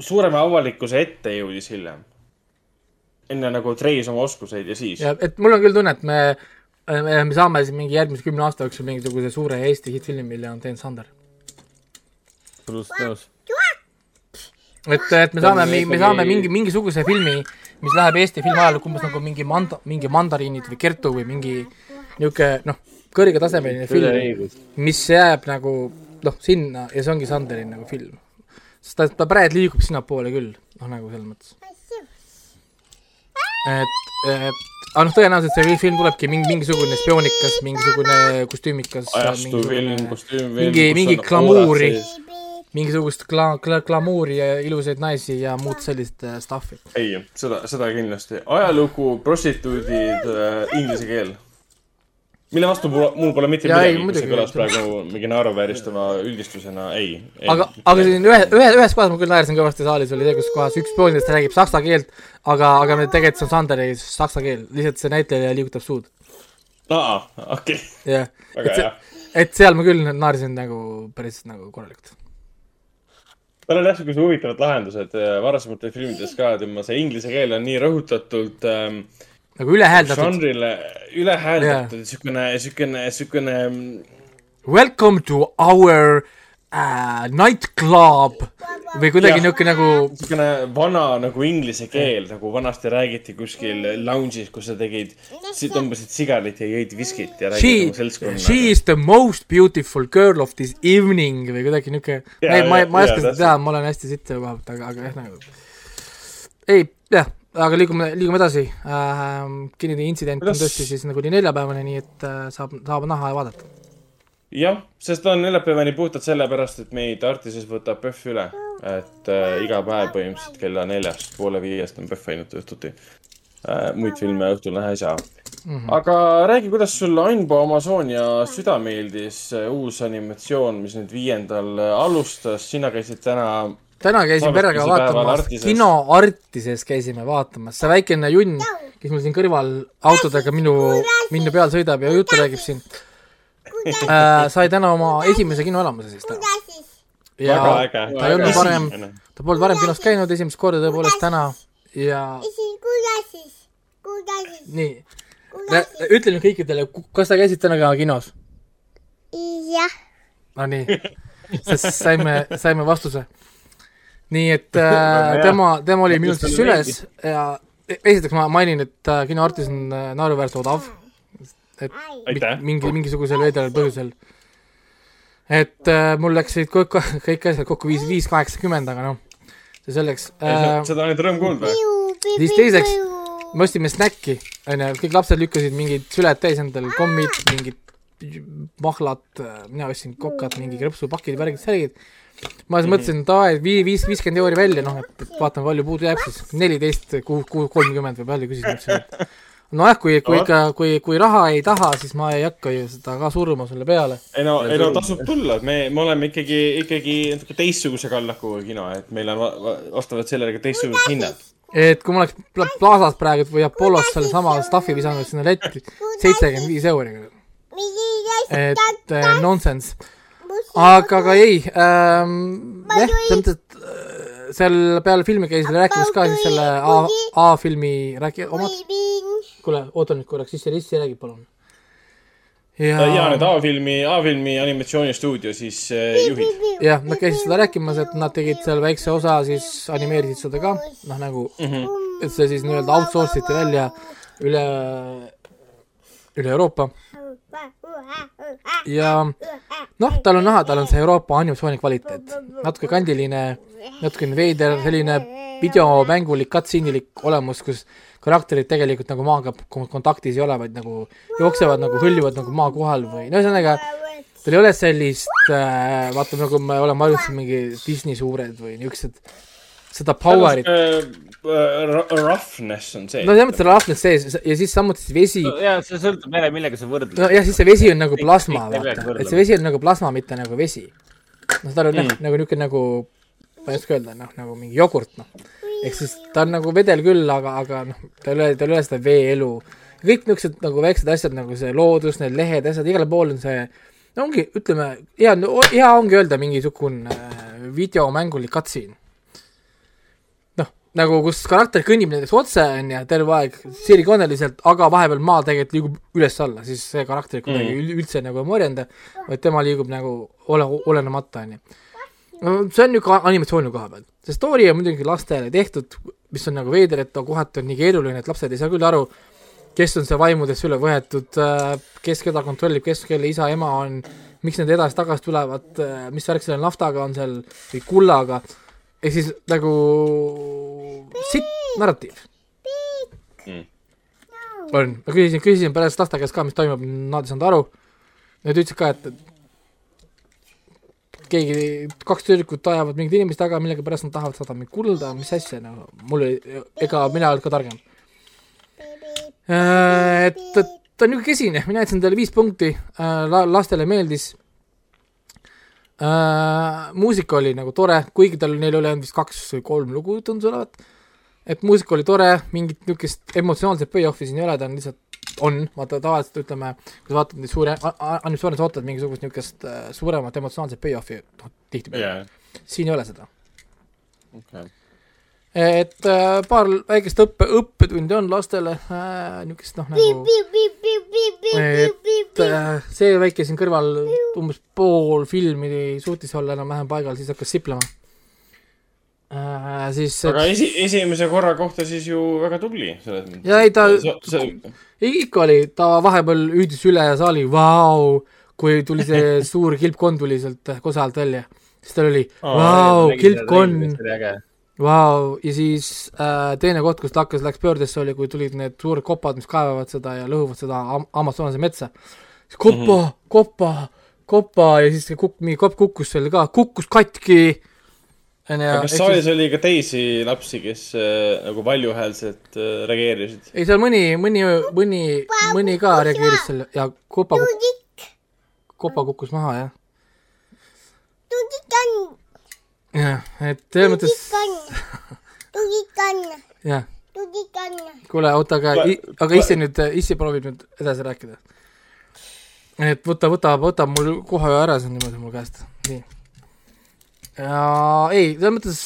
suurema avalikkuse ette jõudis hiljem. enne nagu treis oma oskuseid ja siis. ja et mul on küll tunne, et me, me, me saame siin mingi järgmise kümne aasta jooksul mingisuguse suure Eesti hittfilmi, mille on teinud Sander. absoluutselt nõus. et, et me saame, me saame mingi, mingisuguse filmi, mis läheb Eesti filmiajalukku umbes nagu mingi manda-, mingi Mandariinid või Kertu või mingi niisugune noh, kõrgetasemeline film, mis jääb nagu noh, sinna ja see ongi Sanderi nagu film. sest ta, ta praegu liigub sinnapoole küll, noh nagu selles mõttes. et, et aga noh, tõenäoliselt see film tulebki mingi, mingisugune spioonikas, mingisugune kostüümikas. ajastufilm, kostüümfilm. mingi, mingi glamuuri, mingisugust gla-, gla-, glamuuri ja ilusaid naisi ja muud sellist äh, stuff'i. ei, seda, seda kindlasti. ajalugu, prostituudid äh,, inglise keel. Mille vastu mul, mul pole mitte ei, midagi, kui see kõlas praegu mingi naeruvääristava üldistusena, ei, ei. aga, aga siin ühe, ühe, ühes kohas ma küll naersin kõvasti saalis, oli see, kus kohas üks spoonidest räägib saksa keelt, aga, aga me tegelikult see on Sanderi saksa keel, lihtsalt see näitleja liigutab suud. aa, okei, jah, väga et seal ma küll naersin nagu päris nagu korralikult. tal on jah siuksed huvitavad lahendused äh, varasemates filmides ka, tema see inglise keel on nii rõhutatult ähm, nagu ülehääldatud. žanrile üle hääldatud, siukene, siukene, siukene Welcome to our uh, nightclub või kuidagi niisugune nagu siukene vana nagu inglise keel, nagu vanasti räägiti kuskil lounge'is, kus sa tegid, tõmbasid sigarit ja jõid viskit ja räägid oma, seltskonnaga. she is the most beautiful girl of this evening või kuidagi niuke, Jaa, ei, ma ma ei oska seda teha, ma olen hästi sitt selle koha pealt, aga, aga jah, nagu. ei, jah, aga liigume, liigume edasi äh,. Kennedy intsident on Kuidas- tõesti siis nagu nii neljapäevane, nii et äh, saab, saab näha ja vaadata. jah, sest on neljapäevani puhtalt sellepärast, et meid Artises võtab PÖFF üle. et äh, iga päev põhimõtteliselt kella neljast poole viiest on PÖFF ainult õhtuti. äh,. muid filme õhtul näha ei saa. Mhm. aga räägi, kuidas sulle Aimbo Amazonia süda meeldis, uus animatsioon, mis nüüd viiendal alustas, sina käisid täna täna käisin perega vaatamas, Artises. kino Artises käisime vaatamas, see väikene junn, kes mul siin kõrval autodega minu, minu peal sõidab ja juttu räägib siin. Äh,, sai täna oma esimese kinoelamuse siis täna. ja ta ei olnud varem, ta polnud varem kinos käinud esimest korda tõepoolest täna ja nii, ütle nüüd kõikidele, kas sa käisid täna ka kinos? jah, no nii, sest saime, saime vastuse. Nii et <laughs> äh, tema, tema oli minult siis üles ja esiteks ma mainin, et äh, kino Artis on äh, naeruväärselt odav. et Aitäh. mi- mingi, mingisugusel veidral põhjusel. et äh, mul läksid kõik, kõik asjad kokku viis, viis kaheksakümmend, aga noh, see selleks äh,. seda on nüüd rõõm kuulda. siis teiseks, me ostsime snäkki, onju, kõik lapsed lükkasid mingid süled täis endal, kommid, mingid mahlad, mina ostsin kokad, mingi krõpsupakid, värgid, särgid. Ma siis mõtlesin, et aa, et vii-, viis, viiskümmend euri välja, noh, et et vaatame, palju puudu jääb siis. neliteist, kuu, kuu, kolmkümmend või palju küsisin, ütlesin, et nojah, kui, kui ikka, kui, kui raha ei taha, siis ma ei hakka ju seda ka suruma sulle peale. ei no, ei no tasub tulla, et me, me oleme ikkagi, ikkagi natuke teistsuguse kallakuga kino, et meil on va- va- vastavalt sellele ka teistsugused hinnad. et kui ma oleks Pla- Plaza's praegu või Apollos sellesama stuff'i visanud sinna letti, seitsekümmend viis euri. et äh, nonsense. Aga ka ei ähm,, jah, selles mõttes, et äh, seal peale filmi käis rääkimas ka siis selle A, A-filmi räägi-, omad, kuule, oota nüüd korraks, sisse rissi räägi palun. ja, ja need A-filmi, A-filmi animatsioonistuudio siis äh, juhid. jah, nad käisid seda rääkimas, et nad tegid seal väikse osa, siis animeerisid seda ka, noh nagu mm, -hmm. et see siis nii-öelda outsource iti välja üle, üle Euroopa ja noh, tal on näha, tal on see Euroopa animatsiooni kvaliteet, natuke kandiline, natukene veider, selline videomängulik, cutscene'ilik olemus, kus karakterid tegelikult nagu maaga kon- kontaktis ei ole, vaid nagu jooksevad nagu, hõljuvad nagu maa kohal või no ühesõnaga, tal ei ole sellist äh,, vaata nagu me oleme harjunud mingi Disney suured või niisugused, seda power'it, Roughness on see. no selles mõttes rahvas sees ja siis samuti see vesi, ja see sõltub jälle, millega sa võrdled. nojah, siis see vesi on nagu plasma, vaata, et see vesi on nagu plasma, mitte nagu vesi. noh, tal on mm. nagu niisugune nagu, ma ei oska öelda, noh, nagu mingi jogurt, noh. ehk siis ta on nagu vedel küll, aga, aga noh, tal ei ole, tal ei ole seda veeelu. kõik niisugused nagu väiksed asjad nagu see loodus, need lehed, asjad, igal pool on see, no ongi, ütleme, hea, hea ongi öelda mingisugune äh, videomängulik cutscene. Nagu kus karakter kõnnib näiteks otse, on ju, terve aeg sirikooneliselt, aga vahepeal maa tegelikult liigub üles-alla, siis see karakter kuidagi mm. üldse nagu ei morjenda, vaid tema liigub nagu ole, olenemata, on ju. see on niisugune animatsiooni koha pealt. see story on muidugi lastele tehtud, mis on nagu veider, et ta kohati on nii keeruline, et lapsed ei saa küll aru, kes on see vaimudest üle võetud, kes keda kontrollib, kes kelle isa, ema on, miks need edasi-tagasi tulevad, mis värk selle naftaga on seal või kullaga, ehk siis nagu sitt narratiiv Mm. on, ma küsisin, küsisin pärast laste käest ka, mis toimub, nad ei saanud aru. Nad ütlesid ka, et, keegi, kaks tüdrukut ajavad mingit inimest taga, millegipärast nad tahavad saada mingit kulda, mis asja, no mul ei, ega mina ei olnud ka targem. et, et ta on niisugune kesine, mina jätsin talle viis punkti äh,, la-, lastele meeldis äh,. muusika oli nagu tore, kuigi tal, neil oli ainult vist kaks või kolm lugu tundus olevat. et muusika oli tore, mingit niisugust emotsionaalset payoff'i siin ei ole, ta on lihtsalt, on, vaata tavaliselt ütleme, kui sa vaatad neid suuri a- a- animatsioone, sa ootad mingisugust niisugust äh, suuremat emotsionaalset payoff'i, noh tihtipeale jaa, siin ei ole seda. okei. Et äh, paar väikest õppe, õppetundi on lastele äh,, niisugust noh, nagu et äh, see väike siin kõrval umbes pool filmi suutis olla enam-vähem paigal, siis hakkas siplema. Äh,. siis aga esi, esimese korra kohta siis ju väga tubli selles mõttes. ja ei ta see, ei, ikka oli, ta vahepeal hüüdis üle saali, vau, kui tuli see <laughs> suur kilpkonn tuli sealt kosa alt välja, siis tal oli vau, kilpkonn, vau, ja siis äh, teine koht, kus ta hakkas, läks pöördesse, oli, kui tulid need suured kopad, mis kaevavad seda ja lõhuvad seda Am- Amazonase metsa. kopa mm. -hmm. kopa, kopa ja siis see kukk, mingi kopp kukkus seal ka, kukkus katki. onju. aga kas saalis oli ka teisi lapsi, kes äh, nagu valjuhäälselt äh, reageerisid? ei, seal mõni, mõni, mõni, mõni ka reageeris selle ja kopa, kopa kukkus maha, jah. tudik on, jah, et selles mõttes, on, on, jah. tudik on. kuule, oota, aga aga issi nüüd, issi proovib nüüd edasi rääkida. et võta, võta, võta mul kohe ära see niimoodi mu käest, nii. ja ei, selles mõttes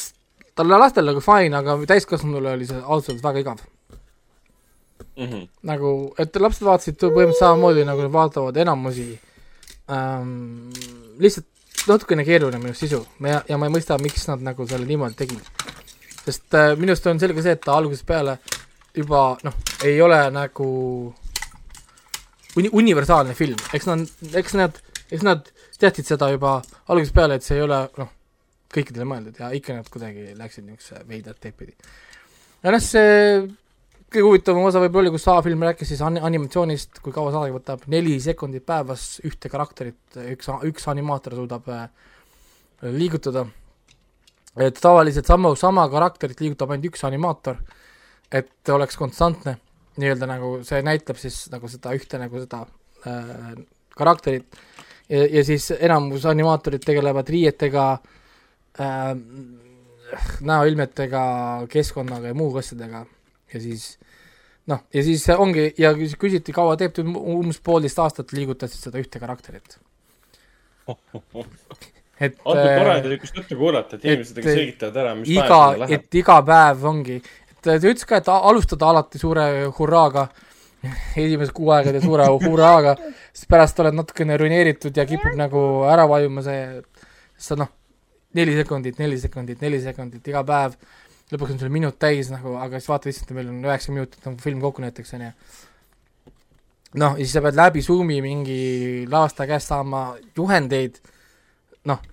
talle lastel nagu fine, aga täiskasvanule oli see ausalt öeldes väga igav. nagu, et lapsed vaatasid põhimõtteliselt samamoodi, nagu nad vaatavad enamusi ähm,. lihtsalt natukene keeruline minu sisu ja, ja ma ei mõista, miks nad nagu selle niimoodi tegid. sest äh, minu arust on selge see, et ta algusest peale juba noh, ei ole nagu uni-, universaalne film, eks nad, eks nad, eks nad teadsid seda juba algusest peale, et see ei ole noh, kõikidele mõeldud ja ikka nad kuidagi läksid niisuguse veidrat teed pidi. ja noh, see kõige huvitavam osa võib-olla oli, kus A-film rääkis siis an-, animatsioonist, kui kaua saade võtab, neli sekundit päevas ühte karakterit üks, üks animaator suudab äh, liigutada. et tavaliselt sama, sama karakterit liigutab ainult üks animaator, et oleks konstantne, nii-öelda nagu see näitab siis nagu seda ühte nagu seda äh, karakterit. Ja, ja siis enamus animaatorid tegelevad riietega äh,, näoilmetega, keskkonnaga ja muu asjadega. Ja siis noh, ja siis ongi ja küsiti, kaua teeb, umbes poolteist aastat liigutasid seda ühte karakterit. <laughs> et andke äh, tore niisugust juttu kuulata, et inimesed et, ikka selgitavad ära, mis iga päev, läheb. et iga päev ongi, et ta ütles ka, et alustada alati suure hurraaga, esimesed kuu aega teed suure hurraaga, siis pärast oled natukene ruineeritud ja kipub nagu ära vajuma see, sa noh, neli sekundit, neli sekundit, neli sekundit iga päev, lõpuks on sul minut täis nagu, aga siis vaata lihtsalt, meil on üheksa minutit on film kokku näiteks, on ju. noh, ja siis sa pead läbi Zoomi mingi lavastaja käest saama juhendeid, noh,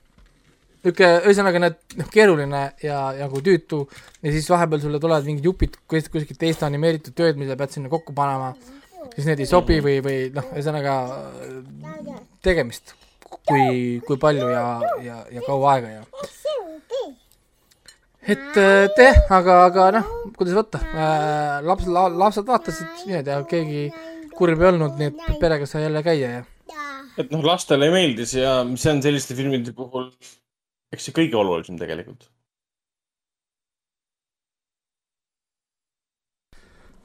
niisugune, ühesõnaga need, noh, keeruline ja, ja nagu tüütu. Ja siis vahepeal sulle tulevad mingid jupid kus- kuskilt teist animeeritud tööd, mida pead sinna kokku panema, siis need ei sobi või, või noh, ühesõnaga tegemist, kui, kui palju ja, ja, ja kaua aega ja et äh, jah, aga, aga noh, kuidas võtta äh,, laps la,, lapsed vaatasid niimoodi ja keegi kurb ei olnud, nii et perega sai jälle käia ja et noh, lastele meeldis ja see on selliste filmide puhul, eks see kõige olulisem tegelikult.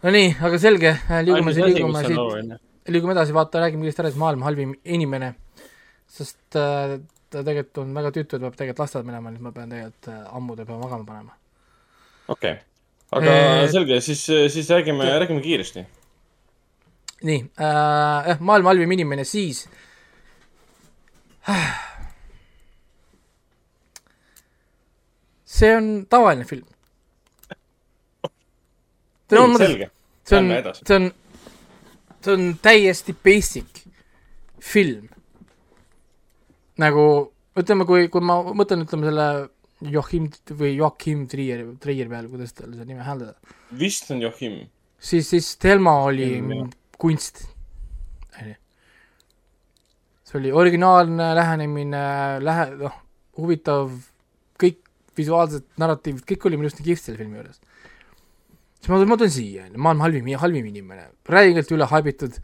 no nii, aga selge, liigume, asi, liigume on siit, liigume edasi, vaata, räägime kõigest ära, siis maailma halvim inimene. sest äh, ta tegelikult on väga tüütu, et peab tegelikult lasteaeda minema, nüüd ma pean tegelikult äh, ammu ta peab magama panema. okei okay., aga Eh, selge, siis, siis räägime, räägime kiiresti. nii äh,, jah, maailma halvim inimene, siis see on tavaline film. see on, see on, see on täiesti basic film. Nagu ütleme, kui, kui ma mõtlen, ütleme selle Joachim või Joachim Trier, Trier peale, kuidas tal see nime hääldada, vist on Joachim. siis, siis Thelma oli jah. kunst. see oli originaalne lähenemine, lähe-, noh, huvitav, kõik visuaalsed narratiivid, kõik oli minu arust nii kihvt selle filmi juures. siis ma, ma tulen siia, maailma halvim, halvim inimene, räigelt üle haibitud,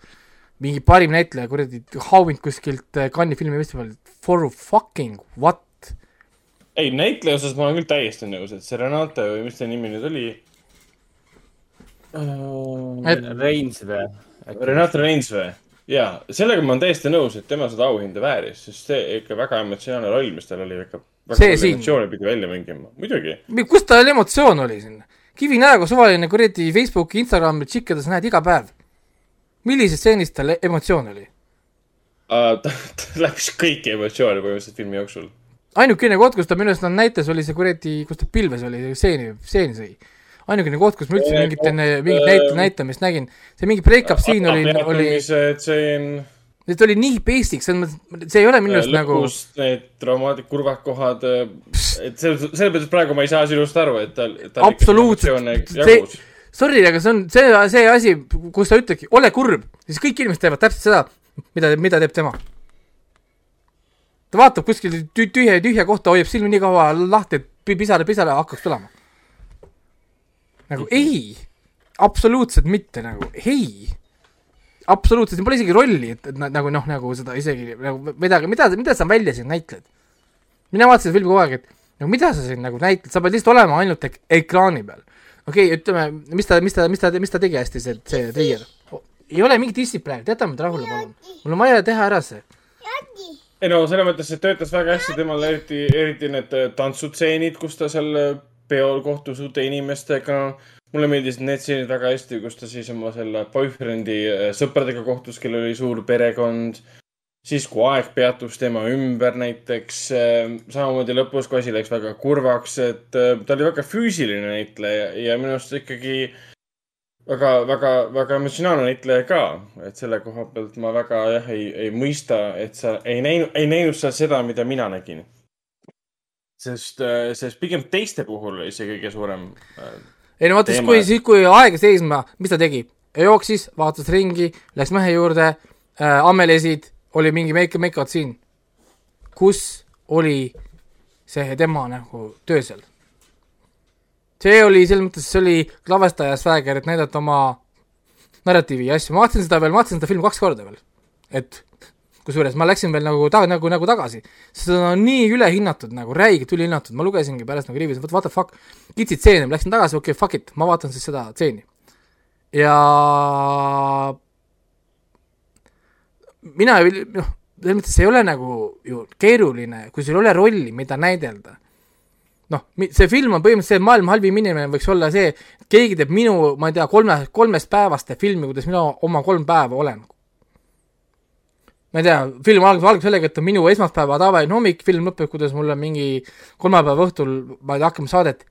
mingi parim näitleja, kuradi hauvinud kuskilt äh, Cannes'i filmifestivalilt, for fucking what? ei, näitleja osas ma olen küll täiesti nõus, et see Renate või mis ta nimi nüüd oli uh,? Et- Reinsvee. Renate Reinsvee. jaa, sellega ma olen täiesti nõus, et tema seda auhinda vääris, sest see ikka väga emotsionaalne roll, mis tal oli ikka. väga See siin. pidi välja mängima, muidugi. kus tal emotsioon oli siin? kivinäoga suvaline kuradi Facebooki, Instagrami tšikke, sa näed iga päev. Millises stseenis tal emotsioon oli? <laughs> ta, ta läbis kõiki emotsioone põhimõtteliselt filmi jooksul. ainukene koht, kus ta minu arust näitas, oli see kuradi, kus ta pilves oli, seeni, seeni sõi. ainukene koht, kus ma üldse Äh, mingit enne, mingit äh, näit-, näitamist nägin, see mingi break-up siin oli, oli, see, see on see oli nii basic, selles mõttes, see ei ole minu arust nagu, need traumaatid, kurvad kohad, et selles, selles mõttes praegu ma ei saa sinust aru, et tal, Absoluutselt. See-. sorry, aga see on see, see asi, kus sa ütledki, ole kurb, siis kõik inimesed teevad täpselt seda, mida, mida teeb tema. ta vaatab kuskil tü- tühja, tühja kohta, hoiab silmi nii kaua lahti, et pi- pisara, pisara hakkaks tulema. nagu ei, absoluutselt mitte nagu, ei. absoluutselt, siin pole isegi rolli, et, et na- nagu noh, nagu seda isegi nagu midagi, mida, mida sa välja siin näitled. mina vaatasin filmi kogu aeg, et no mida sa siin nagu näitled, sa pead lihtsalt olema ainult ek ekraani peal. Okei okay,, ütleme, mis ta, mis ta, mis ta, mis ta tegi hästi, see, see Trier. ei ole mingit distsipliini, jätame ta rahule, palun. mul on vaja teha ära see. ei no selles mõttes, et töötas väga hästi temal eriti, eriti need äh, tantsutseenid, kus ta seal äh, peol kohtus uute inimestega. mulle meeldisid need stseenid väga hästi, kus ta siis oma selle boyfriend'i äh, sõpradega kohtus, kellel oli suur perekond. siis, kui aeg peatus tema ümber näiteks. samamoodi lõpus, kui asi läks väga kurvaks, et äh, ta oli väga füüsiline näitleja ja minu arust ikkagi väga, väga, väga emotsionaalne näitleja ka, et selle koha pealt ma väga jah, ei, ei mõista, et sa ei näinud, ei näinud seal seda, mida mina nägin. sest, sest pigem teiste puhul oli see kõige suurem äh, ei no vaata, siis kui, siis kui aega seisma, mis ta tegi? jooksis, vaatas ringi, läks mehe juurde äh,, ammelesid, oli mingi make, make out siin. kus oli see tema nagu töö seal? see oli selles mõttes, see oli lavastaja swagger, et näidata oma narratiivi ja asju, ma vaatasin seda veel, ma vaatasin seda filmi kaks korda veel. et kusjuures ma läksin veel nagu ta-, nagu, nagu tagasi, seda on nii ülehinnatud nagu, räigelt ülehinnatud, ma lugesingi pärast nagu riivis, what the fuck, kitsid stseene, läksin tagasi, okei okay,, fuck it, ma vaatan siis seda stseeni. ja mina noh, selles mõttes ei ole nagu ju keeruline, kui sul ei ole rolli, mida näidelda. noh, see film on põhimõtteliselt see maailma halvim inimene võiks olla see, keegi teeb minu, ma ei tea, kolme, kolmest päevast filmi, kuidas mina oma kolm päeva olen. ma ei tea, film algab, algab sellega, et on minu esmaspäeva tavaline hommik, film lõpeb, kuidas mul on mingi kolmapäeva õhtul, ma ei tea, hakkame saadet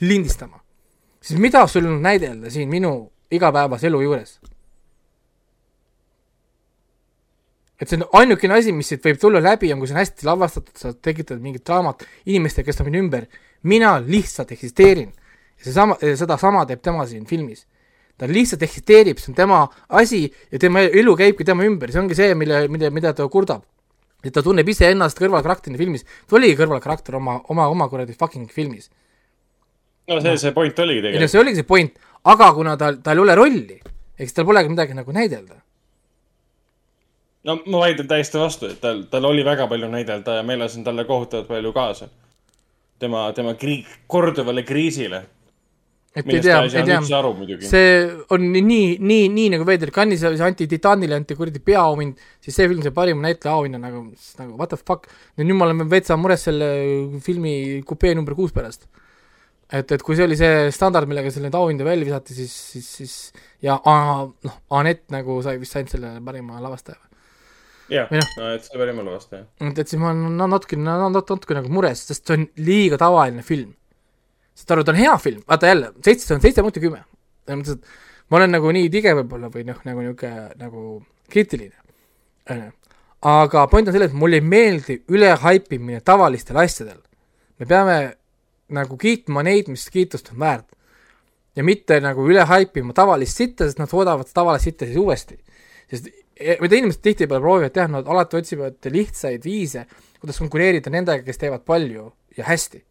lindistama. siis mida sul on näidelda siin minu igapäevase elu juures? Et see on ainukene asi, mis siit võib tulla läbi, on, kui see on hästi lavastatud, sa tekitad mingit draamat inimestega, kes on minu ümber, mina lihtsalt eksisteerin. seesama, sedasama teeb tema siin filmis. ta lihtsalt eksisteerib, see on tema asi ja tema elu käibki tema ümber, see ongi see, mille, mille, mida ta kurdab. et ta tunneb iseennast kõrvalkarakterina filmis, ta oligi kõrvalkarakter oma, oma, oma kuradi fucking filmis. no see, see point oligi tegelikult. see oligi see point, aga kuna tal, tal ei ole rolli, eks tal polegi midagi nagu näidelda. No ma vaidlen täiesti vastu, et tal, tal oli väga palju näidelda ja ma elasin talle kohutavalt palju kaasa. tema, tema kri-, korduvale kriisile, et ei tea ei tea see on nii, nii, nii, nagu veider, Cannes'is oli see anti Titanile anti kuradi peaauhind, siis see film sai parima näitleja auhinna nagu, nagu what the fuck. ja nüüd me oleme veitsa mures selle filmi kupee number kuus pärast. et, et kui see oli see standard, millega selle auhinda välja visati, siis, siis, siis ja noh, Anett nagu sai vist ainult selle parima lavastaja. Jah noh., no et see oli jumala vastu, jah. et, et siis ma olen no, natuke, no, natuke, natuke nagu mures, sest see on liiga tavaline film. saad aru, ta on hea film, vaata jälle, seitse, see on seitse punkti kümme. selles mõttes, et ma olen nagu nii tige võib-olla või noh, nagu niisugune nagu kriitiline, on ju. aga point on selles, et mulle ei meeldi ülehaipimine tavalistel asjadel. me peame nagu kiitma neid, mis kiitust on väärt. ja mitte nagu üle haipima tavalist sitta, sest nad toodavad tavalist sitta siis uuesti. sest mida inimesed tihtipeale proovivad teha, nad alati otsivad lihtsaid viise, kuidas konkureerida nendega, kes teevad palju ja hästi.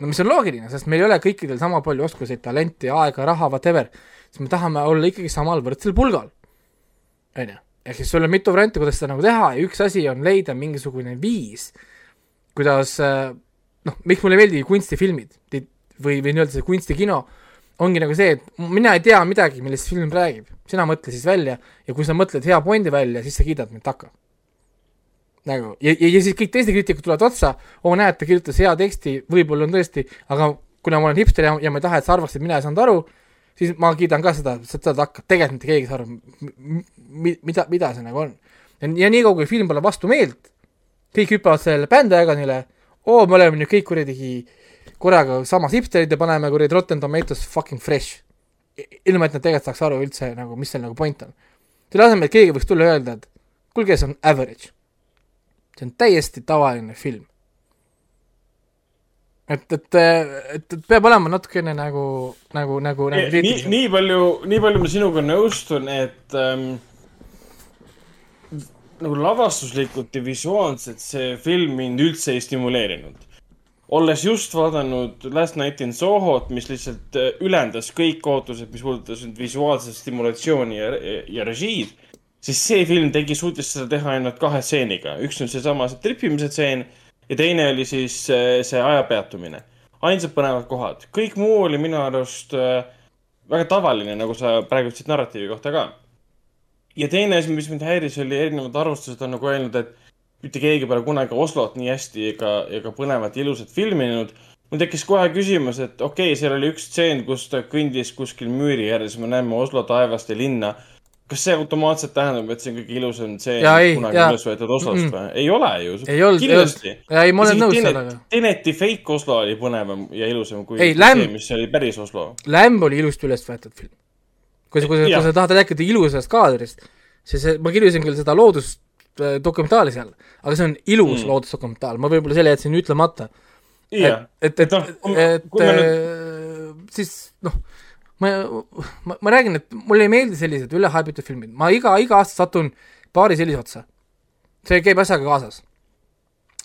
no mis on loogiline, sest meil ei ole kõikidel sama palju oskuseid, talenti, aega, raha, whatever, siis me tahame olla ikkagi samal võrdsel pulgal. on ju, ehk siis sul on mitu varianti, kuidas seda nagu teha ja üks asi on leida mingisugune viis, kuidas äh, noh, miks mulle ei meeldi kunstifilmid või, või nii-öelda see kunstikino, ongi nagu see, et mina ei tea midagi, millest film räägib, sina mõtle siis välja ja kui sa mõtled hea pointi välja, siis sa kiidad mind takka. nagu ja, ja, ja siis kõik teised kriitikud tulevad otsa, oo näed, ta kirjutas hea teksti, võib-olla on tõesti, aga kuna ma olen hipster ja, ja ma ei taha, et sa arvaksid, et mina ei saanud aru, siis ma kiidan ka seda, seda takka, tegelikult mitte keegi ei saa aru, mida, mida see nagu on. ja, niikaua, kui film pole vastu meelt, kõik hüppavad sellele bändiagonile, oo, me oleme nüüd kõik kuradi korraga samas hipsterid ja paneme kuradi Rotten Tomatoes fucking fresh. ilma, et nad tegelikult saaks aru üldse nagu, mis seal nagu point on. selle asemel, et keegi võiks tulla ja öelda, et kuulge, see on average. see on täiesti tavaline film. et, et, et, et peab olema natukene nagu, nagu, nagu, nagu nii, nii palju, nii palju ma sinuga nõustun, et ähm, nagu lavastuslikult ja visuaalselt see film mind üldse ei stimuleerinud. Olles just vaadanud Last Night in Sohot, mis lihtsalt äh, ülendas kõik ootused, mis puudutasid visuaalset stimulatsiooni ja, ja režiid, siis see film tegi, suutis seda teha ainult kahe stseeniga. üks on seesama see tripimise stseen ja teine oli siis äh, see aja peatumine. ainsad põnevad kohad, kõik muu oli minu arust äh, väga tavaline, nagu sa praegu ütlesid narratiivi kohta ka ja teine asi, mis mind häiris, oli erinevad arvustused on nagu öelnud, et mitte keegi pole kunagi Oslot nii hästi ega, ega põnevat ja ilusat filminud. mul tekkis kohe küsimus, et okei okay,, seal oli üks stseen, kus ta kõndis kuskil müüri ääres, me näeme Oslo taevast ja linna. kas see automaatselt tähendab, et see on kõige ilusam stseen kunagi jaa. üles võetud Oslost Mm-mm. või? ei ole ju. ei olnud, ei kindlasti. ei, ma olen nõus sellega. Teneti fake Oslo oli põnevam ja ilusam kui Ei, see Lämm-, mis oli päris Oslo. Lämb oli ilusti üles võetud film. kui sa, kui sa, tahad rääkida ilusast kaadrist, siis see- ma kirjutasin küll seda loodusdokumentaali seal, aga see on ilus mm. Loodusdokumentaal, ma võib-olla selle jätsin ütlemata. jah, et, et, Et et, et me äh, siis noh, ma, ma, ma räägin, et mulle ei meeldi sellised ülehaibitud filmid, ma iga, iga aasta satun paari sellise otsa. see käib asjaga kaasas.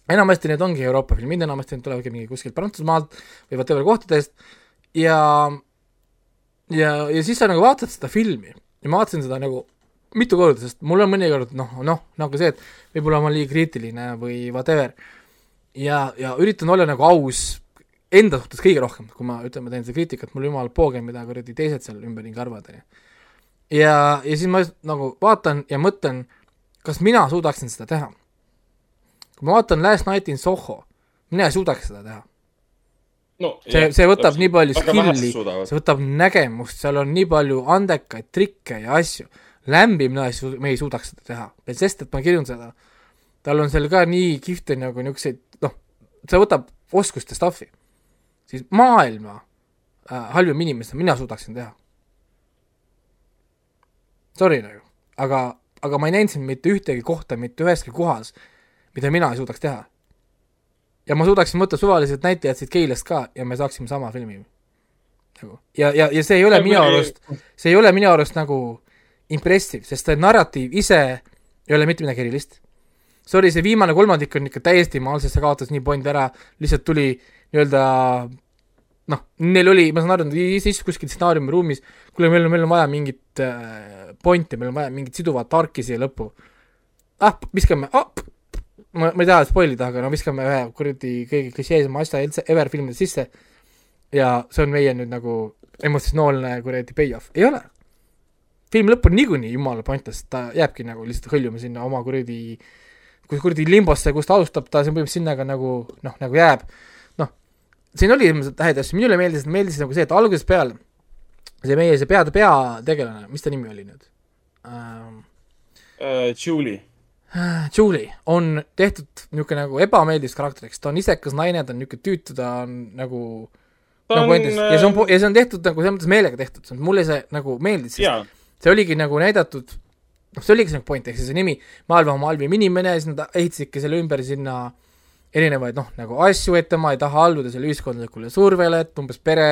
enamasti need ongi Euroopa filmid, enamasti need tulevadki mingi kuskilt Prantsusmaalt või whatever kohtadest ja ja, ja siis sa nagu vaatad seda filmi ja ma vaatasin seda nagu mitu korda, sest mul on mõnikord noh, noh, nagu see, et võib-olla ma olen liiga kriitiline või whatever. ja, ja üritan olla nagu aus enda suhtes kõige rohkem, kui ma ütleme, teen seda kriitikat, mul jumal pooge, mida kuradi teised seal ümberringi arvavad, onju. ja, ja siis ma just nagu vaatan ja mõtlen, kas mina suudaksin seda teha. kui ma vaatan Last Night in Soho, mina ei suudaks seda teha. no see, see võtab nii palju skill'i, see võtab nägemust, seal on nii palju andekaid trikke ja asju. Lämbi mina ei su-, me ei suudaks seda teha, sest et ma kirjun seda. tal on seal ka nii kihvte nagu niisuguseid, noh, see võtab oskuste stuff'i. siis maailma äh, halvim inimesena mina suudaksin teha. Sorry nagu, aga, aga ma ei näinud siin mitte ühtegi kohta mitte üheski kohas, mida mina ei suudaks teha ja ma suudaksin võtta suvalised näitlejad siit Keilast ka ja me saaksime sama filmi. nagu ja, ja, ja see ei ole minu arust, see ei ole minu arust nagu impressive, sest see narratiiv ise ei ole mitte midagi erilist. Sorry, see viimane kolmandik on ikka täiesti maal, sest see kaotas nii pointi ära, lihtsalt tuli nii-öelda noh, neil oli, ma saan aru, nad istusid kuskil stsenaariumiruumis, kuule, meil on, meil on vaja mingit äh, pointi, meil on vaja mingit siduvat arki siia lõppu. ah, viskame ah,, ma, ma ei taha spoil ida, aga no viskame ühe kuradi kõige klišeesema asja üldse ever filmide sisse ja see on meie nüüd nagu emotsionaalne kuradi payoff, ei ole. Film lõpp on niikuinii jumala pointless, ta jääbki nagu lihtsalt hõljuma sinna oma kuradi, kus kuradi limbosse, kus ta alustab, ta põhimõtteliselt sinna ka nagu noh, nagu jääb. noh, siin oli ilmselt häid asju, minule meeldis, meeldis nagu see, et algusest peale see meie see pea, peategelane, mis ta nimi oli nüüd ähm,? uh,. Julie. <sighs> Julie on tehtud niisugune nagu ebameeldiv karakteriks, ta on isekas naine, ta on niisugune tüütu, ta on nagu ta nagu on endist ja see on, ja see on tehtud nagu selles mõttes meelega tehtud, mulle see nagu meeldis, sest see oligi nagu näidatud, noh, see oligi see nagu point, ehk siis see nimi, maailma oma halvim inimene, siis nad ehitasidki selle ümber sinna erinevaid noh, nagu asju, et tema ei taha alluda selle ühiskondlikule survele, et umbes pere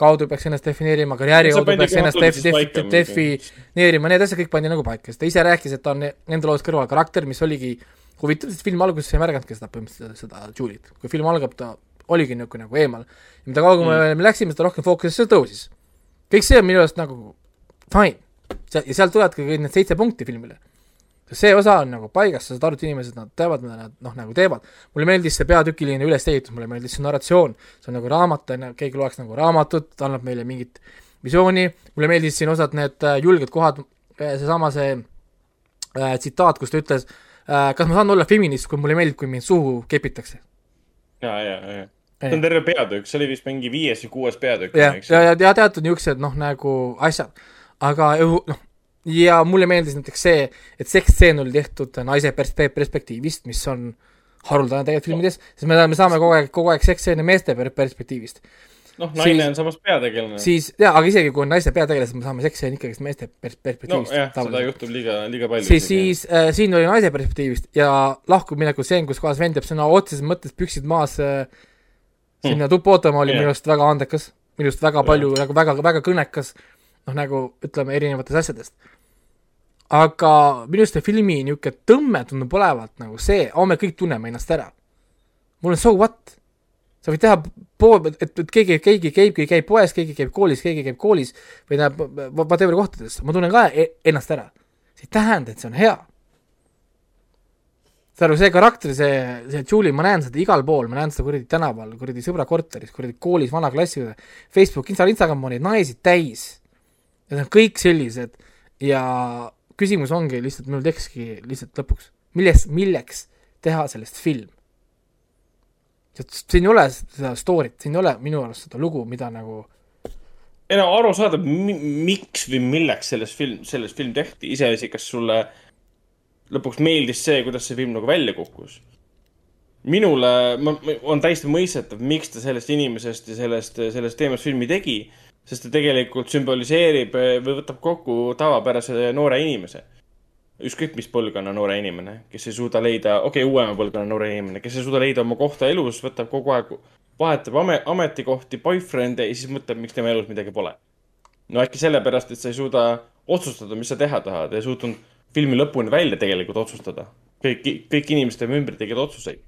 kaudu peaks ennast defineerima, karjääri kaudu peaks ennast def-, def- defineerima, need asjad kõik pandi nagu paika, sest ta ise rääkis, et ta on nende loos kõrval karakter, mis oligi huvitav, sest filmi alguses ei märganudki seda põhimõtteliselt, seda Julie't. kui film algab, ta oligi niisugune nagu eemal. ja mida kaugemale mm. me läksime, seda rohkem fookusesse tõusis. kõik see on minu arust nagu fine. Ja sealt tulevadki kõik need seitse punkti filmile. see osa on nagu paigas, sa saad aru, et inimesed, nad teavad, mida nad noh, nagu teevad. mulle meeldis see peatükiline ülesehitus, mulle meeldis see narratsioon, see on nagu raamat, on ju, keegi loeks nagu raamatut, ta annab meile mingit visiooni, mulle meeldis siin osad need äh, julged kohad, seesama see äh, tsitaat, kus ta ütles äh,, kas ma saan olla feminist, kui mulle meeldib, kui mind suhu kepitakse. ja, ja, ja. see on terve peatükk, see oli vist mingi viies või kuues peatükk. ja, ja, ja teatud niisugused noh, nagu asjad, aga noh, ja mulle meeldis näiteks see, et seksstseen oli tehtud naise perspe-, perspektiivist, mis on haruldane tegelikult filmides, sest me, me saame kogu aeg, kogu aeg seksstseene meeste per- perspektiivist. noh, naine siis- on samas peategelane. siis jaa, aga isegi kui on naiste peategelased, me saame seksstseene ikkagist meeste pers-, perspektiivist nojah, seda juhtub liiga, liiga palju. siis, siis äh, siin oli naise perspektiivist ja lahkumineku stseen, kus kohas vend jääb sõna otseses mõttes püksid maas äh, sinna tuppa ootama, oli Jah. minu arust väga andekas, minu arust väga palju nagu väga, väga kõnekas, noh nagu ütleme erinevatest asjadest. aga minu arust see filmi niisugune tõmme tundub olevat nagu see, oo, me kõik tunneme ennast ära. mul on so what? sa võid teha pool, et, et keegi, keegi käib, keegi käib poes, keegi käib koolis, keegi käib koolis või tähendab, whatever kohtades, ma tunnen ka e ennast ära. see ei tähenda, et see on hea. saad aru, see karakter, see, see Julie, ma näen seda igal pool, ma näen seda kuradi tänaval, kuradi sõbra korteris, kuradi koolis, vana klassi juurde, Facebook, Insta, Instagram on neid naisi täis. Need on kõik sellised ja küsimus ongi lihtsalt, mul tekkiski lihtsalt lõpuks, milles, milleks teha sellest film? siin ei ole seda story't, siin ei ole minu arust seda lugu, mida nagu ei no arusaadav, miks või milleks selles film, selles film tehti, iseasi, kas sulle lõpuks meeldis see, kuidas see film nagu välja kukkus. minule, ma, on täiesti mõistetav, miks ta sellest inimesest ja sellest, sellest teemast filmi tegi, sest ta tegelikult sümboliseerib või võtab kokku tavapärase noore inimese ükskõik mis põlvkonna noore inimene, kes ei suuda leida, okei okay,, uuema põlvkonna noore inimene, kes ei suuda leida oma kohta elus, võtab kogu aeg, vahetab ame-, ametikohti, boyfriend'e ja siis mõtleb, miks tema elus midagi pole. no äkki sellepärast, et sa ei suuda otsustada, mis sa teha tahad ei suutnud filmi lõpuni välja tegelikult otsustada. kõik, kõik inimesed tema ümber tegid otsuseid.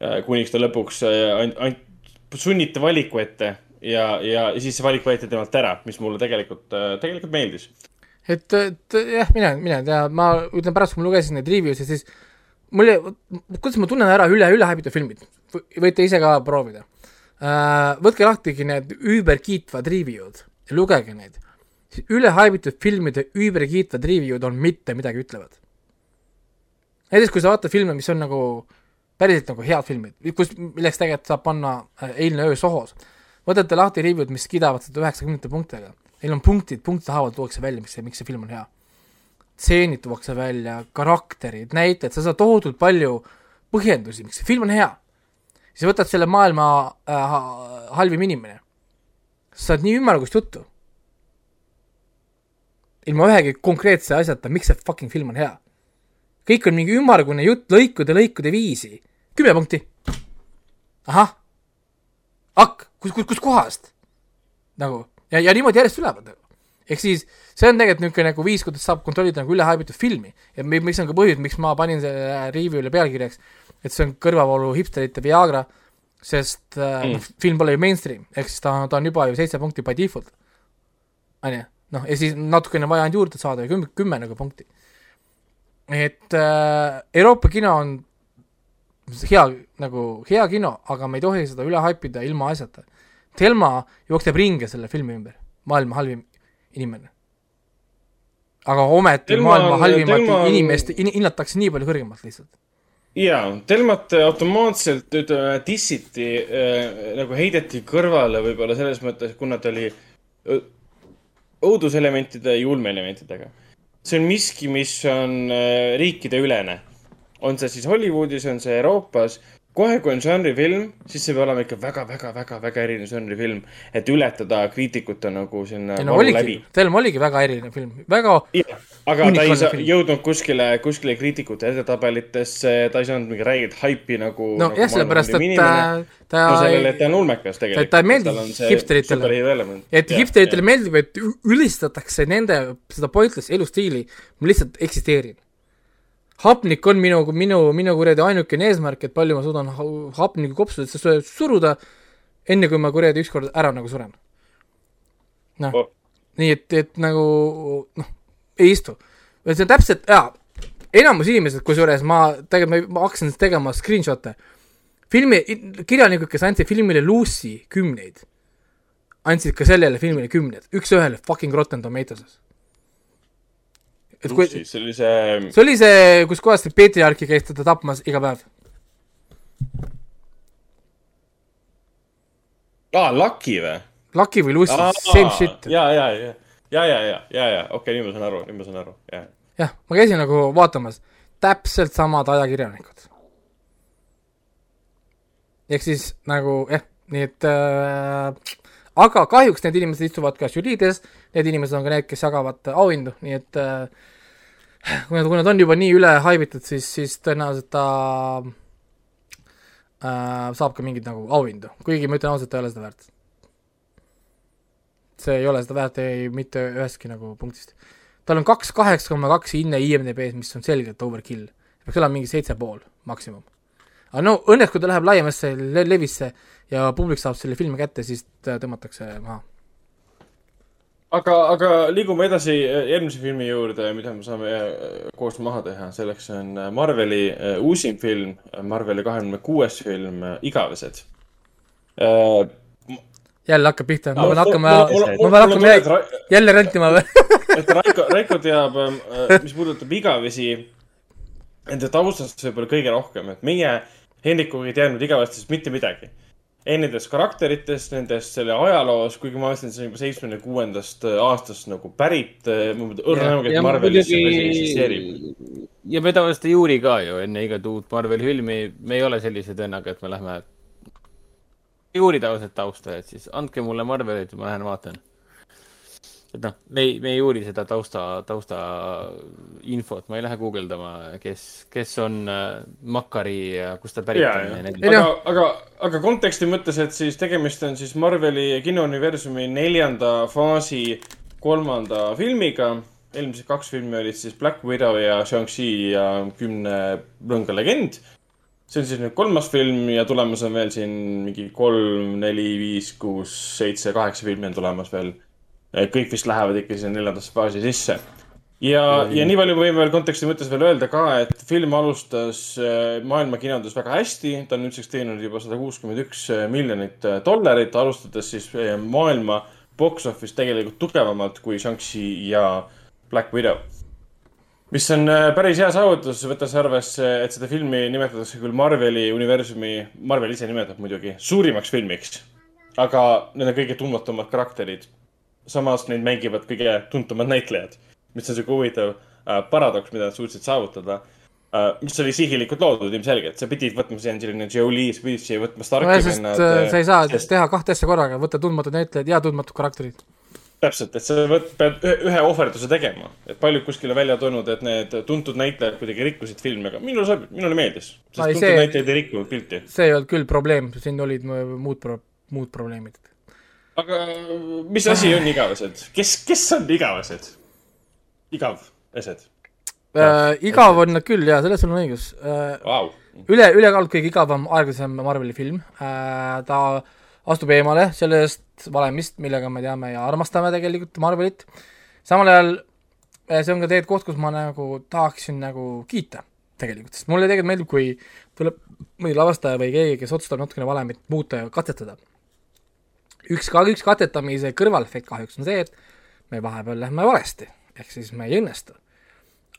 Äh, kuniks ta lõpuks äh, ainult, ainult sunniti valiku ette ja, ja siis see valik võeti temalt ära, mis mulle tegelikult, äh, tegelikult meeldis et, et jah, mine, mine tea, ma ütlen pärast, kui ma lugesin neid review sid, siis mul ei, kuidas ma tunnen ära üle, ülehäbitud filmid, võite ise ka proovida uh,. võtke lahtigi need üüberkiitvad review'd ja lugege neid. siis ülehäbitud filmide üüberkiitvad review'd on mitte midagi ütlevad. näiteks, kui sa vaatad filme, mis on nagu päriselt nagu head filmid, kus, milleks tegelikult saab panna äh, Eilne öö Sohos, võtate lahti review'd, mis kiidavad seda üheksakümnendate punktidega Neil on punktid, punktide haaval tuuakse välja, miks see, miks see film on hea. stseenid tuuakse välja, karakterid, näited, sa saad tohutult palju põhjendusi, miks see film on hea. siis võtad selle maailma äh, halvim inimene. sa saad nii ümmargust juttu. ilma ühegi konkreetse asjata, miks see fucking film on hea. kõik on mingi ümmargune jutt lõikude, lõikude viisi. kümme punkti. ahah. akk, kus, kus, kus kohast? nagu ja, ja niimoodi järjest tulevad nagu. ehk siis see on tegelikult niisugune nagu viis, kuidas saab kontrollida nagu ülehaibitud filmi ja mis on ka põhjus, miks ma panin selle review'le pealkirjaks, et see on kõrvavoolu hipsterite Viagra, sest äh, mm. noh, film pole ju mainstream, ehk siis ta, ta on juba ju seitse punkti by default. on ju, noh, ja siis natukene vaja ainult juurde saada kümme, kümme nagu punkti. et äh, Euroopa kino on hea, nagu hea kino, aga me ei tohi seda üle haipida ilma asjata Thelma jookseb ringe selle filmi ümber, maailma halvim inimene. aga ometi Telma, maailma halvimat Telma... inimest hinnatakse nii palju kõrgemalt lihtsalt. jaa, Thelmat automaatselt, ütleme, dissiti äh, nagu heideti kõrvale võib-olla selles mõttes, kuna ta oli õuduselementide ja julmeelementidega. see on miski, mis on äh, riikideülene. On see siis Hollywoodis, on see Euroopas. Kohe, kui on žanrifilm, siis see peab olema ikka väga-väga-väga-väga eriline žanrifilm, et ületada kriitikute nagu sinna no, oligi, Thelm oligi väga eriline film, väga ja, aga ta ei saa, jõudnud kuskile, kuskile kriitikute edetabelitesse, ta ei saanud mingit räiget haipi nagu no nagu jah, sellepärast, et ta, ta no sellele, et ta on ulmekas tegelikult. ta ei meeldi hipsteritele, et hipsteritele meeldib, et ülistatakse nende seda pointless elustiili, ma lihtsalt eksisteerin hapnik on minu, minu, minu kuradi ainukene eesmärk, et palju ma suudan hapniku kopsudesse suruda, enne kui ma kuradi ükskord ära nagu suren. noh oh., nii et, et nagu noh, ei istu. see on täpselt, jaa, enamus inimesed, kusjuures ma tegelikult, ma hakkasin tegema screenshot'e, filmi, kirjanikud, kes andsid filmile Lucy kümneid, andsid ka sellele filmile kümneid, üks-ühele fucking Rotten Tomatoes et kui see oli see see oli see, kus kohas see patriarhi käis teda tapmas iga päev. aa, Lucky või? Lucky või Lucy, same shit. ja, ja, ja, ja, ja, ja, ja, ja, okei okay,, nüüd ma saan aru, nüüd ma saan aru, jah. jah, ma käisin nagu vaatamas, täpselt samad ajakirjanikud. ehk siis nagu jah eh,, nii et äh, aga kahjuks need inimesed istuvad ka žüriides, need inimesed on ka need, kes jagavad auhindu, nii et äh, kui nad, kui nad on juba nii üle haibitud, siis, siis tõenäoliselt ta äh, saab ka mingeid nagu auhindu, kuigi ma ütlen ausalt, ta ei ole seda väärt. see ei ole seda väärt ei mitte ühestki nagu punktist. tal on kaks kaheksa koma kaks hinne IMDB-s, mis on selgelt overkill. peaks olema mingi seitse pool maksimum. Aga no õnneks, kui ta läheb laiemasse le levisse ja publik saab selle filmi kätte, siis ta tõmmatakse maha. aga, aga liigume edasi järgmise filmi juurde, mida me saame äh, koos maha teha. selleks on Marveli äh, uusim film, Marveli kahekümne kuues film äh, Igavesed. jälle hakkab pihta, ma pean hakkama, ma pean hakkama jä- jälle rentima või? <laughs> et Raiko, Raiko teab, mis puudutab igavesi, enda taustast võib-olla kõige rohkem, et meie Hendrikuga ei teadnud igavestest mitte midagi. ei nendest karakteritest, nendest selle ajaloos, kuigi ma mõtlen, see on juba seitsmekümne kuuendast aastast nagu pärit. on õrna aimu, et Marvelis see asi eksisteerib. ja me tavaliselt ei uuri ka ju enne igat uut Marveli filmi, me ei ole sellised vennaga, et me lähme, ei uuri tavaliselt tausta, et siis andke mulle Marvelit ja ma lähen vaatan. Et noh, me ei, me ei uuri seda tausta, tausta infot, ma ei lähe guugeldama, kes, kes on äh, Makari ja kust ta pärit ja, on aga noh., aga, aga konteksti mõttes, et siis tegemist on siis Marveli kinouniversumi neljanda faasi kolmanda filmiga. eelmised kaks filmi olid siis Black Widow ja Shang-Chi ja kümne rõnga legend. see on siis nüüd kolmas film ja tulemas on veel siin mingi kolm, neli, viis, kuus, seitse, kaheksa filmi on tulemas veel. Kõik vist lähevad ikka sinna neljandasse faasi sisse ja, ja nii palju võime veel konteksti mõttes veel öelda ka, et film alustas äh, maailma kinodes väga hästi, ta on nüüdseks teeninud juba sada kuuskümmend üks miljonit äh, dollarit, alustades siis äh, maailma box office tegelikult tugevamalt kui Shang-Chi ja Black Widow. mis on äh, päris hea saavutus, võttes arvesse, et seda filmi nimetatakse küll Marveli universumi, Marvel ise nimetab muidugi suurimaks filmiks, aga need on kõige tundmatumad karakterid. Samas neid mängivad kõige tuntumad näitlejad mis on sihuke huvitav äh, paradoks, mida nad suutsid saavutada äh,. mis oli sihilikult loodud ilmselgelt, sa pidid võtma see Angelina Jolie, sa pidid siia võtma Starki nojah, sest vennad äh, sa ei saa sest teha kahte asja korraga, võtta tundmatud näitlejad ja tundmatud karakterid. täpselt, et sa võt, pead ühe, ohverduse tegema. et paljud kuskil on välja toonud, et need tuntud näitlejad kuidagi rikkusid filmi, aga minule sobib, minule meeldis. sest Ai, tuntud see- näitlejad ei rikkunud pilti. see ei olnud küll probleem, siin olid mu- muud pro-, muud probleemid. Aga mis asi on igavesed? kes, kes on igavesed? igavesed Äh, igav on nad küll jaa, selles sul on õigus äh,. wow.. üle, ülekaalult kõige igavam, aeglasem Marveli film äh,. ta astub eemale sellest valemist, millega me teame ja armastame tegelikult Marvelit. samal ajal äh, see on ka tegelikult koht, kus ma nagu tahaksin nagu kiita tegelikult, sest mulle tegelikult meeldib, kui tuleb mõni lavastaja või keegi, kes otsustab natukene valemit muuta ja katsetada. Üks ka, üks katsetamise kõrvalefekt kahjuks on see, et me vahepeal lähme valesti, ehk siis me ei õnnestu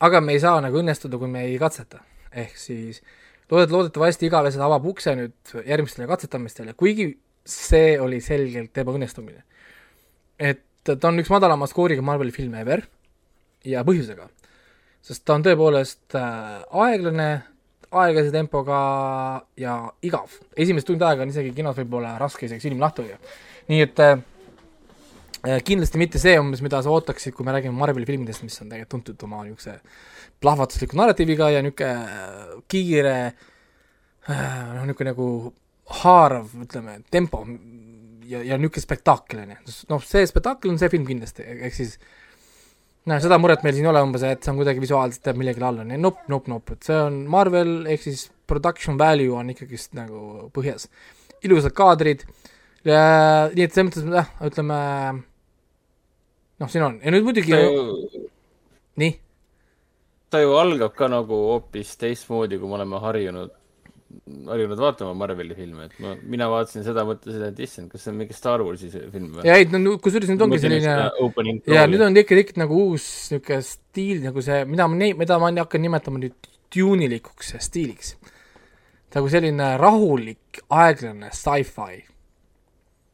aga me ei saa nagu õnnestuda, kui me ei katseta. ehk siis loodet-, loodetavasti igavesed avab ukse nüüd järgmistele katsetamistele, kuigi see oli selgelt ebaõnnestumine. et ta on üks madalama skooriga Marveli film ever ja põhjusega. sest ta on tõepoolest äh, aeglane, aeglase tempoga ja igav. esimest tund aega on isegi kinos võib-olla raske isegi silm lahti hoida. Nii et äh, Äh, kindlasti mitte see umbes, mida sa ootaksid, kui me räägime Marveli filmidest, mis on tegelikult tuntud oma niisuguse plahvatusliku narratiiviga ja niisugune kiire noh, niisugune nagu haarav, ütleme, tempo ja, ja niisugune spektakel, on ju. noh, see spektakel on see film kindlasti, ehk siis noh, seda muret meil siin ei ole umbes, et see on kuidagi visuaalselt jääb millegile alla, nii nope, nope, nope, et see on Marvel ehk siis production value on ikkagist nagu põhjas. ilusad kaadrid, nii et selles mõttes jah, ütleme noh, siin on ja nüüd muidugi ju, nii, ta ju algab ka nagu hoopis teistmoodi, kui me oleme harjunud, harjunud vaatama Marveli filme, et ma, mina vaatasin seda, mõtlesin, et issand, kas see on mingi Star Warsi film või? ja ei, no kusjuures nüüd ongi selline ja nüüd on tekkinud tekkinud nagu uus niisugune stiil nagu see, mida ma, mida ma hakkan nimetama nüüd tuunilikuks stiiliks. nagu selline rahulik, aeglane sci-fi.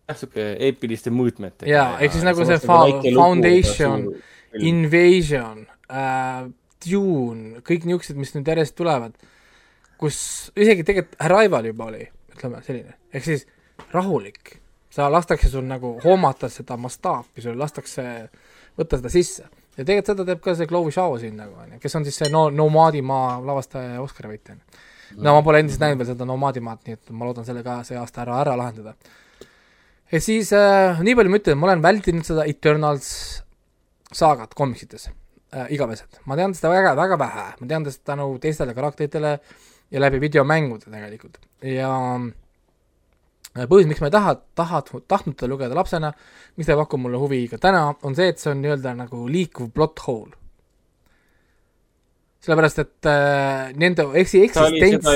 jah, sihuke eepiliste mõõtmetega. Jaa, ehk siis nagu see fa- Foundation, Invasion äh,, Dune, kõik niisugused, mis nüüd järjest tulevad, kus isegi tegelikult Arrival juba oli, ütleme selline, ehk siis rahulik, sa lastakse sul nagu hoomata seda mastaapi, sul lastakse võtta seda sisse. ja tegelikult seda teeb ka see Chloe Zhao siin nagu onju, kes on siis see no Nomaadimaa lavastaja ja Oscari võitja onju. no ma pole endiselt näinud veel seda Nomaadimaad, nii et ma loodan selle ka see aasta ära, ära lahendada. Ja siis äh, nii palju ma ütlen, ma olen vältinud seda Eternals saagat komiksites äh, igavesed, ma tean seda väga, väga vähe, ma tean seda tänu teistele karakteritele ja läbi videomängude tegelikult. Ja äh, põhjus, miks ma ei taha, taha, tahtnud seda lugeda lapsena, mis ta pakub mulle huvi ka täna, on see, et see on nii-öelda nagu liikuv plot hole. sellepärast, et äh, nende eksi-, eksistents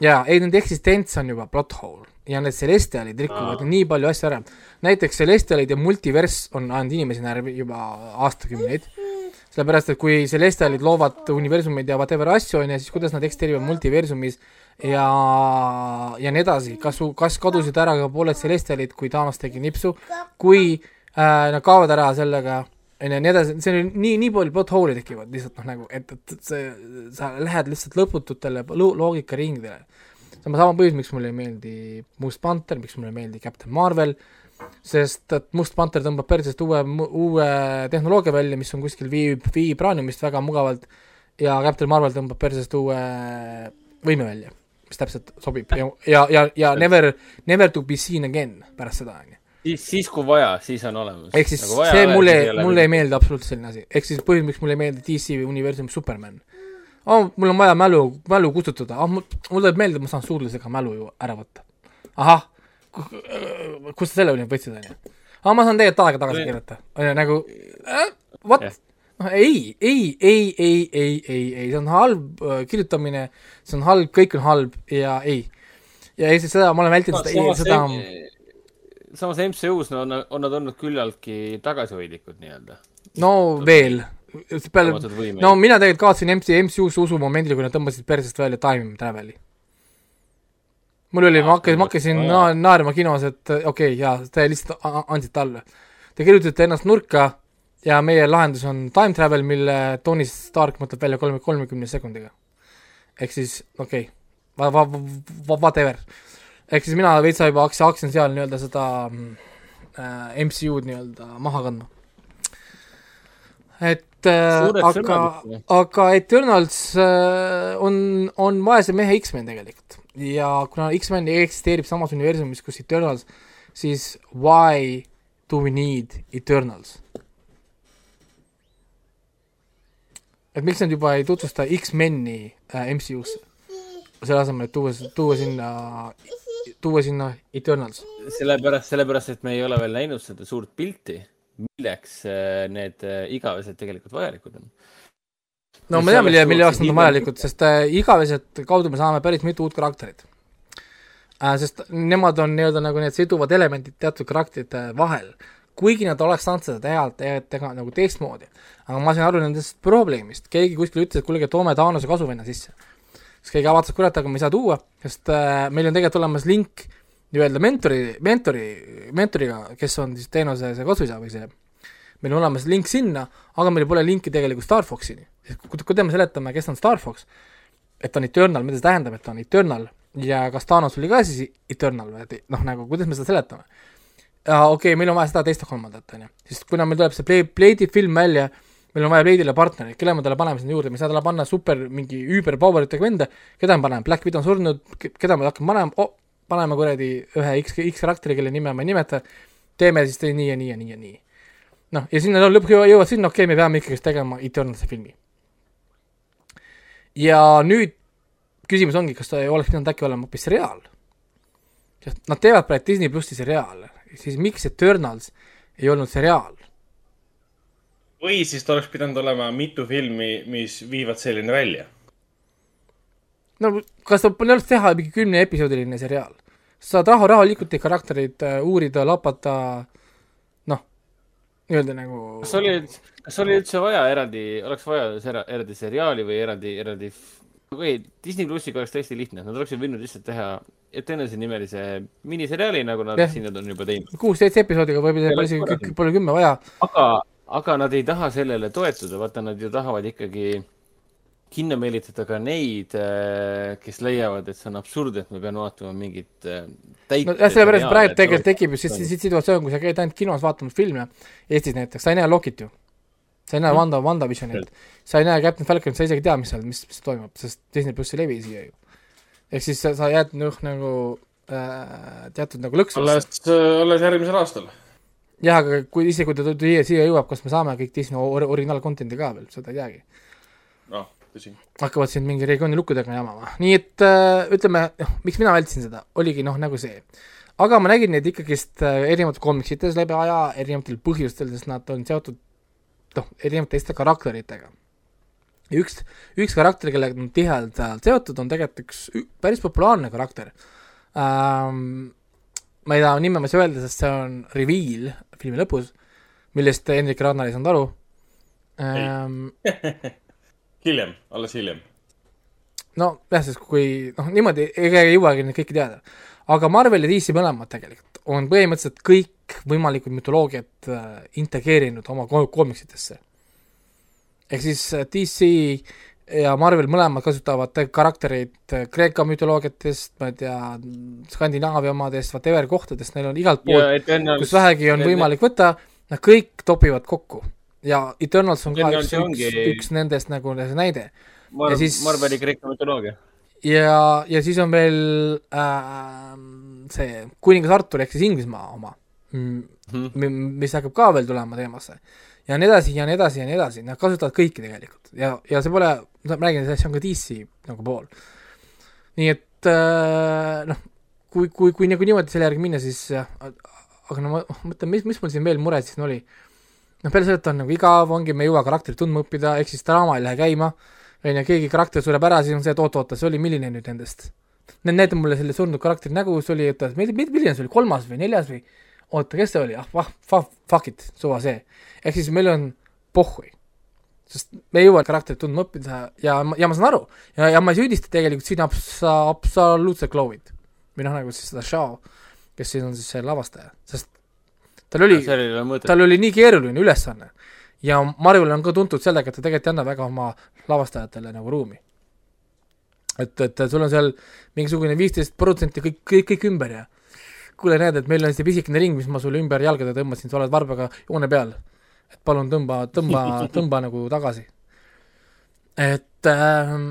jaa, ei nende eksistents on juba plot hole ja need Celestialid rikuvad nii palju asju ära. näiteks Celestialid ja multiverss on ajanud inimesi närvi juba aastakümneid, sellepärast et kui Celestialid loovad universumeid ja whatever asju, on ju, siis kuidas nad eksisteerivad multiversumis ja, ja nii edasi, kas, kas kadusid ära ka pooled Celestialid, kui Thanos tegi nipsu, kui äh, nad kaovad ära sellega, on ju, ja nii edasi, see on nii, nii palju plot hole'i tekivad lihtsalt noh, nagu et, et see, sa lähed lihtsalt lõpututele lo- loogikaringidele sama, sama põhjus, miks mulle ei meeldi Must Panther, miks mulle ei meeldi Captain Marvel, sest et Must Panther tõmbab persest uue, uue tehnoloogia välja, mis on kuskil viib, viibraaniumist väga mugavalt ja Captain Marvel tõmbab persest uue võime välja, mis täpselt sobib ja, ja, ja, ja <laughs> never, never to be seen again pärast seda, on ju. siis, siis kui vaja, siis on olemas. ehk siis nagu see mulle, mulle ei meeldi absoluutselt selline asi, ehk siis põhjus, miks mulle ei meeldi DC universumi Superman oh,. mul on vaja mälu, mälu kustutada oh,, mul, mul tuleb meelde, et ma saan suudlusega mälu ju ära võtta. ahah, kust sa selle nüüd võtsid, on ju? aa, ma saan tegelikult aega tagasi keerata, on ju, nagu äh, what Jah. noh, ei, ei, ei, ei, ei, ei, ei, see on halb äh, kirjutamine, see on halb, kõik on halb ja ei. ja ei, seda ma olen vältinud seda, seda samas MCU-s no, on, on nad olnud küllaltki tagasihoidlikud nii-öelda. no veel, peale no mina tegelikult kaotasin MC, MCU-sse usu momendil, kui nad tõmbasid persest välja time travel'i. mul oli, ma hakkasin, ma hakkasin na-, naerma kinos, et okei okay,, jaa, te lihtsalt andsite alla. Te kirjutate ennast nurka ja meie lahendus on time travel, mille Tony Stark mõtleb välja kolme, kolmekümne sekundiga. ehk siis okei okay., va-, va-, va-, whatever. ehk siis mina veitsa juba hakkasin, hakkasin seal nii-öelda seda mm, äh, MCU-d nii-öelda maha kandma. et Suured aga aga Eternals äh, on, on vaese mehe X-men tegelikult ja kuna X-men eksisteerib samas universumis kus Eternals, siis why do we need Eternals? et miks nad juba ei tutvusta X-meni äh, MCU-sse, selle asemel, et tuua, tuua sinna, tuua sinna Eternals. sellepärast, sellepärast, et me ei ole veel näinud seda suurt pilti, milleks äh, need äh, igavesed tegelikult vajalikud on. no ma tean, mille, mille jaoks nad on vajalikud, sest äh, igavesed kaudu me saame päris mitu uut karakterit sest nemad on nii-öelda nagu need siduvad elemendid teatud karakterite vahel. kuigi nad oleks saanud seda teha, teha, teha nagu teistmoodi. aga ma sain aru nendest probleemist, keegi kuskil ütles, et kuulge, toome Taanose kasuvenna sisse. siis keegi avastas, kurat, aga me ei saa tuua, sest meil on tegelikult olemas link nii-öelda mentori, mentori, mentoriga, kes on siis teenuse see kasuisa või see meil on olemas link sinna, aga meil pole linki tegelikult Star Foxini. kui, kui me seletame, kes on Star Fox, et on Eternal, mida see tähendab, et on Eternal ja kas Thanos oli ka siis Eternal või et noh, nagu kuidas me seda seletame? okei okay,, meil on vaja seda teist ja kolmandat, on ju, sest kuna meil tuleb see Play, Blade'i film välja, meil on vaja Blade'ile partnerit, kelle me talle paneme sinna juurde, me ei saa talle panna super mingi üüber power itega venda, keda me paneme, Black Widow on surnud, keda me hakkame panema oh,, paneme kuradi ühe X, X karakteri, kelle nime ma ei nimeta, teeme siis nii ja nii ja nii ja nii noh, ja sinna lõpuks jõuavad, sinna, okei okay,, me peame ikkagi tegema Eternalsi filmi. ja nüüd küsimus ongi, kas ta ei oleks pidanud äkki olema hoopis seriaal? sest nad teevad praegu Disney plussi seriaale, siis miks Eternals ei olnud seriaal? või siis ta oleks pidanud olema mitu filmi, mis viivad selleni välja. no kas ta polnud teha mingi kümneepisoodiline seriaal? Saad rahu, rahulikult neid karaktereid äh, uurida, lapata, noh, nii-öelda nagu kas oli, kas oli üldse vaja eraldi, oleks vaja eraldi seriaali või eraldi, eraldi, või Disney plussiga oleks täiesti lihtne, nad oleksid võinud lihtsalt teha Eternalsi nimelise miniseriaali, nagu nad siin on juba teinud. kuus-seitse episoodiga võib-olla pole isegi pole kümme vaja, aga, aga nad ei taha sellele toetuda, vaata, nad ju tahavad ikkagi kinno meelitada ka neid, kes leiavad, et see on absurd, et me peame vaatama mingit äh, täit- no jah, sellepärast praegu tegelikult tekib ju siis siis situatsioon, kui sa käid ainult kinos vaatamas filme, Eestis näiteks, sa ei näe Lokit ju. sa ei näe Wanda, WandaVisionit, sa ei näe Captain Falconit, sa isegi ei tea, mis seal, mis, mis toimub, sest Disney pluss ei levi siia ju. ehk siis sa, sa jääd noh, nagu äh, teatud nagu lõksu. alles, alles järgmisel aastal. jah, aga kui isegi, kui ta siia, siia jõuab, kas me saame kõik Disney or- originaalcontent'i ka veel, seda ei teagi. noh, tõsi. hakkavad siin mingi regiooni lukkudega jamama, nii et äh, ütleme, noh, miks mina vältisin seda, oligi noh, nagu see. aga ma nägin neid ikkagist äh, erinevates komiksites läbi aja, erinevatel põhjustel, sest nad on seotud noh, erinevate teiste karakteritega. ja üks, üks karakter, kellega nad tihedalt seotud, on tegelikult üks päris populaarne karakter ähm,. ma ei taha nime ma ei saa öelda, sest see on reveal filmi lõpus, millest Hendrik Rannar ei saanud aru ähm. <laughs> hiljem, alles hiljem. nojah, sest kui noh, niimoodi ega ei jõuagi neid kõiki teada. aga Marvel ja DC mõlemad tegelikult on põhimõtteliselt kõik võimalikud mütoloogiad äh, integreerinud oma ko- koomiksitesse. ehk siis äh, DC ja Marvel mõlemad kasutavad te- karaktereid äh, Kreeka mütoloogiatest, ma ei tea, Skandinaavia omadest, whatever kohtadest, neil on igalt poolt kus vähegi on võimalik võtta, nad kõik topivad kokku. Ja Eternals on ka üks, üks ongi-, üks nendest nagu see näide Mar- ja siis- Marveli Kreeka mütoloogia. ja, ja siis on veel äh, see kuningas Artur ehk siis Inglismaa oma, mis hakkab ka veel tulema teemasse. ja nii edasi ja nii edasi ja nii edasi, nad kasutavad kõiki tegelikult ja, ja see pole, ma räägin, see on ka DC nagu pool. nii et äh, noh, kui, kui, kui nagu niimoodi selle järgi minna, siis jah, aga no ma mõtlen, mis, mis mul siin veel mured siis oli. noh, peale selle, et on nagu igav, ongi, me ei jõua karakterit tundma õppida, ehk siis draama ei lähe käima on ju, keegi karakter sureb ära, siis on see, et oot-oot, see oli milline nüüd nendest? Need näita mulle selle surnud karakteri nägu, see oli, oota, milline see oli, kolmas või neljas või? oota, kes see oli, ah, vah, fuck it, suva see. ehk siis meil on pohhui. sest me ei jõua karakterit tundma õppida ja, ja ma saan aru ja, ja ma ei süüdista tegelikult siin absa-, absoluutselt Chloe'd. või noh, nagu siis seda Shao, kes siis on siis see lavastaja, sest tal oli, tal oli nii keeruline ülesanne ja Marvel on ka tuntud sellega, et ta tegelikult ei anna väga oma lavastajatele nagu ruumi. et, et sul on seal mingisugune viisteist protsenti kõik, kõik, kõik ümber ja kuule, näed, et meil on see pisikene ring, mis ma sulle ümber jalgade tõmbasin, sa oled varbaga joone peal. et palun tõmba, tõmba, <laughs> tõmba nagu tagasi. et ähm,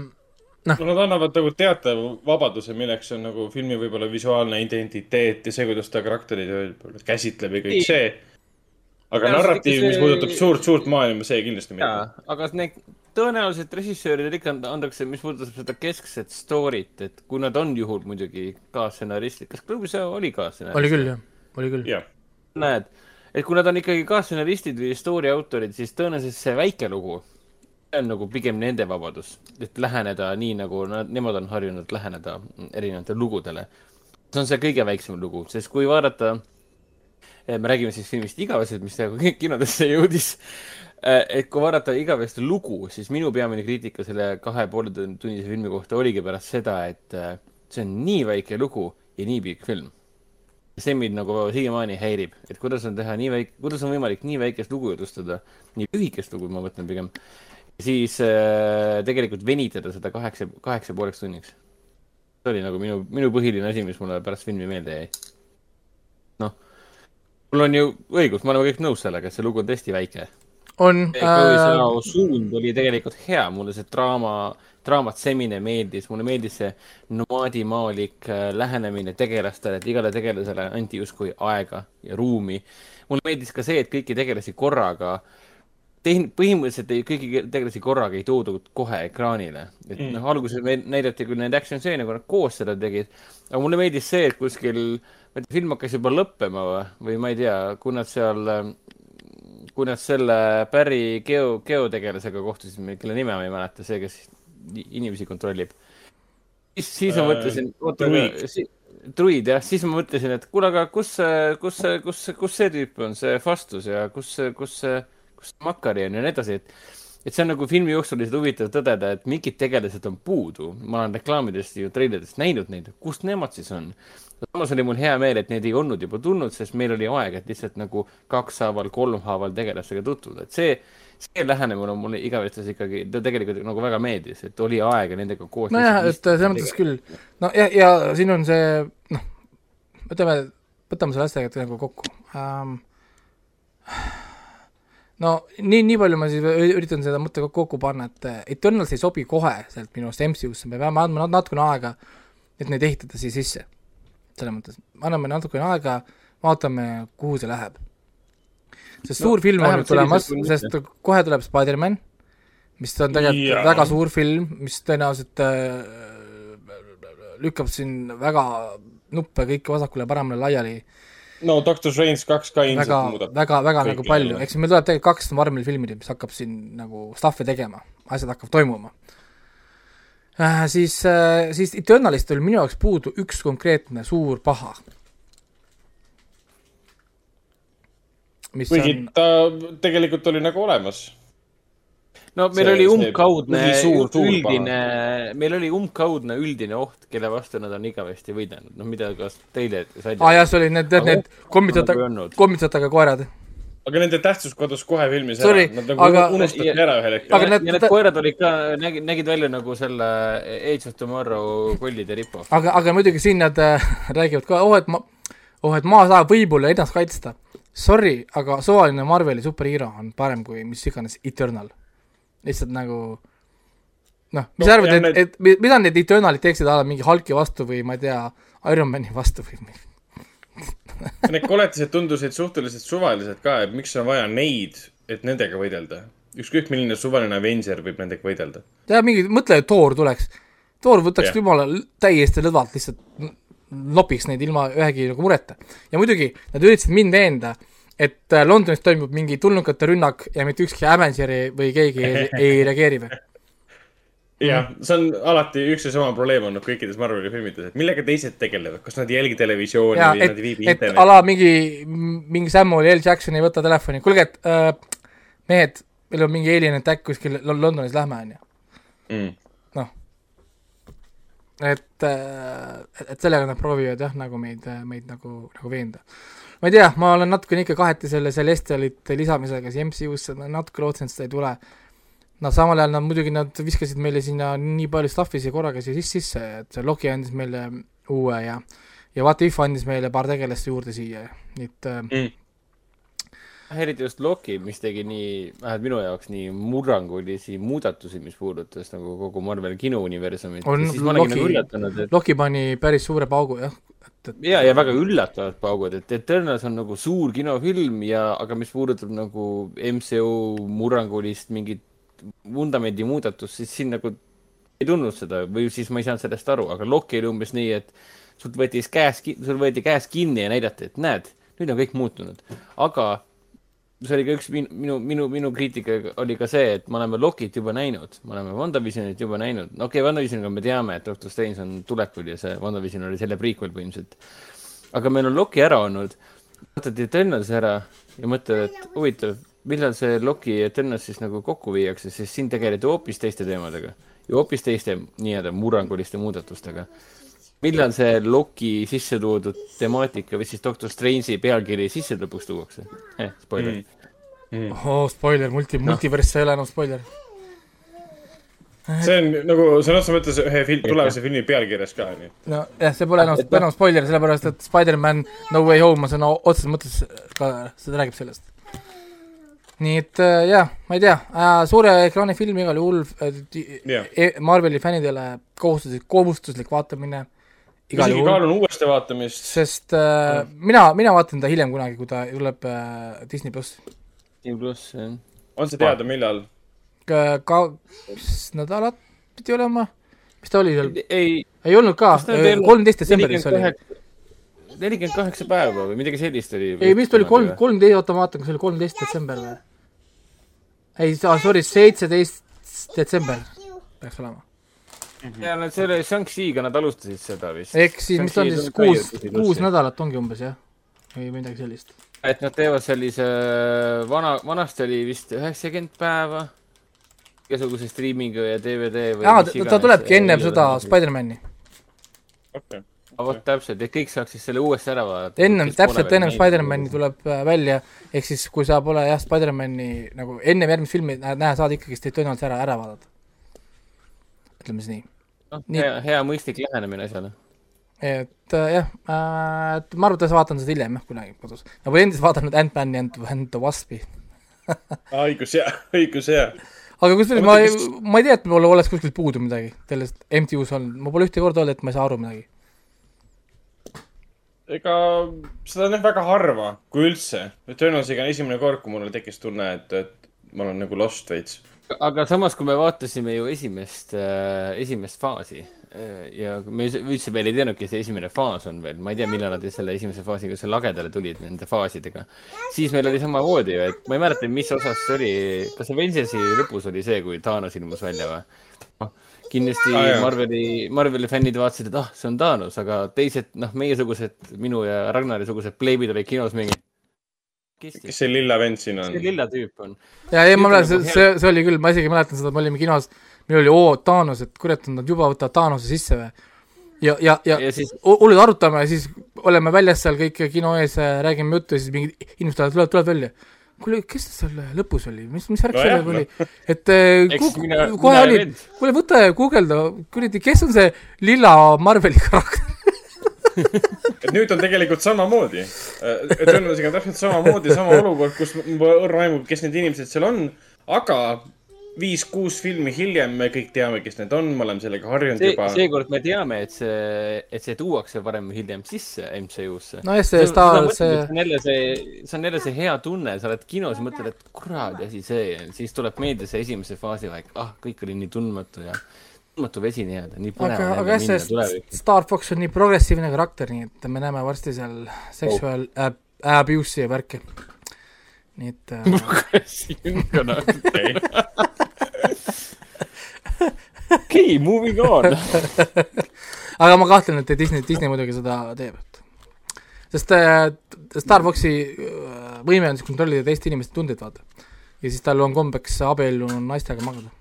no nad annavad nagu teatava vabaduse, milleks on nagu filmi võib-olla visuaalne identiteet ja see, kuidas ta karakterid käsitleb ja kõik see. aga Ja narratiiv, mis see- puudutab suurt-suurt maailma, see kindlasti mitte aga need tõenäoliselt režissööridele ikka antakse, mis puudutab seda keskset story't, et kui nad on juhul muidugi kaasstsenaristid, kas Klõbis oli kaasstsenarist? oli küll, jah, oli küll. näed, et kui nad on ikkagi kaasstsenaristid või story autorid, siis tõenäoliselt see väike lugu, see on nagu pigem nende vabadus, et läheneda nii, nagu nad, nemad on harjunud läheneda erinevatele lugudele. see on see kõige väiksem lugu, sest kui vaadata, me räägime siis filmist Igavesed, mis nagu kinodesse jõudis. et kui vaadata Igaveste lugu, siis minu peamine kriitika selle kahe poole tunnise filmi kohta oligi pärast seda, et äh, see on nii väike lugu ja nii pikk film see mind nagu siiamaani häirib, et kuidas on teha nii väike, kuidas on võimalik nii väikest lugu jutustada, nii lühikest lugu, ma mõtlen pigem, siis äh, tegelikult venitada seda kaheksa, kaheksa pooleks tunniks. see oli nagu minu, minu põhiline asi, mis mulle pärast filmi meelde jäi. noh, mul on ju õigus, me oleme kõik nõus sellega, et see lugu on tõesti väike on äh, Zhao suund oli tegelikult hea, mulle see draama, draamatsemine meeldis, mulle meeldis see nomaadimaalik äh, lähenemine tegelastele, et igale tegelasele anti justkui aega ja ruumi. mulle meeldis ka see, et kõiki tegelasi korraga, tehn-, põhimõtteliselt ei, kõiki tegelasi korraga ei toodud kohe ekraanile. et mm. noh, alguses näidati küll neid action stseene, kui nad koos seda tegid, aga mulle meeldis see, et kuskil, ma ei tea, film hakkas juba lõppema või, või ma ei tea, kui nad seal äh, kui nad selle Barry geo, geotegelasega kohtusid, kelle nime ma ei mäleta, see, kes inimesi kontrollib. siis, siis ma Äh, mõtlesin, oota, druid. si, druid jah, siis ma mõtlesin, et kuule, aga kus kus kus kus see tüüp on, see Fastus ja kus kus see, kus Makari on ja nii edasi, et et see on nagu filmi jooksul lihtsalt huvitav tõdeda, et mingid tegelased on puudu. ma olen reklaamidest ja treileridest näinud neid, kus nemad siis on. samas oli mul hea meel, et need ei olnud juba tulnud, sest meil oli aeg, et lihtsalt nagu kakshaaval, kolmhaaval tegelastega tutvuda, et see, see lähenemine on mulle igavestes ikkagi, ta tegelikult nagu väga meeldis, et oli aega nendega koos. nojah, et selles mõttes küll. no ja, ja siin on see noh, ütleme, võtame selle asja nagu kokku ähm,. No nii, nii palju ma siis üritan seda mõtte kokku- panna, et äh, Eternals ei sobi kohe sealt minu arust MCU-sse, me peame andma nat- natukene aega, et neid ehitada siia sisse. selles mõttes, anname natukene aega, vaatame, kuhu see läheb. sest suur film on nüüd tulemas sest kohe tuleb Spider-man, mis on tegelikult Jaa. väga suur film, mis tõenäoliselt äh, lükkab siin väga nuppe kõike vasakule-paremale laiali no Doctor Strange kaks ka ilmselt väga, muudab. väga, väga nagu palju, eks meil tuleb tegelikult kaks Marveli filmi, mis hakkab siin nagu stuff'i tegema, asjad hakkavad toimuma äh,. siis äh,, siis Eternalist oli minu jaoks puudu üks konkreetne suur paha. mis kuigi on, ta tegelikult oli nagu olemas. No meil See- oli umbkaudne üldine, meil oli umbkaudne üldine oht, kelle vastu nad on igavesti võidelnud, noh, mida ka teile sai aa ah, jah, see oli need, need, need kommitataga, olnud. kommitataga koerad. aga nende tähtsus kadus kohe filmis Sorry, ära, nad nagu aga- unustati Ja- ära ühel hetkel aga ja need- need, need koerad olid ka, nägid, nägid välja nagu selle Age of Tomorrow kollide ripo. aga, aga muidugi siin nad äh, räägivad ka, oh, et ma, oh, et maa saab võib-olla ennast kaitsta. Sorry, aga suvaline Marveli superhero on parem kui mis iganes Eternal. Lihtsalt nagu noh, mis No, sa arvad, ja et need..., et mida need Eternalid teeksid a la mingi Hulki vastu või ma ei tea, Ironmani vastu või <laughs> Need koletised tundusid suhteliselt suvalised ka, et miks on vaja neid, et nendega võidelda. ükskõik milline suvaline Avenger võib nendega võidelda. tead, mingi, mõtle, et Thor tuleks. Thor võtaks jumala täiesti lõdvalt lihtsalt nopiks neid ilma ühegi nagu mureta. ja muidugi nad üritasid mind veenda, et äh, Londonis toimub mingi tulnukate rünnak ja mitte ükski Avengeri või keegi ei, <laughs> ei reageeri või? jah, see on alati üks ja sama probleem olnud kõikides Marveli filmides, et millega teised tegelevad, kas nad ei jälgi televisiooni jaa, või et nad ei, viibi et internetti. ala mingi, mingi Samuel L Jackson ei võta telefoni, kuulge, et äh, mehed, meil on mingi alien attack kuskil Lon- Londonis, lähme, on ju. Mm. noh, et, et sellega nad proovivad jah, nagu meid, meid nagu, nagu veenda. Ma ei tea, ma olen natukene ikka kaheti selle Celestialite lisamisega siia MCU-sse, ma natuke lootsin, et seda ei tule. no samal ajal nad muidugi, nad viskasid meile sinna nii palju stuff'i siia korraga siia sisse sisse, et see Loki andis meile uue ja ja What If andis meile paar tegelast juurde siia, nii et äh, Mm. eriti just Loki, mis tegi nii, vähemalt minu jaoks nii murrangulisi muudatusi, mis puudutas nagu kogu Marvel kinouniversumit. On olin Loki- nagu et Loki pani päris suure paugu jah, et, ja, ja väga üllatavad paugud, et Eternals on nagu suur kinofilm ja, aga mis puudutab nagu MCU murrangulist mingit vundamendi muudatust, siis siin nagu ei tundnud seda või siis ma ei saanud sellest aru, aga Loki oli umbes nii, et sult võeti käes, sul võeti käes kinni ja näidati, et näed, nüüd on kõik muutunud. aga see oli ka üks minu, minu, minu, minu kriitika oli ka see, et me oleme Lokit juba näinud, me oleme WandaVisionit juba näinud. okei okay,, WandaVisioniga me teame, et Doctor Strange on tulekul ja see WandaVision oli selle prequel põhimõtteliselt. aga meil on Loki ära olnud, vaatad Eternals ära ja mõtled, et huvitav, millal see Loki ja Eternals siis nagu kokku viiakse, sest siin tegeleti hoopis teiste teemadega ja hoopis teiste nii-öelda murranguliste muudatustega millal see Loki sisse toodud temaatika või siis Doctor Strange'i pealkiri sisse lõpuks tuuakse eh,? spoiler mm.. oh spoiler, multi, multiverss ei ole enam spoiler. see on nagu sõna otseses mõttes ühe film, tulevase filmi pealkirjas ka, onju. nojah, see pole enam Et, enam spoiler, sellepärast et Spider-man No Way Home on sõna otseses mõttes ka, seda räägib sellest. nii et äh, jah, ma ei tea äh,, suure ekraani film igal juhul äh, Jah. e Marveli fännidele kohustuslik, kohustuslik vaatamine isegi juhul, kaalun uuesti vaatamist. sest äh, mina, mina vaatan ta hiljem kunagi, kui ta tuleb äh, Disney pluss. Disney pluss, jah. on see teada, millal? kaks nädalat pidi olema, mis ta oli seal, ei, ei olnud ka kolmteist detsembris oli. nelikümmend kaheksa päeva või midagi sellist oli. ei, vist oli kolm, kolmteist, oota ma vaatan, kas see oli kolmteist detsember või? ei, sorry, seitseteist detsember peaks olema. Ja nad selle Shang-Chi'ga nad alustasid seda vist. ehk siis, mis ta on siis kuus, kuus. nädalat ongi umbes jah? või midagi sellist. et nad teevad sellise vana, vanasti oli vist üheksakümmend päeva igasuguse striimingu ja DVD või aa, ta tulebki ennem seda Spider-mani. okei. Aga vot täpselt, et kõik saaks siis selle uuesti ära vaadata. ennem, täpselt ennem Spider-mani tuleb äh, välja, ehk siis kui sa pole jah, Spider-mani nagu ennem järgmist filmi nä- näha saad, ikkagi siis tõenäoliselt ära, ära vaadata. Ütleme siis nii. noh, hea, hea mõistlik lähenemine asjale. et äh, jah äh,, et ma arvan, et vaatan seda hiljem jah, kunagi kodus. ma pole endiselt vaadanud Ant-Mani and, and the Waspi. <laughs> õigus hea, õigus hea. aga kusjuures ma ma ei tea, et mul oleks kuskilt puudu midagi sellest MTÜ-s olnud, ma pole ühte korda olnud, et ma ei saa aru midagi. ega seda on jah väga harva, kui üldse. tõenäoliselt on esimene kord, kui mul tekkis tunne, et, et ma olen nagu lost veits. Aga samas, kui me vaatasime ju esimest äh,, esimest faasi äh, ja me üldse veel ei teadnudki, see esimene faas on veel, ma ei tea, millal nad selle esimese faasiga seal lagedale tulid nende faasidega. siis meil oli samamoodi ju, et ma ei mäleta, mis osas see oli, kas Avengersi lõpus oli see, kui Thanos ilmus välja või? kindlasti Ah, ah, jah. Marveli, Marveli fännid vaatasid, et ah, see on Thanos, aga teised, noh, meiesugused, minu ja Ragnari sugused pleibid olid kinos mingi. Kes see lilla vend siin on see? lilla tüüp on? ja ei, ma mäletan, see, see, see oli küll, ma isegi mäletan seda, me olime kinos, meil oli oo, Thanos, et kurat, nad juba võtavad Thanose sisse või. ja, ja, ja, ja siis ja hullud arutame ja siis oleme väljas seal kõik kino ees, räägime juttu ja siis mingid inimesed tulevad, tulevad välja. kuule, kes see seal lõpus oli, mis, mis värk Nojah, sellega oli? et eh, Eks ku- mina- kohe oli kuule võta ja guugelda, kuradi, kes on see lilla Marveli karakter? <laughs> et nüüd on tegelikult samamoodi. tõenäoliselt on täpselt samamoodi, sama olukord, kus ma õrna aimu, kes need inimesed seal on, aga viis-kuus filmi hiljem me kõik teame, kes need on, me oleme sellega harjunud see, juba. seekord me teame, et see, et see tuuakse varem või hiljem sisse MCU-sse. nojah, see Star, see see on jälle see, see on jälle see hea tunne, sa oled kinos ja mõtled, et kuradi asi see siis tuleb meelde see esimese faasi aeg, ah, kõik oli nii tundmatu ja tundmatu vesi nii-öelda, nii põnev aga, on aga jah, see. Star Fox on nii progressiivne karakter, nii et me näeme varsti seal sexual oh. abuse'i ja värki. nii et äh, okei, okei, moving on. <laughs> aga ma kahtlen, et Disney, Disney muidugi seda teeb, et sest äh, Star Foxi äh, võime on siis kontrollida teiste inimeste tundeid, vaata. ja siis tal on kombeks abiellunud naistega magada.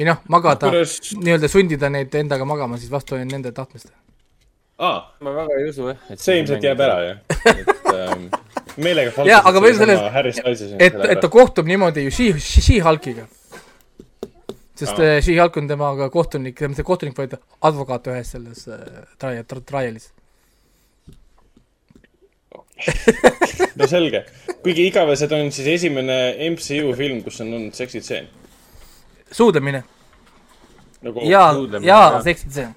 Või noh, magada, kuidas, nii-öelda sundida neid endaga magama siis vastu nende tahtmist. aa, ma väga ei usu jah. see ilmselt jääb ära ju. et ähm, meelega. Jaa, aga sellest- Harry Stylesi. et, et ta kohtub niimoodi ju She, She-Hulkiga. sest Aa. äh, She-Hulk on temaga kohtunik, mitte kohtunik, vaid advokaat ühes selles äh, trial, trial'is. no selge, kuigi igavesed on siis esimene MCU film, kus on olnud seksitseen. Suudlemine nagu ja, suudlemine, ja jah. seksitseen.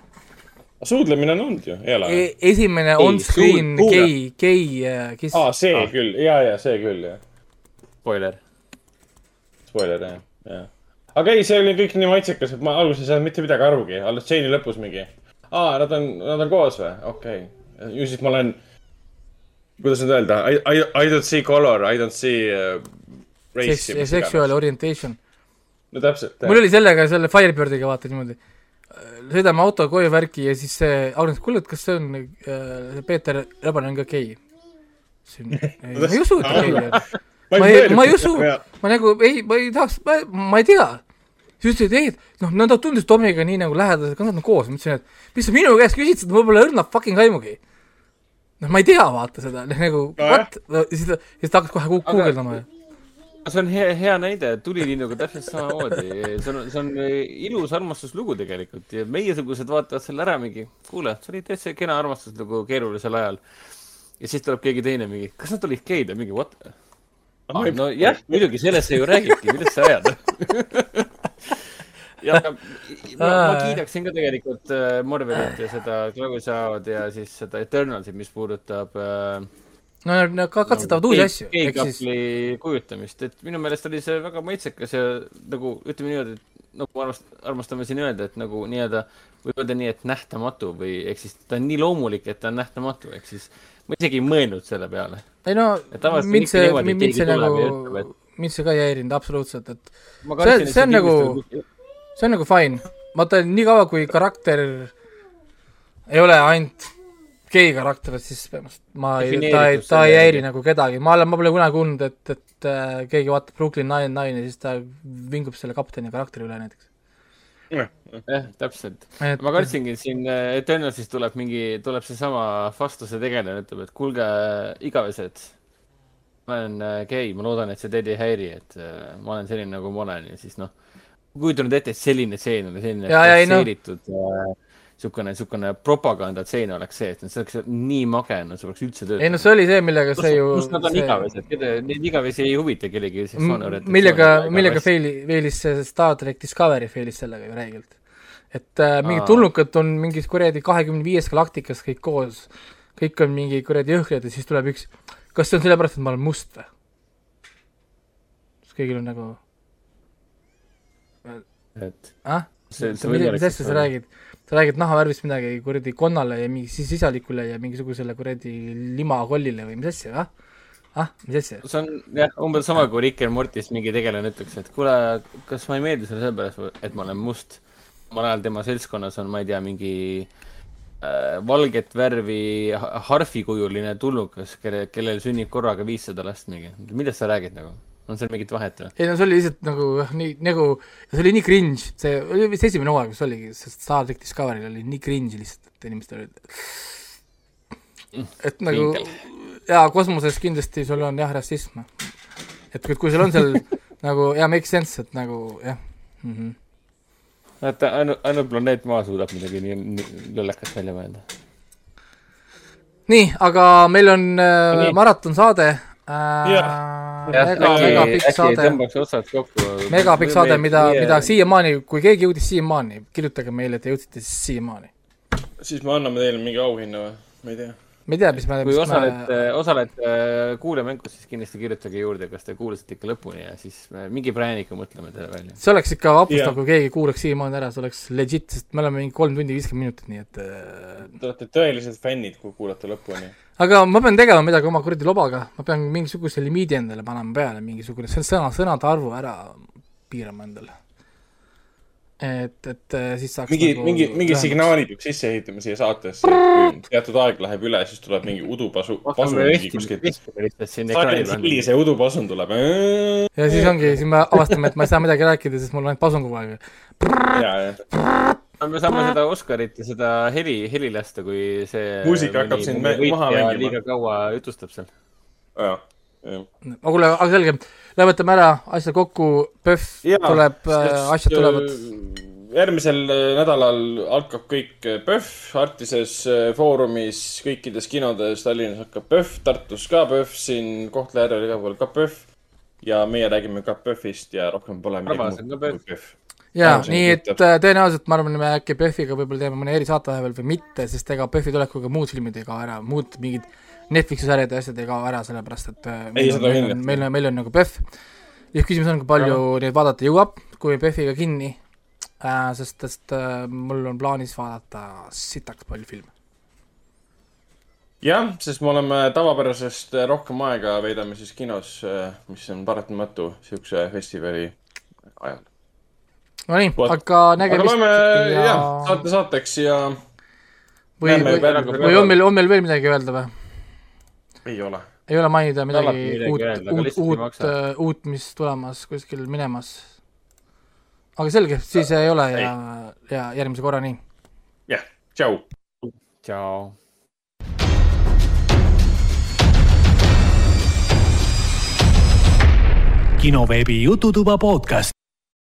suudlemine on olnud ju, ei ole? E- esimene on-screen gei, gei äh, kiss aa, see Aa. küll, ja, ja see küll, jah. spoiler. Spoiler, jah, jah. aga ei, see oli kõik nii maitsekas, et ma alguses ei saanud mitte midagi arugi, alles stseeni lõpus mingi. aa, nad on, nad on koos või? okei okay.. ju siis ma olen, kuidas nüüd öelda, I, I, I don't see color, I don't see uh, race sexual orientation. No täpselt, mul oli sellega, selle Firebirdiga vaata niimoodi. sõidame auto koju värki ja siis see Agnes, kuule, et kas see on äh,, Peeter Rebane on ka gei? ma ei usu, et ta gei on. ma ei, ma ei usu, ma nagu ei, ma ei tahaks, ma ei tea. siis ütlesid, ei, et noh, nad tundusid Tomiga nii nagu lähedased, nad on koos, ma ütlesin, et mis sa minu käest mul pole õrna fucking aimugi. noh, ma ei tea, vaata seda, <laughs> nagu Nojah. what, siis ta, siis ta hakkas kohe guugeldama ja see on hea, hea näide, tulilinnuga täpselt samamoodi. see on, see on ilus armastuslugu tegelikult ja meiesugused vaatavad selle ära mingi, kuule, see oli täitsa kena armastuslugu keerulisel ajal. ja siis tuleb keegi teine mingi, kas nad olid geid ja mingi what? Ah, no jah, muidugi sellest see ju räägibki, millest sa ajad. <laughs> ja ma, ma kiidaksin ka tegelikult äh, Marvelit ja seda Chloe Zhao'd ja siis seda Eternalsit, mis puudutab äh, no nad ka katsetavad uusi asju, ehk siis kujutamist, et minu meelest oli see väga maitsekas ja nagu ütleme niimoodi, et nagu armast-, armastame siin öelda, et nagu nii-öelda võib öelda nii, et nähtamatu või ehk siis ta on nii loomulik, et ta on nähtamatu, ehk siis ma isegi ei mõelnud selle peale. ei no mind see, mind keegi see nagu mind see ka ei häirinud absoluutselt, et See- see on nagu- see on nagu fine. vaata, niikaua kui karakter ei ole ainult gei karakter, siis ma ei, ta ei, ta ei häiri nagu kedagi, ma olen, ma pole kunagi kuulnud, et, et äh, keegi vaatab Brooklyn Nine-Nine'i ja siis ta vingub selle kapteni karakteri üle näiteks. jah, täpselt. et ma kartsingi, et siin äh, Eternalsis tuleb mingi, tuleb seesama vastuse tegelane, ütleb, et kuulge, igavesed, ma olen äh, gei, ma loodan, et see teid ei häiri, et äh, ma olen selline, nagu ma olen ja siis noh, kujutanud ette, et selline tseen oli selline Ja, ja ei, noh. niisugune, niisugune propagandatseen oleks see, et see oleks nii mage, no see oleks üldse töötanud. ei no see oli see, millega see ju kus nad on see- igavesed, keda, neid igavesi ei huvita kellegi orientatsioon. millega, millega faili, failis see Star track Discovery failis sellega ju räigelt. et äh, mingid tulnukad on mingis kuradi kahekümne viies galaktikas kõik koos, kõik on mingi kuradi jõhkrad ja siis tuleb üks, kas see on sellepärast, et ma olen must või? siis kõigil on nagu, et ah, see, mis asja sa räägid? Sa räägid nahavärvist midagi kuradi konnale ja mingi sis- sisalikule ja mingisugusele kuradi limakollile või mis asja, ah? ah, mis asja? see on jah, umbes sama kui Rick and Mortis mingi tegelane ütleks, et kuule, kas ma ei meeldi sulle sellepärast, et ma olen must. samal ajal tema seltskonnas on, ma ei tea, mingi äh, valget värvi ha- harfikujuline tulnukas, kelle, kellel sünnib korraga viissada last mingi. millest sa räägid nagu? On seal mingit vahet või? ei no see oli lihtsalt nagu nii nagu, see oli nii cringe, see oli vist esimene hooaeg, kus oligi, sest Star track Discovery'l oli nii cringe lihtsalt, et inimestel olid et nagu jaa, kosmoses kindlasti sul on jah, rassism. et kui, kui sul on seal <laughs> nagu jaa, make sense, et nagu jah mm -hmm. vaata, ainult, ainult planeet Maa suudab midagi nii, nii lollakat välja mõelda. nii, aga meil on äh, maratonsaade äh,, mega, mega pikk saade, tõmbaks otsad kokku. mega pikk saade, mida, mida siiamaani, kui keegi jõudis siiamaani, kirjutage meile, et te jõudsite siis siiamaani. siis me anname teile mingi auhinna või? ma ei tea. ma ei tea, mis me, kui osalete, osalete kuulajamängus, siis kindlasti kirjutage juurde, kas te kuulasite ikka lõpuni ja siis me mingi prääniku mõtleme teile välja. see oleks ikka vapustav Jah. kui keegi kuulaks siiamaani ära, see oleks legit, sest me oleme mingi kolm tundi viiskümmend minutit, nii et äh, Te olete tõelised fännid, kui kuulate lõpuni. Aga ma pean tegema midagi oma kuradi lobaga, ma pean mingisuguse limiidi endale panema peale, mingisugune see sõna, sõnade arvu ära piirama endale. et, et äh, siis saaks mingi, mingi, mingi. signaali peab sisse ehitama siia saatesse, teatud aeg läheb üle, siis tuleb mingi udupasu, pasu mingi kuskilt. see udupasun tuleb. ja siis ongi, siis me avastame, et ma ei saa midagi rääkida, sest mul on ainult pasun kogu aeg. Me saame seda Oscarit ja seda heli, heli lasta, kui see. Muusika hakkab siin me- maha mängima. liiga kaua jutustab seal. ja, ja. aga kuule, aga selge, lõpetame ära, asjad kokku, PÖFF tuleb, asjad tulevad. järgmisel äh, nädalal hakkab kõik äh, PÖFF Artises äh, Foorumis, kõikides kinodes, Tallinnas hakkab PÖFF, Tartus ka PÖFF, siin Kohtla-Järvel igal pool ka PÖFF. ja meie räägime ka PÖFFist ja rohkem pole midagi muud ka kui PÖFF. jaa, nii et äh, tõenäoliselt ma arvan, me äkki PÖFFiga võib-olla teeme mõne erisaate vahepeal või mitte, sest ega PÖFFi tulekuga muud filmid ei kao ära, muud mingid Netflixi sarjad ja asjad ei kao ära, sellepärast et äh, meil Ei, on, meil on, meil on, meil on nagu PÖFF. ja küsimus on, kui palju neid vaadata jõuab, kui PÖFFiga kinni äh,, sest, sest äh, mul on plaanis vaadata sitaks palju filme. jah, sest me oleme tavapärasest äh, rohkem aega veedame siis kinos, mis on paratamatu siukse festivali ajal. Nonii, aga aga nägemist loeme jah, saate saateks ja või, või, või on meil, on meil veel midagi öelda või? ei ole. ei ole mainida midagi midagi uut uut, uut maksa., uut, mis tulemas kuskil minemas. aga selge, siis ei ole ja, ja järgmise korrani. jah, tšau. tšau. kinoveebi Jututuba podcast.